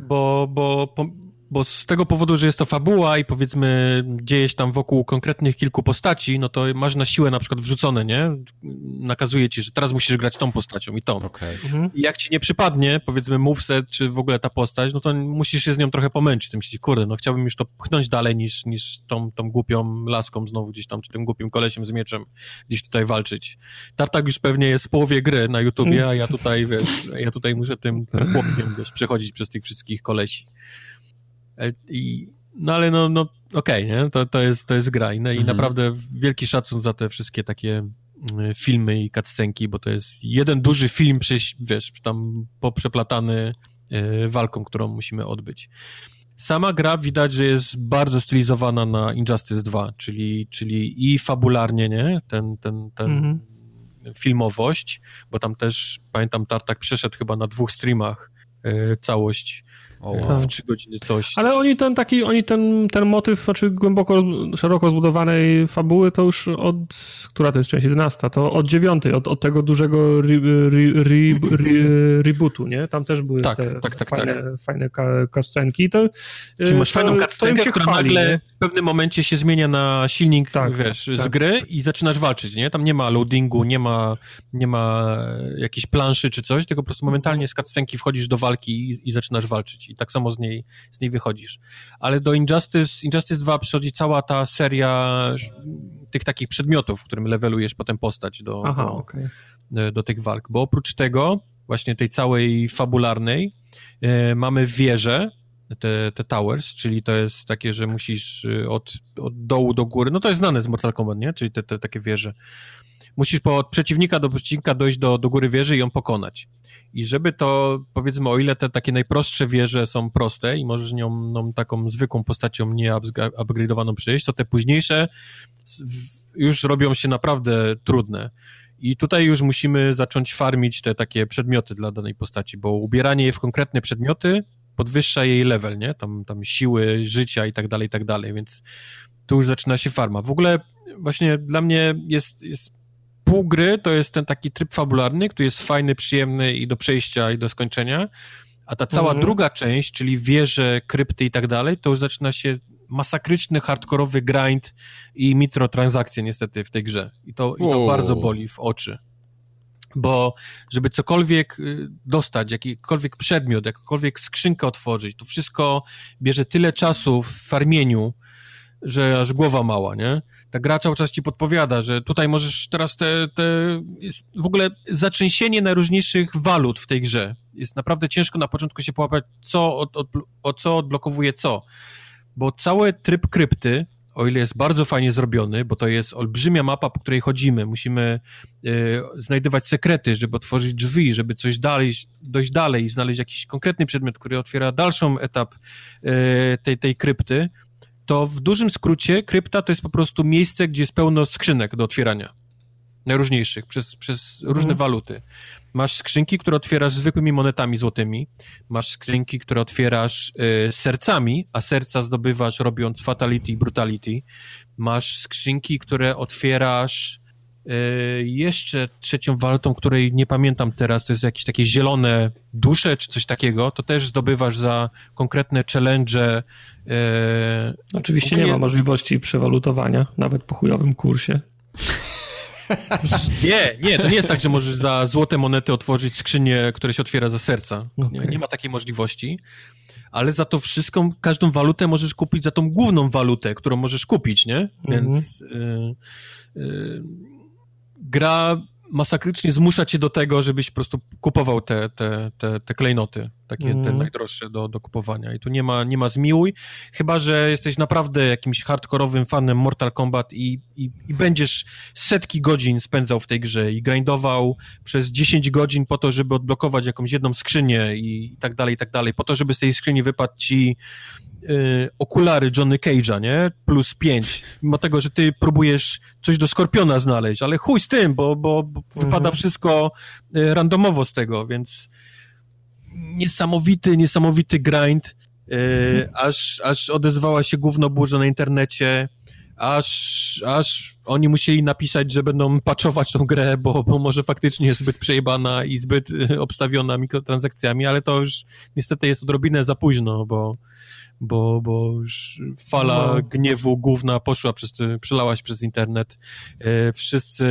Speaker 2: Bo, bo, bo z tego powodu, że jest to fabuła i powiedzmy dzieje się tam wokół konkretnych kilku postaci, no to masz na siłę na przykład wrzucone, nie? Nakazuje ci, że teraz musisz grać tą postacią i tą. Okay. Mhm. I jak ci nie przypadnie, powiedzmy moveset, czy w ogóle ta postać, no to musisz się z nią trochę pomęczyć. Ty myślisz, kurde, no chciałbym już to pchnąć dalej niż, niż tą, tą głupią laską znowu gdzieś tam, czy tym głupim kolesiem z mieczem gdzieś tutaj walczyć. Tartak już pewnie jest w połowie gry na YouTubie, a ja tutaj, wiesz, ja tutaj muszę tym, tym chłopkiem, wiesz, przechodzić przez tych wszystkich kolesi. I, no ale no, no okej, okay, nie? To, to, jest, to jest gra i, mhm. i naprawdę wielki szacun za te wszystkie takie mm, filmy i cutscenki, bo to jest jeden duży film, wiesz, tam poprzeplatany e, walką, którą musimy odbyć. Sama gra widać, że jest bardzo stylizowana na Injustice 2, czyli, czyli i fabularnie, nie? Ten, ten, ten mhm. filmowość, bo tam też, pamiętam, Tartak przeszedł chyba na dwóch streamach e,
Speaker 1: wow.
Speaker 2: w trzy godziny coś.
Speaker 3: Ale oni ten taki, oni ten, ten motyw, znaczy głęboko, szeroko zbudowanej fabuły to już od, która to jest część 11, to od dziewiątej, od, od tego dużego re, re, re, rebootu, nie? Tam też były tak, te tak, tak, fajne, tak. fajne kascenki. To,
Speaker 2: Czyli masz to, fajną kascenkę, która chwali, nagle nie? w pewnym momencie się zmienia na silnik, tak, wiesz, z tak. gry i zaczynasz walczyć, nie? Tam nie ma loadingu, nie ma, nie ma jakiejś planszy czy coś, tylko po prostu momentalnie z kascenki wchodzisz do walki i, i zaczynasz walczyć i tak samo z niej, z niej wychodzisz. Ale do Injustice, Injustice 2 przychodzi cała ta seria tych takich przedmiotów, w którym levelujesz potem postać do, Aha, do, okay. do tych walk. Bo oprócz tego, właśnie tej całej fabularnej, e, mamy wieże, te, te towers, czyli to jest takie, że musisz e, od, od dołu do góry, no to jest znane z Mortal Kombat, nie? Czyli te, te takie wieże musisz po, od przeciwnika do przeciwnika dojść do, do góry wieży i ją pokonać. I żeby to, powiedzmy, o ile te takie najprostsze wieże są proste i możesz nią no, taką zwykłą postacią nie upgrade'owaną przejść, to te późniejsze już robią się naprawdę trudne. I tutaj już musimy zacząć farmić te takie przedmioty dla danej postaci, bo ubieranie je w konkretne przedmioty podwyższa jej level, nie? Tam, tam siły, życia i tak dalej, i tak dalej, więc tu już zaczyna się farma. W ogóle właśnie dla mnie jest, jest pół gry to jest ten taki tryb fabularny, który jest fajny, przyjemny i do przejścia, i do skończenia, a ta cała mhm. druga część, czyli wieże, krypty i tak dalej, to już zaczyna się masakryczny, hardkorowy grind i mikrotransakcje niestety w tej grze. I to, i to bardzo boli w oczy. Bo żeby cokolwiek y, dostać, jakikolwiek przedmiot, jakąkolwiek skrzynkę otworzyć, to wszystko bierze tyle czasu w farmieniu, że aż głowa mała, nie? Ta gra cały czas ci podpowiada, że tutaj możesz teraz te, te w ogóle zatrzęsienie najróżniejszych walut w tej grze. Jest naprawdę ciężko na początku się połapać, co od, od, o co odblokowuje co. Bo cały tryb krypty, o ile jest bardzo fajnie zrobiony, bo to jest olbrzymia mapa, po której chodzimy, musimy y, znajdywać sekrety, żeby otworzyć drzwi, żeby coś dalej, dojść dalej i znaleźć jakiś konkretny przedmiot, który otwiera dalszą etap y, tej, tej krypty, to w dużym skrócie krypta to jest po prostu miejsce, gdzie jest pełno skrzynek do otwierania. Najróżniejszych, przez, przez różne mhm. waluty. Masz skrzynki, które otwierasz zwykłymi monetami złotymi, masz skrzynki, które otwierasz y, sercami, a serca zdobywasz robiąc fatality i brutality. Masz skrzynki, które otwierasz jeszcze trzecią walutą, której nie pamiętam teraz, to jest jakieś takie zielone dusze czy coś takiego, to też zdobywasz za konkretne challenge
Speaker 3: E, Oczywiście nie ma możliwości przewalutowania, nawet po chujowym kursie.
Speaker 2: Nie, nie, to nie jest tak, że możesz za złote monety otworzyć skrzynię, która się otwiera za serca. Okay. Nie, ma takiej możliwości. Ale za to wszystką, każdą walutę możesz kupić za tą główną walutę, którą możesz kupić, nie? Więc y, y, gra masakrycznie zmusza cię do tego, żebyś po prostu kupował te, te, te, te klejnoty, takie mm. te mhm. najdroższe do, do kupowania. I tu nie ma, nie ma zmiłuj, chyba że jesteś naprawdę jakimś hardkorowym fanem Mortal Kombat i, i, i będziesz setki godzin spędzał w tej grze i grindował przez 10 godzin po to, żeby odblokować jakąś jedną skrzynię i, i tak dalej, i tak dalej, po to, żeby z tej skrzyni wypadł ci y, okulary Johnny Cage'a, nie? Plus 5. Mimo tego, że ty próbujesz coś do Skorpiona znaleźć, ale chuj z tym, bo, bo, bo mhm. wypada wszystko y, randomowo z tego, więc niesamowity, niesamowity grind, y, mhm. aż, aż odezwała się gówno burza na internecie, aż, aż oni musieli napisać, że będą patchować tą grę, bo, bo może faktycznie jest zbyt przejebana i zbyt y, obstawiona mikrotransakcjami, ale to już niestety jest odrobinę za późno, bo bo, bo już fala no. gniewu główna poszła przez, przelałaś przez internet. E, wszyscy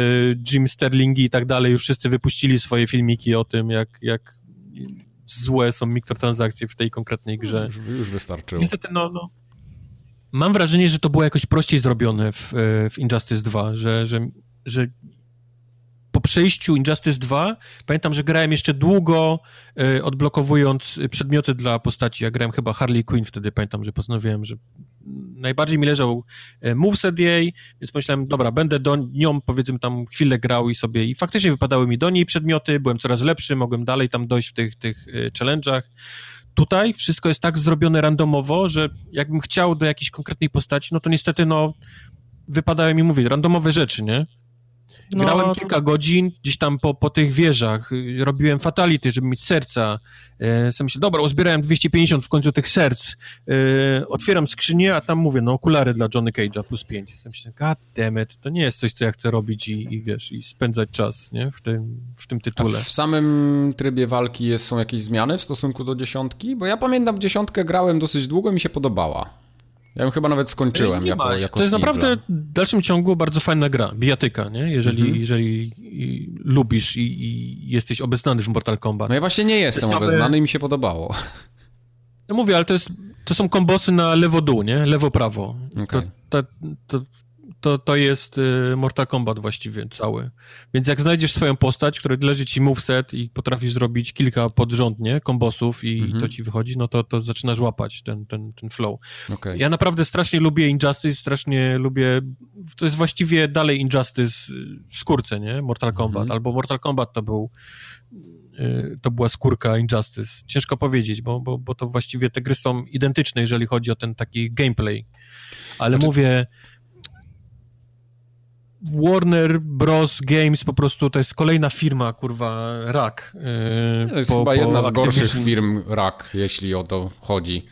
Speaker 2: Jim Sterlingi i tak dalej, już wszyscy wypuścili swoje filmiki o tym, jak, jak złe są mikrotransakcje w tej konkretnej grze.
Speaker 1: Już, już wystarczyło.
Speaker 2: Niestety, no, no, mam wrażenie, że to było jakoś prościej zrobione w, e, w Injustice 2, że, że, że po przejściu Injustice 2 pamiętam, że grałem jeszcze długo y, odblokowując przedmioty dla postaci. Ja grałem chyba Harley Quinn wtedy, pamiętam, że postanowiłem, że najbardziej mi leżał e, moveset jej, więc pomyślałem, dobra, będę do nią powiedzmy tam chwilę grał i sobie i faktycznie wypadały mi do niej przedmioty, byłem coraz lepszy, mogłem dalej tam dojść w tych, tych challenge'ach. Tutaj wszystko jest tak zrobione randomowo, że jakbym chciał do jakiejś konkretnej postaci, no to niestety, no, wypadały mi, mówię, randomowe rzeczy, nie? No, Grałem kilka godzin gdzieś tam po, po tych wieżach, robiłem fatality, żeby mieć serca. E, sobie myślę, dobra, uzbierałem 250 w końcu tych serc. E, otwieram skrzynię, a tam mówię, no okulary dla Johnny Cage'a plus 5. Sobie myślę, god damn it, to nie jest coś, co ja chcę robić i, i wiesz, i spędzać czas, nie, w tym, w tym tytule.
Speaker 1: A w samym trybie walki jest, są jakieś zmiany w stosunku do dziesiątki? Bo ja pamiętam, dziesiątkę grałem dosyć długo i mi się podobała. Ja ją chyba nawet skończyłem jako, jako
Speaker 2: To jest naprawdę w dalszym ciągu bardzo fajna gra, bijatyka, nie? Jeżeli, mhm. jeżeli i, lubisz i, i, jesteś obeznany w Mortal Kombat.
Speaker 1: No ja właśnie nie jestem same... obeznany i mi się podobało.
Speaker 2: Ja mówię, ale to, jest, to są kombosy na lewo-dół, nie? Lewo-prawo. Okay. To, to, to, to, to jest y, Mortal Kombat właściwie cały. Więc jak znajdziesz swoją postać, która leży ci moveset i potrafisz zrobić kilka podrządnie kombosów i mhm. to ci wychodzi, no to, to zaczynasz łapać ten, ten, ten flow. Okay. Ja naprawdę strasznie lubię Injustice, strasznie lubię... To jest właściwie dalej Injustice w skórce, nie? Mortal Kombat. Mhm. Albo Mortal Kombat to był y, to była skórka Injustice. Ciężko powiedzieć, bo, bo, bo to właściwie te gry są identyczne, jeżeli chodzi o ten taki gameplay. Ale znaczy... mówię, Warner Bros. Games po prostu to jest kolejna firma, kurwa, rak.
Speaker 1: Yy, to jest po, chyba jedna z gorszych firm rak, jeśli o to chodzi.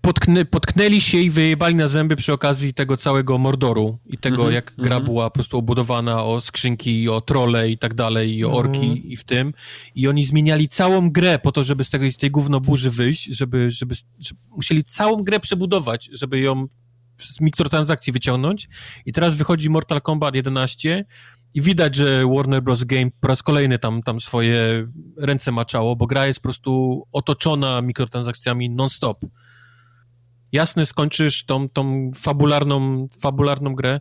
Speaker 2: Potknę, potknęli się i wyjebali na zęby przy okazji tego całego Mordoru i tego, mm -hmm, jak gra mm -hmm. była po prostu obudowana o skrzynki, o trole i tak dalej, i o orki mm i w tym. I oni zmieniali całą grę po to, żeby z, tego, z tej gówno burzy wyjść, żeby, żeby, żeby musieli całą grę przebudować, żeby ją z mikrotransakcji wyciągnąć i teraz wychodzi Mortal Kombat 11 i widać, że Warner Bros. Game po raz kolejny tam, tam swoje ręce maczało, bo gra jest po prostu otoczona mikrotransakcjami non-stop. Jasne, skończysz tą, tą fabularną, fabularną grę.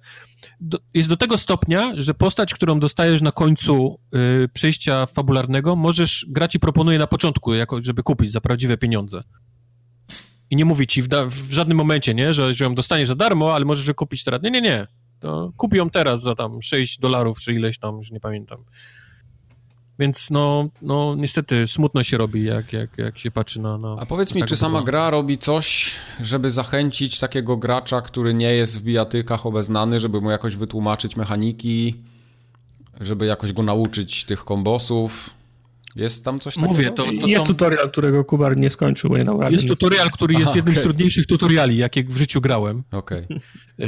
Speaker 2: Do, jest do tego stopnia, że postać, którą dostajesz na końcu y, przejścia fabularnego, możesz, gra ci proponuje na początku, jako, żeby kupić za prawdziwe pieniądze i nie mówi ci w, w, żadnym momencie, nie, że, że ją dostaniesz za darmo, ale możesz ją kupić teraz. Nie, nie, nie. To kup ją teraz za tam 6 dolarów, czy ileś tam, już nie pamiętam. Więc no, no niestety smutno się robi, jak, jak, jak się patrzy na... na
Speaker 1: A powiedz mi, czy sama gra robi coś, żeby zachęcić takiego gracza, który nie jest w bijatykach obeznany, żeby mu jakoś wytłumaczyć mechaniki, żeby jakoś go nauczyć tych kombosów? Jest tam coś takiego?
Speaker 3: Mówię, to, to Jest tutorial, którego Kubar nie skończył, bo
Speaker 2: nie Jest tutorial, który jest Aha, jednym okay. z trudniejszych tutoriali, jakie w życiu grałem.
Speaker 1: Okej. Okay.
Speaker 2: E,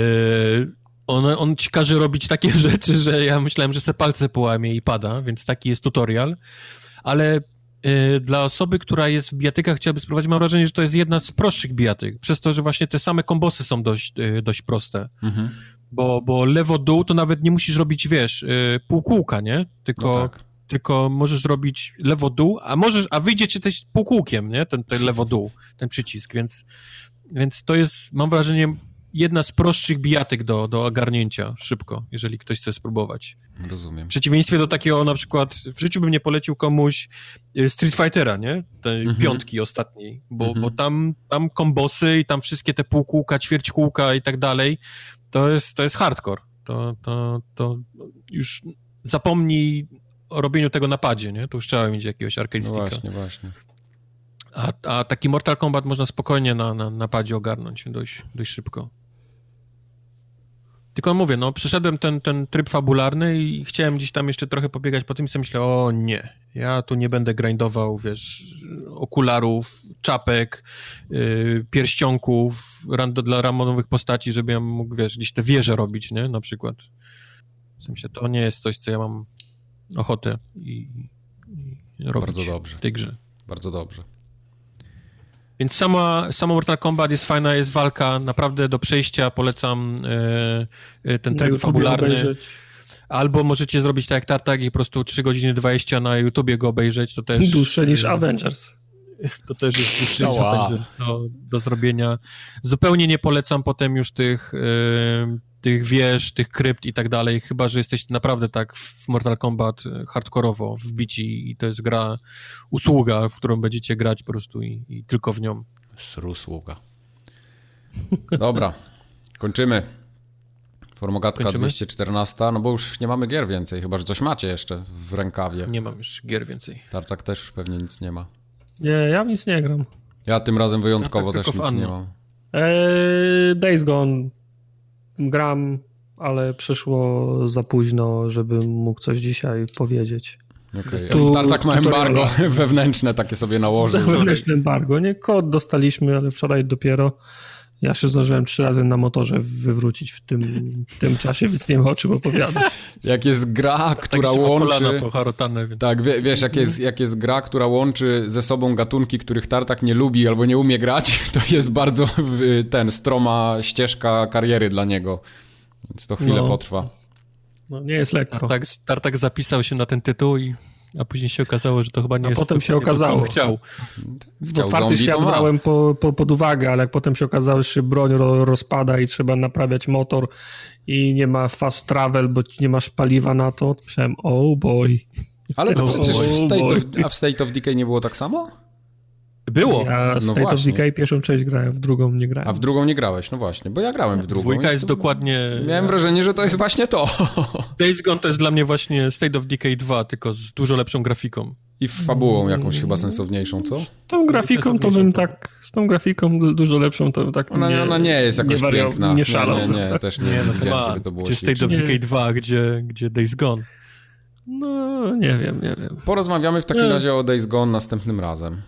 Speaker 2: on, on ci każe robić takie rzeczy, że ja myślałem, że se palce połamie i pada, więc taki jest tutorial. Ale e, dla osoby, która jest w bijatykach, chciałaby spróbować, mam wrażenie, że to jest jedna z prostszych bijatyk, przez to, że właśnie te same kombosy są dość, e, dość proste. Mhm. Bo, bo lewo-dół to nawet nie musisz robić, wiesz, półkółka, nie? Tylko... No tak tylko możesz robić lewo-dół, a możesz, a wyjdziecie też półkółkiem, nie? Ten, ten lewo-dół, ten przycisk, więc, więc to jest, mam wrażenie, jedna z prostszych bijatek do, do ogarnięcia szybko, jeżeli ktoś chce spróbować.
Speaker 1: Rozumiem.
Speaker 2: W przeciwieństwie do takiego na przykład, w życiu bym nie polecił komuś y, Street Fightera, nie? Tej mhm. piątki ostatniej, bo, mhm. bo tam, tam kombosy i tam wszystkie te półkółka, ćwierćkółka i tak dalej, to jest, to jest hardcore. To, to, to już zapomnij robieniu tego napadzie, nie? To już trzeba mieć jakiegoś arcade
Speaker 1: no właśnie, właśnie.
Speaker 2: A, a taki Mortal Kombat można spokojnie na, na napadzie ogarnąć dość, dość szybko. Tylko mówię, no, przeszedłem ten, ten tryb fabularny i chciałem gdzieś tam jeszcze trochę pobiegać po tym i sobie myślę, o nie, ja tu nie będę grindował, wiesz, okularów, czapek, yy, pierścionków rando, dla ramonowych postaci, żeby ja mógł, wiesz, gdzieś te wieże robić, nie, na przykład. W sensie, to nie jest coś, co ja mam ochotę i, i robić
Speaker 1: Bardzo dobrze.
Speaker 2: w tej grze.
Speaker 1: Bardzo dobrze.
Speaker 2: Więc sama, sama Mortal Kombat jest fajna, jest walka, naprawdę do przejścia polecam e, e ten tryb fabularny. Obejrzeć. Albo możecie zrobić tak jak Tartak i po prostu 3 godziny 20 na YouTubie go obejrzeć, to też...
Speaker 3: Dłuższe niż Avengers.
Speaker 2: To też jest dłuższe niż Avengers do, do zrobienia. Zupełnie nie polecam potem już tych, e, tych wież, tych krypt i tak dalej, chyba, że jesteście naprawdę tak w Mortal Kombat e, hardkorowo wbici i to jest gra, usługa, w którą będziecie grać po prostu i, i tylko w nią.
Speaker 1: Usługa. Dobra, kończymy. Formogatka Kończymy? 214, no bo już nie mamy gier więcej, chyba, że coś macie jeszcze w rękawie.
Speaker 2: Nie mam już gier więcej.
Speaker 1: Tartak też już pewnie nic nie ma.
Speaker 3: Nie, ja nic nie gram.
Speaker 1: Ja tym razem wyjątkowo ja tak też nic nie mam.
Speaker 3: Eee, Days Gone gram, ale przyszło za późno, żebym mógł coś dzisiaj powiedzieć.
Speaker 1: Okay. Tu, Tartak ma embargo wewnętrzne takie sobie nałożył.
Speaker 3: Wewnętrzne embargo, nie? Kod dostaliśmy, ale wczoraj dopiero. Ja się zdążyłem trzy razy na motorze wywrócić w tym, w tym czasie, więc nie ma o czym opowiadać.
Speaker 1: Jak jest gra, która tak łączy... Więc... Tak, wiesz, jak jest, jak jest gra, która łączy ze sobą gatunki, których Tartak nie lubi albo nie umie grać, to jest bardzo ten, stroma ścieżka kariery dla niego. Więc to chwilę no. potrwa.
Speaker 3: No, nie jest lekko.
Speaker 2: Tartak, Tartak zapisał się na ten tytuł i a później się okazało, że to chyba nie
Speaker 3: a
Speaker 2: jest...
Speaker 3: potem się okazało.
Speaker 2: Chciał.
Speaker 3: chciał Otwarty świat brałem po, po, pod uwagę, ale jak potem się okazało, że się broń ro, rozpada i trzeba naprawiać motor i nie ma fast travel, bo nie masz paliwa na to, to myślałem, oh boy.
Speaker 1: Ale to przecież w State, of, a w State of Decay nie było tak samo?
Speaker 2: Było.
Speaker 3: Ja no State właśnie. of Decay pierwszą część grałem, w drugą nie grałem.
Speaker 1: A w drugą nie grałeś, no właśnie, bo ja grałem w drugą.
Speaker 2: Dwójka jest dokładnie...
Speaker 1: Miałem wrażenie, że to jest właśnie to.
Speaker 2: Days Gone to jest dla mnie właśnie State of Decay 2, tylko z dużo lepszą grafiką.
Speaker 1: I fabułą jakąś chyba sensowniejszą, co? Z
Speaker 3: tą grafiką to bym tak, z tą grafiką dużo lepszą to tak
Speaker 1: Ona nie, ona nie jest jakoś nie piękna.
Speaker 3: Nie szalał.
Speaker 1: Nie, nie, nie, też nie, nie no widziałem, żeby to było
Speaker 2: Gdzie State of Decay 2, gdzie, gdzie Days Gone.
Speaker 3: No, nie wiem, nie wiem.
Speaker 1: Porozmawiamy w takim nie. razie o Days Gone następnym razem.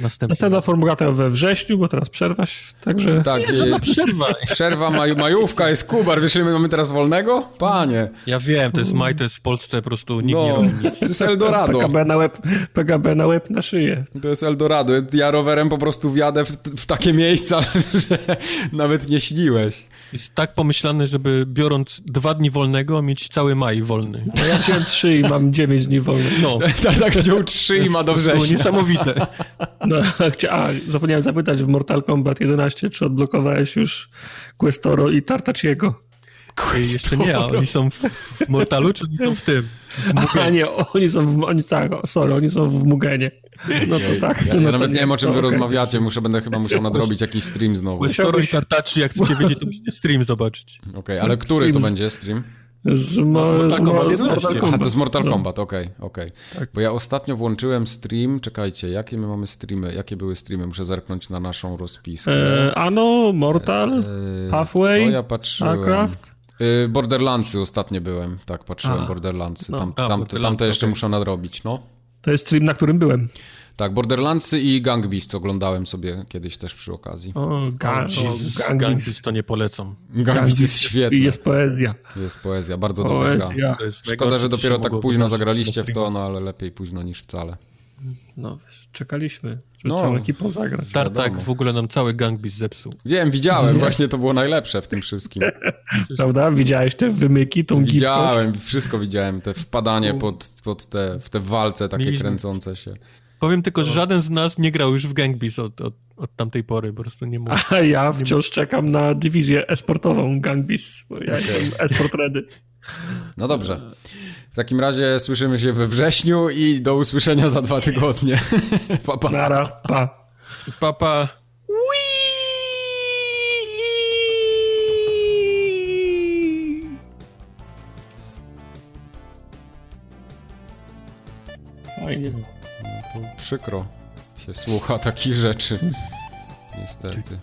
Speaker 3: Następna, Następna formulacja we wrześniu, bo teraz przerwaś, także...
Speaker 2: Tak, nie, żadna przerwa.
Speaker 1: Przerwa, maj, majówka jest Kubar, wiesz, ile my mamy teraz wolnego? Panie.
Speaker 2: Ja wiem, to jest maj, to jest w Polsce, po prostu nikt no, nie robi nic.
Speaker 1: To jest Eldorado.
Speaker 3: PKB na łeb, PKB na łeb na szyję.
Speaker 1: To jest Eldorado. Ja rowerem po prostu wjadę w, w takie miejsca, że nawet nie śniłeś.
Speaker 2: Jest tak pomyślany, żeby biorąc dwa dni wolnego, mieć cały maj wolny.
Speaker 3: No ja wziąłem trzy i mam dziewięć dni wolnych.
Speaker 1: No. tak, tak wziął trzy i ma do września. To
Speaker 2: było niesamowite.
Speaker 3: No, a, zapomniałem zapytać w Mortal Kombat 11, czy odblokowałeś już Questoro i Tartaciego?
Speaker 2: Jeszcze nie, oni są w, w Mortalu, czy oni są w tym? W
Speaker 3: A nie, oni są w, oni, tak, sorry, oni są w Mugenie. No to tak.
Speaker 1: Ja,
Speaker 3: ja
Speaker 1: no nawet nie wiem, o czym wy okay. rozmawiacie, muszę, będę chyba musiał nadrobić jakiś stream znowu.
Speaker 2: I Tartaci, jak chcecie wiedzieć, to musicie stream zobaczyć.
Speaker 1: Okej, okay, ale który to będzie stream?
Speaker 3: Z, mo- z, Mortal, Kombat, z Mortal Kombat.
Speaker 1: Aha, to z Mortal no. Kombat, okej, okay, okej. Okay. Tak. Bo ja ostatnio włączyłem stream, czekajcie, jakie my mamy streamy, jakie były streamy? Muszę zerknąć na naszą rozpiskę.
Speaker 3: E, ano, Mortal, e, Pathway, co ja patrzyłem? Starcraft.
Speaker 1: E, Borderlandsy ostatnio byłem, tak, patrzyłem, A, Borderlandsy. Tam, no. tam, tam, tam to jeszcze okay. muszę nadrobić, no.
Speaker 3: To jest stream, na którym byłem.
Speaker 1: Tak, Borderlandsy i Gang Beast oglądałem sobie kiedyś też przy okazji.
Speaker 2: O, o, Gang, Gang Beast to nie polecam.
Speaker 1: Gang Beast jest świetny.
Speaker 3: I jest poezja.
Speaker 1: Jest poezja, bardzo poezja. dobra gra. Szkoda, że dopiero tak późno zagraliście w to, no ale lepiej późno niż wcale.
Speaker 3: No, czekaliśmy, żeby no, całą ekipą zagrać.
Speaker 2: Tartak w ogóle nam cały Gang Beast zepsuł.
Speaker 1: Wiem, widziałem, właśnie to było najlepsze w tym wszystkim.
Speaker 3: Prawda? Widziałeś te wymyki, tą
Speaker 1: Widziałem, wszystko widziałem, te wpadanie pod, pod te, w te walce takie Mieliśmy. kręcące się.
Speaker 2: Powiem tylko, że żaden z nas nie grał już w Gang Beasts od, od, od tamtej pory, po prostu nie mógł.
Speaker 3: A ja wciąż czekam na dywizję esportową Gang Beasts, bo ja okay. jestem esport ready.
Speaker 1: No dobrze. W takim razie słyszymy się we wrześniu i do usłyszenia za dwa tygodnie.
Speaker 3: pa, pa. Nara, pa.
Speaker 2: Pa, pa.
Speaker 1: No to przykro się słucha takich rzeczy. Niestety.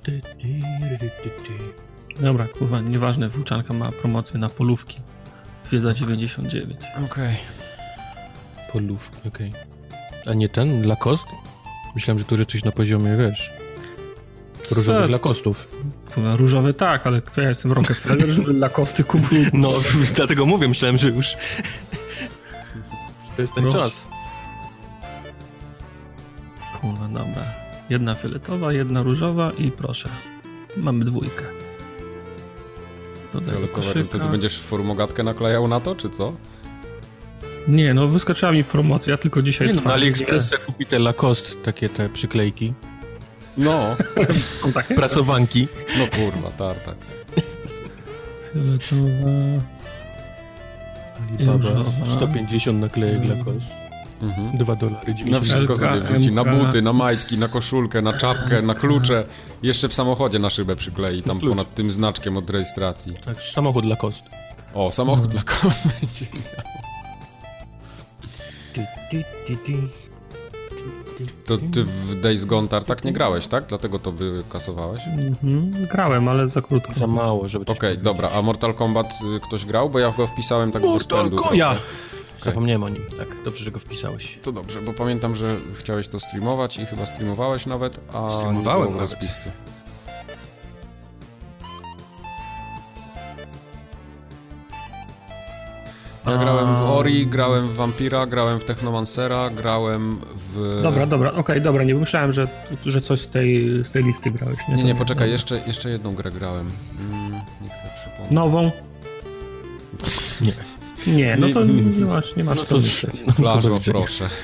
Speaker 3: Dobra, kurwa, nieważne, Włóczanka ma promocję na polówki. 2 za 99.
Speaker 1: Okej. Okay.
Speaker 2: Polówki, okej. Okay. A nie ten, Lacoste? Myślałem, że tu jest coś na poziomie, wiesz, różowych Lakostów.
Speaker 3: Różowe tak, ale kto ja jestem Rockefeller, żeby Lakosty kupił?
Speaker 2: No, dlatego mówię, myślałem, że już to jest ten Proszę. czas.
Speaker 3: Kurwa, dobra. Jedna fioletowa, jedna różowa i proszę. Mamy dwójkę.
Speaker 1: Fioletowa, to ty będziesz formogatkę naklejał na to, czy co?
Speaker 3: Nie, no wyskoczyła mi promocja, tylko dzisiaj nie,
Speaker 2: no, Na AliExpressie kupi te Lacoste, takie te przyklejki.
Speaker 1: No.
Speaker 3: Są takie?
Speaker 2: Prasowanki.
Speaker 1: No kurwa, tartak.
Speaker 3: Fioletowa...
Speaker 2: Alibaba, 150 naklejek Lacoste. Mhm. 2 dolary.
Speaker 1: Na wszystko sobie wrzuci. Na buty, na majtki, na koszulkę, na czapkę, na klucze. Jeszcze w samochodzie na szybę przyklei, tam ponad tym znaczkiem od rejestracji.
Speaker 2: Tak, samochód dla kost.
Speaker 1: O, samochód dla kost będzie. To ty w Days Gone tak nie grałeś, tak? Dlatego to wykasowałeś?
Speaker 3: Mhm, grałem, ale za krótko.
Speaker 2: Za mało, żeby...
Speaker 1: Okej, okay, dobra. A Mortal Kombat y, ktoś grał? Bo ja go wpisałem tak
Speaker 2: Mortal z Ja! Okay. Zapomniałem o nim, tak. Dobrze, że go wpisałeś.
Speaker 1: To dobrze, bo pamiętam, że chciałeś to streamować i chyba streamowałeś nawet, a Streamowałem nie było w rozpisce. Ja grałem w Ori, grałem w Vampira, grałem w Technomancera, grałem w...
Speaker 3: Dobra, dobra, okej, okay, dobra, nie myślałem, że, że coś z tej, z tej listy grałeś.
Speaker 1: Nie, nie, nie poczekaj, jeszcze, jeszcze jedną grę grałem. Mm, nie chcę przypomnieć.
Speaker 3: Nową? Nie. Nie, no to nie, nie masz, nie masz no co myśleć.
Speaker 1: Plażo, proszę.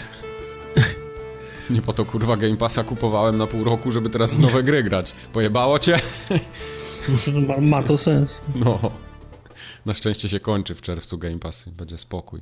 Speaker 1: Nie po to kurwa Game Passa kupowałem na pół roku, żeby teraz w nowe gry grać. Pojebało cię?
Speaker 3: Ma, ma to sens.
Speaker 1: No. Na szczęście się kończy w czerwcu Game Pass. Będzie spokój.